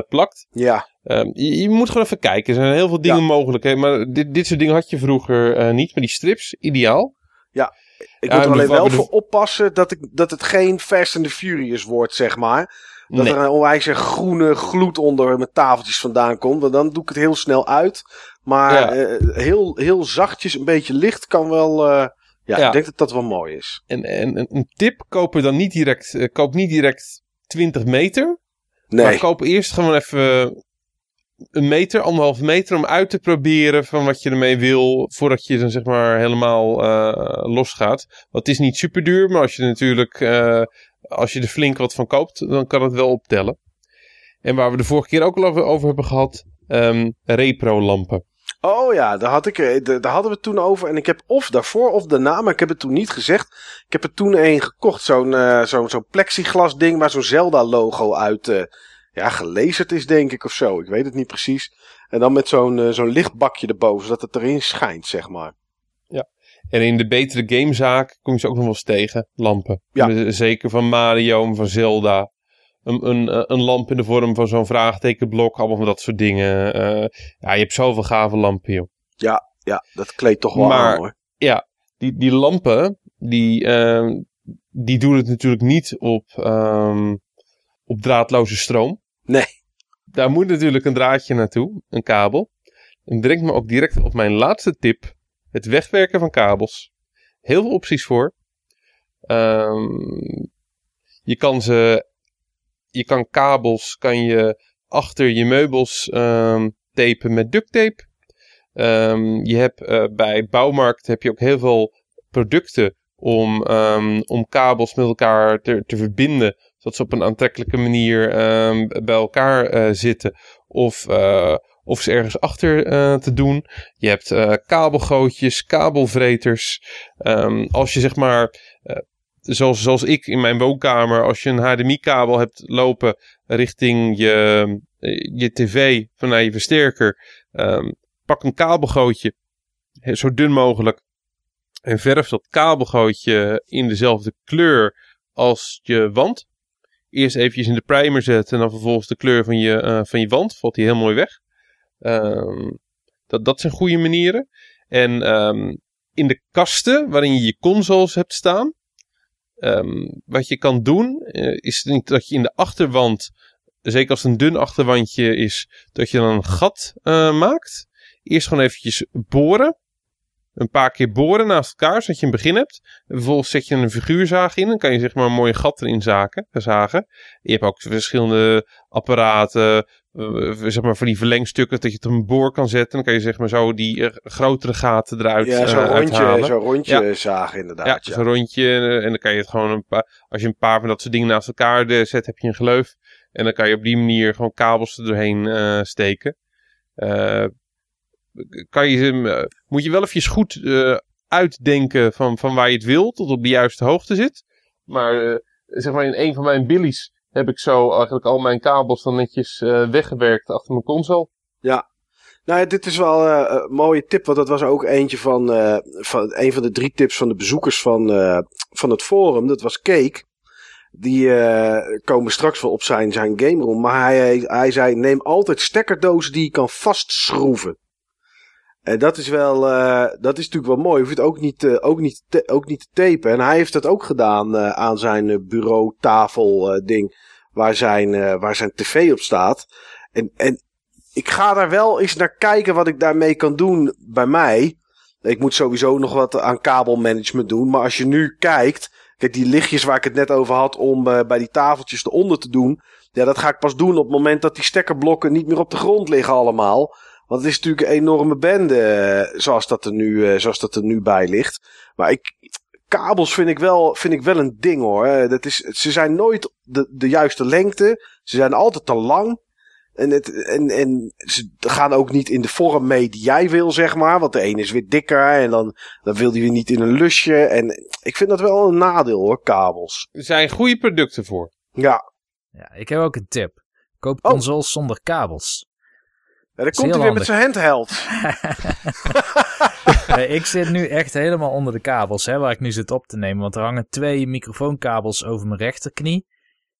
plakt. Ja, Ehm, je, je moet gewoon even kijken. Er zijn heel veel dingen Ja. mogelijk. Hè? Maar dit, dit soort dingen had je vroeger eh, niet. Maar die strips, ideaal. ik Ja, moet er en alleen wel voor oppassen dat, ik, dat het geen Fast and the Furious wordt, zeg maar. Dat Nee. er een onwijs groene gloed onder mijn tafeltjes vandaan komt. Want dan doe ik het heel snel uit. Maar Ja. eh, heel, heel zachtjes, een beetje licht kan wel... eh, ja, Ja. ik denk dat dat wel mooi is. En, en en een tip, koop er dan niet direct, koop niet direct 20 meter. Nee, Maar koop eerst gewoon even een meter, anderhalve meter om uit te proberen van wat je ermee wil. Voordat je dan zeg maar helemaal eh losgaat. Want het is niet super duur, maar als je natuurlijk, eh, als je er flink wat van koopt, dan kan het wel optellen. En waar we de vorige keer ook al over, hebben gehad, ehm repro lampen. Oh ja, daar, had ik, eh, daar hadden we toen over. En ik heb of daarvoor of daarna, maar ik heb het toen niet gezegd. Ik heb er toen een gekocht. Zo'n zo'n zo'n plexiglas ding waar zo'n Zelda-logo uit eh, ja, gelezerd is, denk ik, of zo. Ik weet het niet precies. En dan met zo'n eh, zo'n lichtbakje erboven, zodat het erin schijnt, zeg maar. En in de betere gamezaak kom je ze ook nog wel eens tegen, lampen. Ja. Zeker van Mario en van Zelda. Een, een, eh, een lamp in de vorm van zo'n vraagtekenblok, allemaal van dat soort dingen. Eh, ja, je hebt zoveel gave lampen, joh. Ja, dat kleedt toch wel Maar- aan, hoor. Die, die lampen, die, die doen het natuurlijk niet op, ehm, op draadloze stroom. Nee. Daar moet natuurlijk een draadje naartoe, een kabel. En brengt me ook direct op mijn laatste tip. Het wegwerken van kabels. Heel veel opties voor. Ehm, je kan ze, je kan kabels, kan je achter je meubels ehm tapen met duct tape. Ehm, je hebt eh, bij bouwmarkt heb je ook heel veel producten om, om kabels met elkaar te verbinden. Zodat ze op een aantrekkelijke manier ehm, bij elkaar eh, zitten. Of, eh, of ze ergens achter eh, te doen. Je hebt kabelgootjes, kabelvreters. Ehm, als je zeg maar, zoals, zoals ik in mijn woonkamer, als je een HDMI-kabel hebt lopen richting je, je tv vanuit je versterker. ehm, pak een kabelgootje, zo dun mogelijk. En verf dat kabelgootje in dezelfde kleur als je wand. Eerst eventjes in de primer zetten en dan vervolgens de kleur van je, eh, van je wand. Valt die heel mooi weg. Ehm, dat, dat zijn goede manieren. En ehm, in de kasten waarin je je consoles hebt staan. ehm, wat je kan doen eh, is dat je in de achterwand, zeker als het een dun achterwandje is, dat je dan een gat eh, maakt. Eerst gewoon eventjes boren. Een paar keer boren naast elkaar, zodat je een begin hebt. En vervolgens zet je een figuurzaag in. Dan kan je zeg maar een mooie gat erin zaken, zagen. Je hebt ook verschillende apparaten. eh, zeg maar voor die verlengstukken, dat je het op een boor kan zetten. Dan kan je zeg maar zo die eh, grotere gaten eruit Ja, eh, zo'n rondje, uithalen. zo'n rondje Ja. zagen inderdaad. Ja, zo'n rondje. eh, En dan kan je het gewoon een paar. Als je een paar van dat soort dingen naast elkaar eh, zet, heb je een gleuf. En dan kan je op die manier gewoon kabels er doorheen eh, steken. Eh, kan je, hem, eh, moet je wel even goed eh, uitdenken van, van waar je het wil, tot op de juiste hoogte zit. Maar eh, zeg maar in een van mijn billies heb ik zo eigenlijk al mijn kabels dan netjes weggewerkt achter mijn console. Nou ja, dit is wel een mooie tip, want dat was ook eentje van, van een van de drie tips van de bezoekers van, van het forum. Dat was Cake. Die komen straks wel op zijn, zijn game room. Maar hij, hij zei: neem altijd stekkerdozen die je kan vastschroeven. En dat is wel, eh, dat is natuurlijk wel mooi. Je hoeft het ook niet, ook niet, te, ook niet te tapen. En hij heeft dat ook gedaan eh, aan zijn eh, bureautafel ding. Waar zijn, waar zijn tv op staat. En, en ik ga daar wel eens naar kijken wat ik daarmee kan doen bij mij. Ik moet sowieso nog wat aan kabelmanagement doen. Maar als je nu kijkt. Kijk, die lichtjes waar ik het net over had. om bij die tafeltjes eronder te doen. Ja, dat ga ik pas doen op het moment dat die stekkerblokken niet meer op de grond liggen allemaal. Want het is natuurlijk een enorme bende. eh, zoals, dat er nu, eh, zoals dat er nu bij ligt. Maar ik, kabels vind ik wel, vind ik wel een ding hoor. Eh, Dat is, ze zijn nooit de, de juiste lengte. Ze zijn altijd te lang. En, het, en, en ze gaan ook niet in de vorm mee die jij wil, zeg maar. Want de ene is weer dikker en dan, dan wil die weer niet in een lusje. En ik vind dat wel een nadeel hoor, kabels. Er zijn goede producten voor. Ja, Ja, ik heb ook een tip. Koop Oh. consoles zonder kabels. Ja, dan komt hij weer met zijn handheld. <laughs> Ik zit nu echt helemaal onder de kabels hè, waar ik nu zit op te nemen. Want er hangen twee microfoonkabels over mijn rechterknie.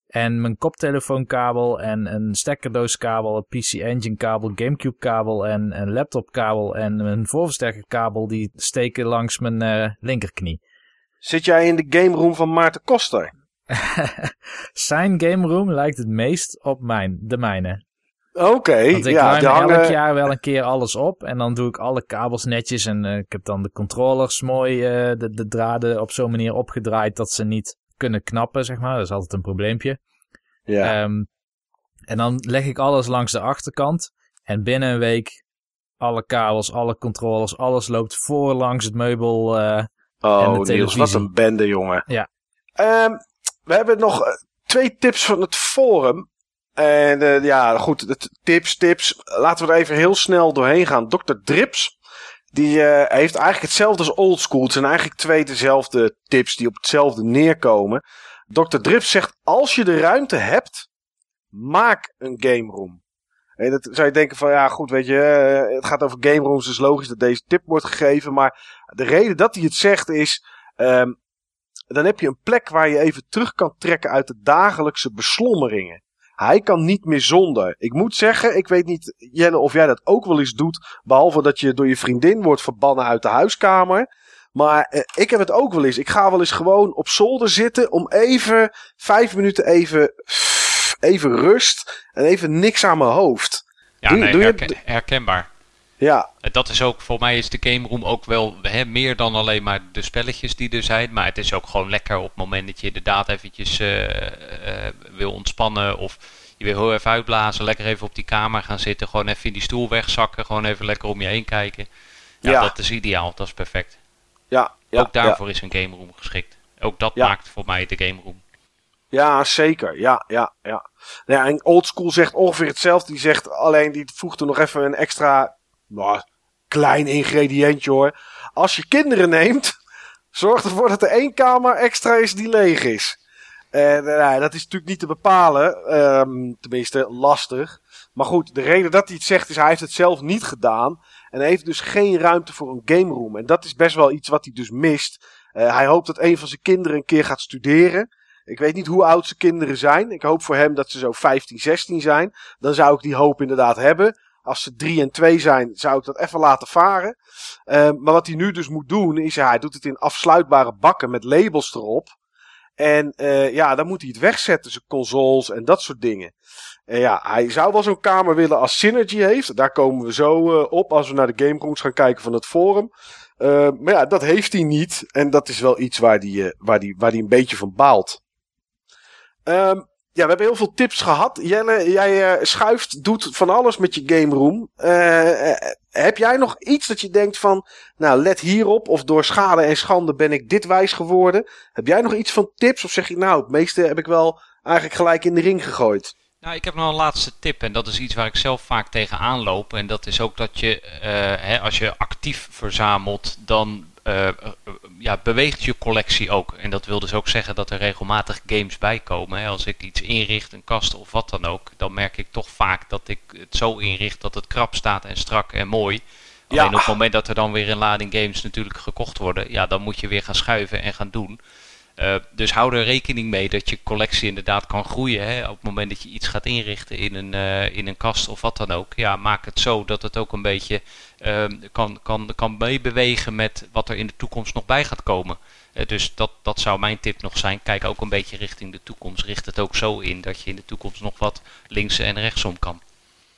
En mijn koptelefoonkabel en een stekkerdooskabel, een PC Engine kabel, Gamecube kabel en een laptop kabel en een voorversterkerkabel die steken langs mijn eh, linkerknie. Zit jij in de game room van Maarten Koster? <laughs> Zijn game room lijkt het meest op mijn, de mijne. Oké, Want ik ja, ruim hangen... elk jaar wel een keer alles op. En dan doe ik alle kabels netjes. En eh, ik heb dan de controllers mooi, eh, de, de draden op zo'n manier opgedraaid dat ze niet kunnen knappen, zeg maar. Dat is altijd een probleempje. Ja. Ehm, en dan leg ik alles langs de achterkant. En binnen een week alle kabels, alle controllers, alles loopt voor langs het meubel. eh, en oh, de Niels, wat een bende, jongen. Ja. Ehm, we hebben nog twee tips van het forum. En eh, ja, goed, tips, tips. Laten we er even heel snel doorheen gaan. Dr. Drips, die eh, heeft eigenlijk hetzelfde als Oldschool. Het zijn eigenlijk twee dezelfde tips die op hetzelfde neerkomen. Dr. Drips zegt, als je de ruimte hebt, maak een game room. En dat zou je denken van, ja goed, weet je, eh, het gaat over game rooms, dus logisch dat deze tip wordt gegeven. Maar de reden dat hij het zegt is, ehm, dan heb je een plek waar je even terug kan trekken uit de dagelijkse beslommeringen. Hij kan niet meer zonder. Ik moet zeggen, ik weet niet, Jelle, of jij dat ook wel eens doet. Behalve dat je door je vriendin wordt verbannen uit de huiskamer. Maar eh, ik heb het ook wel eens. Ik ga wel eens gewoon op zolder zitten om even vijf minuten even, even rust en even niks aan mijn hoofd. Ja, Doe nee, doe je- herken- herkenbaar. Ja, Dat is ook, voor mij is de game room ook wel hè, meer dan alleen maar de spelletjes die er zijn. Maar het is ook gewoon lekker op het moment dat je inderdaad eventjes eh, eh, wil ontspannen. Of je wil heel even uitblazen, lekker even op die kamer gaan zitten. Gewoon even in die stoel wegzakken, gewoon even lekker om je heen kijken. Ja, Ja. dat is ideaal, dat is perfect. ja, ja. ook daarvoor is een game room geschikt. Ook dat maakt voor mij de game room. Ja, zeker. Ja, ja, ja. Nou ja en Oldschool zegt ongeveer hetzelfde. Die zegt alleen, die voegt er nog even een extra, nou, klein ingrediëntje hoor. Als je kinderen neemt, <laughs> zorg ervoor dat er één kamer extra is die leeg is. En eh, nou, dat is natuurlijk niet te bepalen. ehm, tenminste, lastig. Maar goed, de reden dat hij het zegt is, hij heeft het zelf niet gedaan. En heeft dus geen ruimte voor een game room. En dat is best wel iets wat hij dus mist. Eh, hij hoopt dat een van zijn kinderen een keer gaat studeren. Ik weet niet hoe oud zijn kinderen zijn. Ik hoop voor hem dat ze zo 15, 16 zijn. Dan zou ik die hoop inderdaad hebben. Als ze 3 en 2 zijn, zou ik dat even laten varen. Eh, maar wat hij nu dus moet doen, is hij doet het in afsluitbare bakken met labels erop. En eh, ja, dan moet hij het wegzetten, zijn consoles en dat soort dingen. En ja, hij zou wel zo'n kamer willen als Synergy heeft. Daar komen we zo eh, op als we naar de game rooms gaan kijken van het forum. Eh, maar ja, dat heeft hij niet. En dat is wel iets waar hij, eh, waar die, waar die een beetje van baalt. Ehm, ja, we hebben heel veel tips gehad. Jelle, jij eh, schuift, doet van alles met je game room. Eh, eh, heb jij nog iets dat je denkt van, nou let hierop, of door schade en schande ben ik dit wijs geworden? Heb jij nog iets van tips, of zeg je nou, het meeste heb ik wel eigenlijk gelijk in de ring gegooid? Nou, ik heb nog een laatste tip en dat is iets waar ik zelf vaak tegenaan loop. En dat is ook dat je, eh, hè, als je actief verzamelt, dan eh, eh, ja, beweegt je collectie ook. En dat wil dus ook zeggen dat er regelmatig games bij komen. Hè. Als ik iets inricht, een kast of wat dan ook, dan merk ik toch vaak dat ik het zo inricht dat het krap staat en strak en mooi. Alleen Ja. op het moment dat er dan weer een lading games natuurlijk gekocht worden, ja, dan moet je weer gaan schuiven en gaan doen. Eh, dus hou er rekening mee dat je collectie inderdaad kan groeien. Hè? Op het moment dat je iets gaat inrichten in een, eh, in een kast of wat dan ook. Ja, maak het zo dat het ook een beetje ehm, kan, kan, kan meebewegen met wat er in de toekomst nog bij gaat komen. Eh, dus dat, dat zou mijn tip nog zijn. Kijk ook een beetje richting de toekomst. Richt het ook zo in dat je in de toekomst nog wat links en rechtsom kan.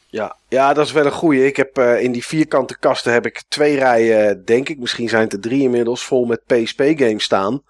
Ja, ja, dat is wel een goeie. Ik heb in die vierkante kasten heb ik twee rijen, denk ik, misschien zijn het er drie inmiddels, vol met PSP-games staan.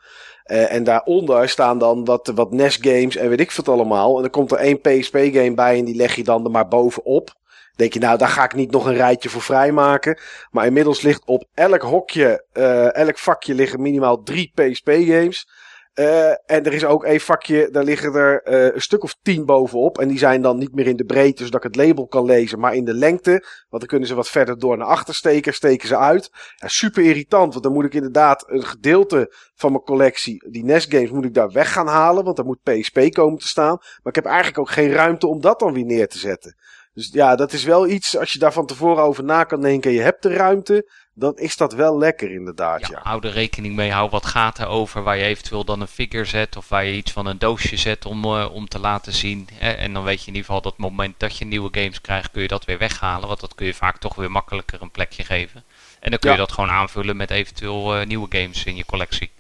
Eh, en daaronder staan dan wat, wat NES-games en weet ik wat allemaal. En dan komt er één PSP-game bij en die leg je dan er maar bovenop. Denk je, nou, daar ga ik niet nog een rijtje voor vrijmaken. Maar inmiddels ligt op elk hokje, eh, elk vakje liggen minimaal drie PSP-games. Eh, en er is ook één vakje, daar liggen er eh, een stuk of tien bovenop. En die zijn dan niet meer in de breedte, zodat ik het label kan lezen, maar in de lengte. Want dan kunnen ze wat verder door naar achter steken, steken ze uit. Ja, super irritant, want dan moet ik inderdaad een gedeelte van mijn collectie, die NES games, moet ik daar weg gaan halen. Want daar moet PSP komen te staan. Maar ik heb eigenlijk ook geen ruimte om dat dan weer neer te zetten. Dus ja, dat is wel iets, als je daar van tevoren over na kan denken en je hebt de ruimte, dan is dat wel lekker inderdaad, Ja, ja. hou er rekening mee, hou wat gaten over waar je eventueel dan een figure zet of waar je iets van een doosje zet om, eh, om te laten zien. En dan weet je in ieder geval dat moment dat je nieuwe games krijgt, kun je dat weer weghalen, want dat kun je vaak toch weer makkelijker een plekje geven. En dan kun je Ja. dat gewoon aanvullen met eventueel eh, nieuwe games in je collectie.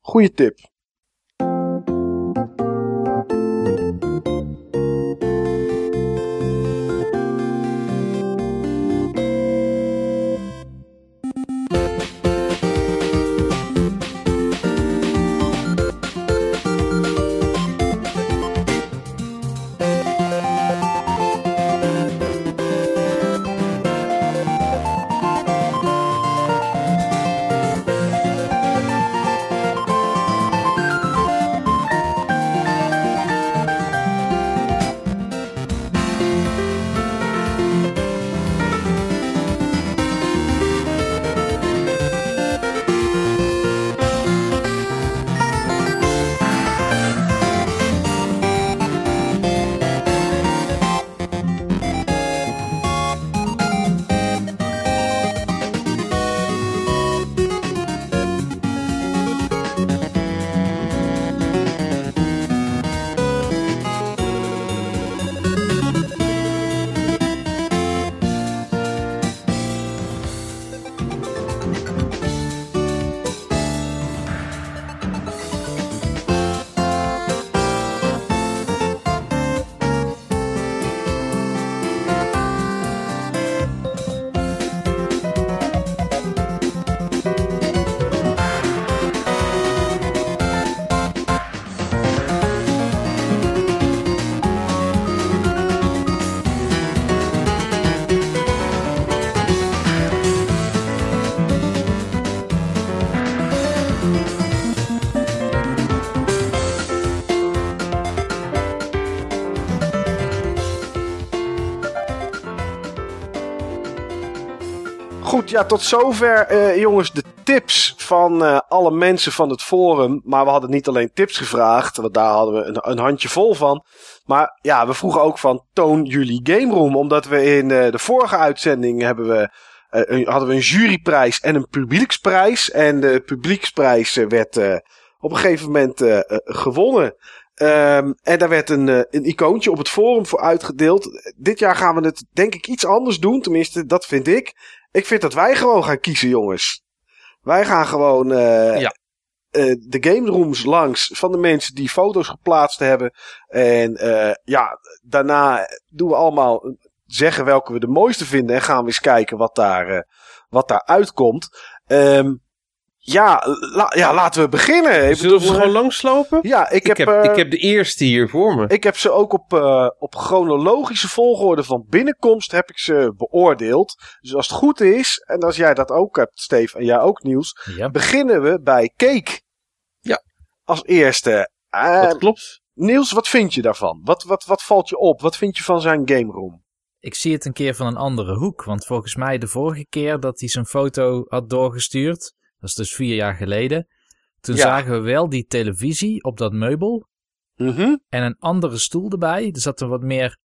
Goeie tip. Ja, tot zover, eh, jongens, de tips van eh, alle mensen van het forum. Maar we hadden niet alleen tips gevraagd, want daar hadden we een, een handje vol van. Maar ja, we vroegen ook van toon jullie game room. Omdat we in eh, de vorige uitzending hebben we, een- hadden we een juryprijs en een publieksprijs. En de publieksprijs werd op een gegeven moment gewonnen. Ehm, en daar werd een, een icoontje op het forum voor uitgedeeld. Dit jaar gaan we het denk ik iets anders doen. Tenminste, dat vind ik. Ik vind dat wij gewoon gaan kiezen, jongens. Wij gaan gewoon eh, Ja. eh, de game rooms langs van de mensen die foto's geplaatst hebben. En eh, ja, daarna doen we allemaal zeggen welke we de mooiste vinden. En gaan we eens kijken wat daar, wat daar uitkomt. Ehm, ja, la- ja, laten we beginnen. Ik Zullen we ze gewoon langslopen? Ja, ik Ik heb, heb, eh, ik heb de eerste hier voor me. ik heb ze ook op, eh, op chronologische volgorde van binnenkomst heb ik ze beoordeeld. Dus als het goed is, en als jij dat ook hebt, Steve, en jij ook, Niels, Ja. beginnen we bij Cake. Ja. Als eerste. Eh, Dat klopt. Niels, wat vind je daarvan? Wat, wat, wat valt je op? Wat vind je van zijn game room? Ik zie het een keer van een andere hoek. Want volgens mij de vorige keer dat hij zijn foto had doorgestuurd, dat is dus vier jaar geleden. Toen Ja. zagen we wel die televisie op dat meubel Mhm. en een andere stoel erbij. Er zat een wat meer,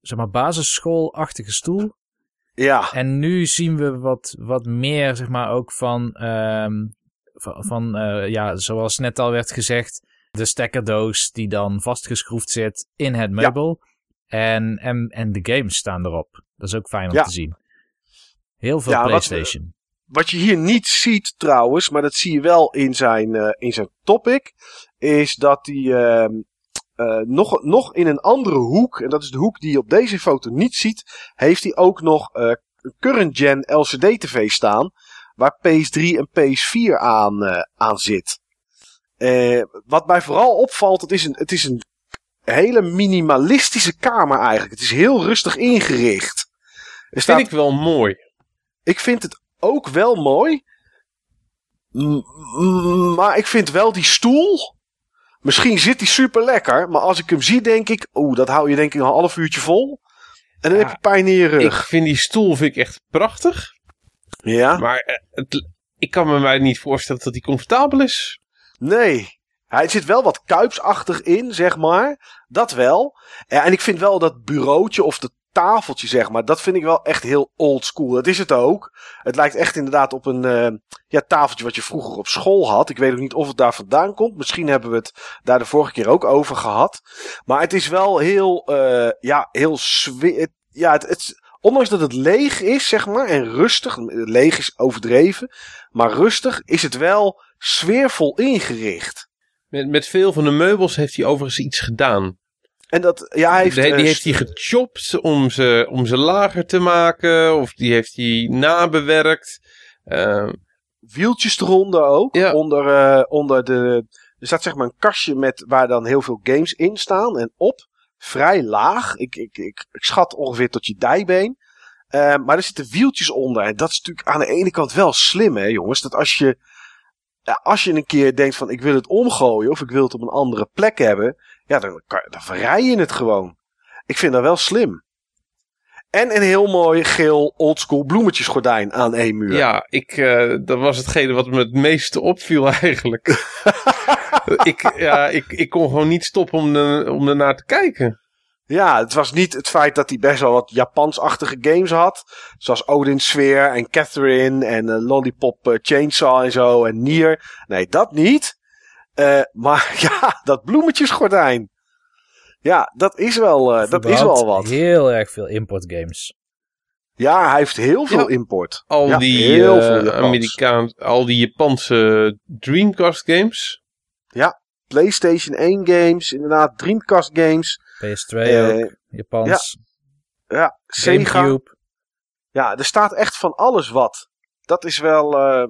zeg maar, basisschoolachtige stoel. Ja. En nu zien we wat, wat meer, zeg maar, ook van, ehm, van, van eh, ja, zoals net al werd gezegd, de stekkerdoos die dan vastgeschroefd zit in het meubel. En, en, en de games staan erop. Dat is ook fijn om Ja. te zien. Heel veel Ja, PlayStation. Wat je hier niet ziet trouwens, maar dat zie je wel in zijn, eh, in zijn topic, is dat hij ehm, eh, nog, nog in een andere hoek, en dat is de hoek die je op deze foto niet ziet, heeft hij ook nog eh, een current gen LCD TV staan, waar PS3 en PS4 aan, eh, aan zit. Eh, wat mij vooral opvalt, het is, een, het is een hele minimalistische kamer eigenlijk. Het is heel rustig ingericht. Er staat Vind ik wel mooi. ik vind het ook wel mooi. Maar ik vind wel die stoel. Misschien zit die super lekker. Maar als ik hem zie, denk ik. Oeh, dat hou je denk ik een half uurtje vol. En dan Ja, heb je pijn in je Ik rug. vind die stoel vind ik echt prachtig. Ja? Maar eh, het, ik kan me mij niet voorstellen dat die comfortabel is. Nee. Hij zit wel wat kuipsachtig in, zeg maar. Dat wel. Ja, en ik vind wel dat bureautje of dat tafeltje, zeg maar, dat vind ik wel echt heel old school. Dat is het ook. Het lijkt echt inderdaad op een eh, ja, tafeltje wat je vroeger op school had. Ik weet ook niet of het daar vandaan komt. Misschien hebben we het daar de vorige keer ook over gehad. Maar het is wel heel, eh, ja, heel. Ja, het, het, ondanks dat het leeg is, zeg maar, en rustig. Leeg is overdreven. Maar rustig is het wel sfeervol ingericht. Met, met veel van de meubels heeft hij overigens iets gedaan. En dat, ja, hij heeft, die, die eh, heeft hij gechopt om ze, om ze lager te maken. Of die heeft hij nabewerkt. Ehm, wieltjes eronder ook. Ja. Onder, eh, onder de. Er staat zeg maar een kastje met waar dan heel veel games in staan. En op, vrij laag. Ik, ik, ik, ik schat ongeveer tot je dijbeen. Eh, maar er zitten wieltjes onder. En dat is natuurlijk aan de ene kant wel slim, hè, jongens. Dat als je. Als je een keer denkt van ik wil het omgooien of ik wil het op een andere plek hebben. Ja, dan, dan verrij je het gewoon. Ik vind dat wel slim. En een heel mooi geel oldschool bloemetjesgordijn aan één muur. ja, ik, eh, dat was hetgene wat me het meeste opviel <laughs> eigenlijk. <laughs> ik, ja, ik, ik kon gewoon niet stoppen om, de, om ernaar te kijken. Ja, het was niet het feit dat hij best wel wat Japansachtige games had. Zoals Odin Sphere en Catherine en eh, Lollipop eh, Chainsaw en zo en Nier. Nee, dat niet. Eh, maar <laughs> ja, dat bloemetjesgordijn. Ja, dat is wel, eh, dat is wel wat. Heel erg veel import games. Ja, hij heeft heel veel Ja. import. Al Ja, die heel eh, veel. Amerikaan, al die Japanse Dreamcast games. PlayStation 1 games, inderdaad, Dreamcast games. PS2 Eh, ook, Japans, Ja, Sega. Gamecube. Ja, er staat echt van alles wat. Dat is wel. eh,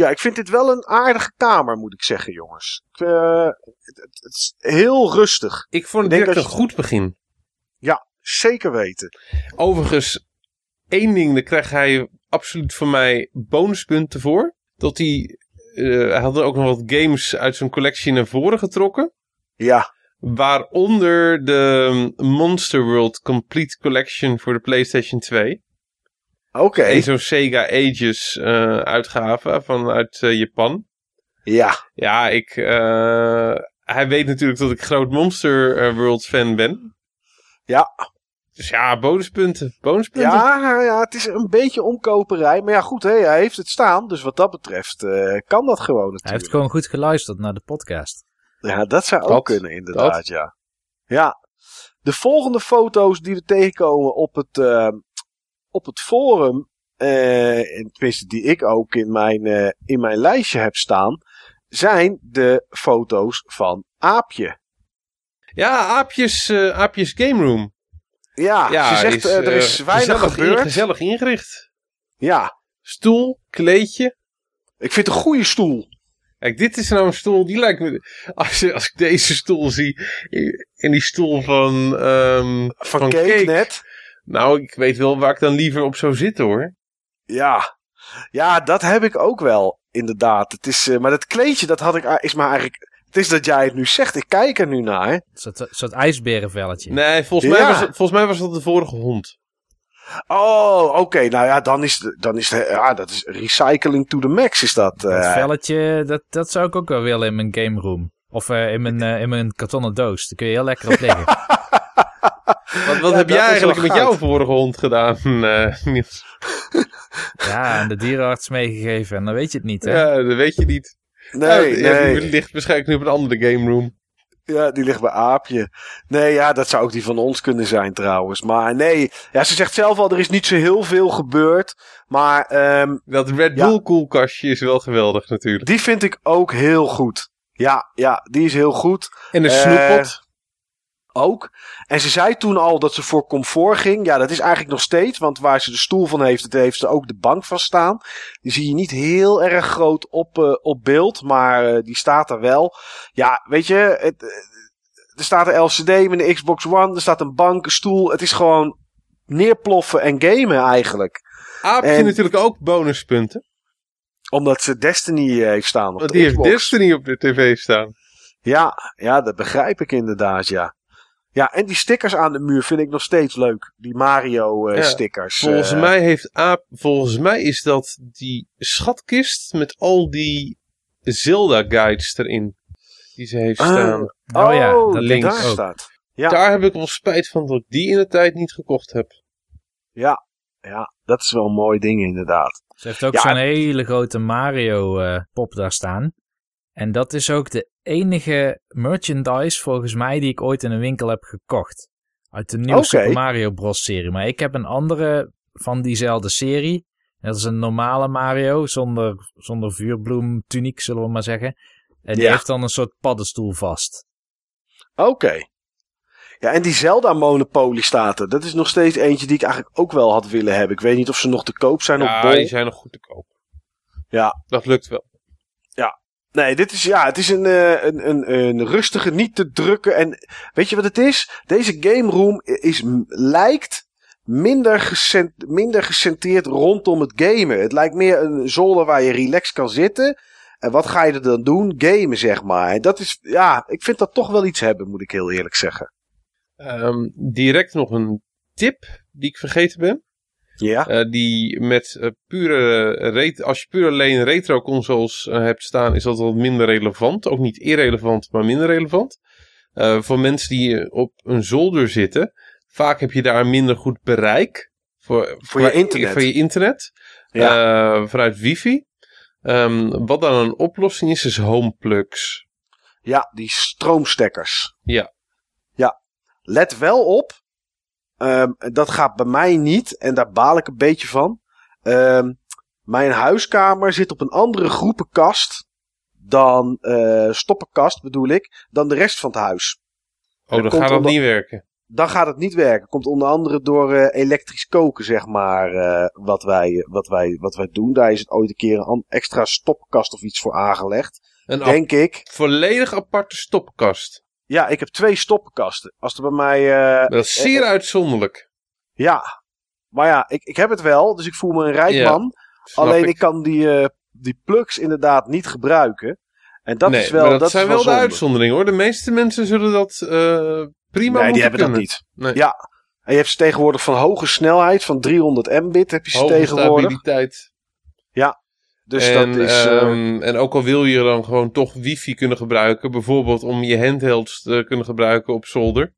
ja, ik vind dit wel een aardige kamer, moet ik zeggen, jongens. Ik, eh, het, is heel rustig. Ik vond het Ik denk direct een je- goed begin. Zeker weten. Overigens, één ding, daar krijgt hij absoluut van mij bonuspunten voor. Dat hij, eh, hij had ook nog wat games uit zijn collectie naar voren getrokken. Ja, Waaronder de Monster World Complete Collection voor de PlayStation 2. Oké. En zo'n Sega Ages eh, uitgave vanuit eh, Japan. Ja, Ja, ik, eh, hij weet natuurlijk dat ik groot Monster World fan ben. Ja. Dus ja, bonuspunten. Bonuspunten. ja, ja, het is een beetje omkoperij. Maar ja, goed, hè, hij heeft het staan. Dus wat dat betreft eh, kan dat gewoon Hij natuurlijk. heeft gewoon goed geluisterd naar de podcast. Ja, dat zou ook kunnen, inderdaad, dat. ja. Ja. De volgende foto's die we tegenkomen op het, op het forum, eh, en tenminste die ik ook in mijn, eh, in mijn lijstje heb staan, zijn de foto's van Aapje. Ja, Aapjes, eh, Aapjes Game Room. Ja, Ja, ze zegt is, eh, er is weinig gezellig, gebeurd. gezellig ingericht. Ja, Stoel, kleedje. ik vind het een goede stoel. Kijk, dit is nou een stoel, die lijkt me... Als, als ik deze stoel zie, en die stoel van... ehm, Van, Van Cake, Cake. net. Nou, ik weet wel waar ik dan liever op zou zitten, hoor. Ja. ja, dat heb ik ook wel, inderdaad. Het is, eh, maar dat kleedje, dat had ik, is maar eigenlijk... Het is dat jij het nu zegt, ik kijk er nu naar. Een soort, soort ijsberenvelletje. Nee, volgens, Ja. mij was, volgens mij was dat de vorige hond. Oh, oké. Nou ja, dan is, dan is de, ja, dat is recycling to the max is dat. Dat eh. velletje, dat, dat zou ik ook wel willen in mijn game room. Of eh, in, mijn, eh, in mijn kartonnen doos. Daar kun je heel lekker op liggen. <laughs> Wat, wat Ja, heb jij eigenlijk met jouw vorige hond gedaan, <laughs> eh, Niels? ja, aan de dierenarts meegegeven. En dan weet je het niet, hè? Ja, dat weet je niet. nee, Ja, nee. Die ligt waarschijnlijk nu op een andere game room. Ja, die ligt bij Aapje. Nee, ja, dat zou ook die van ons kunnen zijn trouwens. Maar nee, ja, ze zegt zelf al, er is niet zo heel veel gebeurd. Maar ehm, Dat Red Ja. Bull koelkastje is wel geweldig natuurlijk. die vind ik ook heel goed. Ja, ja, die is heel goed. En de Eh, snoeppot. Ook. En ze zei toen al dat ze voor comfort ging. Ja, dat is eigenlijk nog steeds. Want waar ze de stoel van heeft, dat heeft ze ook de bank van staan. Die zie je niet heel erg groot op, eh, op beeld. Maar eh, die staat er wel. Ja, weet je. Het, eh, er staat een LCD met een Xbox One. Er staat een bank, een stoel. Het is gewoon neerploffen en gamen eigenlijk. Aapje en- natuurlijk ook bonuspunten. Omdat ze Destiny heeft staan op de die heeft. Destiny op de tv staan. Ja, ja, dat begrijp ik inderdaad, ja. Ja, en die stickers aan de muur vind ik nog steeds leuk. Die Mario eh, Ja, stickers. Volgens eh. mij heeft Aap, volgens mij is dat die schatkist met al die Zelda guides erin. die ze heeft staan. Oh, ja, oh, dat links daar ook. staat. Ja. Daar heb ik wel spijt van dat ik die in de tijd niet gekocht heb. Ja, ja, dat is wel een mooi ding inderdaad. Ze heeft ook Ja. zo'n hele grote Mario eh, pop daar staan. En dat is ook de enige merchandise volgens mij die ik ooit in een winkel heb gekocht. Uit de nieuwe. Super Mario Bros serie. Maar ik heb een andere van diezelfde serie. Dat is een normale Mario zonder, zonder vuurbloem tuniek zullen we maar zeggen. En die Ja. heeft dan een soort paddenstoel vast. Oké. Ja, en die Zelda Monopoly staat er. Dat is nog steeds eentje die ik eigenlijk ook wel had willen hebben. Ik weet niet of ze nog te koop zijn op Ja, Bol. die zijn nog goed te koop. Ja. Dat lukt wel. Nee, dit is, ja, het is een, eh, een, een, een rustige, niet te drukke. En weet je wat het is? Deze game room is, lijkt minder, gecent, minder gecentreerd rondom het gamen. Het lijkt meer een zolder waar je relaxed kan zitten. En wat ga je er dan doen? Gamen, zeg maar. En dat is, ja, ik vind dat toch wel iets hebben, moet ik heel eerlijk zeggen. Ehm, direct nog een tip die ik vergeten ben. Ja? Eh, die met eh, pure, als je puur alleen retro consoles eh, hebt staan, is dat wat minder relevant. Ook niet irrelevant, maar minder relevant. Voor mensen die op een zolder zitten, vaak heb je daar minder goed bereik. Voor, Voor je internet. Voor je internet. Ja. Vanuit wifi. Ehm, wat dan een oplossing is, is homeplugs. Ja, die stroomstekkers. Ja. Ja. Let wel op. ehm, dat gaat bij mij niet. En daar baal ik een beetje van. Ehm, mijn huiskamer zit op een andere groepenkast. Dan eh stoppenkast bedoel ik. Dan de rest van het huis. Oh, dan gaat dat niet werken. Dan gaat het niet werken. Komt onder andere door eh, elektrisch koken, zeg maar. eh, wat, wij, wat, wij, wat wij doen. Daar is het ooit een keer een extra stoppenkast of iets voor aangelegd. Een Denk ik. volledig aparte stopkast. Ja, ik heb twee stoppenkasten. Als er bij mij. eh, Dat is zeer uitzonderlijk. Ja, maar ja, ik, ik heb het wel, dus ik voel me een rijk Ja, man. Alleen ik. kan die, eh, die plugs inderdaad niet gebruiken. En dat nee, is wel. maar dat, dat zijn wel de zonde. uitzonderingen hoor. De meeste mensen zullen dat eh, prima Nee, die hebben kunnen. dat niet. Nee. Ja. En je hebt ze tegenwoordig van hoge snelheid, van 300 mbit heb je ze Hoge tegenwoordig. stabiliteit. Dus en, dat is. eh, ehm, en ook al wil je dan gewoon toch wifi kunnen gebruiken. Bijvoorbeeld om je handhelds te kunnen gebruiken op zolder.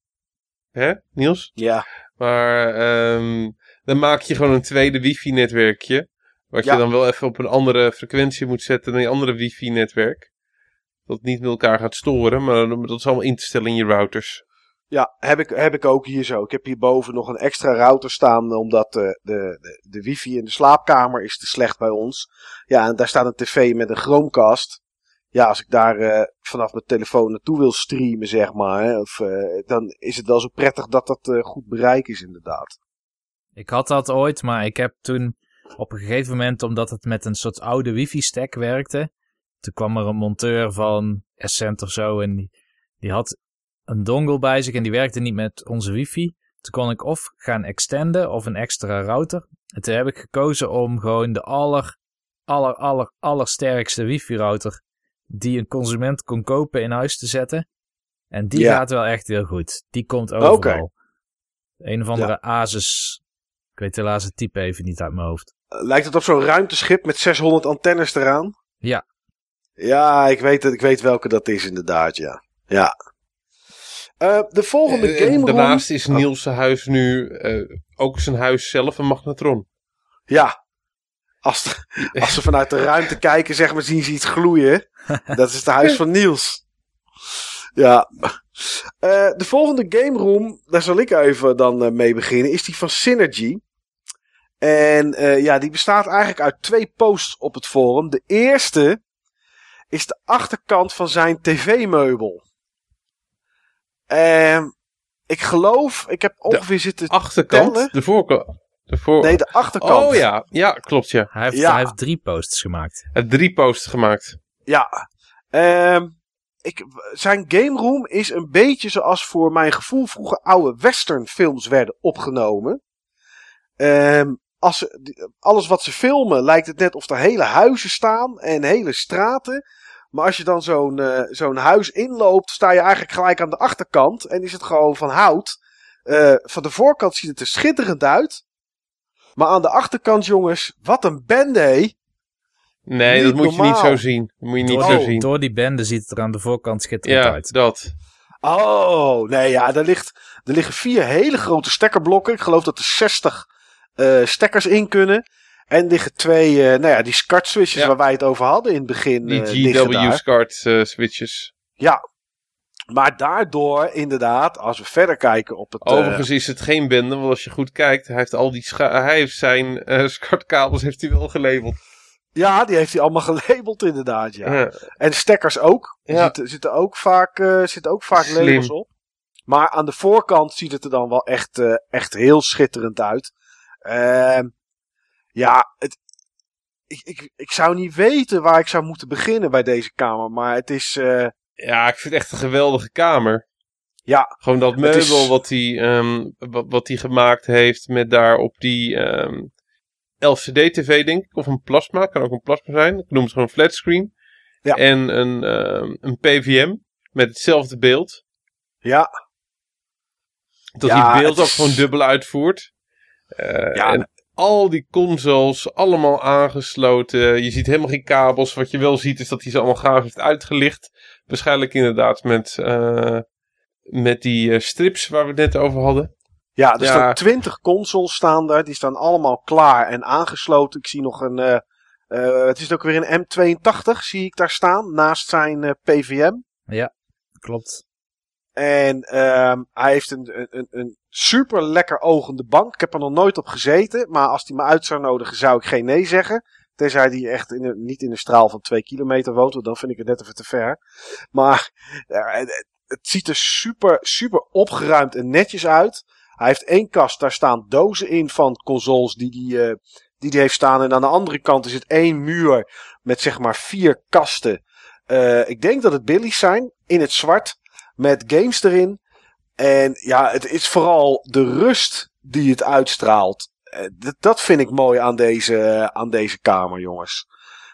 Hè, Niels? ja, Maar ehm, dan maak je gewoon een tweede wifi-netwerkje. Wat Ja. je dan wel even op een andere frequentie moet zetten dan je andere wifi-netwerk. Dat het niet met elkaar gaat storen, maar dat is allemaal in te stellen in je routers. Ja heb, ik, heb ik ook hier zo. Ik heb hierboven nog een extra router staan, omdat eh, de, de, de wifi in de slaapkamer is te slecht bij ons. Ja, en daar staat een tv met een Chromecast. Ja, als ik daar eh, vanaf mijn telefoon naartoe wil streamen, zeg maar, hè, of, eh, dan is het wel zo prettig dat dat eh, goed bereik is, inderdaad. Ik had dat ooit, maar ik heb toen op een gegeven moment, omdat het met een soort oude wifi-stack werkte, toen kwam er een monteur van Essent of zo en die, die had een dongle bij zich en die werkte niet met onze wifi. Toen kon ik of gaan extenden of een extra router. En toen heb ik gekozen om gewoon de aller, aller, aller, allersterkste wifi-router die een consument kon kopen in huis te zetten. En die Ja. gaat wel echt heel goed. Die komt overal. Oké. Een of andere Asus. Ik weet helaas het type even niet uit mijn hoofd. Eh, lijkt het op zo'n ruimteschip met 600 antennes eraan? Ja. Ja, ik weet, het, ik weet welke dat is, inderdaad, ja. Ja. Eh, de volgende Eh, game room... Daarnaast is Niels' huis nu eh, ook zijn huis zelf een magnetron. Ja. Als, de- <laughs> als ze vanuit de ruimte kijken, zeg maar, zien ze iets gloeien. <laughs> Dat is het huis van Niels. Ja. Eh, de volgende game room, daar zal ik even dan mee beginnen, is die van Synergy. En eh, ja, die bestaat eigenlijk uit twee posts op het forum. De eerste is de achterkant van zijn tv-meubel. Ehm ik geloof, ik heb ongeveer zitten Achterkant, tellen. de voorkant. De voor... Nee, de achterkant. Oh ja, ja, klopt ja. Hij heeft, Ja. hij heeft drie posts gemaakt. Hij heeft drie posts gemaakt. Ja. Ehm ik, zijn game room is een beetje zoals voor mijn gevoel vroeger oude western films werden opgenomen. Ehm als ze, alles wat ze filmen lijkt het net of er hele huizen staan en hele straten. Maar als je dan zo'n eh, zo'n huis inloopt, sta je eigenlijk gelijk aan de achterkant en is het gewoon van hout. Eh, van de voorkant ziet het er schitterend uit. Maar aan de achterkant, jongens, wat een bende, hé. Nee, Niet dat moet je niet zo zien. Dat moet je niet Door, zo zien. door die bende ziet het er aan de voorkant schitterend Ja, uit. dat. Oh, nee, ja, er, ligt, er liggen vier hele grote stekkerblokken. Ik geloof dat er 60 eh, stekkers in kunnen. En liggen twee, eh, nou ja, die SCART switches Ja. waar wij het over hadden in het begin. Die eh, daar. GW-SCART eh, switches. Ja, maar daardoor inderdaad, als we verder kijken op het... Overigens is het geen bende, want als je goed kijkt, hij heeft al die hij heeft zijn <laughs> SCART-kabels heeft hij wel gelabeld. ja, die heeft hij allemaal <laughs> gelabeld inderdaad, ja. Ja. En stekkers ook. Er Ja. zitten, zitten ook vaak, eh, zitten ook vaak Slim. labels op. Maar aan de voorkant ziet het er dan wel echt, eh, echt heel schitterend uit. Ehm, ja, het, ik, ik, ik zou niet weten waar ik zou moeten beginnen bij deze kamer. Maar het is... eh, ja, ik vind het echt een geweldige kamer. ja, Gewoon dat meubel is- wat hij ehm, wat, wat gemaakt heeft met daar op die ehm, LCD-TV, denk ik. Of een plasma, kan ook een plasma zijn. Ik noem het gewoon flatscreen. Ja. En een, ehm, een PVM met hetzelfde beeld. ja, Dat Ja, die beeld ook is- gewoon dubbel uitvoert. Eh, Ja, en al die consoles, allemaal aangesloten. Je ziet helemaal geen kabels. Wat je wel ziet is dat hij ze allemaal gaaf heeft uitgelicht. Waarschijnlijk inderdaad met, eh, met die eh, strips waar we het net over hadden. Ja, er Ja. staan twintig consoles staan daar. Die staan allemaal klaar en aangesloten. Ik zie nog een... eh eh, het is ook weer een M82, zie ik daar staan. Naast zijn eh, PVM. Klopt. En ehm, hij heeft een, een- een, super lekker ogende bank. Ik heb er nog nooit op gezeten. Maar als hij me uit zou nodigen, zou ik geen nee zeggen. Tenzij hij echt in een, niet in een straal van twee kilometer woont. Want dan vind ik het net even te ver. Maar het, ziet er super, super opgeruimd en netjes uit. Hij heeft één kast, daar staan dozen in van consoles die hij eh, die die heeft staan. En aan de andere kant is het één muur met zeg maar vier kasten. Eh, ik denk dat het Billy's zijn, in het zwart, met games erin. En ja, het is vooral de rust die het uitstraalt. Eh, dat, vind ik mooi aan deze, aan deze kamer, jongens.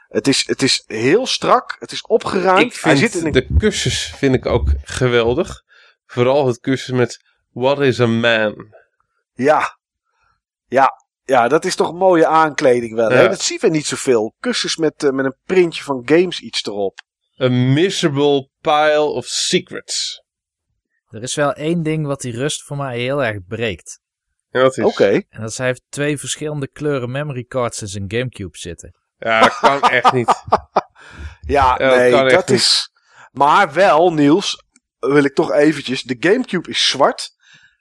Het is, het is heel strak, het is opgeruimd. Ik Hij vind zit in een de kussens vind ik ook geweldig. Vooral het kussen met What is a man? Ja. Ja. Ja, dat is toch een mooie aankleding wel. Hè? Dat zien we niet zoveel. Kussens met, eh, met een printje van games iets erop. A miserable pile of secrets. Er is wel één ding wat die rust voor mij heel erg breekt. Ja, dat is, Oké. En dat is hij heeft twee verschillende kleuren memory cards in zijn Gamecube zitten. Ja, dat kan echt niet. <laughs> Ja, nee, dat is... Maar wel, Niels, wil ik toch eventjes... De Gamecube is zwart.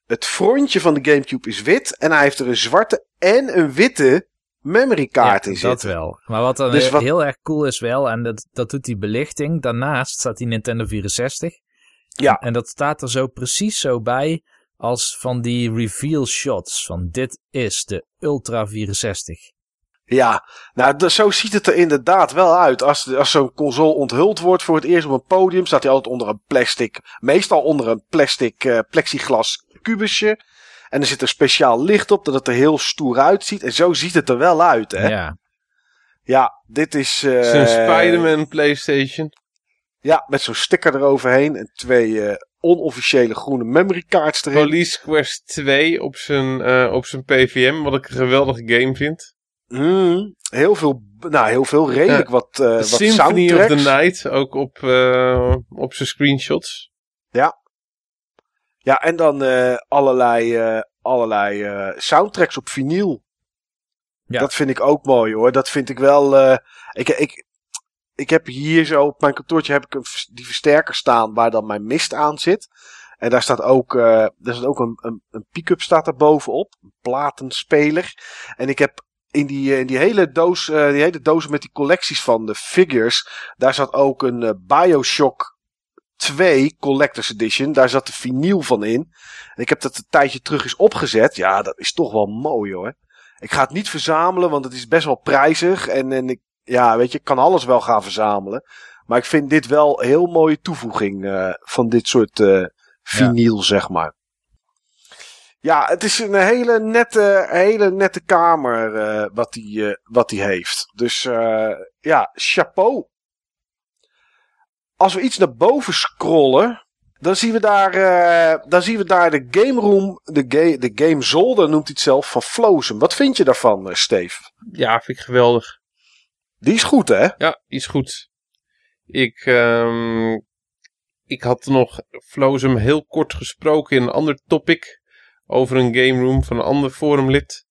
Het frontje van de Gamecube is wit. En hij heeft er een zwarte en een witte memory kaart Ja, in dat wel. Maar wat dan Dus heel- wat- heel erg cool is wel, en dat, dat doet die belichting. Daarnaast staat die Nintendo 64. Ja. En dat staat er zo precies zo bij als van die reveal shots. Van dit is de Ultra 64. Ja, nou, zo ziet het er inderdaad wel uit. Als, als zo'n console onthuld wordt voor het eerst op een podium, staat hij altijd onder een plastic, meestal onder een plastic eh, plexiglas kubusje. En er zit een speciaal licht op, dat het er heel stoer uitziet. En zo ziet het er wel uit, hè? Ja, Ja, dit is... eh, Zijn Spider-Man PlayStation. Ja, met zo'n sticker eroverheen en twee eh, onofficiële groene memory cards erin. Police Quest 2 op zijn, eh, op zijn PVM. Wat ik een geweldige game vind. Mm, heel veel, nou, heel veel redelijk Ja. wat, eh wat Symphony of the. Night. Ook op, eh, op zijn screenshots. Ja, en dan eh, allerlei, eh, allerlei eh, soundtracks op vinyl. Ja. Dat vind ik ook mooi hoor. Dat vind ik wel. ik, ik, ik heb hier zo op mijn kantoortje heb ik een, die versterker staan waar dan mijn mist aan zit. En daar staat ook, daar staat ook een, een, een pick-up staat er bovenop. Een platenspeler. En ik heb in die, in die hele doos, die hele doos met die collecties van de figures. Daar zat ook een Bioshock 2 Collector's Edition. Daar zat de vinyl van in. En ik heb dat een tijdje terug eens opgezet. Ja, dat is toch wel mooi hoor. Ik ga het niet verzamelen, want het is best wel prijzig. En, en ik, ja, weet je, ik kan alles wel gaan verzamelen. Maar ik vind dit wel een heel mooie toevoeging eh, van dit soort eh vinyl, zeg maar. Ja, het is een hele nette, hele nette kamer eh, wat hij wat die heeft. Dus ja, chapeau. Als we iets naar boven scrollen, dan zien we daar, eh, dan zien we daar de game room, de, ga de game zolder noemt hij het zelf, van Flozem. Wat vind je daarvan, eh, Steve? Ja, vind ik geweldig. Die is goed, hè? Ja, die is goed. Ik, ehm, ik had nog Flozem heel kort gesproken in een ander topic. Over een game room van een ander forumlid.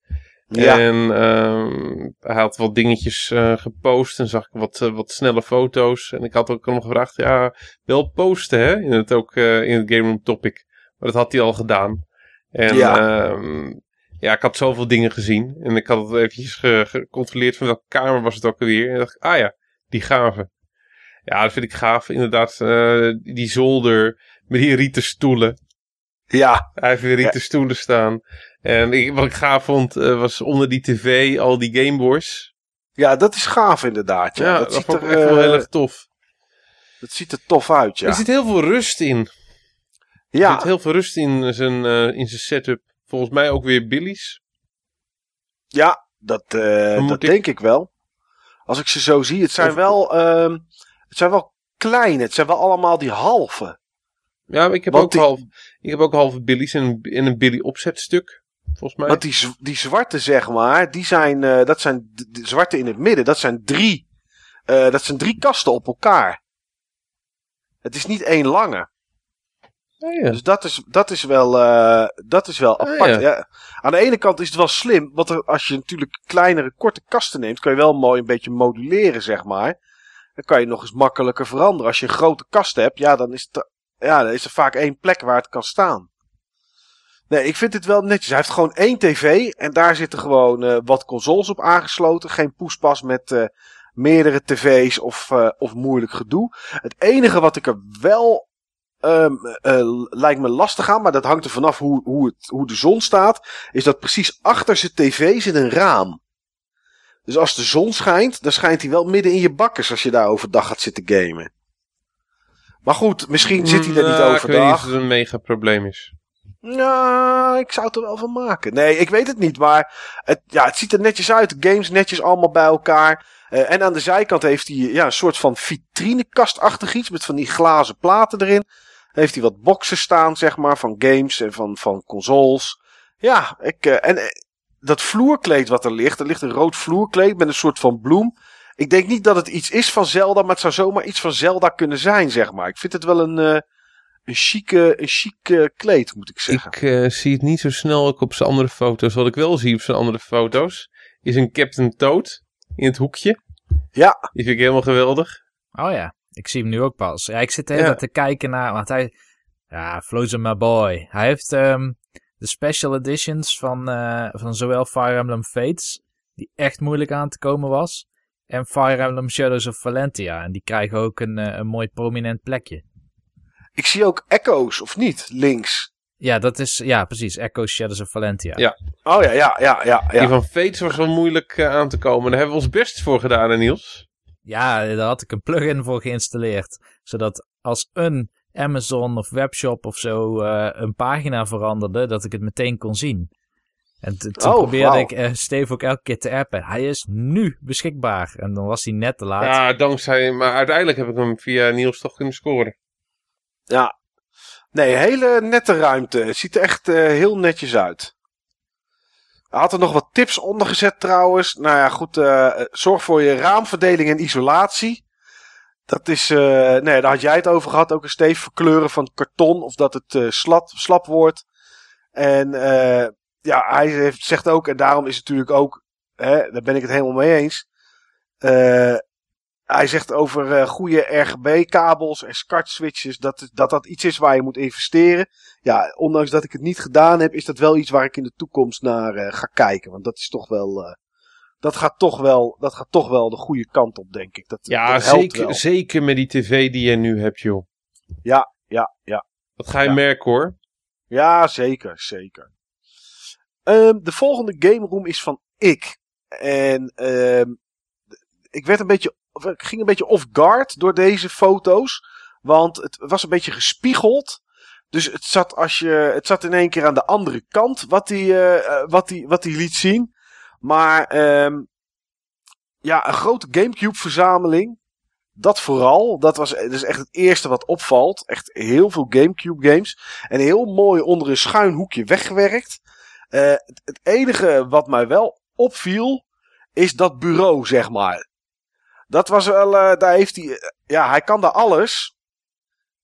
Ja. En ehm, hij had wat dingetjes eh, gepost en zag ik wat, eh, wat snelle foto's. En ik had ook nog gevraagd, ja, wel posten hè, in het, ook, eh, in het game room topic. Maar dat had hij al gedaan. En Ja. ja. ja, ik had zoveel dingen gezien. En ik had het eventjes ge- gecontroleerd van welke kamer was het ook alweer. En dacht ik, ah ja, die gave. Ja, dat vind ik gaaf. Inderdaad, die zolder met die rieten stoelen. Ja, Hij heeft weer rieten stoelen staan. En ik, wat ik gaaf vond, eh, was onder die tv al die Gameboys. ja, dat is gaaf inderdaad. Ja, Ja, dat, dat, ziet er, echt wel heel eh, erg tof. dat ziet er tof uit, ja. Er zit heel veel rust in. Er Ja, zit heel veel rust in zijn, eh, in zijn setup. Volgens mij ook weer Billy's. ja dat, dat ik. denk ik wel. Als ik ze zo zie, het zijn Of- wel, ehm, het zijn wel kleine. Het zijn wel allemaal die halve. Ja, maar ik heb, Want ook die- half, ik heb ook halve Billy's en en een Billy opzetstuk. Volgens mij. Want die, die zwarte, zeg maar, die zijn, eh, dat zijn de, zwarte in het midden. Dat zijn drie, eh, dat zijn drie kasten op elkaar. Het is niet één lange. Ja, ja. Dus dat is, dat is wel, eh, dat is wel Ah, apart. ja. Ja. Aan de ene kant is het wel slim, want er, als je natuurlijk kleinere, korte kasten neemt, kan je wel mooi een beetje moduleren, zeg maar. Dan kan je nog eens makkelijker veranderen. Als je een grote kast hebt, ja, dan is, het, ja, dan is er vaak één plek waar het kan staan. Nee, ik vind het wel netjes. Hij heeft gewoon één tv en daar zitten gewoon eh, wat consoles op aangesloten. Geen poespas met eh, meerdere tv's of, eh, of moeilijk gedoe. Het enige wat ik er wel ehm, eh, lijkt me lastig aan, maar dat hangt er vanaf hoe, hoe, het, hoe de zon staat, is dat precies achter zijn tv zit een raam. Dus als de zon schijnt, dan schijnt hij wel midden in je bakkers als je daar overdag gaat zitten gamen. Maar goed, misschien zit hij er niet Nou, Ik weet niet overdag. of het een mega probleem is. Nou, ik zou het er wel van maken. Nee, ik weet het niet, maar het, ja, het ziet er netjes uit. Games netjes allemaal bij elkaar. Eh, en aan de zijkant heeft hij ja, een soort van vitrinekastachtig iets met van die glazen platen erin. Heeft hij wat boxen staan, zeg maar, van games en van, van consoles. Ja, ik, eh, en eh, dat vloerkleed wat er ligt, er ligt een rood vloerkleed met een soort van bloem. Ik denk niet dat het iets is van Zelda, maar het zou zomaar iets van Zelda kunnen zijn, zeg maar. Ik vind het wel een, een chique, een chique kleed, moet ik zeggen. Ik eh, zie het niet zo snel ook op zijn andere foto's. Wat ik wel zie op zijn andere foto's is een Captain Toad in het hoekje. Ja. Die vind ik helemaal geweldig. Oh ja, ik zie hem nu ook pas. Ja, ik zit Ja. tijd te kijken naar, want hij, ja, Frozen my boy. Hij heeft ehm, de special editions van, eh, van zowel Fire Emblem Fates, die echt moeilijk aan te komen was, en Fire Emblem Shadows of Valentia. En die krijgen ook een, eh, een mooi prominent plekje. Ik zie ook echo's, of niet? Links. Ja, dat is, ja, precies, Echo Shadows of Valentia. Ja. Oh ja, ja, ja, ja. Die ja. van Fates was wel moeilijk eh, aan te komen. Daar hebben we ons best voor gedaan, hè, Niels? Ja, daar had ik een plugin voor geïnstalleerd. Zodat als een Amazon of webshop of zo eh, een pagina veranderde, dat ik het meteen kon zien. En toen Oh, probeerde ik eh, Steve ook elke keer te appen. Hij is nu beschikbaar. En dan was hij net te laat. Ja, dankzij... Maar uiteindelijk heb ik hem via Niels toch kunnen scoren. Ja. Nee, hele nette ruimte. Het ziet er echt eh, heel netjes uit. Hij had er nog wat tips onder gezet trouwens. Nou ja, goed. eh, zorg voor je raamverdeling en isolatie. Dat is, eh, nee, daar had jij het over gehad. Ook een steef verkleuren van karton of dat het slat, slap wordt. En ja, hij heeft, zegt ook, en daarom is het natuurlijk ook, hè, daar ben ik het helemaal mee eens. Hij zegt over eh, goede RGB-kabels en SCART-switches, dat, dat dat iets is waar je moet investeren. Ja, ondanks dat ik het niet gedaan heb, is dat wel iets waar ik in de toekomst naar eh, ga kijken. Want dat is toch wel, eh, dat gaat toch wel, dat gaat toch wel de goede kant op, denk ik. Dat, Ja, dat helpt zeker, wel. zeker met die tv die je nu hebt, joh. Ja, ja, ja. Dat ga je Ja. merken, hoor. Ja, zeker, zeker. Ehm, de volgende game room is van ik. En ehm, ik werd een beetje, ik ging een beetje off guard door deze foto's. Want het was een beetje gespiegeld. Dus het zat, als je, het zat in één keer aan de andere kant wat hij eh, eh, wat die, wat die liet zien. Maar ehm, ja, een grote Gamecube verzameling. Dat vooral. Dat was dat is echt het eerste wat opvalt. Echt heel veel Gamecube games. En heel mooi onder een schuin hoekje weggewerkt. Eh, het enige wat mij wel opviel, is dat bureau, zeg maar. Dat was wel, eh, daar heeft hij, eh, ja, hij kan daar alles.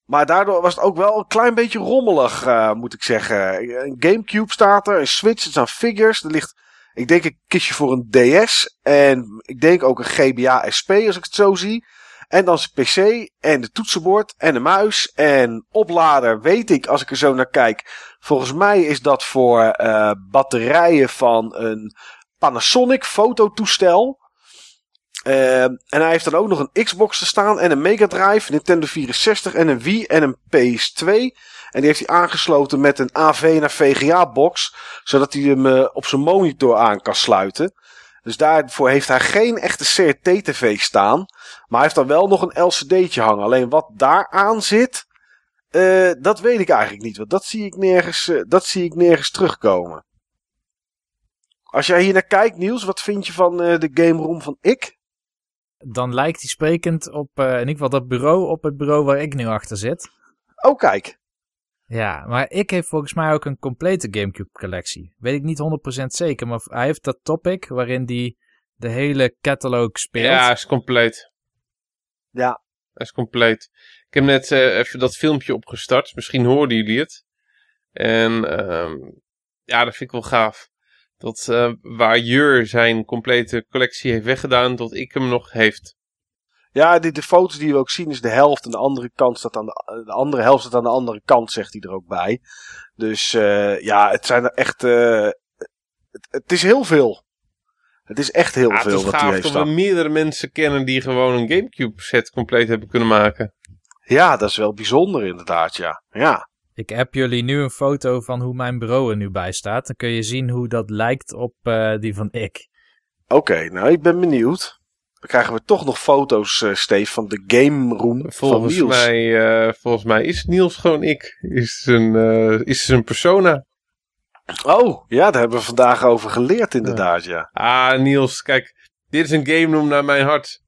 Maar daardoor was het ook wel een klein beetje rommelig, eh, moet ik zeggen. Een Gamecube staat er, een Switch, er staan figures. Er ligt, ik denk een kistje voor een DS. En ik denk ook een GBA SP, als ik het zo zie. En dan zijn PC en de toetsenbord en de muis en oplader, weet ik als ik er zo naar kijk. Volgens mij is dat voor batterijen van een Panasonic fototoestel. Eh, en hij heeft dan ook nog een Xbox te staan en een Mega Drive, Nintendo 64 en een Wii en een PS2. En die heeft hij aangesloten met een AV naar VGA box, zodat hij hem eh, op zijn monitor aan kan sluiten. Dus daarvoor heeft hij geen echte CRT-TV staan. Maar hij heeft dan wel nog een LCD'tje hangen. Alleen wat daar aan zit, eh, dat weet ik eigenlijk niet. Want dat zie ik nergens, eh, dat zie ik nergens terugkomen. Als jij hier naar kijkt, Niels, wat vind je van de game room van ik? Dan lijkt hij sprekend op eh, in ieder geval dat bureau op het bureau waar ik nu achter zit. Oh, kijk. Ja, maar ik heeft volgens mij ook een complete Gamecube collectie. Weet ik niet 100% zeker, maar hij heeft dat topic waarin hij de hele catalog speelt. Ja, is compleet. Ja. Hij is compleet. Ik heb net eh, even dat filmpje opgestart. Misschien hoorden jullie het. En ehm, ja, dat vind ik wel gaaf. Dat eh, waar Jur zijn complete collectie heeft weggedaan, tot ik hem nog heeft. Ja, de, de foto's die we ook zien is de helft. En de andere kant staat aan de, de andere helft staat aan de andere kant, zegt hij er ook bij. Dus eh, ja, het zijn er echt. eh, het, het is heel veel. Het is echt heel Ja, veel wat hij heeft dat we staan. meerdere mensen kennen die gewoon een Gamecube set compleet hebben kunnen maken. Ja, dat is wel bijzonder inderdaad, ja. Ja, Ik heb jullie nu een foto van hoe mijn bureau er nu bij staat. Dan kun je zien hoe dat lijkt op eh, die van ik. oké. nou, ik ben benieuwd. Dan krijgen we toch nog foto's, eh Steve, van de game room van Volgens Niels. mij, eh, volgens mij is Niels gewoon ik. Is een, eh, is een persona. Oh, ja, daar hebben we vandaag over geleerd inderdaad, ja. Ah, Niels, kijk. Dit is een game room naar mijn hart.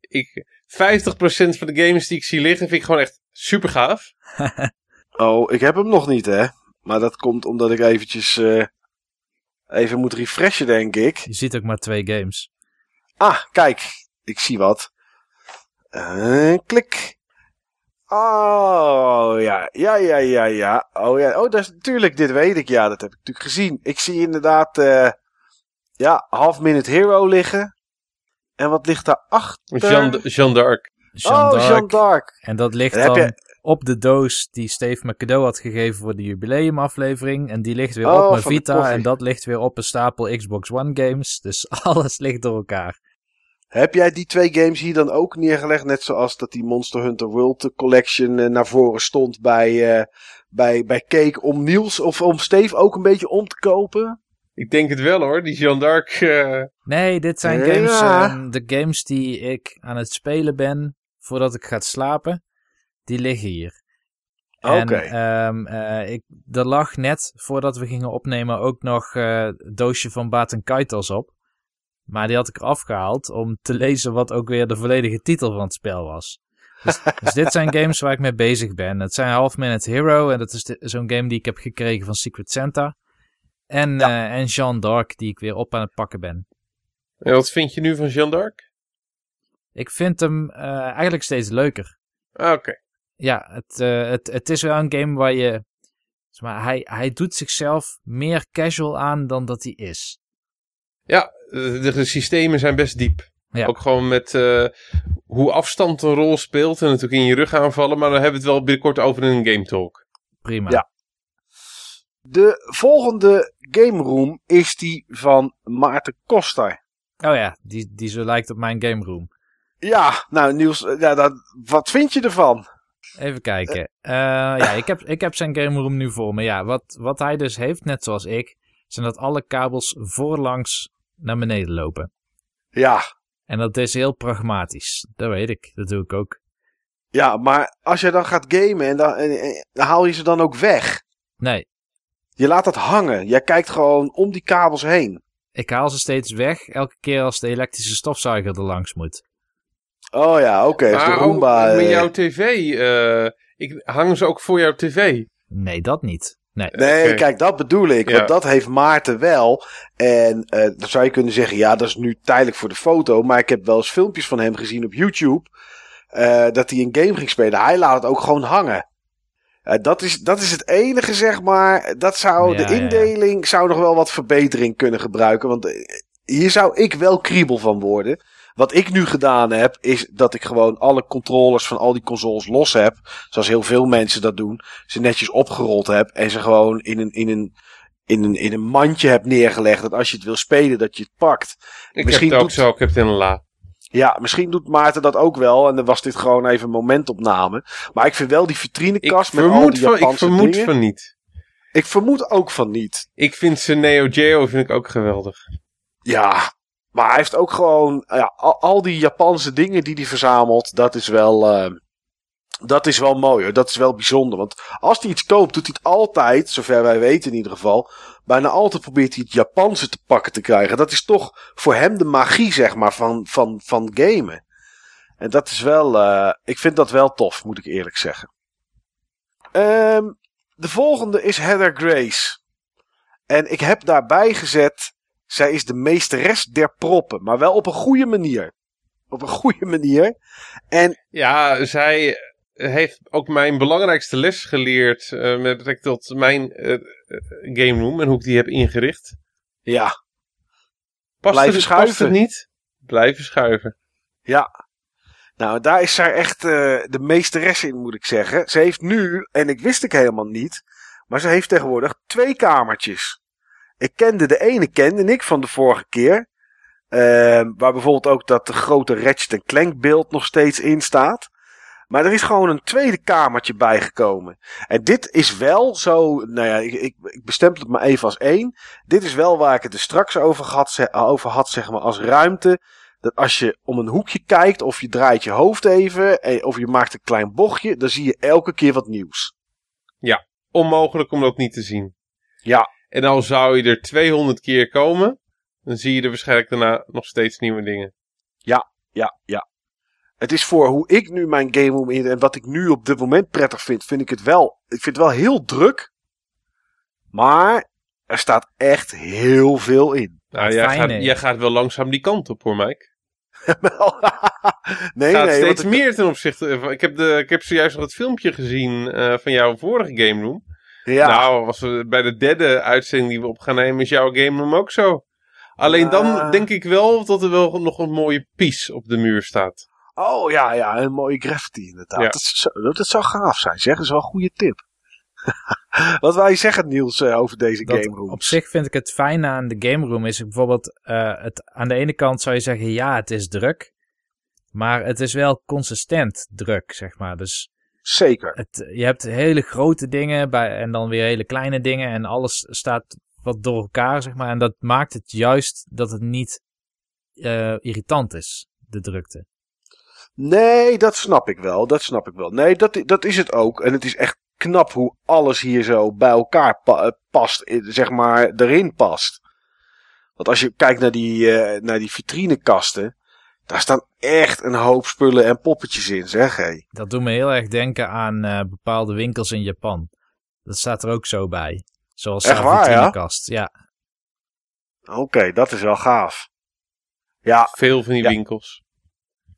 Ik, 50% van de games die ik zie liggen vind ik gewoon echt super gaaf. <laughs> Oh, ik heb hem nog niet, hè. Maar dat komt omdat ik eventjes eh, even moet refreshen, denk ik. Je ziet ook maar twee games. Ah, kijk. Ik zie wat. Eh, klik. Oh, ja. Ja, ja, ja, ja. Oh, ja. Oh, dat is natuurlijk, dit weet ik. Ja, dat heb ik natuurlijk gezien. Ik zie inderdaad, eh, ja, Half Minute Hero liggen. En wat ligt daar achter? Jean, Jean d'Arc. Jeanne oh. Jean d'Arc. En dat ligt Dan heb dan je- op de doos die Steve me cadeau had gegeven voor de jubileumaflevering. En die ligt weer Oh, op mijn van de Vita. En dat ligt weer op een stapel Xbox One games. Dus <laughs> alles ligt door elkaar. Heb jij die twee games hier dan ook neergelegd? Net zoals dat die Monster Hunter World Collection eh, naar voren stond bij, eh, bij, bij Cake om Niels of om Steve ook een beetje om te kopen? Ik denk het wel hoor, die Jean d'Arc. eh, Nee, dit zijn Ja. games, ehm, de games die ik aan het spelen ben voordat ik ga slapen. Die liggen hier. Oké. En ehm, eh, ik, er lag net, voordat we gingen opnemen, ook nog eh, het doosje van Baten Kaitos op. Maar die had ik eraf gehaald om te <laughs> lezen wat ook weer de volledige titel van het spel was. Dus, <laughs> dus dit zijn games waar ik mee bezig ben. Het zijn Half Minute Hero en dat is zo'n game die ik heb gekregen van Secret Santa. En, eh en Jean d'Arc die ik weer op aan het pakken ben. en wat vind je nu van Jean d'Arc? Ik vind hem eigenlijk steeds leuker. Ah, Oké. Ja, het, eh, het, het is wel een game waar je... zeg Maar hij, hij doet zichzelf meer casual aan dan dat hij is. Ja, de, de systemen zijn best diep. Ja. Ook gewoon met eh, hoe afstand een rol speelt en natuurlijk in je rug aanvallen. Maar dan hebben we het wel binnenkort over in een game talk. Prima. Ja. De volgende game room is die van Maarten Koster. Oh ja, die, die zo lijkt op mijn game room. Ja, nou Niels, ja, dat, wat vind je ervan? Even kijken. Eh, ja, ik heb, ik heb zijn game room nu voor me. Ja, wat, wat hij dus heeft, net zoals ik, zijn dat alle kabels voorlangs naar beneden lopen. Ja, En dat is heel pragmatisch. Dat weet ik. Dat doe ik ook. ja, maar als je dan gaat gamen en dan, en- en- dan haal je ze dan ook weg. Nee, Je laat dat hangen. Jij kijkt gewoon om die kabels heen. ik haal ze steeds weg elke keer als de elektrische stofzuiger er langs moet. Oh ja, oké. de Maar Roomba. ook met jouw tv, eh, ik hang ze ook voor jouw tv. Nee, dat niet. Nee. Nee, kijk, dat bedoel ik. Ja. Want dat heeft Maarten wel. En eh, dan zou je kunnen zeggen, ja, dat is nu tijdelijk voor de foto. Maar ik heb wel eens filmpjes van hem gezien op YouTube. eh, dat hij een game ging spelen. Hij laat het ook gewoon hangen. Eh, dat, is, dat is het enige, zeg maar. Dat zou, Ja, de ja. indeling zou nog wel wat verbetering kunnen gebruiken. Want hier zou ik wel kriebel van worden. Wat ik nu gedaan heb, is dat ik gewoon alle controllers van al die consoles los heb. Zoals heel veel mensen dat doen. Ze netjes opgerold heb en ze gewoon in een, in een, in een, in een mandje heb neergelegd. Dat als je het wil spelen, dat je het pakt. Ik Misschien heb het ook doet- zo, ik heb het in een la. Ja, misschien doet Maarten dat ook wel. En dan was dit gewoon even een momentopname. Maar ik vind wel die Ik vitrinekast met al die van, ik Japanse vermoed dingen. van niet. Ik vermoed ook van niet. Ik vind zijn Neo Geo vind ik ook geweldig. Ja, maar hij heeft ook gewoon ja, al, die Japanse dingen die hij verzamelt. Dat is wel, eh, dat is wel mooi hoor. Dat is wel bijzonder. Want als hij iets koopt, doet hij het altijd, zover wij weten in ieder geval. Bijna altijd probeert hij het Japanse te pakken te krijgen. Dat is toch voor hem de magie, zeg maar, van, van, van gamen. En dat is wel, eh, ik vind dat wel tof, moet ik eerlijk zeggen. Ehm, de volgende is Heather Grace. En ik heb daarbij gezet zij is de meesteres der proppen, maar wel op een goede manier. Op een goede manier. En Ja, zij heeft ook mijn belangrijkste les geleerd eh, met betrekking tot mijn eh, eh, game room en hoe ik die heb ingericht. ja, Past, Blijven het, schuiven. past het niet? Blijven schuiven. ja. Nou, daar is zij echt eh, de meesteres in, moet ik zeggen. Ze heeft nu, en ik wist ik helemaal niet, maar ze heeft tegenwoordig twee kamertjes. Ik kende de ene, kende ik van de vorige keer. Ehm, waar bijvoorbeeld ook dat grote Ratchet Clank beeld nog steeds in staat. Maar er is gewoon een tweede kamertje bijgekomen. En dit is wel zo, nou ja, ik, ik, ik bestempel het maar even als één. Dit is wel waar ik het er straks over had, over had zeg maar, als ruimte. Dat als je om een hoekje kijkt, of je draait je hoofd even, of je maakt een klein bochtje, dan zie je elke keer wat nieuws. Onmogelijk om dat niet te zien. Ja. En al zou je er 200 keer komen, dan zie je er waarschijnlijk daarna nog steeds nieuwe dingen. Ja, ja. Het is voor hoe ik nu mijn game room in en wat ik nu op dit moment prettig vind, vind ik het wel. Ik vind het wel heel druk. Maar er staat echt heel veel in. <laughs> Nou, jij fijn, gaat, jij gaat wel langzaam die kant op hoor, Mike. <laughs> nee, gaat nee. steeds meer ten opzichte van... Ik heb, de, ik heb zojuist nog het filmpje gezien eh, van jouw vorige game room. Ja, Nou, als we bij de derde uitzending die we op gaan nemen, is jouw game room ook zo. Alleen dan denk ik wel dat er wel nog een mooie piece op de muur staat. oh ja, ja, een mooie graffiti inderdaad. Ja. Dat, zou, dat zou gaaf zijn, zeg. Dat is wel een goede tip. Wat wil je zeggen, Niels, eh, over deze Dat game room? op zich vind ik het fijne aan de game room is bijvoorbeeld eh, het, aan de ene kant zou je zeggen ja het is druk, maar het is wel consistent druk zeg maar. Dus Zeker. het, je hebt hele grote dingen bij, en dan weer hele kleine dingen en alles staat wat door elkaar zeg maar en dat maakt het juist dat het niet eh, irritant is de drukte. Nee, dat snap ik wel. Dat snap ik wel. Nee, dat, dat is het ook. En het is echt knap hoe alles hier zo bij elkaar pa- eh, past. eh, Zeg maar, erin past. Want als je kijkt naar die, eh, naar die vitrinekasten. Daar staan echt een hoop spullen en poppetjes in, zeg hé. Dat doet me heel erg denken aan eh, bepaalde winkels in Japan. Dat staat er ook zo bij. Zoals Echt waar, ja? Ja. Oké, dat is wel gaaf. Ja, Veel van die Ja. winkels.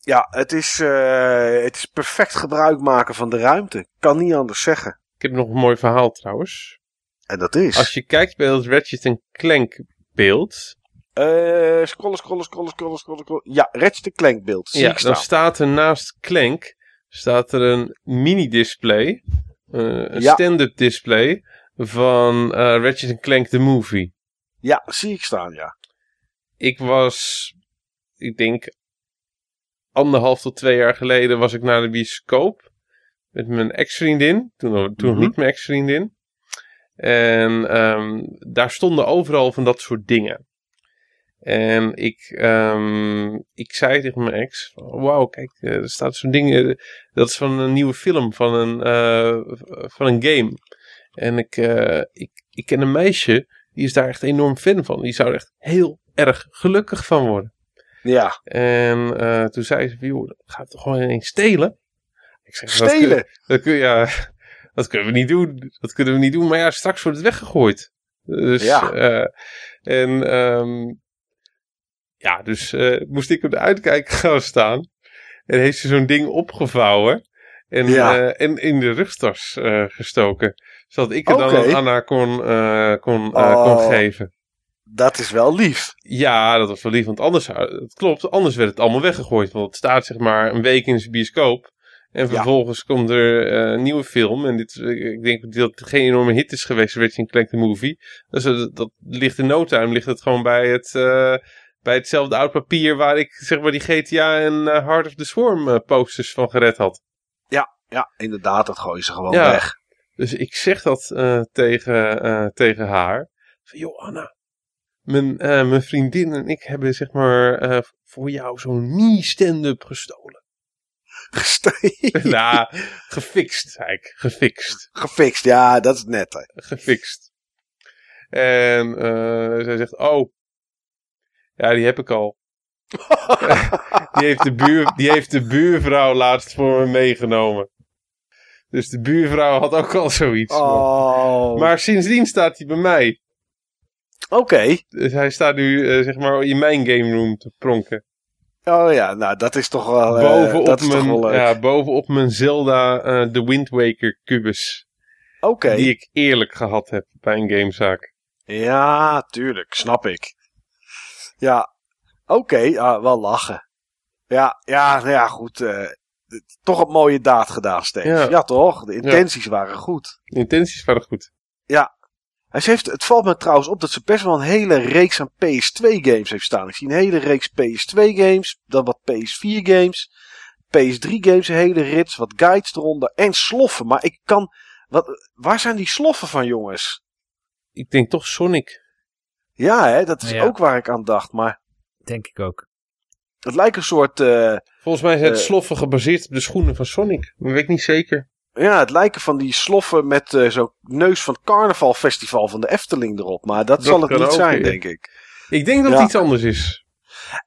ja het, is, eh, het is perfect gebruik maken van de ruimte. Kan niet anders zeggen. Ik heb nog een mooi verhaal trouwens. En dat is. Als je kijkt bij het Ratchet Clank beeld. Eh, scrollen, scrollen, scrollen, scrollen, scrollen, scrollen. Ja, Ratchet Clank beeld. Zie Ja, ik dan staat er naast Clank staat er een mini-display. eh, een Ja. stand-up display van eh Ratchet Clank the Movie. Ja, zie ik staan, ja. Ik was, ik denk, anderhalf tot twee jaar geleden was ik naar de bioscoop. Met mijn ex-vriendin. Toen, toen nog Mhm. niet mijn ex-vriendin. En ehm, daar stonden overal van dat soort dingen. En ik, ehm, ik zei tegen mijn ex: Wauw, kijk, eh, er staat zo'n ding. eh, dat is van een nieuwe film, van een, eh, van een game. En ik, ik, ik ken een meisje, die is daar echt enorm fan van. Die zou er echt heel erg gelukkig van worden. Ja, En toen zei ze: Joh, ga het toch gewoon ineens stelen? Ik zeg, dat kun- stelen. dat kun, ja, <laughs> dat kunnen we niet doen. Dat kunnen we niet doen. Maar ja, straks wordt het weggegooid. Dus, Ja. en ehm, ja, dus eh, moest ik op de uitkijk <laughs> gaan staan. En heeft ze zo'n ding opgevouwen. En, Ja. eh, en in de rugtas eh, gestoken. Zodat ik het dan aan haar kon, kon, eh, kon Oh. geven. Dat is wel lief. Ja, dat was wel lief, want anders, het klopt, anders werd het allemaal weggegooid. Want het staat zeg maar een week in zijn bioscoop. En Ja. vervolgens komt er een nieuwe film. En dit, ik denk dat het geen enorme hit is geweest, Ratchet Clank the Movie. Dus dat, dat ligt in no time, ligt het gewoon bij, het, bij hetzelfde oud papier waar ik zeg maar die GTA en eh, Heart of the Swarm eh, posters van gered had. Ja, inderdaad, dat gooien ze gewoon Ja. weg. Dus ik zeg dat eh, tegen, tegen haar. Van, joh Anna, mijn, mijn vriendin en ik hebben zeg maar voor jou zo'n mini-stand-up gestolen. <laughs> nou, gefixt, zei ik. Gefixt. Gefixt, ja, dat is netter. Gefixt. En zij zegt, oh, ja, die heb ik al. <laughs> die, heeft de buur, die heeft de buurvrouw laatst voor me meegenomen. Dus de buurvrouw had ook al zoiets. Oh. Maar sindsdien staat hij bij mij. Oké. Dus hij staat nu, eh, zeg maar, in mijn game room te pronken. Oh ja, nou, dat is toch wel, bovenop, dat is toch wel mijn, leuk. ja, bovenop mijn Zelda eh The Wind Waker kubus. Oké. Die ik eerlijk gehad heb bij een gamezaak. Ja, tuurlijk, snap ik. Ja, oké, ah, wel lachen. Ja, ja, nou ja, goed. eh, toch een mooie daad gedaan, Steve. Ja. Ja, toch? De intenties waren goed. De intenties waren goed. Hij heeft, het valt me trouwens op dat ze best wel een hele reeks aan PS2-games heeft staan. Ik zie een hele reeks PS2-games, dan wat PS4-games, PS3-games, een hele rits, wat guides eronder en sloffen. Maar ik kan... Wat, waar zijn die sloffen van, jongens? Ik denk toch Sonic. Ja, hè, dat is Ja. ook waar ik aan dacht. Maar Denk ik ook. het lijkt een soort... eh, Volgens mij is het Eh. sloffen gebaseerd op de schoenen van Sonic. Dat weet ik niet zeker. Ja, het lijken van die sloffen met eh, zo'n neus van het carnavalfestival van de Efteling erop. Maar dat, Dat zal het niet zijn, denk ik. Ik denk dat Ja. het iets anders is.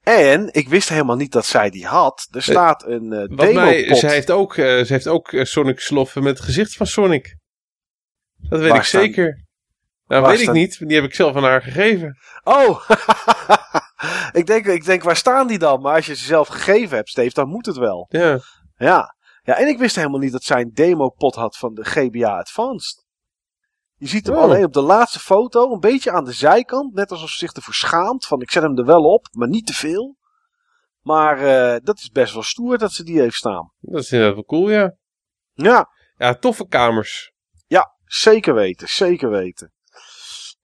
En ik wist helemaal niet dat zij die had. Er staat een eh Wat mij, ze heeft ook, eh, ze heeft ook Sonic sloffen met het gezicht van Sonic. Dat weet Waar ik staan- zeker. Nou, waar weet ik niet. Die heb ik zelf aan haar gegeven. Oh! <laughs> ik, denk, ik denk, waar staan die dan? Maar als je ze zelf gegeven hebt, Steve, dan moet het wel. Ja. Ja. Ja, en ik wist helemaal niet dat zij een demopot had van de GBA Advanced. Je ziet hem Oh. alleen op de laatste foto, een beetje aan de zijkant. Net alsof ze zich ervoor schaamt. Van ik zet hem er wel op, maar niet te veel. Maar eh, dat is best wel stoer dat ze die heeft staan. Dat is inderdaad wel cool, ja. Ja, Ja, toffe kamers. ja zeker weten, zeker weten.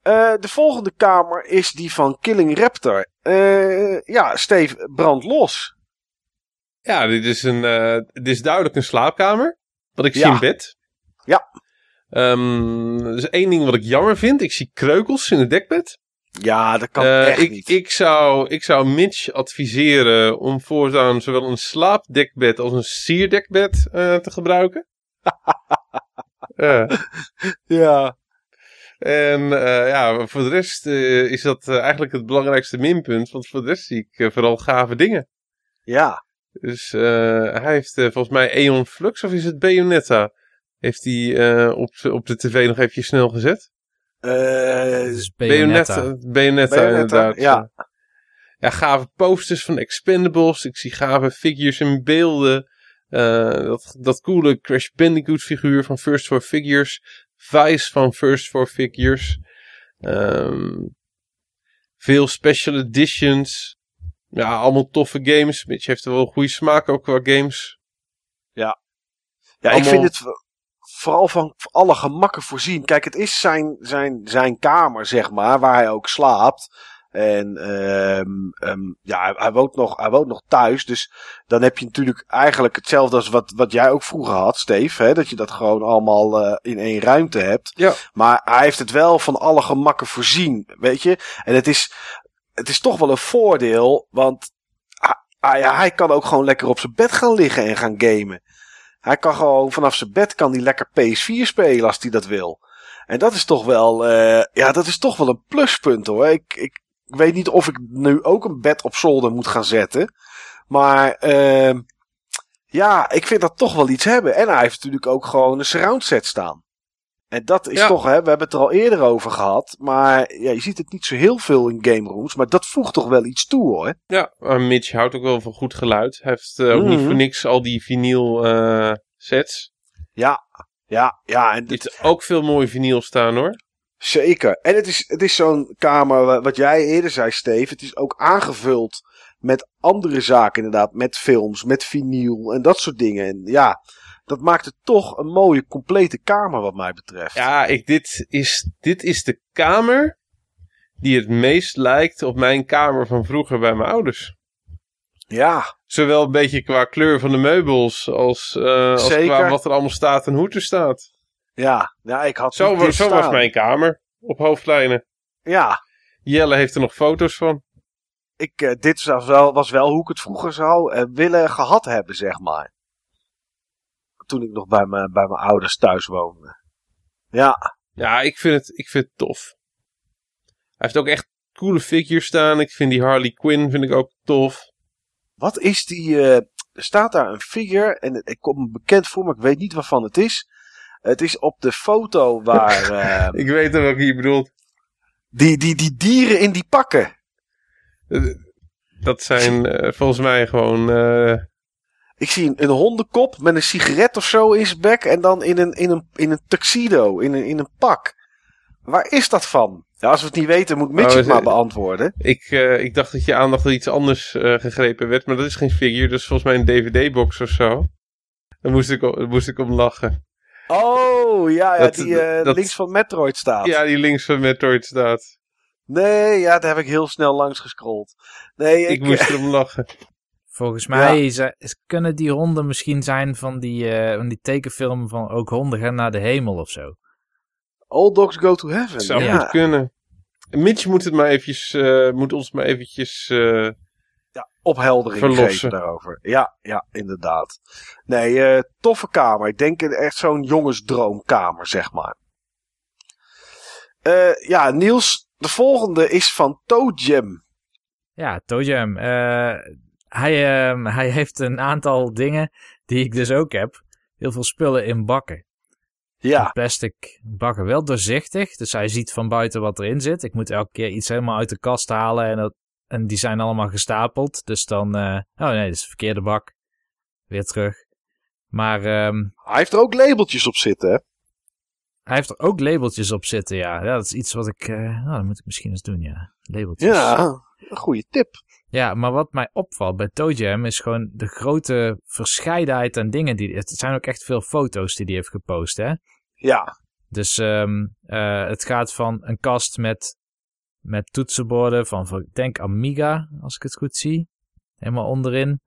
Eh, de volgende kamer is die van Killing Raptor. Eh, ja, Steve, brand los. Ja, dit is, een, eh, dit is duidelijk een slaapkamer. Wat ik zie in bed. Ja. Ehm, er is één ding wat ik jammer vind. Ik zie kreukels in het dekbed. Ja, dat kan echt ik, niet. ik, zou, ik zou Mitch adviseren om voortaan zowel een slaapdekbed als een sierdekbed te gebruiken. <laughs> Ja, en eh, ja, voor de rest eh, is dat eh, eigenlijk het belangrijkste minpunt. Want voor de rest zie ik vooral gave dingen. ja. Dus eh, hij heeft volgens mij Aeon Flux of is het Bayonetta? Heeft hij eh, op, op de tv nog even snel gezet? Bayonetta. Bayonetta, Bayonetta, inderdaad. ja. ja, gave posters van Expendables. Ik zie gave figures en beelden. Eh, dat, dat coole Crash Bandicoot figuur van First for Figures. Vice van First for Figures. Ehm, veel special editions. Ja, allemaal toffe games. Mitch heeft er wel goede smaak ook qua games. Ja, ik Allemaal- vind het vooral van alle gemakken voorzien. Kijk, het is zijn, zijn, zijn kamer, zeg maar, waar hij ook slaapt. En ehm, ehm, ja, hij, hij woont nog, hij woont nog thuis. Dus dan heb je natuurlijk eigenlijk hetzelfde als wat, wat jij ook vroeger had, Steve. Hè? Dat je dat gewoon allemaal eh, in één ruimte hebt. Ja. Maar hij heeft het wel van alle gemakken voorzien, weet je. En het is, het is toch wel een voordeel, want hij, hij- kan ook gewoon lekker op zijn bed gaan liggen en gaan gamen. Hij kan gewoon vanaf zijn bed kan hij lekker PS4 spelen als hij dat wil. En dat is toch wel, eh, ja, dat is toch wel een pluspunt hoor. Ik, ik weet niet of ik nu ook een bed op zolder moet gaan zetten. Maar, ehm Ja, ik vind dat toch wel iets hebben. En hij heeft natuurlijk ook gewoon een surround set staan. En dat is Ja. toch, hè, we hebben het er al eerder over gehad. Maar ja, je ziet het niet zo heel veel in game rooms. Maar dat voegt toch wel iets toe hoor. Ja, maar Mitch houdt ook wel van goed geluid. Hij heeft eh, ook niet Mhm. voor niks al die vinyl eh, sets. Ja, ja, ja. En Er zitten ook veel mooie vinyl staan hoor. Zeker. En het is, het is zo'n kamer, wa- wat jij eerder zei, Steve. Het is ook aangevuld met andere zaken, inderdaad. Met films, met vinyl en dat soort dingen. En ja, dat maakt het toch een mooie, complete kamer, wat mij betreft. Ja, ik, dit, is, dit is de kamer die het meest lijkt op mijn kamer van vroeger bij mijn ouders. ja, Zowel een beetje qua kleur van de meubels als, eh, als qua wat er allemaal staat en hoe het er staat. Ja. ja ik had Zo, dit zo was mijn kamer op hoofdlijnen. Ja, Jelle heeft er nog foto's van. ik, eh, dit was wel, was wel hoe ik het vroeger zou eh, willen gehad hebben, zeg maar. Toen ik nog bij mijn, bij mijn ouders thuis woonde. Ja, Ja, ik vind het, ik vind het tof. Hij heeft ook echt coole figures staan. Ik vind die Harley Quinn vind ik ook tof. Wat is die. eh, er staat daar een figure. En ik kom bekend voor, maar ik weet niet waarvan het is. Het is op de foto waar. <laughs> eh, Ik weet welke je bedoelt. die, die, die dieren in die pakken. Eh, Dat zijn eh, volgens mij gewoon... Ik zie een, een hondenkop met een sigaret of zo in zijn bek. En dan in een, in een, in een tuxedo, in een, in een pak. Waar is dat van? Ja, als we het niet weten, moet Mitch Oh, het maar beantwoorden. ik, ik dacht dat je aandacht door iets anders gegrepen werd. Maar dat is geen figure. Dat is volgens mij een DVD-box of zo. Daar moest ik, daar moest ik om lachen. Oh, ja, ja Dat- die eh, dat- links van Metroid staat. Ja, die links van Metroid staat. Nee, ja, daar heb ik heel snel langs gescrolld. Nee, ik, Ik moest <laughs> erom lachen. Volgens mij kunnen die honden misschien zijn van die, eh, van die tekenfilm van ook honden gaan naar de hemel of zo. All dogs go to heaven. Zou ja. goed kunnen. Mitch moet, het maar eventjes, eh, moet ons maar eventjes... opheldering Verlossen. geven daarover. Ja, ja, inderdaad. Nee, eh, toffe kamer. Ik denk echt zo'n jongensdroomkamer, zeg maar. Eh, ja, Niels, de volgende is van Toe Jam. Ja, Toejam. eh hij, ehm, hij heeft een aantal dingen die ik dus ook heb. Heel veel spullen in bakken. Ja, Plastic bakken wel doorzichtig, dus hij ziet van buiten wat erin zit. Ik moet elke keer iets helemaal uit de kast halen en, dat, en die zijn allemaal gestapeld. Dus dan, eh, oh nee, dat is de verkeerde bak. Weer terug. Maar ehm, hij heeft er ook labeltjes op zitten, hè? hij heeft er ook labeltjes op zitten, ja. ja dat is iets wat ik, eh, nou, dat moet ik misschien eens doen, ja. Labeltjes. Ja, een goede tip. Ja, maar wat mij opvalt bij Toe Jam is gewoon de grote verscheidenheid aan dingen. Die, het zijn ook echt veel foto's die hij heeft gepost, hè. Ja, Dus ehm, eh, het gaat van een kast met, met toetsenborden van, denk Amiga, als ik het goed zie. Helemaal onderin.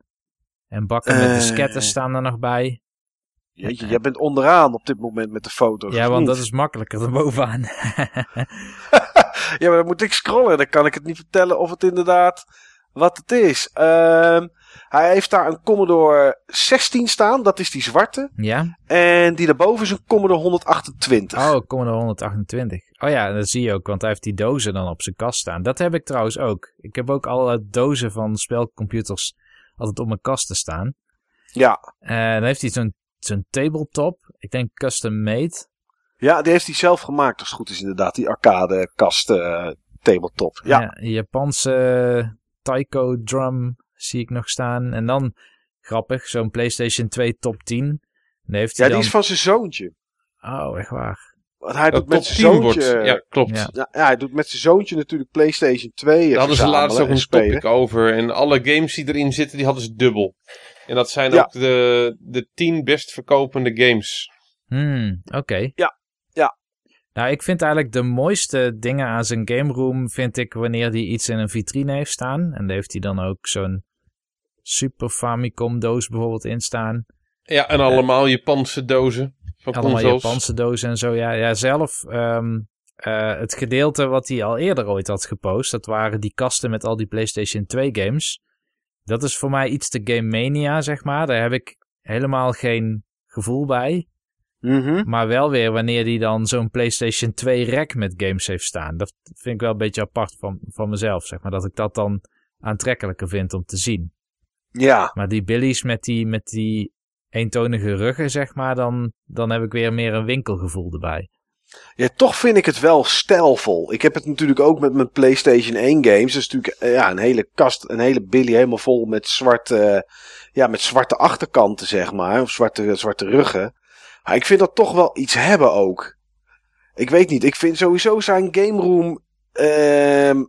En bakken met Eh. disketten staan er nog bij. jeetje, jij bent onderaan op dit moment met de foto's. Ja, want niet? dat is makkelijker dan bovenaan. <laughs> <laughs> ja, maar dan moet ik scrollen. Dan kan ik het niet vertellen of het inderdaad wat het is. Ehm, hij heeft daar een Commodore 16 staan. Dat is die zwarte. ja? En die daarboven is een Commodore 128. Oh, Commodore 128. Oh ja, dat zie je ook, want hij heeft die dozen dan op zijn kast staan. Dat heb ik trouwens ook. Ik heb ook alle dozen van spelcomputers altijd op mijn kasten staan. Ja. En dan heeft hij zo'n zo'n tabletop. Ik denk custom made. ja, die heeft hij zelf gemaakt als het goed is inderdaad. Die arcade kast eh, tabletop. Ja. Japanse taiko drum zie ik nog staan. En dan, grappig, zo'n PlayStation 2 top 10. En dan heeft Ja, hij die dan... is van zijn zoontje. Oh, echt waar. Want hij doet met zijn 10 wordt. zoontje... Ja, klopt. Ja. Ja, hij doet met zijn zoontje natuurlijk PlayStation 2 Daar hadden ze laatst ook en een spelen. topic over. En alle games die erin zitten, die hadden ze dubbel. En dat zijn Ja. ook de, de 10 best verkopende games. Hmm, oké. Ja, ja. Nou, ik vind eigenlijk de mooiste dingen aan zijn game room, vind ik wanneer hij iets in een vitrine heeft staan. En daar heeft hij dan ook zo'n Super Famicom doos bijvoorbeeld in staan. Ja, en allemaal Japanse dozen van Allemaal consoles. Japanse dozen en zo. Ja, ja zelf, ehm, eh, het gedeelte wat hij al eerder ooit had gepost, dat waren die kasten met al die PlayStation 2 games. Dat is voor mij iets te Game Mania, zeg maar. Daar heb ik helemaal geen gevoel bij. Mhm. Maar wel weer wanneer hij dan zo'n PlayStation 2 rack met games heeft staan. Dat vind ik wel een beetje apart van, van mezelf, zeg maar. Dat ik dat dan aantrekkelijker vind om te zien. Ja, Maar die Billy's met die, met die eentonige ruggen, zeg maar, dan, dan heb ik weer meer een winkelgevoel erbij. Ja, toch vind ik het wel stijlvol. Ik heb het natuurlijk ook met mijn PlayStation 1 games. Dat is natuurlijk eh, ja, een hele kast, een hele billy helemaal vol met zwarte, ja, met zwarte achterkanten, zeg maar. Of zwarte, zwarte ruggen. Maar ik vind dat toch wel iets hebben ook. Ik weet niet, ik vind sowieso zijn game room... ehm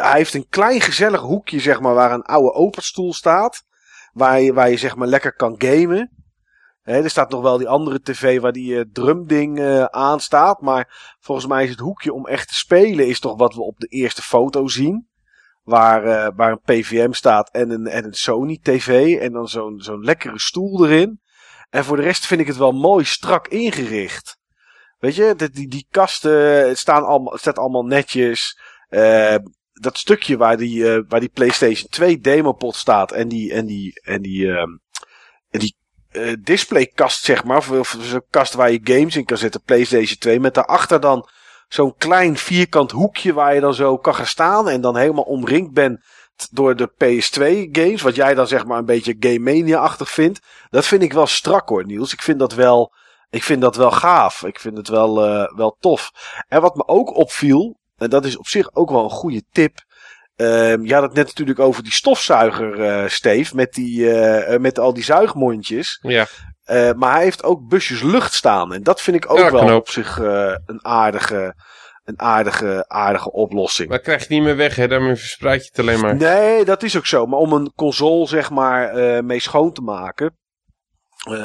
hij heeft een klein gezellig hoekje, zeg maar, waar een oude openstoel staat. Waar je, waar je zeg maar lekker kan gamen. Er staat nog wel die andere tv waar die eh, drumding eh aan staat. Maar volgens mij is het hoekje om echt te spelen is toch wat we op de eerste foto zien. Waar, eh, waar een PVM staat en een, en een Sony tv. En dan zo'n zo'n lekkere stoel erin. En voor de rest vind ik het wel mooi strak ingericht. Weet je, die, die, die kasten het staan allemaal, staat allemaal netjes. Dat stukje waar die, eh, waar die PlayStation 2 demopot staat en die, en die, en die, ehm, die eh, displaykast, zeg maar. Of, of zo'n kast waar je games in kan zetten, PlayStation 2. Met daarachter dan zo'n klein vierkant hoekje waar je dan zo kan gaan staan. En dan helemaal omringd bent door de PS2 games. Wat jij dan zeg maar een beetje Game Mania-achtig vindt. Dat vind ik wel strak hoor, Niels. Ik vind dat wel, ik vind dat wel gaaf. Ik vind het wel, eh, wel tof. En wat me ook opviel, dat is op zich ook wel een goede tip. Ehm, je had het net natuurlijk over die stofzuiger, Steve, met, die, eh, eh, met al die zuigmondjes. Ja, maar hij heeft ook busjes lucht staan. En dat vind ik ook Ja, wel op zich een, aardige, een aardige, aardige oplossing. maar krijg je niet meer weg, hè? Daarmee verspreid je het alleen maar. Nee, dat is ook zo. Maar om een console, zeg maar, mee schoon te maken.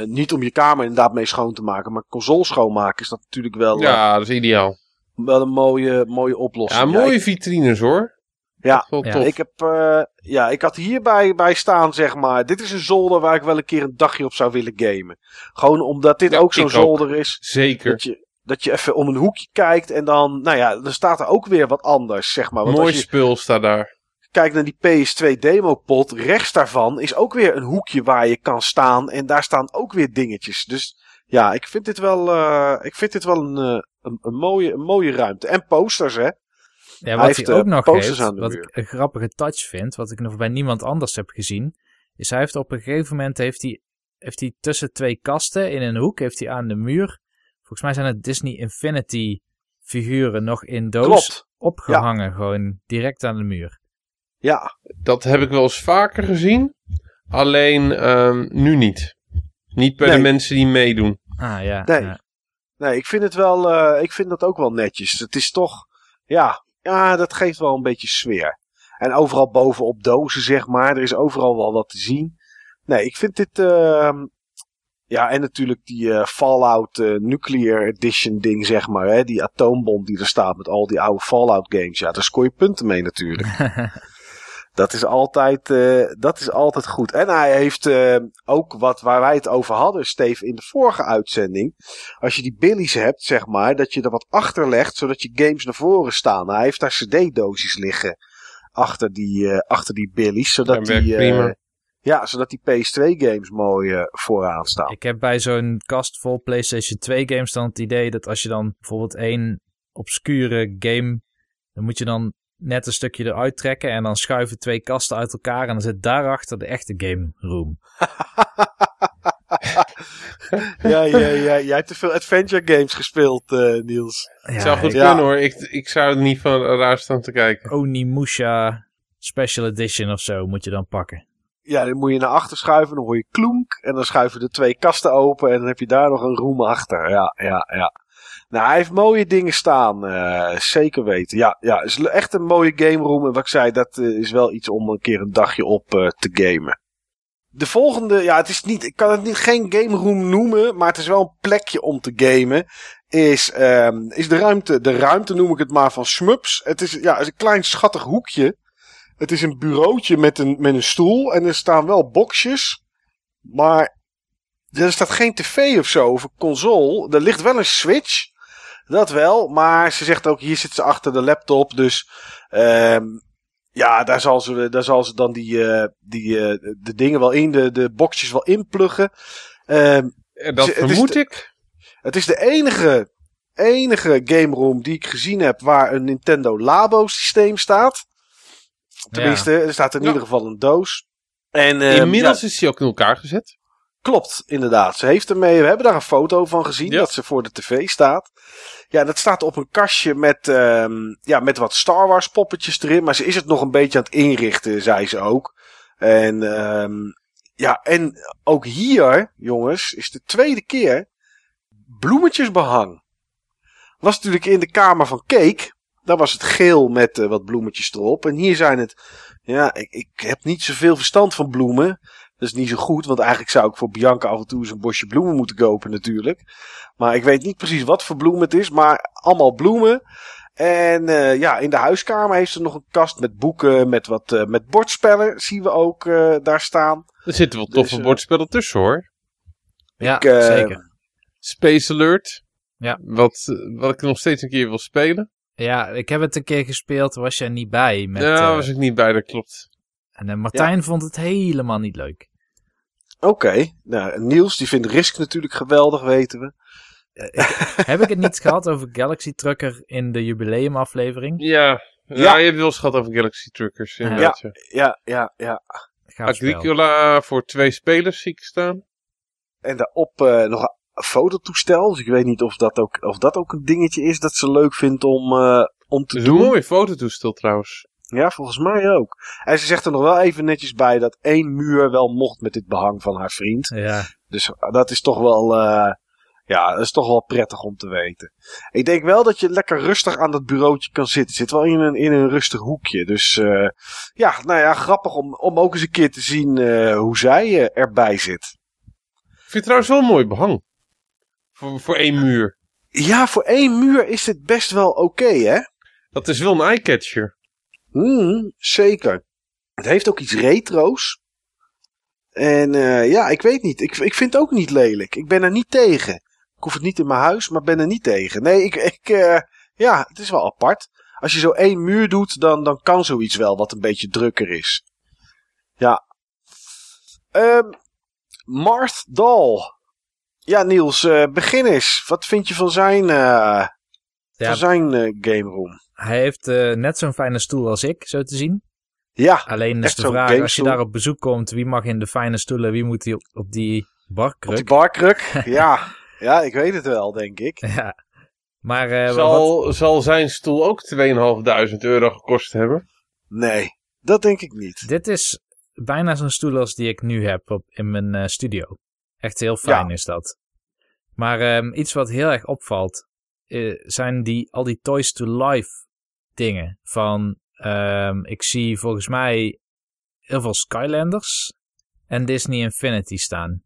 niet om je kamer inderdaad mee schoon te maken, maar console schoonmaken is dat natuurlijk wel, Ja, dat is ideaal. Wel een mooie, mooie oplossing. Ja, Ja, mooie ik- vitrines hoor. Ja. Ik heb, eh, ja, ik had hierbij bij staan, zeg maar. Dit is een zolder waar ik wel een keer een dagje op zou willen gamen. Gewoon omdat dit Ja, ook zo'n zolder is. Zeker. Dat je, dat je even om een hoekje kijkt en dan, nou ja, dan staat er ook weer wat anders, zeg maar. Want Mooi als je spul staat daar. kijkt naar die PS2 demopot, rechts daarvan is ook weer een hoekje waar je kan staan. En daar staan ook weer dingetjes. Dus ja, ik vind dit wel, eh, ik vind dit wel een, eh, een, een, mooie, een mooie ruimte. En posters, hè. Ja, wat heeft, hij ook eh, nog posters heeft, aan de wat muur. ik een grappige touch vind, wat ik nog bij niemand anders heb gezien, is hij heeft op een gegeven moment heeft hij, heeft hij tussen twee kasten in een hoek, heeft hij aan de muur, volgens mij zijn het Disney Infinity figuren nog in doos Klopt. opgehangen, gewoon direct aan de muur. Ja, Dat heb ik wel eens vaker gezien. Alleen ehm, nu niet. Niet bij de mensen die meedoen. Ah ja. Nee. ja. Nee, ik vind het wel, eh, ik vind dat ook wel netjes. Het is toch, ja, ja, dat geeft wel een beetje sfeer. En overal bovenop dozen, zeg maar. Er is overal wel wat te zien. Nee, ik vind dit, ehm, ja, en natuurlijk die eh, Fallout eh, Nuclear Edition ding, zeg maar. Hè, die atoombom die er staat met al die oude Fallout games. Ja, daar scoor je punten mee natuurlijk. <laughs> Dat is altijd, eh, dat is altijd goed. En hij heeft eh, ook wat waar wij het over hadden, Steve, in de vorige uitzending. Als je die billies hebt, zeg maar, dat je er wat achter legt, zodat je games naar voren staan. Hij heeft daar cd-doosjes liggen achter die, eh, achter die billies, zodat die, eh, prima. ja, zodat die PS2-games mooi vooraan staan. Ik heb bij zo'n kast vol PlayStation 2 games dan het idee dat als je dan bijvoorbeeld één obscure game, dan moet je dan net een stukje eruit trekken en dan schuiven twee kasten uit elkaar en dan zit daarachter de echte game room. <laughs> ja, ja, ja, jij hebt te veel adventure games gespeeld, eh, Niels. Ja, zou goed ik- Ja. kunnen hoor. Ik, ik zou er niet van raar staan te kijken. Onimusha Special Edition of zo moet je dan pakken. Ja, dan moet je naar achter schuiven, dan hoor je klonk. En dan schuiven de twee kasten open en dan heb je daar nog een room achter. Ja, ja, ja. Nou, hij heeft mooie dingen staan. eh, zeker weten. Ja, ja, is echt een mooie game room. En wat ik zei, dat eh, is wel iets om een keer een dagje op eh, te gamen. De volgende, ja, het is niet, ik kan het niet geen game room noemen, maar het is wel een plekje om te gamen. Is, ehm, is de ruimte, de ruimte noem ik het maar van Smups. Het is, ja, is een klein schattig hoekje. Het is een bureautje met een, met een stoel en er staan wel boxjes. Maar er staat geen tv of zo of een console. Er ligt wel een switch. Dat wel, maar ze zegt ook hier zit ze achter de laptop. Dus ehm, ja, daar zal ze, daar zal ze dan die, eh, die, eh, de dingen wel in, de, de boxjes wel inpluggen. Ehm, Eh, Dat vermoed de- ik. het is de enige, enige game room die ik gezien heb waar een Nintendo Labo systeem staat. Tenminste, er staat in Ja. ieder geval een doos. En, ehm, Inmiddels ja, is hij ook in elkaar gezet. Klopt, inderdaad. Ze heeft ermee, we hebben daar een foto van gezien, Ja. dat ze voor de tv staat. Ja, dat staat op een kastje met, ehm, ja, met wat Star Wars poppetjes erin. Maar ze is het nog een beetje aan het inrichten, zei ze ook. En, ehm, ja, en ook hier, jongens, is de tweede keer bloemetjesbehang. Was natuurlijk in de kamer van Cake. Daar was het geel met eh, wat bloemetjes erop. En hier zijn het, ja, ik, ik heb niet zoveel verstand van bloemen. Dat is niet zo goed, want eigenlijk zou ik voor Bianca af en toe eens een bosje bloemen moeten kopen natuurlijk. Maar ik weet niet precies wat voor bloem het is, maar allemaal bloemen. En eh, ja, in de huiskamer heeft ze nog een kast met boeken, met wat eh, met bordspellen zien we ook eh, daar staan. Er zitten wel toffe Dus, bordspellen tussen hoor. Ja, Ik, zeker. Space Alert. Ja. Wat, wat ik nog steeds een keer wil spelen. Ja, ik heb het een keer gespeeld, was jij niet bij. Met, ja, eh, was ik niet bij, dat klopt. En eh, Martijn vond het helemaal niet leuk. Oké, nou Niels die vindt Risk natuurlijk geweldig, weten we. <laughs> heb ik het niet gehad over Galaxy Trucker in de jubileumaflevering? Ja. Ja, Ja. je hebt wel eens gehad over Galaxy Truckers. ja. Ja, ja, ja. Agricola voor twee spelers zie ik staan. En daarop eh, nog een fototoestel. Dus ik weet niet of dat ook, of dat ook een dingetje is dat ze leuk vindt om, eh, om te Dat is een doen. mooi fototoestel trouwens. Ja, volgens mij ook. En ze zegt er nog wel even netjes bij dat één muur wel mocht met dit behang van haar vriend. Ja, Dus dat is toch wel, eh, ja, dat is toch wel prettig om te weten. Ik denk wel dat je lekker rustig aan dat bureautje kan zitten. Zit wel in een, in een rustig hoekje. Dus eh, ja, nou ja, grappig om, om ook eens een keer te zien eh, hoe zij erbij zit. Ik vind het trouwens wel een mooi behang. Voor, voor één muur. Ja, voor één muur is dit best wel oké, hè? Dat is wel een eyecatcher. Hmm, zeker. Het heeft ook iets retro's. En eh, ja, ik weet niet. Ik, ik vind het ook niet lelijk. Ik ben er niet tegen. Ik hoef het niet in mijn huis, maar ben er niet tegen. Nee, ik, ik eh, ja, het is wel apart. Als je zo één muur doet, dan, dan kan zoiets wel wat een beetje drukker is. Ja. Ehm Marth Dahl. Ja, Niels, eh, begin eens. Wat vind je van zijn, Ja. van zijn eh, game room? hij heeft eh, net zo'n fijne stoel als ik, zo te zien. Ja, Alleen is Echt de vraag, als je daar op bezoek komt, wie mag in de fijne stoelen, wie moet die op, op die op barkruk? die barkruk. <laughs> ja. ja, ik weet het wel, denk ik. <laughs> Ja. Maar eh, wat, Zal, zal zijn stoel ook 2.500 euro gekost hebben? Nee, dat denk ik niet. dit is bijna zo'n stoel als die ik nu heb op, in mijn eh, studio. Echt heel fijn Ja. is dat. Maar ehm, iets wat heel erg opvalt, eh, zijn die, al die Toys to Life dingen. Van, ehm, ik zie volgens mij heel veel Skylanders en Disney Infinity staan.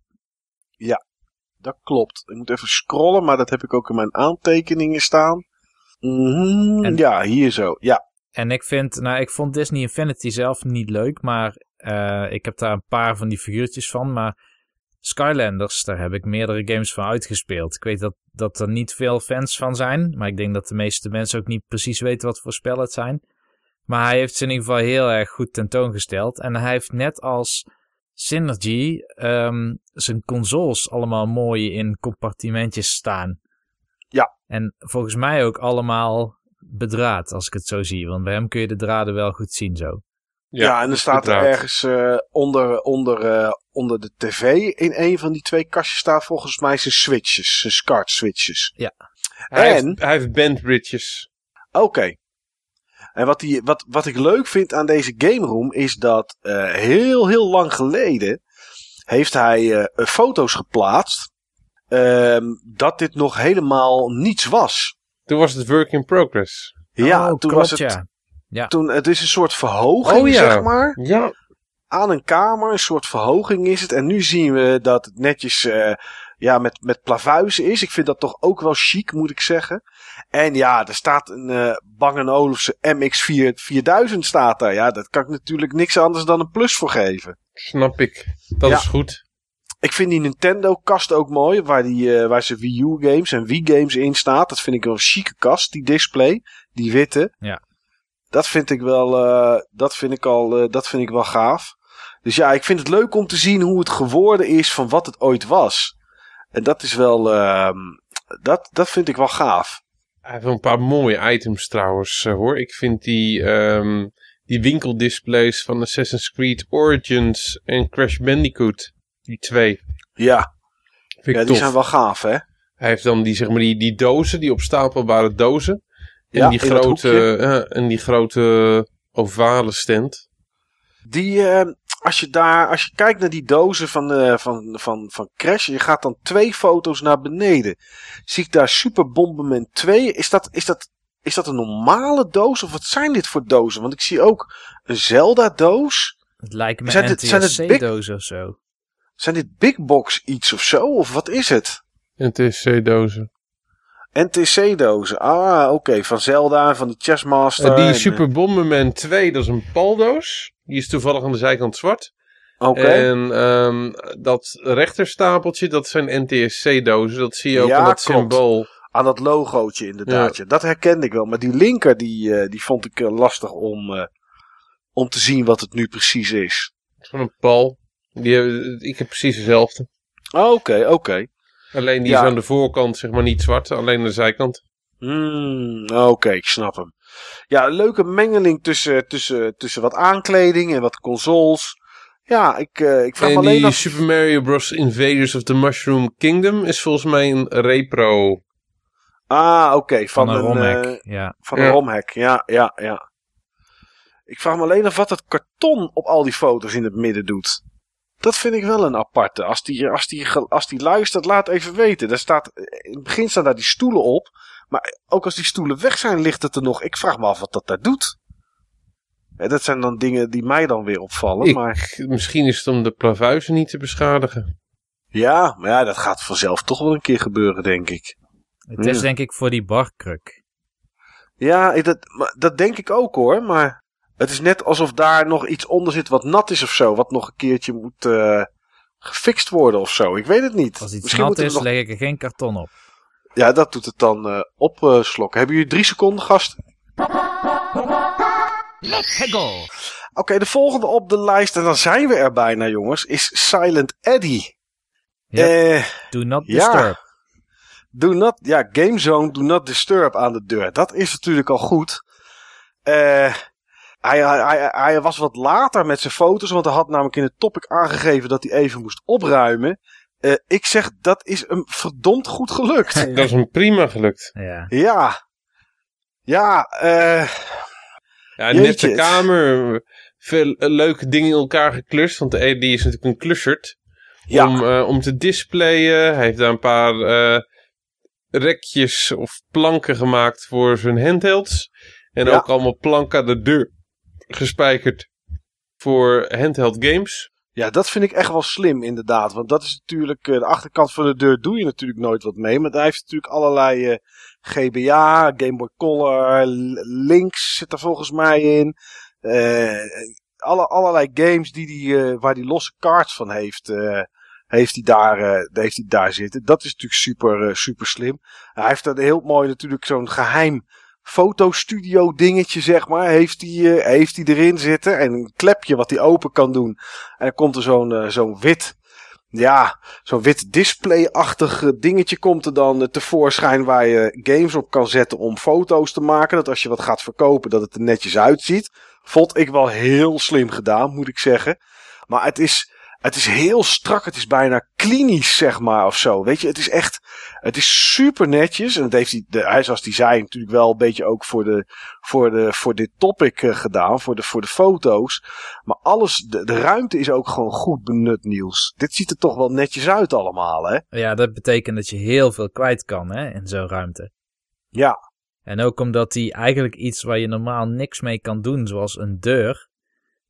Dat klopt. Ik moet even scrollen, maar dat heb ik ook in mijn aantekeningen staan. Mhm, En- Ja, hier zo. Ja, En ik vind, nou, ik vond Disney Infinity zelf niet leuk, maar eh, ik heb daar een paar van die figuurtjes van. Maar Skylanders, daar heb ik meerdere games van uitgespeeld. Ik weet dat, dat er niet veel fans van zijn, maar ik denk dat de meeste mensen ook niet precies weten wat voor spellen het zijn. Maar hij heeft ze in ieder geval heel erg goed tentoongesteld. En hij heeft net als Synergy ehm, zijn consoles allemaal mooi in compartimentjes staan. Ja. En volgens mij ook allemaal bedraad, als ik het zo zie. Want bij hem kun je de draden wel goed zien zo. Ja, en er staat er ergens eh, onder, onder, eh, onder de tv in een van die twee kastjes staat volgens mij zijn switches, zijn SCART switches. Hij, En- heeft, hij heeft bandbridges. Oké. En wat, die, wat, wat ik leuk vind aan deze game room is dat eh, heel, heel lang geleden heeft hij eh, foto's geplaatst ehm, dat dit nog helemaal niets was. Toen was het work in progress. Ja, Oh, toen klopt, was het. ja. Toen, het is een soort verhoging, Oh, ja. zeg maar. Ja, Aan een kamer, een soort verhoging is het. En nu zien we dat het netjes eh, ja, met, met plavuizen is. Ik vind dat toch ook wel chic, moet ik zeggen. En ja, er staat een eh Bang Olufsen MX4 4000 staat daar. Ja, dat kan ik natuurlijk niks anders dan een plus voor geven. snap ik. Dat Ja. is goed. Ik vind die Nintendo kast ook mooi, waar, die, eh, waar ze Wii U games en Wii games in staat. Dat vind ik wel een chique kast, die display, die witte. Ja. Dat vind ik wel, eh, dat vind ik al, eh, dat vind ik wel gaaf. Dus ja, ik vind het leuk om te zien hoe het geworden is van wat het ooit was. En dat is wel, ehm, dat, dat vind ik wel gaaf. Hij heeft wel een paar mooie items trouwens, eh, hoor. Ik vind die, ehm, die winkeldisplays van Assassin's Creed Origins en Crash Bandicoot. Die twee. Ja, Vind ik die tof. zijn wel gaaf, hè? Hij heeft dan die, zeg maar, die, die dozen, die opstapelbare dozen. Ja, die, in grote, ja, en die grote ovale stand. Die, eh, als, je daar, als je kijkt naar die dozen van, eh, van, van, van Crash, je gaat dan twee foto's naar beneden. Zie ik daar Super Bomberman 2. Is dat, is, dat, is dat een normale doos of wat zijn dit voor dozen? Want ik zie ook een Zelda-doos. Het lijkt me Zijn dit- zijn het big- NTSC-dozen of zo. Zijn dit Big Box iets of zo? Of wat is het? NTSC-dozen. NTC-dozen. Ah, oké. Van Zelda en van die Chessmaster. Eh, die en, Super Bomberman 2, dat is een paldoos. Die is toevallig aan de zijkant zwart. eh, Oké. En ehm, dat rechterstapeltje, dat zijn NTSC-dozen. Dat zie je ook Ja, aan dat klopt. symbool. Aan dat logootje inderdaad. ja. Dat herkende ik wel. Maar die linker, die, eh, die vond ik eh, lastig om, eh, om te zien wat het nu precies is. Het is gewoon een pal. Die, ik heb precies dezelfde. Ah, Oké, oké. Alleen die Ja. is aan de voorkant zeg maar niet zwart, alleen aan de zijkant. Hmm, Oké, ik snap hem. Ja, een leuke mengeling tussen, tussen, tussen wat aankleding en wat consoles. Ja, ik, eh, ik vraag me En alleen die af... Super Mario Bros. Invaders of the Mushroom Kingdom is volgens mij een repro. Ah, oké. Van, van, een romhack. eh, ja. van Ja. een romhack. Ja, ja, ja. Ik vraag me alleen af wat het karton op al die foto's in het midden doet. Dat vind ik wel een aparte. Als die, als die, als die luistert, laat even weten. Daar staat, in het begin staan daar die stoelen op. Maar ook als die stoelen weg zijn, ligt het er nog. Ik vraag me af wat dat daar doet. En dat zijn dan dingen die mij dan weer opvallen. Ik, Maar Misschien is het om de plavuizen niet te beschadigen. ja, maar ja, dat gaat vanzelf toch wel een keer gebeuren, denk ik. Het is Ja. denk ik voor die barkruk. Ja, ik- dat, maar dat denk ik ook hoor. Maar het is net alsof daar nog iets onder zit wat nat is of zo. Wat nog een keertje moet eh, gefixt worden of zo. Ik weet het niet. Als iets Misschien nat moeten we is, nog... leg ik er geen karton op. Ja, dat doet het dan eh opslokken. Hebben jullie drie seconden, gasten? Oké, de volgende op de lijst, en dan zijn we er bijna, jongens, is Silent Eddie. Ja. Eh, Do not Ja. disturb. do not, ja, Gamezone, do not disturb aan de deur. Dat is natuurlijk al goed. Eh, hij, hij, hij was wat later met zijn foto's, want hij had namelijk in het topic aangegeven dat hij even moest opruimen. Eh, ik zeg, dat is hem verdomd goed gelukt. <laughs> Dat is een prima gelukt. Ja. ja. Ja, eh... Ja, Jeetje, nette het- kamer. Veel eh, leuke dingen in elkaar geklust. Want de Eddie is natuurlijk een klussert. Ja. Om, eh, om te displayen. Hij heeft daar een paar eh, rekjes of planken gemaakt voor zijn handhelds. En Ja. ook allemaal planken aan de deur gespijkerd voor handheld games. Ja, dat vind ik echt wel slim, inderdaad. Want dat is natuurlijk, eh, de achterkant van de deur doe je natuurlijk nooit wat mee. Maar hij heeft natuurlijk allerlei eh, GBA, Game Boy Color, Links zit er volgens mij in. Eh, alle, allerlei games die die, waar hij losse cards van heeft, heeft hij daar, heeft hij daar zitten. Dat is natuurlijk super, super slim. Hij heeft er heel mooi natuurlijk zo'n geheim fotostudio dingetje, zeg maar, heeft hij, eh, heeft hij erin zitten. En een klepje wat hij open kan doen. En dan komt er zo'n eh, zo'n wit, ja, zo'n wit display-achtig eh, dingetje komt er dan tevoorschijn waar je games op kan zetten om foto's te maken. Dat als je wat gaat verkopen, dat het er netjes uitziet. Vond ik wel heel slim gedaan, moet ik zeggen. Maar het is, het is heel strak, het is bijna klinisch, zeg maar, of zo. Weet je, het is echt, het is super netjes. En dat heeft hij, de, hij is, zei, natuurlijk wel een beetje ook voor, de, voor, de, voor dit topic eh, gedaan, voor de, voor de foto's. Maar alles, de, de ruimte is ook gewoon goed benut, Niels. Dit ziet er toch wel netjes uit allemaal, hè? ja, dat betekent dat je heel veel kwijt kan hè, in zo'n ruimte. Ja, En ook omdat hij eigenlijk iets waar je normaal niks mee kan doen, zoals een deur,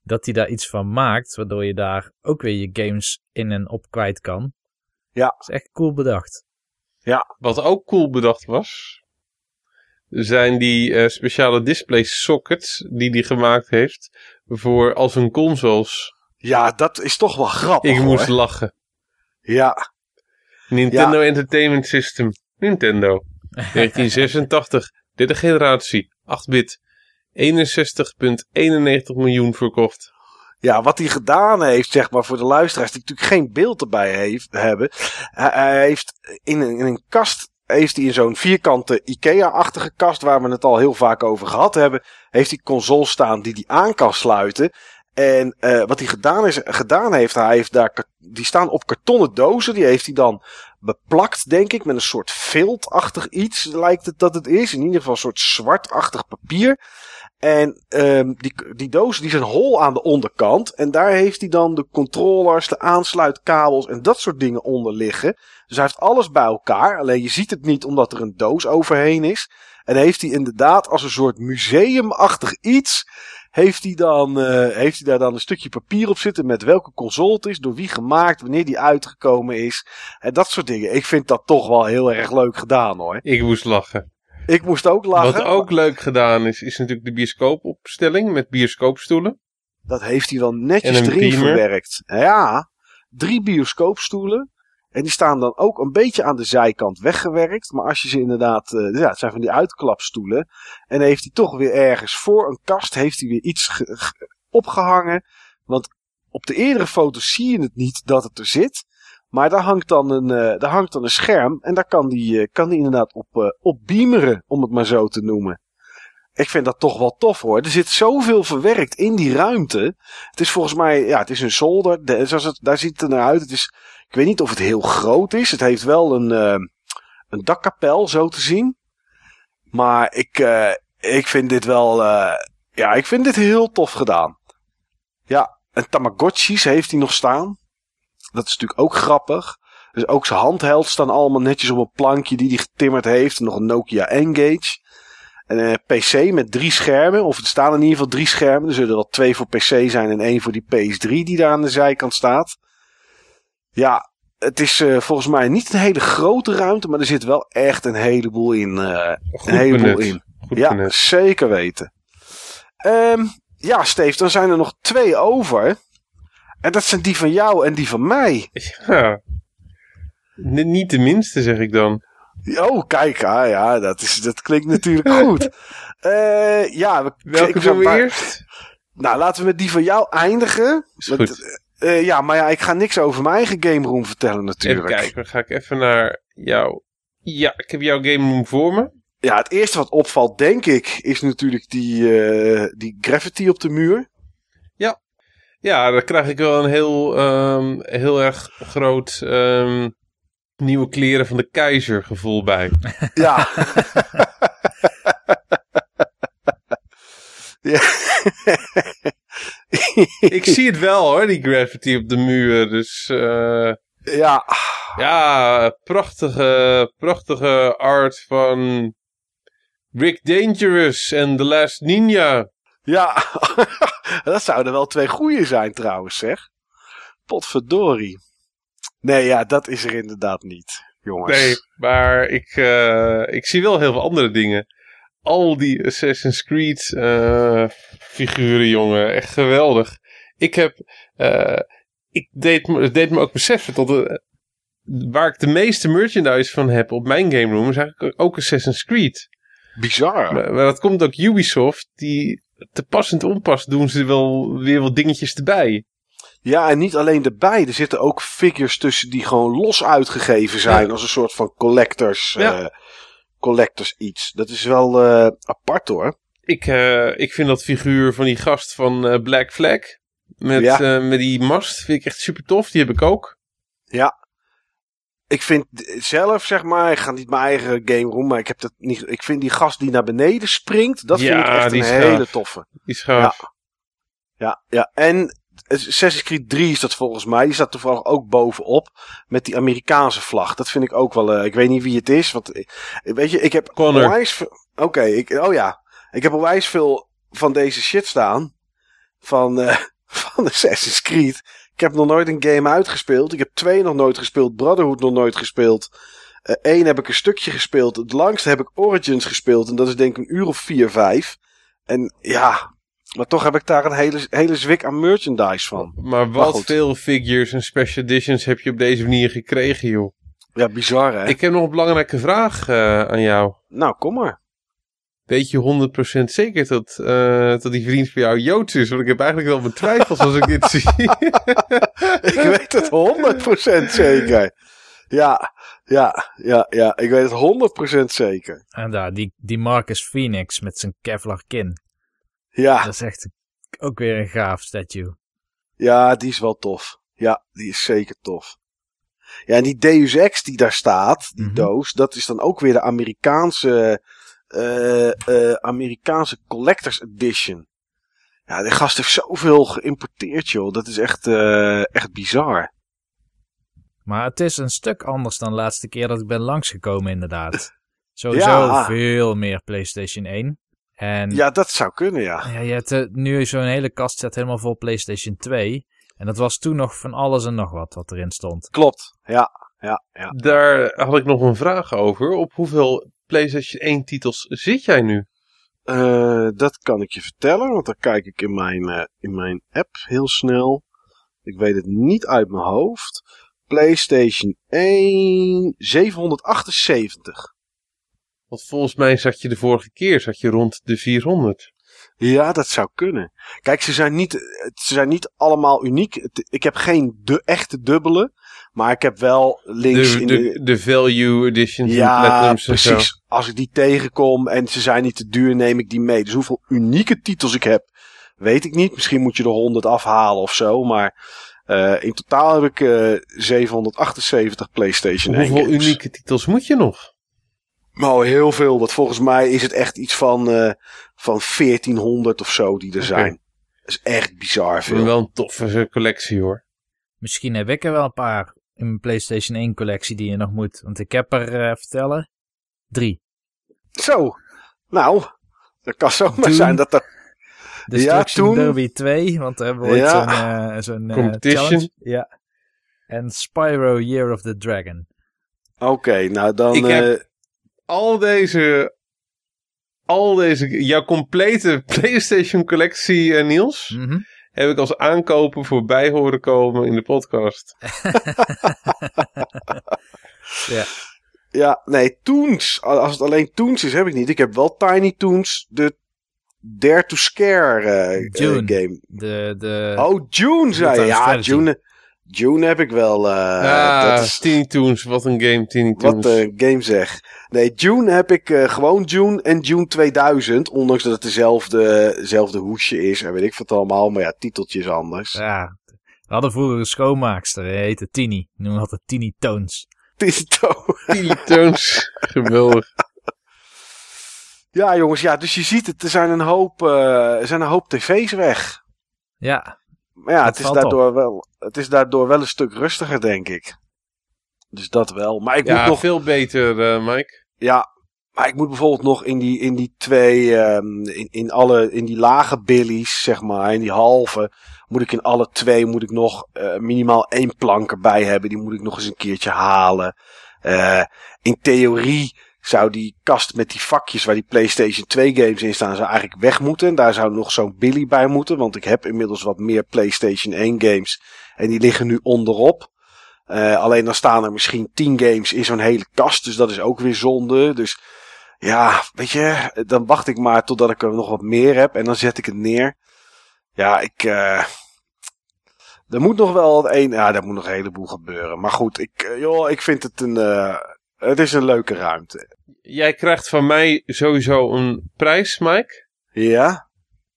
dat hij daar iets van maakt, waardoor je daar ook weer je games in en op kwijt kan. Ja. Dat is echt cool bedacht. Wat ook cool bedacht was. Zijn die eh, speciale display sockets die hij gemaakt heeft. Voor als een consoles. ja, dat is toch wel grappig, Ik moest lachen. Ja, Nintendo Entertainment System. Nintendo. <laughs> 1986. Derde generatie. 8-bit. 61,91 miljoen verkocht. Ja, wat hij gedaan heeft, zeg maar, voor de luisteraars die natuurlijk geen beeld erbij heeft, hebben. Hij, heeft in een, in een kast heeft hij in zo'n vierkante IKEA-achtige kast, waar we het al heel vaak over gehad hebben, heeft hij console staan die hij aan kan sluiten. En uh, wat hij gedaan, is, gedaan heeft, hij heeft daar, die staan op kartonnen dozen, die heeft hij dan beplakt, denk ik, met een soort viltachtig iets, lijkt het dat het is. In ieder geval een soort zwartachtig papier. En um, die, die dozen die zijn hol aan de onderkant. En daar heeft hij dan de controllers, de aansluitkabels en dat soort dingen onder liggen. Dus hij heeft alles bij elkaar. Alleen je ziet het niet omdat er een doos overheen is. En heeft hij inderdaad als een soort museumachtig iets. Heeft hij, dan, uh, heeft hij daar dan een stukje papier op zitten met welke console het is, door wie gemaakt, wanneer die uitgekomen is. En dat soort dingen. Ik vind dat toch wel heel erg leuk gedaan hoor. Ik moest lachen. Ik moest ook lachen. Wat ook leuk gedaan is, is natuurlijk de bioscoopopstelling met bioscoopstoelen. Dat heeft hij wel netjes erin beamer. verwerkt. Ja, drie bioscoopstoelen. En die staan dan ook een beetje aan de zijkant weggewerkt. Maar als je ze inderdaad, uh, ja, het zijn van die uitklapstoelen. En heeft hij toch weer ergens voor een kast, heeft hij weer iets opgehangen. Want op de eerdere foto's zie je het niet dat het er zit. Maar daar hangt dan een, uh, daar hangt dan een scherm. En daar kan die, uh, kan die inderdaad op, op beameren, om het maar zo te noemen. Ik vind dat toch wel tof hoor. Er zit zoveel verwerkt in die ruimte. Het is volgens mij, ja, het is een zolder. De, zoals het, daar ziet het er naar uit. Het is, ik weet niet of het heel groot is. Het heeft wel een, een dakkapel, zo te zien. Maar ik, ik vind dit wel, ja, ik vind dit heel tof gedaan. Ja, en Tamagotchis heeft hij nog staan. Dat is natuurlijk ook grappig. Dus ook zijn handheld staan allemaal netjes op een plankje die hij getimmerd heeft. nog een Nokia N-Gage. En een PC met drie schermen. Of er staan in ieder geval drie schermen. Er zullen wel twee voor PC zijn en één voor die PS3 die daar aan de zijkant staat. Ja, het is uh, volgens mij niet een hele grote ruimte. Maar er zit wel echt een heleboel in. Uh, een heleboel in. Goed ja, benut. zeker weten. Um, ja, Steve, dan zijn er nog twee over. En dat zijn die van jou en die van mij. Ja. N niet de minste, zeg ik dan. Oh, kijk, ah, ja, dat, is, dat klinkt natuurlijk <laughs> goed. Uh, ja, we, Welke doen we eerst? Nou, laten we met die van jou eindigen. Is goed. Uh, ja, maar ja, ik ga niks over mijn eigen game room vertellen natuurlijk. Even kijken, dan ga ik even naar jou. Ja, ik heb jouw game room voor me. Ja, het eerste wat opvalt, denk ik, is natuurlijk die, uh, die graffiti op de muur. Ja, ja, daar krijg ik wel een heel, um, heel erg groot um, nieuwe kleren van de keizer gevoel bij. Ja. <laughs> ja. ik zie het wel hoor, die graffiti op de muur. Dus uh, ja. Ja, prachtige, prachtige art van Rick Dangerous en The Last Ninja. Ja, <laughs> dat zouden wel twee goeie zijn trouwens, zeg. Potverdorie. Nee, ja, dat is er inderdaad niet, jongens. Nee, maar ik, uh, ik zie wel heel veel andere dingen. Al die Assassin's Creed uh, figuren, jongen. Echt geweldig. Ik heb... Uh, ik deed, het deed me ook beseffen tot... De, waar ik de meeste merchandise van heb op mijn game room... is eigenlijk ook Assassin's Creed. Bizar. Maar, maar dat komt ook Ubisoft. Die te passend onpas doen ze wel weer wat dingetjes erbij. Ja, en niet alleen erbij. Er zitten ook figures tussen die gewoon los uitgegeven zijn. Ja. Als een soort van collectors, ja. uh, collectors iets. Dat is wel uh, apart hoor. Ik, uh, ik vind dat figuur van die gast van Black Flag. Met, ja. met die mast. Vind ik echt super tof. Die heb ik ook. Ja. Ik vind zelf, zeg maar, ik ga niet mijn eigen game room, maar ik heb dat niet. Ik vind die gast die naar beneden springt, dat vind ik echt een hele toffe. Die is gaaf. Ja. ja, ja. En Assassin's Creed 3 is dat volgens mij. Die staat toevallig ook bovenop met die Amerikaanse vlag. Dat vind ik ook wel. Uh, ik weet niet wie het is, want weet je, ik heb Connor. Oké, okay, ik, oh ja, ik heb onwijs veel van deze shit staan van uh, <laughs> van Assassin's Creed. Ik heb nog nooit een game uitgespeeld. Ik heb twee nog nooit gespeeld. Brotherhood nog nooit gespeeld. Eén uh, heb ik een stukje gespeeld. Het langste heb ik Origins gespeeld. En dat is denk ik een uur of vier, vijf. En ja, maar toch heb ik daar een hele, hele zwik aan merchandise van. Maar wat maar veel figures en special editions heb je op deze manier gekregen, joh. Ja, bizar hè. Ik heb nog een belangrijke vraag uh, aan jou. Nou, kom maar. Weet je 100% zeker dat, uh, dat die vriend van jou Joods is? Want ik heb eigenlijk wel mijn twijfels als ik dit zie. <laughs> ik weet het 100% zeker. Ja, Ja, ja, ja. Ik weet het 100% zeker. En daar, die, die Marcus Phoenix met zijn Kevlar kin. Ja, Dat is echt ook weer een gaaf statue. ja, die is wel tof. Ja, die is zeker tof. Ja, en die Deus Ex die daar staat, die Mhm. doos, dat is dan ook weer de Amerikaanse, eh, eh, Amerikaanse Collector's Edition. Ja, die gast heeft zoveel geïmporteerd, joh. Dat is echt, eh, echt bizar. Maar het is een stuk anders dan de laatste keer dat ik ben langsgekomen, inderdaad. <laughs> Sowieso Ja. veel meer PlayStation 1. En Ja, dat zou kunnen, ja. ja, je hebt eh, nu zo'n hele kast zet helemaal vol PlayStation 2. En dat was toen nog van alles en nog wat wat erin stond. Klopt. Ja, ja, ja. Daar had ik nog een vraag over. Op hoeveel PlayStation 1 titels zit jij nu? Eh, dat kan ik je vertellen, want dan kijk ik in mijn, eh, in mijn app heel snel. Ik weet het niet uit mijn hoofd. PlayStation 1, 778. Want volgens mij zat je de vorige keer zat je rond de 400. Ja, dat zou kunnen. Kijk, ze zijn niet, ze zijn niet allemaal uniek. Ik heb geen de echte dubbele, maar ik heb wel links De, in de... de, de value editions Ja, en zo. precies. Als ik die tegenkom en ze zijn niet te duur, neem ik die mee. Dus hoeveel unieke titels ik heb, weet ik niet. Misschien moet je er 100 afhalen of zo. Maar eh, in totaal heb ik eh 778 PlayStation 1 Hoeveel games. unieke titels moet je nog? Nou, heel veel. Want volgens mij is het echt iets van, eh, van 1400 of zo die er zijn. Dat is echt bizar veel. Wel een toffe collectie hoor. Misschien heb ik er wel een paar in mijn PlayStation 1 collectie die je nog moet. Want ik heb er, eh, vertellen, drie. Zo. Nou, dat kan zomaar Toen- zijn dat dat... Destruction toen- Derby 2, want we hebben ooit Ja. zo'n eh, zo'n Competition. challenge. Ja. En Spyro Year of the Dragon. Oké, nou dan... Ik heb- eh, Al deze, al deze, jouw complete <laughs> PlayStation collectie, eh, Niels, Mhm. heb ik als aankopen voorbij horen komen in de podcast. <laughs> Ja. Ja, nee, Toons. Als het alleen Toons is, heb ik niet. Ik heb wel Tiny Toons, de Dare to Scare eh, eh, game. De, de, Oh, June zei je. Ja, Strategy. June, June heb ik wel. eh ah, dat is Teeny Toons, wat een game, Teeny Toons. wat een game zeg. Nee, June heb ik eh, gewoon June en June 2000. Ondanks dat het dezelfde, dezelfde hoesje is en weet ik wat allemaal. Maar ja, titeltje is anders. ja. We hadden vroeger een schoonmaakster, die heette Tini. Die noemden altijd Tini Toons. Tito. Teeny Toons, <laughs> geweldig. Ja, jongens, ja, dus je ziet het. Er zijn een hoop, eh, er zijn een hoop tv's weg. Ja, Maar ja, het is, daardoor wel, het is daardoor wel een stuk rustiger, denk ik. Dus dat wel. Maar ik moet Ja, nog. veel beter, eh, Mike. Ja, maar ik moet bijvoorbeeld nog in die, in die twee. ehm, in, in, alle, in die lage billies, zeg maar. In die halve. Moet ik in alle twee. Moet ik nog eh, minimaal één plank erbij hebben. Die moet ik nog eens een keertje halen. Eh, in theorie zou die kast met die vakjes waar die PlayStation 2 games in staan, zou eigenlijk weg moeten. En daar zou nog zo'n Billy bij moeten. Want ik heb inmiddels wat meer PlayStation 1 games. En die liggen nu onderop. Eh, alleen dan staan er misschien 10 games in zo'n hele kast. Dus dat is ook weer zonde. Dus ja, weet je, dan wacht ik maar totdat ik er nog wat meer heb. En dan zet ik het neer. Ja, ik. eh er moet nog wel het een. Ja, er moet nog een heleboel gebeuren. Maar goed, ik, eh, joh, ik vind het een. eh, het is een leuke ruimte. Jij krijgt van mij sowieso een prijs, Mike, Ja?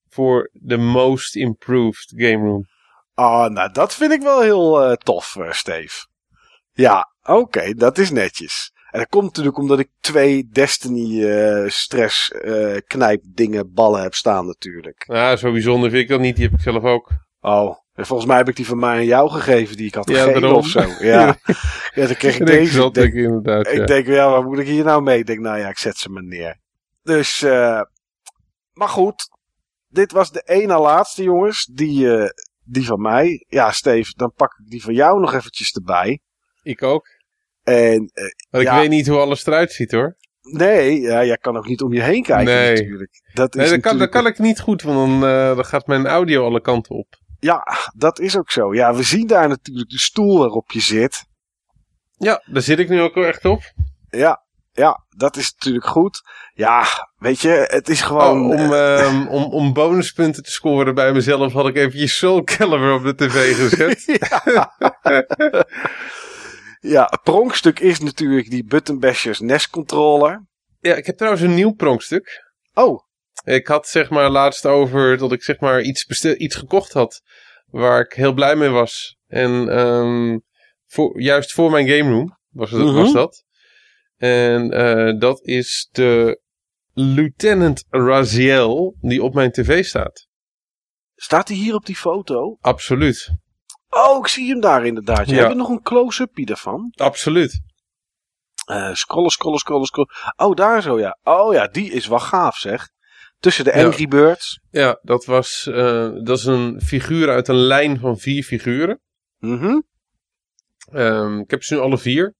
voor de most improved game room. Ah, nou, dat vind ik wel heel eh, tof, eh, Steve. Ja, oké, dat is netjes. En dat komt natuurlijk omdat ik twee Destiny eh, stress eh knijp dingen ballen heb staan natuurlijk. Nou, zo bijzonder vind ik dat niet. Die heb ik zelf ook. Oh, en volgens mij heb ik die van mij aan jou gegeven die ik had Ja, gegeven daarom. of zo. Ja, <laughs> ja dan kreeg ik deze. wel, Ik denk, ik inderdaad, ja. ik denk, ja, wat moet ik hier nou mee? Ik denk, nou ja, ik zet ze maar neer. Dus, eh maar goed. Dit was de ene laatste, jongens. Die, eh, die van mij. Ja, Steve, dan pak ik die van jou nog eventjes erbij. Ik ook. En Maar ik Ja. weet niet hoe alles eruit ziet hoor. nee, ja, jij kan ook niet om je heen kijken Nee. natuurlijk. Dat is Nee, dat kan, dat natuurlijk- kan ik niet goed, want dan, dan gaat mijn audio alle kanten op. Ja, dat is ook zo. Ja, we zien daar natuurlijk de stoel waarop je zit. Ja, daar zit ik nu ook wel echt op. Ja, ja, dat is natuurlijk goed. Ja, weet je, het is gewoon... Oh, om, ehm, <laughs> om, om bonuspunten te scoren bij mezelf had ik eventjes Soul Calibur op de tv gezet. <laughs> Ja, het pronkstuk is natuurlijk die Button Bashers NES controller. Ja, ik heb trouwens een nieuw pronkstuk. Oh, Ik had zeg maar laatst over dat ik zeg maar iets, iets gekocht had waar ik heel blij mee was. En ehm, voor, juist voor mijn game room was, het, Mhm. was dat. En eh, dat is de Lieutenant Raziel die op mijn tv staat. staat hij hier op die foto? Absoluut. Oh, ik zie hem daar inderdaad. Je Ja. hebt nog een close-upje daarvan. Absoluut. Eh scrollen, scrollen, scrollen, scrollen. Oh, daar zo, ja. Oh ja, die is wel gaaf, zeg. Tussen de. Angry Birds. Ja, dat was eh, dat is een figuur uit een lijn van vier figuren. Mhm. Ehm, ik heb ze nu alle vier.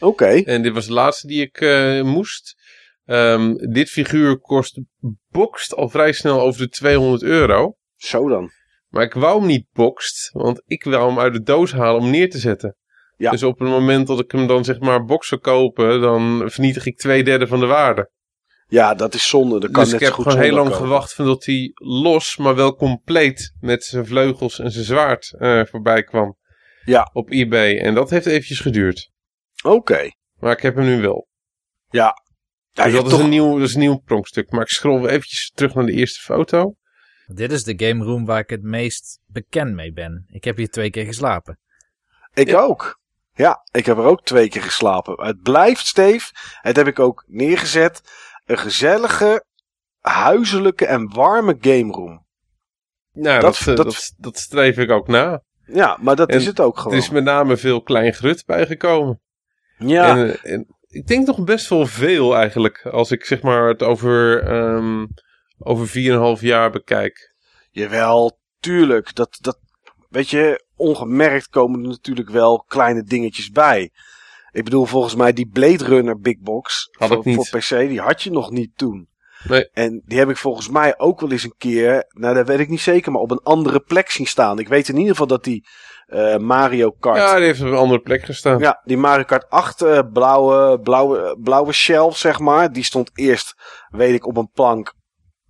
Oké. En dit was de laatste die ik eh, moest. Ehm, dit figuur kost boxt al vrij snel over de 200 euro. Zo dan. Maar ik wou hem niet boxt, want ik wou hem uit de doos halen om neer te zetten. Ja. Dus op het moment dat ik hem dan zeg maar box zou kopen, dan vernietig ik twee derde van de waarde. Ja, dat is zonde. Dat kan dus net ik heb goed gewoon heel lang komen. gewacht tot hij los, maar wel compleet met zijn vleugels en zijn zwaard eh, voorbij kwam. Ja. Op eBay. En dat heeft eventjes geduurd. Oké. Maar ik heb hem nu wel. Ja, dus dat, is toch- een nieuw, dat is een nieuw pronkstuk. Maar ik scroll eventjes terug naar de eerste foto. Dit is de game room waar ik het meest bekend mee ben. Ik heb hier twee keer geslapen. Ik Ja. ook. Ja, ik heb er ook twee keer geslapen. Het blijft, Steve. Het heb ik ook neergezet. Een gezellige, huiselijke en warme game room. Nou, Dat- dat, dat, dat- streef ik ook na. Ja, maar dat En is het ook gewoon. Er is met name veel klein grut bijgekomen. Ja, En, eh, en ik denk nog best wel veel eigenlijk. Als ik zeg maar het over, ehm over 4,5 jaar bekijk. jawel, tuurlijk. Dat, dat, weet je, ongemerkt komen er natuurlijk wel kleine dingetjes bij. Ik bedoel, volgens mij die Blade Runner Big Box Had voor, ik niet. voor PC, die had je nog niet toen. Nee. En die heb ik volgens mij ook wel eens een keer, nou dat weet ik niet zeker, maar op een andere plek zien staan. Ik weet in ieder geval dat die eh, Mario Kart Ja, die heeft op een andere plek gestaan. Ja, die Mario Kart 8 eh, blauwe, blauwe, blauwe shelf, zeg maar. Die stond eerst, weet ik, op een plank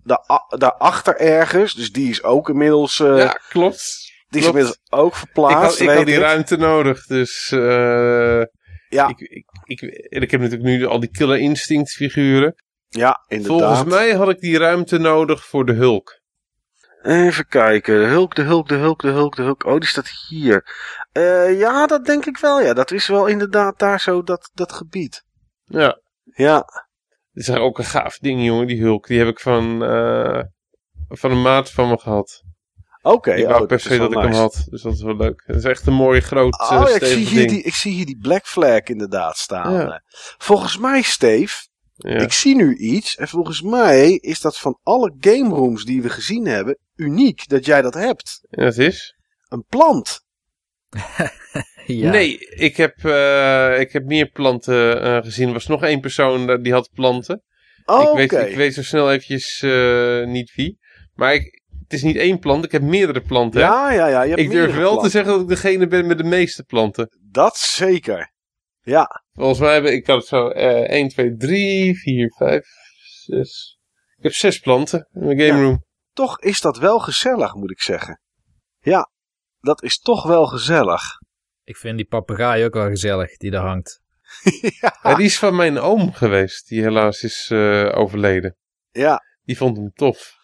daar- daarachter ergens. Dus die is ook inmiddels, eh, Ja, klopt. die is klopt. inmiddels ook Ik verplaatst. had, ik had die ik. ruimte nodig. Dus Ja, ik, ik, ik, en ik heb natuurlijk nu al die Killer Instinct figuren. ja, inderdaad. Volgens mij had ik die ruimte nodig voor de Hulk. Even kijken. De Hulk, de Hulk, de Hulk, de Hulk, de Hulk. Oh, die staat hier. Eh, ja, dat denk ik wel. Ja, dat is wel inderdaad daar zo dat, dat gebied. Ja. Ja, Dit is ook een gaaf ding, jongen, die Hulk. Die heb ik van, eh, van een maat van me gehad. Oké. ik oh, wou per dat se dat ik hem had. Dus dat is wel leuk. Het is echt een mooi groot Oh, ja, ik, zie hier ding. die, ik zie hier die Black Flag inderdaad staan. Ja. Eh, Volgens mij, Steve, Ja. Ik zie nu iets en volgens mij is dat van alle game rooms die we gezien hebben uniek dat jij dat hebt. Ja, het is. Een plant. <laughs> Ja. Nee, ik heb, eh, ik heb meer planten eh, gezien. Er was nog één persoon die had planten. Oh, ik, oké. weet, ik weet zo snel eventjes eh, niet wie. Maar ik, het is niet één plant, ik heb meerdere planten. Ja, ja, ja. Je hebt ik durf wel te zeggen dat ik degene ben met de meeste planten. Dat zeker. Ja, Volgens mij heb ik, ik had zo eh 1, 2, 3, 4, 5, 6. Ik heb zes planten in mijn game Ja. room. toch is dat wel gezellig, moet ik zeggen. Ja, dat is toch wel gezellig. Ik vind die papegaai ook wel gezellig die daar hangt. <laughs> Ja, die is van mijn oom geweest, die helaas is eh, overleden. Ja, Die vond hem tof.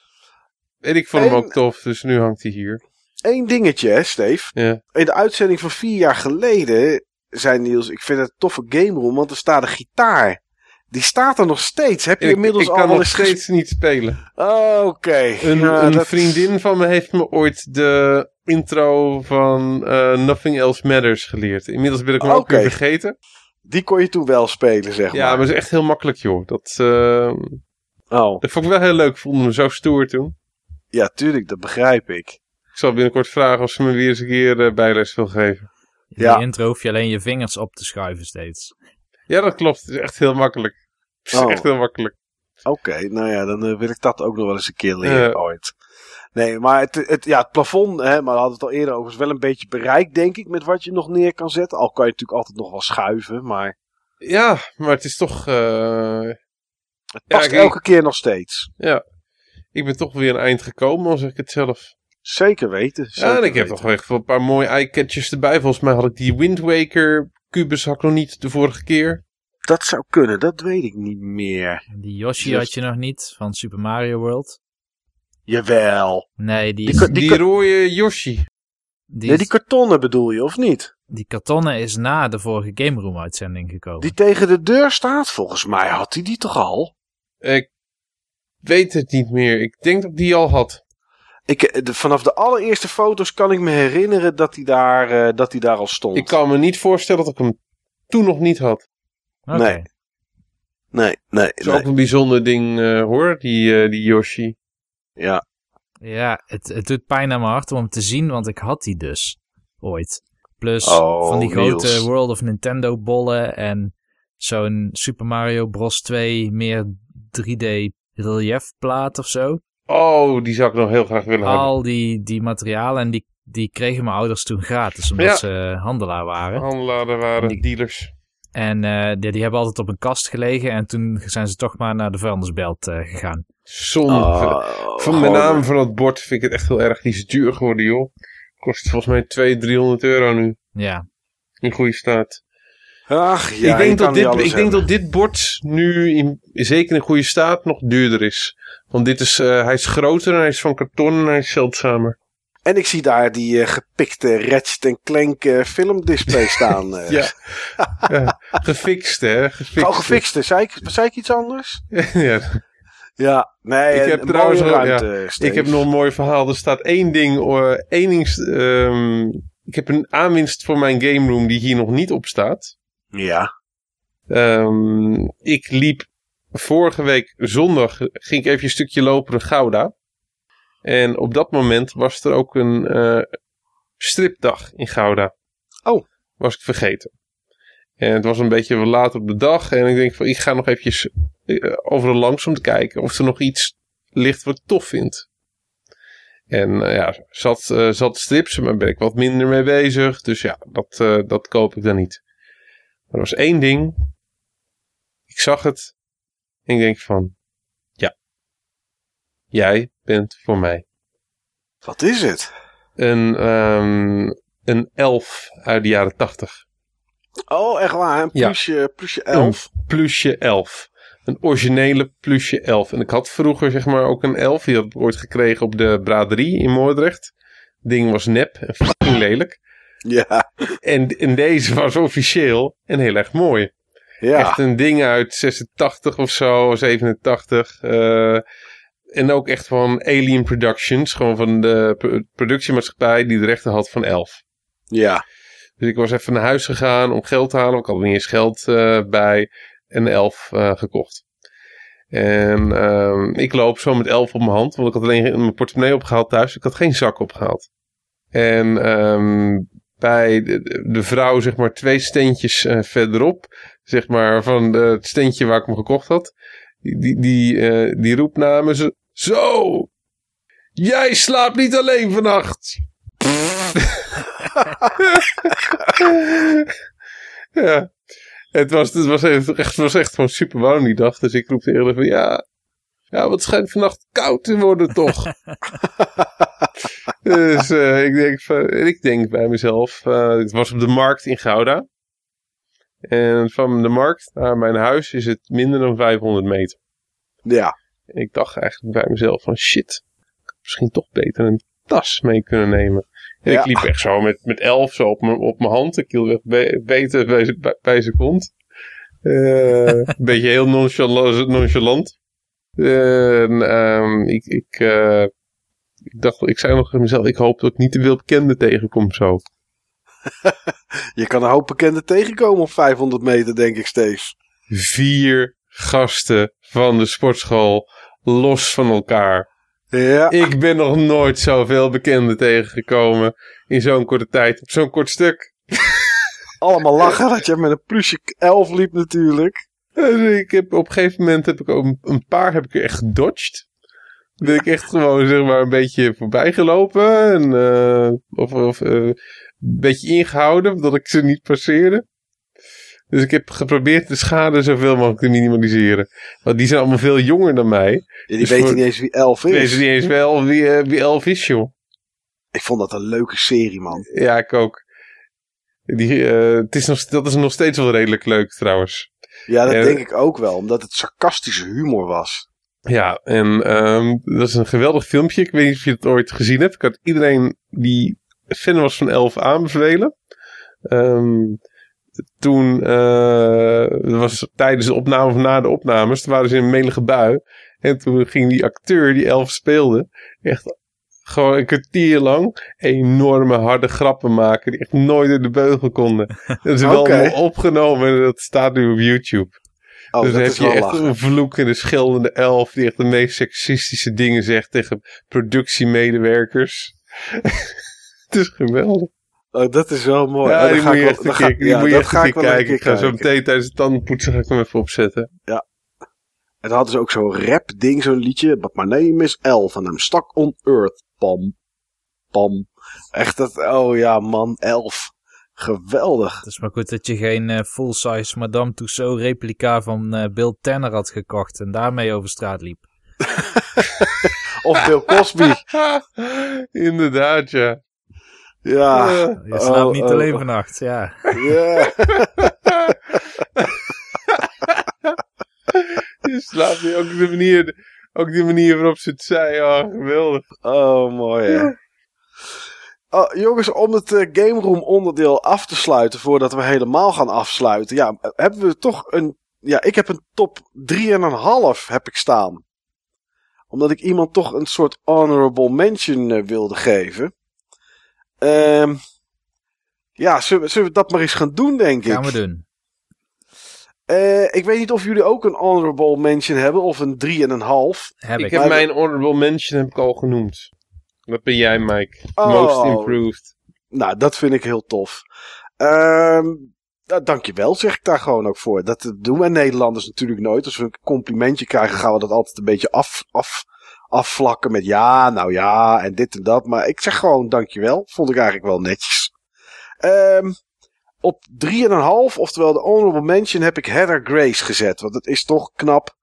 En ik vond hem ook tof, dus nu hangt hij hier. één dingetje, hè, Steve. Ja. In de uitzending van vier jaar geleden zei Niels, ik vind het een toffe game room, want er staat een gitaar. Die staat er nog steeds. Heb je Ik, inmiddels ik al kan nog steeds niet spelen. Oh, Oké. Een, Ja, een dat- vriendin van me heeft me ooit de intro van eh, Nothing Else Matters geleerd. Inmiddels ben ik hem ook weer vergeten. Die kon je toen wel spelen, zeg Ja, maar. maar het is echt heel makkelijk, joh. Dat, eh, Oh, dat vond ik wel heel leuk. Ik vond hem zo stoer toen. Ja, tuurlijk, dat begrijp ik. Ik zal binnenkort vragen of ze me weer eens een keer eh, bijles wil geven. In Ja. de intro hoef je alleen je vingers op te schuiven steeds. Ja, dat klopt. Het is echt heel makkelijk. Het is Oh. echt heel makkelijk. Oké, nou ja, dan eh, wil ik dat ook nog wel eens een keer leren Ja. ooit. Nee, maar het, het, ja, het plafond, hè, maar we hadden het al eerder over, is wel een beetje bereikt, denk ik, met wat je nog neer kan zetten. Al kan je natuurlijk altijd nog wel schuiven, maar Ja, maar het is toch... eh, het past kijk, elke keer nog steeds. ja, ik ben toch weer een eind gekomen, al zeg ik het zelf. Zeker weten. Ja, en ik heb toch echt wel een paar mooie eye-catchers erbij. Volgens mij had ik die Wind Waker had ik nog niet de vorige keer. Dat zou kunnen, dat weet ik niet meer. Die Yoshi had je nog niet van Super Mario World. Jawel. Nee, die, Die is, Die, rode Yoshi. die, Nee, die kartonnen bedoel je, of niet? die kartonnen is na de vorige Game Room uitzending gekomen. Die tegen de deur staat, volgens mij had hij die toch al? Ik weet het niet meer. Ik denk dat ik die al had. Ik, eh, de, vanaf de allereerste foto's kan ik me herinneren dat hij daar, eh, dat hij daar al stond. Ik kan me niet voorstellen dat ik hem toen nog niet had. Nee. Nee, nee, Dat is nee. ook een bijzonder ding eh, hoor, die, eh, die Yoshi. Ja. Ja, het, het doet pijn aan mijn hart om hem te zien, want ik had die dus. Ooit. Plus Oh, van die grote Niels. World of Nintendo bollen en zo'n Super Mario Bros 2 meer 3D relief plaat of zo. Oh, die zou ik nog heel graag willen hebben. Al die, die materialen en die, die kregen mijn ouders toen gratis, omdat Ja. ze handelaar waren. Handelaar waren Die- dealers. En eh, die, die hebben altijd op een kast gelegen en toen zijn ze toch maar naar de vuilnisbelt eh, gegaan. Zonde. Oh, van de gewoon- naam van het bord vind ik het echt heel erg. Die is duur geworden, joh. Kost volgens mij 200, 300 euro nu. Ja, In goede staat. Ach ja, ik denk, dat dit, ik denk dat dit bord nu, in, zeker in goede staat, nog duurder is. Want dit is, eh, hij is groter en hij is van karton en hij is zeldzamer. En ik zie daar die eh, gepikte Ratchet Clank eh, filmdisplay <laughs> staan. Ja. Ja, gefixt, hè? Gefixt. Oh, gefixte. Zei ik, zei ik iets anders? <laughs> ja. Ja, nee, Ik heb trouwens Ik heb nog een mooi verhaal. Er staat één ding. één ding ehm, ik heb een aanwinst voor mijn game room die hier nog niet op staat. Ja. Ehm, ik liep vorige week zondag. Ging ik even een stukje lopen in Gouda. En op dat moment was er ook een eh, stripdag in Gouda. Oh. Was ik vergeten. En het was een beetje wat later op de dag. En ik denk van ik ga nog eventjes eh, overal langs om te kijken of er nog iets ligt wat ik tof vind. En eh, ja, zat, eh, zat strips, maar ben ik wat minder mee bezig. Dus ja, dat, dat koop ik dan niet. Maar er was één ding. Ik zag het. En ik denk van, ja. Jij bent voor mij. Wat is het? Een, ehm, een elf uit de jaren tachtig. Oh, echt waar. Een Ja. plusje, plusje 11. Een plusje elf. Een originele plusje elf. En ik had vroeger zeg maar ook een elf. Die had ik ooit gekregen op de braderie in Moordrecht. Ding was nep en fucking lelijk. Ja. En, en deze was officieel en heel erg mooi. Ja. Echt een ding uit 86 of zo, 87. eh, en ook echt van Alien Productions. Gewoon van de pro- productiemaatschappij die de rechten had van elf. Ja. Dus ik was even naar huis gegaan om geld te halen. Ik had niet eens geld eh, bij. En elf eh, gekocht. En ehm, ik loop zo met elf op mijn hand. Want ik had alleen mijn portemonnee opgehaald thuis. Ik had geen zak opgehaald. En ehm, bij de, vrouw, zeg maar, twee steentjes eh, verderop. Zeg maar, van het steentje waar ik hem gekocht had. Die, die, die, eh, roept naar me. Zo! Jij slaapt niet alleen vannacht! <laughs> ja. Het was, het, was echt, was echt gewoon super warm die dag. Dus ik roep tegen haar van ja. Ja, wat schijnt vannacht koud te worden toch? <laughs> <laughs> dus eh, ik, denk, van, ik denk bij mezelf. eh, het was op de markt in Gouda. En van de markt naar mijn huis is het minder dan 500 meter. Ja. En ik dacht eigenlijk bij mezelf van shit. Ik had misschien toch beter een tas mee kunnen nemen. En Ja. ik liep echt zo met, met elf zo op mijn op hand. Ik hield echt be- beter bij, bij, bij zijn kont. Eh, <laughs> een beetje heel nonchalant. nonchalant. En ehm, ik, ik, ik dacht, ik zei nog tegen mezelf, ik hoop dat ik niet te veel bekenden tegenkom zo. <laughs> Je kan een hoop bekenden tegenkomen op 500 meter, denk ik steeds. Vier gasten van de sportschool los van elkaar. Ja. Ik ben nog nooit zoveel bekenden tegengekomen in zo'n korte tijd, op zo'n kort stuk. <laughs> Allemaal lachen dat je met een plusje 11 liep natuurlijk. Dus ik heb, op een gegeven moment heb ik ook een, paar heb ik echt gedodged. Ben ik echt gewoon zeg maar een beetje voorbij gelopen. En, eh, of of eh, een beetje ingehouden, dat ik ze niet passeerde. Dus ik heb geprobeerd de schade zoveel mogelijk te minimaliseren. Want die zijn allemaal veel jonger dan mij. Ja, die Dus weten voor- niet eens wie 11 Ik is. weet niet eens wel wie, eh, wie Elf is, joh. Ik vond dat een leuke serie, man. Ja, ik ook. Die, het is nog, dat is nog steeds wel redelijk leuk trouwens. Ja, dat denk ik ook wel, omdat het sarcastische humor was. Ja, en ehm, dat is een geweldig filmpje. Ik weet niet of je het ooit gezien hebt. Ik had iedereen die fan was van Elf aanbevelen. Ehm, toen eh, was tijdens de opname of na de opnames, toen waren ze in een melige bui. En toen ging die acteur die Elf speelde, echt gewoon een kwartier lang enorme harde grappen maken die echt nooit in de beugel konden. Dat is wel <laughs> Oké. allemaal opgenomen en dat staat nu op YouTube. Oh, dus dan heb je echt lachen. een vloekende, scheldende elf die echt de meest seksistische dingen zegt tegen productiemedewerkers. <laughs> het is geweldig. Oh, dat is wel mooi. ja, Oh, die moet je echt een ga- keer, ja, dat ik kijken. Ik ga zo kijken. meteen tijdens het tandenpoetsen ga ik hem even opzetten. En dan hadden ze ook zo'n rap ding, zo'n liedje. But my name is Elf and I'm stuck on earth. Pam. Pam. Echt dat, oh ja man, Elf. Geweldig. Het is maar goed dat je geen eh, full-size Madame Tussauds replica van eh, Bill Tanner had gekocht en daarmee over straat liep. <laughs> Of Bill Cosby. <laughs> Inderdaad, ja. Ja. Je slaapt Oh, niet oh, alleen oh. vannacht, ja. Ja. <laughs> je slaapt niet. Ook de manier, ook de manier waarop ze het zei. Oh, geweldig. Oh, mooi hè. Oh, jongens, om het eh, Game Room onderdeel af te sluiten, voordat we helemaal gaan afsluiten. Ja, hebben we toch een... Ja, ik heb een top 3,5 heb ik staan. Omdat ik iemand toch een soort honorable mention eh, wilde geven. Ehm ja, zullen we, zullen we dat maar eens gaan doen, denk ik. Gaan we doen. Eh, ik weet niet of jullie ook een honorable mention hebben, of een 3,5. Heb Ik ik. heb Maar- mijn honorable mention heb ik al genoemd. Dat ben jij, Mike. Oh. Most improved. Nou, dat vind ik heel tof. Ehm nou, dankjewel, zeg ik daar gewoon ook voor. Dat doen wij Nederlanders natuurlijk nooit. Als we een complimentje krijgen, gaan we dat altijd een beetje af, af, afvlakken met ja, nou ja, en dit en dat. Maar ik zeg gewoon dankjewel. Vond ik eigenlijk wel netjes. Ehm op 3,5, oftewel de honorable mention, heb ik Heather Grace gezet. Want het is toch knap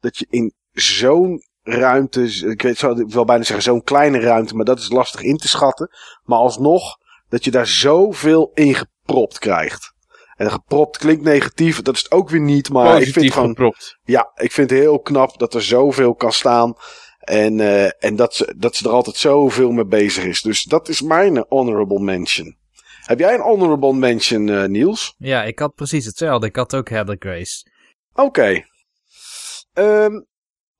dat je in zo'n ruimte, ik weet, zou ik wil bijna zeggen zo'n kleine ruimte, maar dat is lastig in te schatten. Maar alsnog, dat je daar zoveel in gepropt krijgt. En gepropt klinkt negatief, dat is het ook weer niet, maar ik vind gewoon, gepropt. ja, ik vind het heel knap dat er zoveel kan staan. En, eh, en dat, ze, dat ze er altijd zoveel mee bezig is. Dus dat is mijn honorable mention. Heb jij een honorable mention, eh, Niels? Ja, ik had precies hetzelfde. Ik had ook Heather Grace. Oké. Ehm,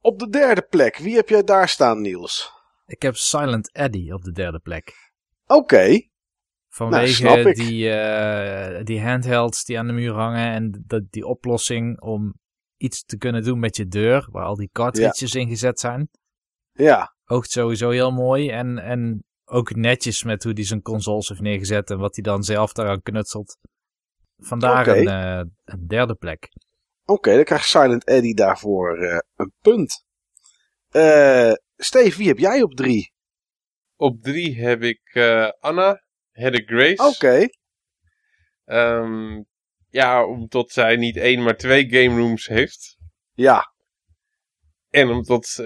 op de derde plek, wie heb jij daar staan, Niels? Ik heb Silent Eddie op de derde plek. Oké. Vanwege ik. die, eh, die handhelds die aan de muur hangen en dat, die oplossing om iets te kunnen doen met je deur, waar al die cartridges in gezet zijn. Ja, Oogt sowieso heel mooi en, en ook netjes met hoe hij zijn consoles heeft neergezet en wat hij dan zelf daaraan knutselt. Vandaar een, eh, een derde plek. Oké, dan krijgt Silent Eddie daarvoor eh, een punt. Eh Steve, wie heb jij op drie? Op drie heb ik eh, Anna, Heather Grace. Oké. Ehm, ja, omdat zij niet één, maar twee game rooms heeft. Ja, En omdat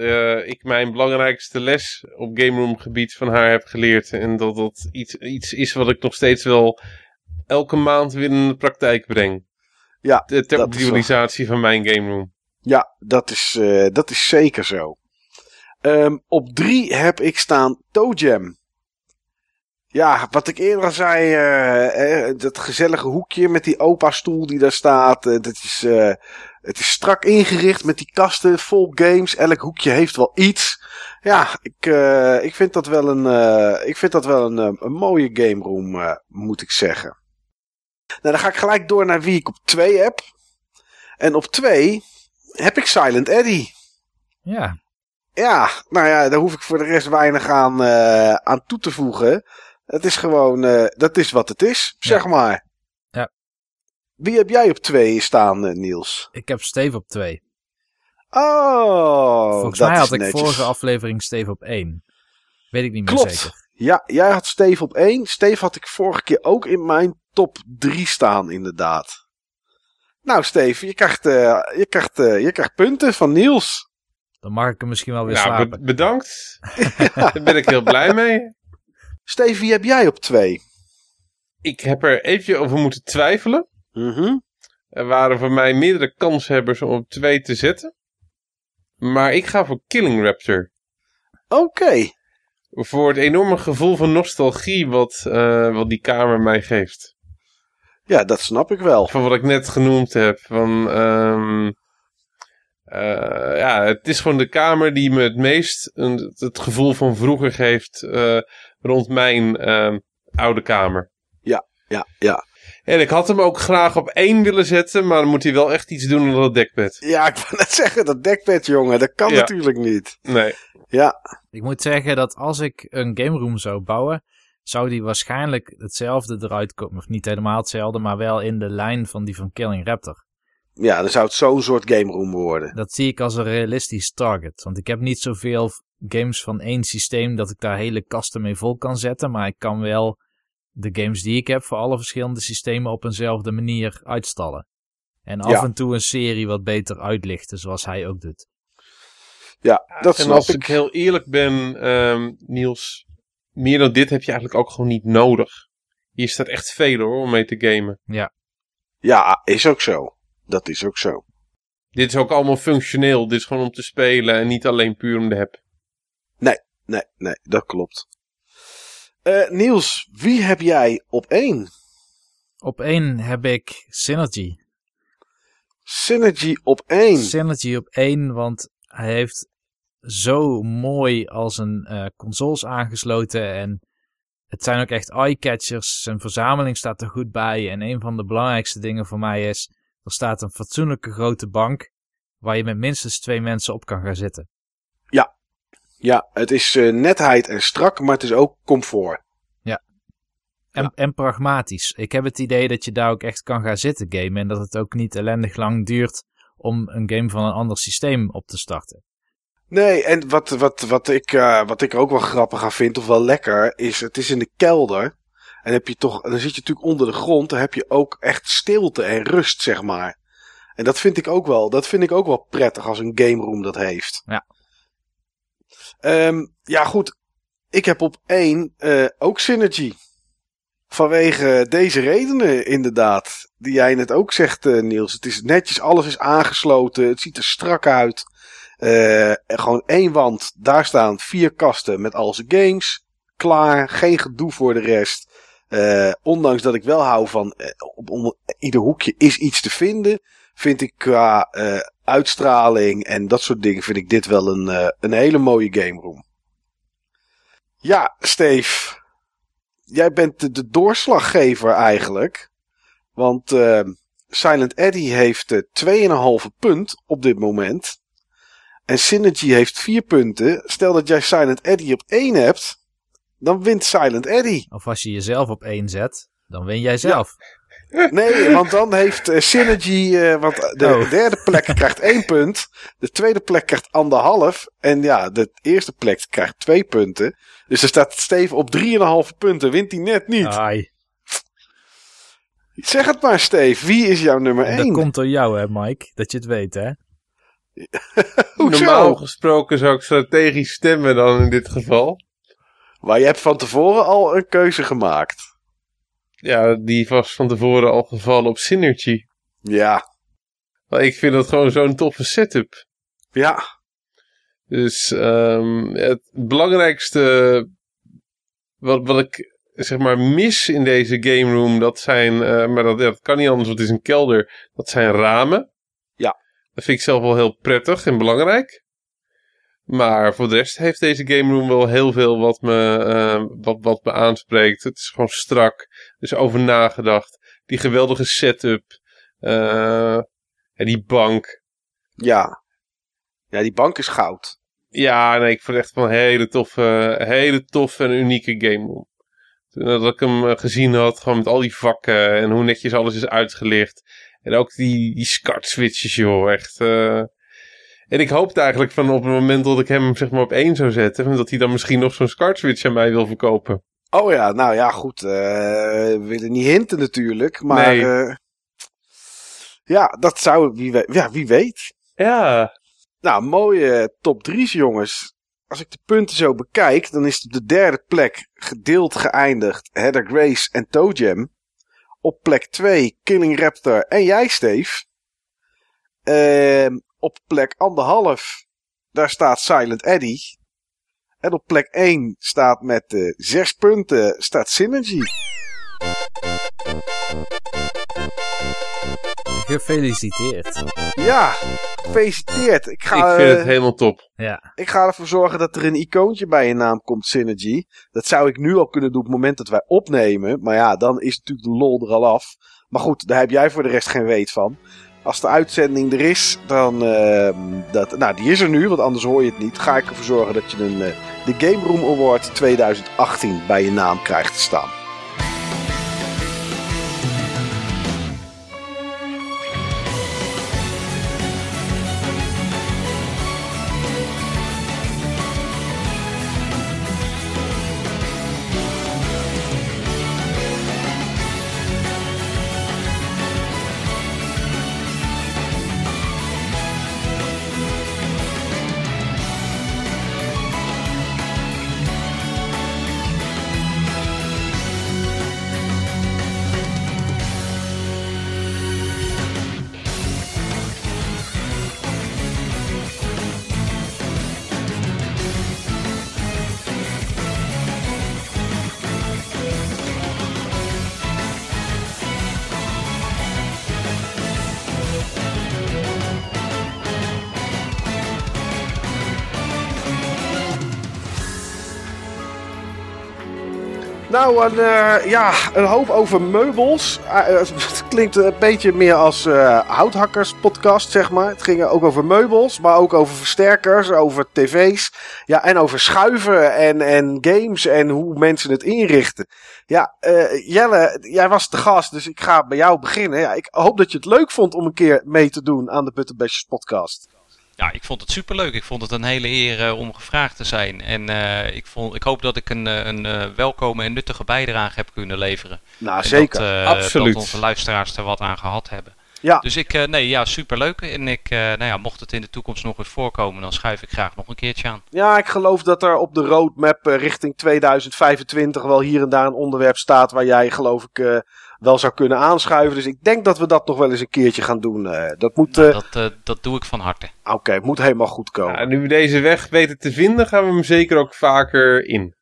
ik mijn belangrijkste les op game room gebied van haar heb geleerd. En dat dat iets, iets is wat ik nog steeds wel elke maand weer in de praktijk breng. Ja, De, optimalisatie van mijn game room. ja dat, is, eh, dat is zeker zo. Ehm, op drie heb ik staan Toe Jam. Ja, wat ik eerder al zei, eh, eh, dat gezellige hoekje met die opa-stoel die daar staat. dat is, het is strak ingericht met die kasten vol games. Elk hoekje heeft wel iets. Ja, ik, ik vind dat wel een, ik vind dat wel een, een mooie game room, moet ik zeggen. Nou, dan ga ik gelijk door naar wie ik op twee heb. En op twee heb ik Silent Eddie. Ja, Ja, nou ja, daar hoef ik voor de rest weinig aan, eh, aan toe te voegen. Het is gewoon, eh, dat is wat het is, zeg maar. Ja. Wie heb jij op twee staan, eh, Niels? ik heb Steve op twee. Oh, Volgens dat mij had ik netjes. vorige aflevering Steve op één. Weet ik niet meer Klopt. zeker. Ja, jij had Steve op één. Steve had ik vorige keer ook in mijn top drie staan, inderdaad. Nou, Steve, je krijgt, eh, je krijgt, eh, je krijgt punten van Niels. Dan mag ik hem misschien wel weer Nou, slapen. be- bedankt. <laughs> Daar ben ik heel blij mee. Steve, wie heb jij op twee? ik heb er even over moeten twijfelen. Mhm. Er waren voor mij meerdere kanshebbers om op twee te zetten. Maar ik ga voor Killing Raptor. Oké. Voor het enorme gevoel van nostalgie wat, eh, wat die kamer mij geeft. Ja, dat snap ik wel. Van wat ik net genoemd heb. Van, ehm, eh, ja, het is gewoon de kamer die me het meest een, het gevoel van vroeger geeft eh, rond mijn ehm, oude kamer. Ja, ja. En ik had hem ook graag op één willen zetten, maar dan moet hij wel echt iets doen aan dat dekbed. Ja, ik wou net <laughs> zeggen, dat dekbed, jongen, dat kan Ja. natuurlijk niet. Nee. Ja, Ik moet zeggen dat als ik een game room zou bouwen, zou die waarschijnlijk hetzelfde eruit komen. Of niet helemaal hetzelfde, maar wel in de lijn van die van Killing Raptor. ja, dan zou het zo'n soort game room worden. Dat zie ik als een realistisch target. Want ik heb niet zoveel games van één systeem dat ik daar hele kasten mee vol kan zetten. Maar ik kan wel de games die ik heb voor alle verschillende systemen op eenzelfde manier uitstallen. En af Ja. en toe een serie wat beter uitlichten, zoals hij ook doet. Ja, dat en snap als ik. ik heel eerlijk ben, ehm, Niels, meer dan dit heb je eigenlijk ook gewoon niet nodig. Hier staat echt veel hoor, om mee te gamen. Ja, is ook zo. Dat is ook zo. Dit is ook allemaal functioneel. Dit is gewoon om te spelen en niet alleen puur om de heb. Nee, nee, dat klopt. Eh, Niels, wie heb jij op één? Op één heb ik Synergy. Synergy op één. Synergy op één, want hij heeft zo mooi als een eh, consoles aangesloten en het zijn ook echt eye-catchers. Zijn verzameling staat er goed bij en een van de belangrijkste dingen voor mij is, er staat een fatsoenlijke grote bank waar je met minstens twee mensen op kan gaan zitten. Ja, het is eh, netheid en strak, maar het is ook comfort. En, Ja. en pragmatisch. Ik heb het idee dat je daar ook echt kan gaan zitten gamen en dat het ook niet ellendig lang duurt om een game van een ander systeem op te starten. Nee, en wat, wat, wat, ik, eh, wat ik ook wel grappig aan vind, of wel lekker, is het is in de kelder. En heb je toch, dan zit je natuurlijk onder de grond, dan heb je ook echt stilte en rust, zeg maar. En dat vind ik ook wel, dat vind ik ook wel prettig als een game room dat heeft. Ja. Ehm, ja, goed. Ik heb op één eh, ook Synergy. Vanwege deze redenen, inderdaad. Die jij net ook zegt, eh, Niels. Het is netjes, alles is aangesloten. Het ziet er strak uit. Eh, gewoon één wand. Daar staan vier kasten met al zijn games. Klaar. Geen gedoe voor de rest. Eh, ondanks dat ik wel hou van. eh, op, ieder hoekje is iets te vinden. Vind ik qua uitstraling en dat soort dingen. Vind ik dit wel een, een hele mooie game room. Ja, Steve. Jij bent de, de doorslaggever eigenlijk. Want Silent Eddie heeft eh 2,5 punt op dit moment. En Synergy heeft 4 punten. Stel dat jij Silent Eddie op 1 hebt. Dan wint Silent Eddie. Of als je jezelf op één zet, dan win jij zelf. Nee, want dan heeft eh, Synergy. eh, want de Oh. derde plek <laughs> krijgt 1 punt. De tweede plek krijgt anderhalf. En ja, de eerste plek krijgt 2 punten. Dus er staat Steven op 3,5 punten. Wint hij net niet. Ai, Zeg het maar, Steve. Wie is jouw nummer en dat 1? komt door jou hè Mike, dat je het weet hè. <laughs> Normaal gesproken zou ik strategisch stemmen dan in dit geval. Maar je hebt van tevoren al een keuze gemaakt. Ja, die was van tevoren al gevallen op Synergy. Ja, Maar ik vind dat gewoon zo'n toffe setup. ja, Dus ehm, het belangrijkste wat, wat ik zeg maar mis in deze game room, dat zijn, eh, maar dat, ja, dat kan niet anders, want het is een kelder, dat zijn ramen. Dat vind ik zelf wel heel prettig en belangrijk. Maar voor de rest heeft deze game room wel heel veel wat me, eh, wat, wat me aanspreekt. Het is gewoon strak, er is over nagedacht. Die geweldige setup, eh, en die bank. ja. Ja, die bank is goud. Ja, nee, ik vond het echt wel een hele toffe, hele toffe en unieke game. room. Toen dat ik hem eh, gezien had, gewoon met al die vakken en hoe netjes alles is uitgelicht. En ook die, die SCART switches, joh, echt. eh. En ik hoopte eigenlijk van op het moment dat ik hem zeg maar op één zou zetten, dat hij dan misschien nog zo'n SCART switch aan mij wil verkopen. Oh ja, nou ja, goed. eh, we willen niet hinten natuurlijk. Maar Nee. eh, ja, dat zou wie, we- ja, wie weet. Ja, Nou, mooie top 3's, jongens. als ik de punten zo bekijk, dan is het op de derde plek gedeeld geëindigd Heather Grace en Toe Jam. Op plek 2 Killing Raptor en jij, Steve. Ehm, op plek anderhalf, daar staat Silent Eddie. En op plek 1 staat met uh, 6 punten staat Synergy. Gefeliciteerd. Ja, gefeliciteerd. Ik, ga, ik vind het eh, helemaal top. Ja. Ik ga ervoor zorgen dat er een icoontje bij je naam komt, Synergy. Dat zou ik nu al kunnen doen op het moment dat wij opnemen. Maar ja, dan is natuurlijk de lol er al af. Maar goed, daar heb jij voor de rest geen weet van. Als de uitzending er is, dan. Uh, dat, nou, die is er nu, want anders hoor je het niet. Ga ik ervoor zorgen dat je een, uh, de Game Room Award 2018 bij je naam krijgt te staan. Een, uh, ja, een hoop over meubels. Uh, het klinkt een beetje meer als uh, houthakkers podcast, zeg maar. Het ging ook over meubels, maar ook over versterkers, over tv's. Ja, en over schuiven en, en games en hoe mensen het inrichten. Ja, Jelle, jij was de gast, dus ik ga bij jou beginnen. Ja, ik hoop dat je het leuk vond om een keer mee te doen aan de Butterbashers podcast. Ja, ik vond het superleuk. Ik vond het een hele eer uh, om gevraagd te zijn. En uh, ik, vond, ik hoop dat ik een, een uh, welkome en nuttige bijdrage heb kunnen leveren. Nou, zeker. Dat, Absoluut. dat onze luisteraars er wat aan gehad hebben. Ja. Dus ik, nee, ja, superleuk. En ik, nou ja, mocht het in de toekomst nog eens voorkomen, dan schuif ik graag nog een keertje aan. Ja, ik geloof dat er op de roadmap richting 2025 wel hier en daar een onderwerp staat waar jij, geloof ik, wel zou kunnen aanschuiven. Dus ik denk dat we dat nog wel eens een keertje gaan doen. Uh, dat moet. Nou, dat, uh, dat doe ik van harte. Oké, okay, het moet helemaal goed komen. Ja, nu we deze weg weten te vinden, gaan we hem zeker ook vaker in.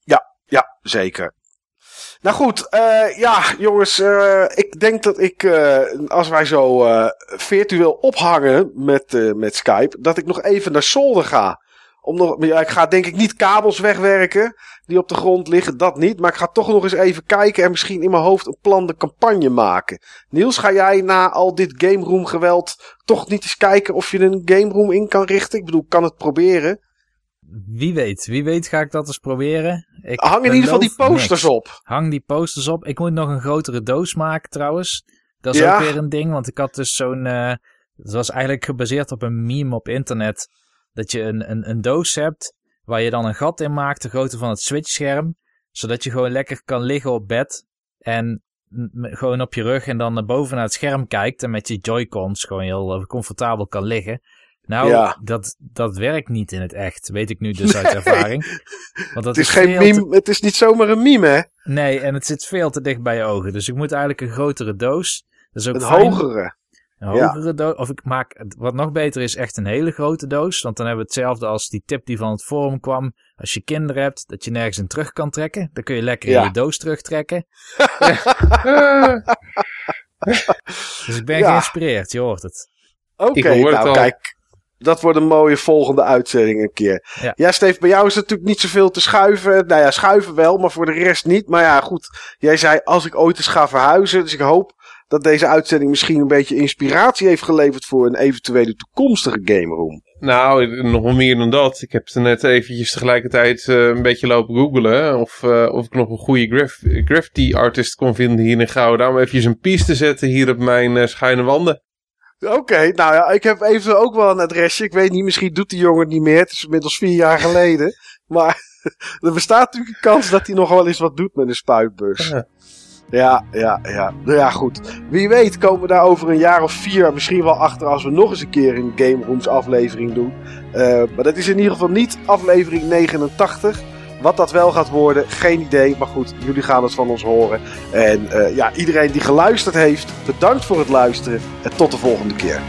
Ja, ja, zeker. Nou goed, uh, ja, jongens, ik denk dat ik, als wij zo virtueel ophangen met, met Skype, dat ik nog even naar Zolder ga. Om nog, ja, ik ga denk ik niet kabels wegwerken die op de grond liggen, dat niet. Maar ik ga toch nog eens even kijken en misschien in mijn hoofd een plande campagne maken. Niels, ga jij na al dit game room geweld toch niet eens kijken of je een game room in kan richten? Ik bedoel, kan het proberen. Wie weet, wie weet ga ik dat eens proberen. Ik Hang in ieder geval die posters niks. op. Hang die posters op. Ik moet nog een grotere doos maken trouwens. Dat is Ja. ook weer een ding, want ik had dus zo'n... eh dat was eigenlijk gebaseerd op een meme op internet. Dat je een, een, een doos hebt waar je dan een gat in maakt, de grootte van het switchscherm. Zodat je gewoon lekker kan liggen op bed en gewoon op je rug en dan naar boven naar het scherm kijkt. En met je joycons gewoon heel eh, comfortabel kan liggen. Nou, Ja. dat, dat werkt niet in het echt, weet ik nu dus <laughs> uit ervaring. Want dat Het is geen te- meme, het is niet zomaar een meme, hè? Nee, en het zit veel te dicht bij je ogen. Dus ik moet eigenlijk een grotere doos. Dat is ook Een fijn. hogere. Een Ja. hogere doos. Of ik maak, wat nog beter is, echt een hele grote doos. Want dan hebben we hetzelfde als die tip die van het forum kwam. Als je kinderen hebt, dat je nergens in terug kan trekken. Dan kun je lekker Ja. in je doos terugtrekken. <laughs> Dus ik ben Ja. geïnspireerd, je hoort het. Oké, nou al. kijk. Dat wordt een mooie volgende uitzending een keer. Ja. Ja, Steve, bij jou is natuurlijk niet zoveel te schuiven. Nou ja, schuiven wel, maar voor de rest niet. Maar ja, goed. Jij zei als ik ooit eens ga verhuizen. Dus ik hoop dat deze uitzending misschien een beetje inspiratie heeft geleverd voor een eventuele toekomstige game room. Nou, nog wel meer dan dat. Ik heb er net eventjes tegelijkertijd eh, een beetje lopen googlen. Of, eh, of ik nog een goede graf graffiti artist kon vinden hier in Gouda. Om eventjes een piece te zetten hier op mijn eh, schuine wanden. Oké, nou ja, ik heb even ook wel een adresje. Ik weet niet, misschien doet die jongen het niet meer. Het is inmiddels vier jaar geleden. <laughs> Maar <laughs> er bestaat natuurlijk een kans dat hij nog wel eens wat doet met een spuitbus. Ja. Ja, ja, ja. Nou ja, goed. Wie weet komen we daar over een jaar of vier misschien wel achter als we nog eens een keer een Game Rooms aflevering doen. Uh, maar dat is in ieder geval niet aflevering 89. Wat dat wel gaat worden, geen idee. Maar goed, jullie gaan het van ons horen. En uh, ja, iedereen die geluisterd heeft, bedankt voor het luisteren. En tot de volgende keer.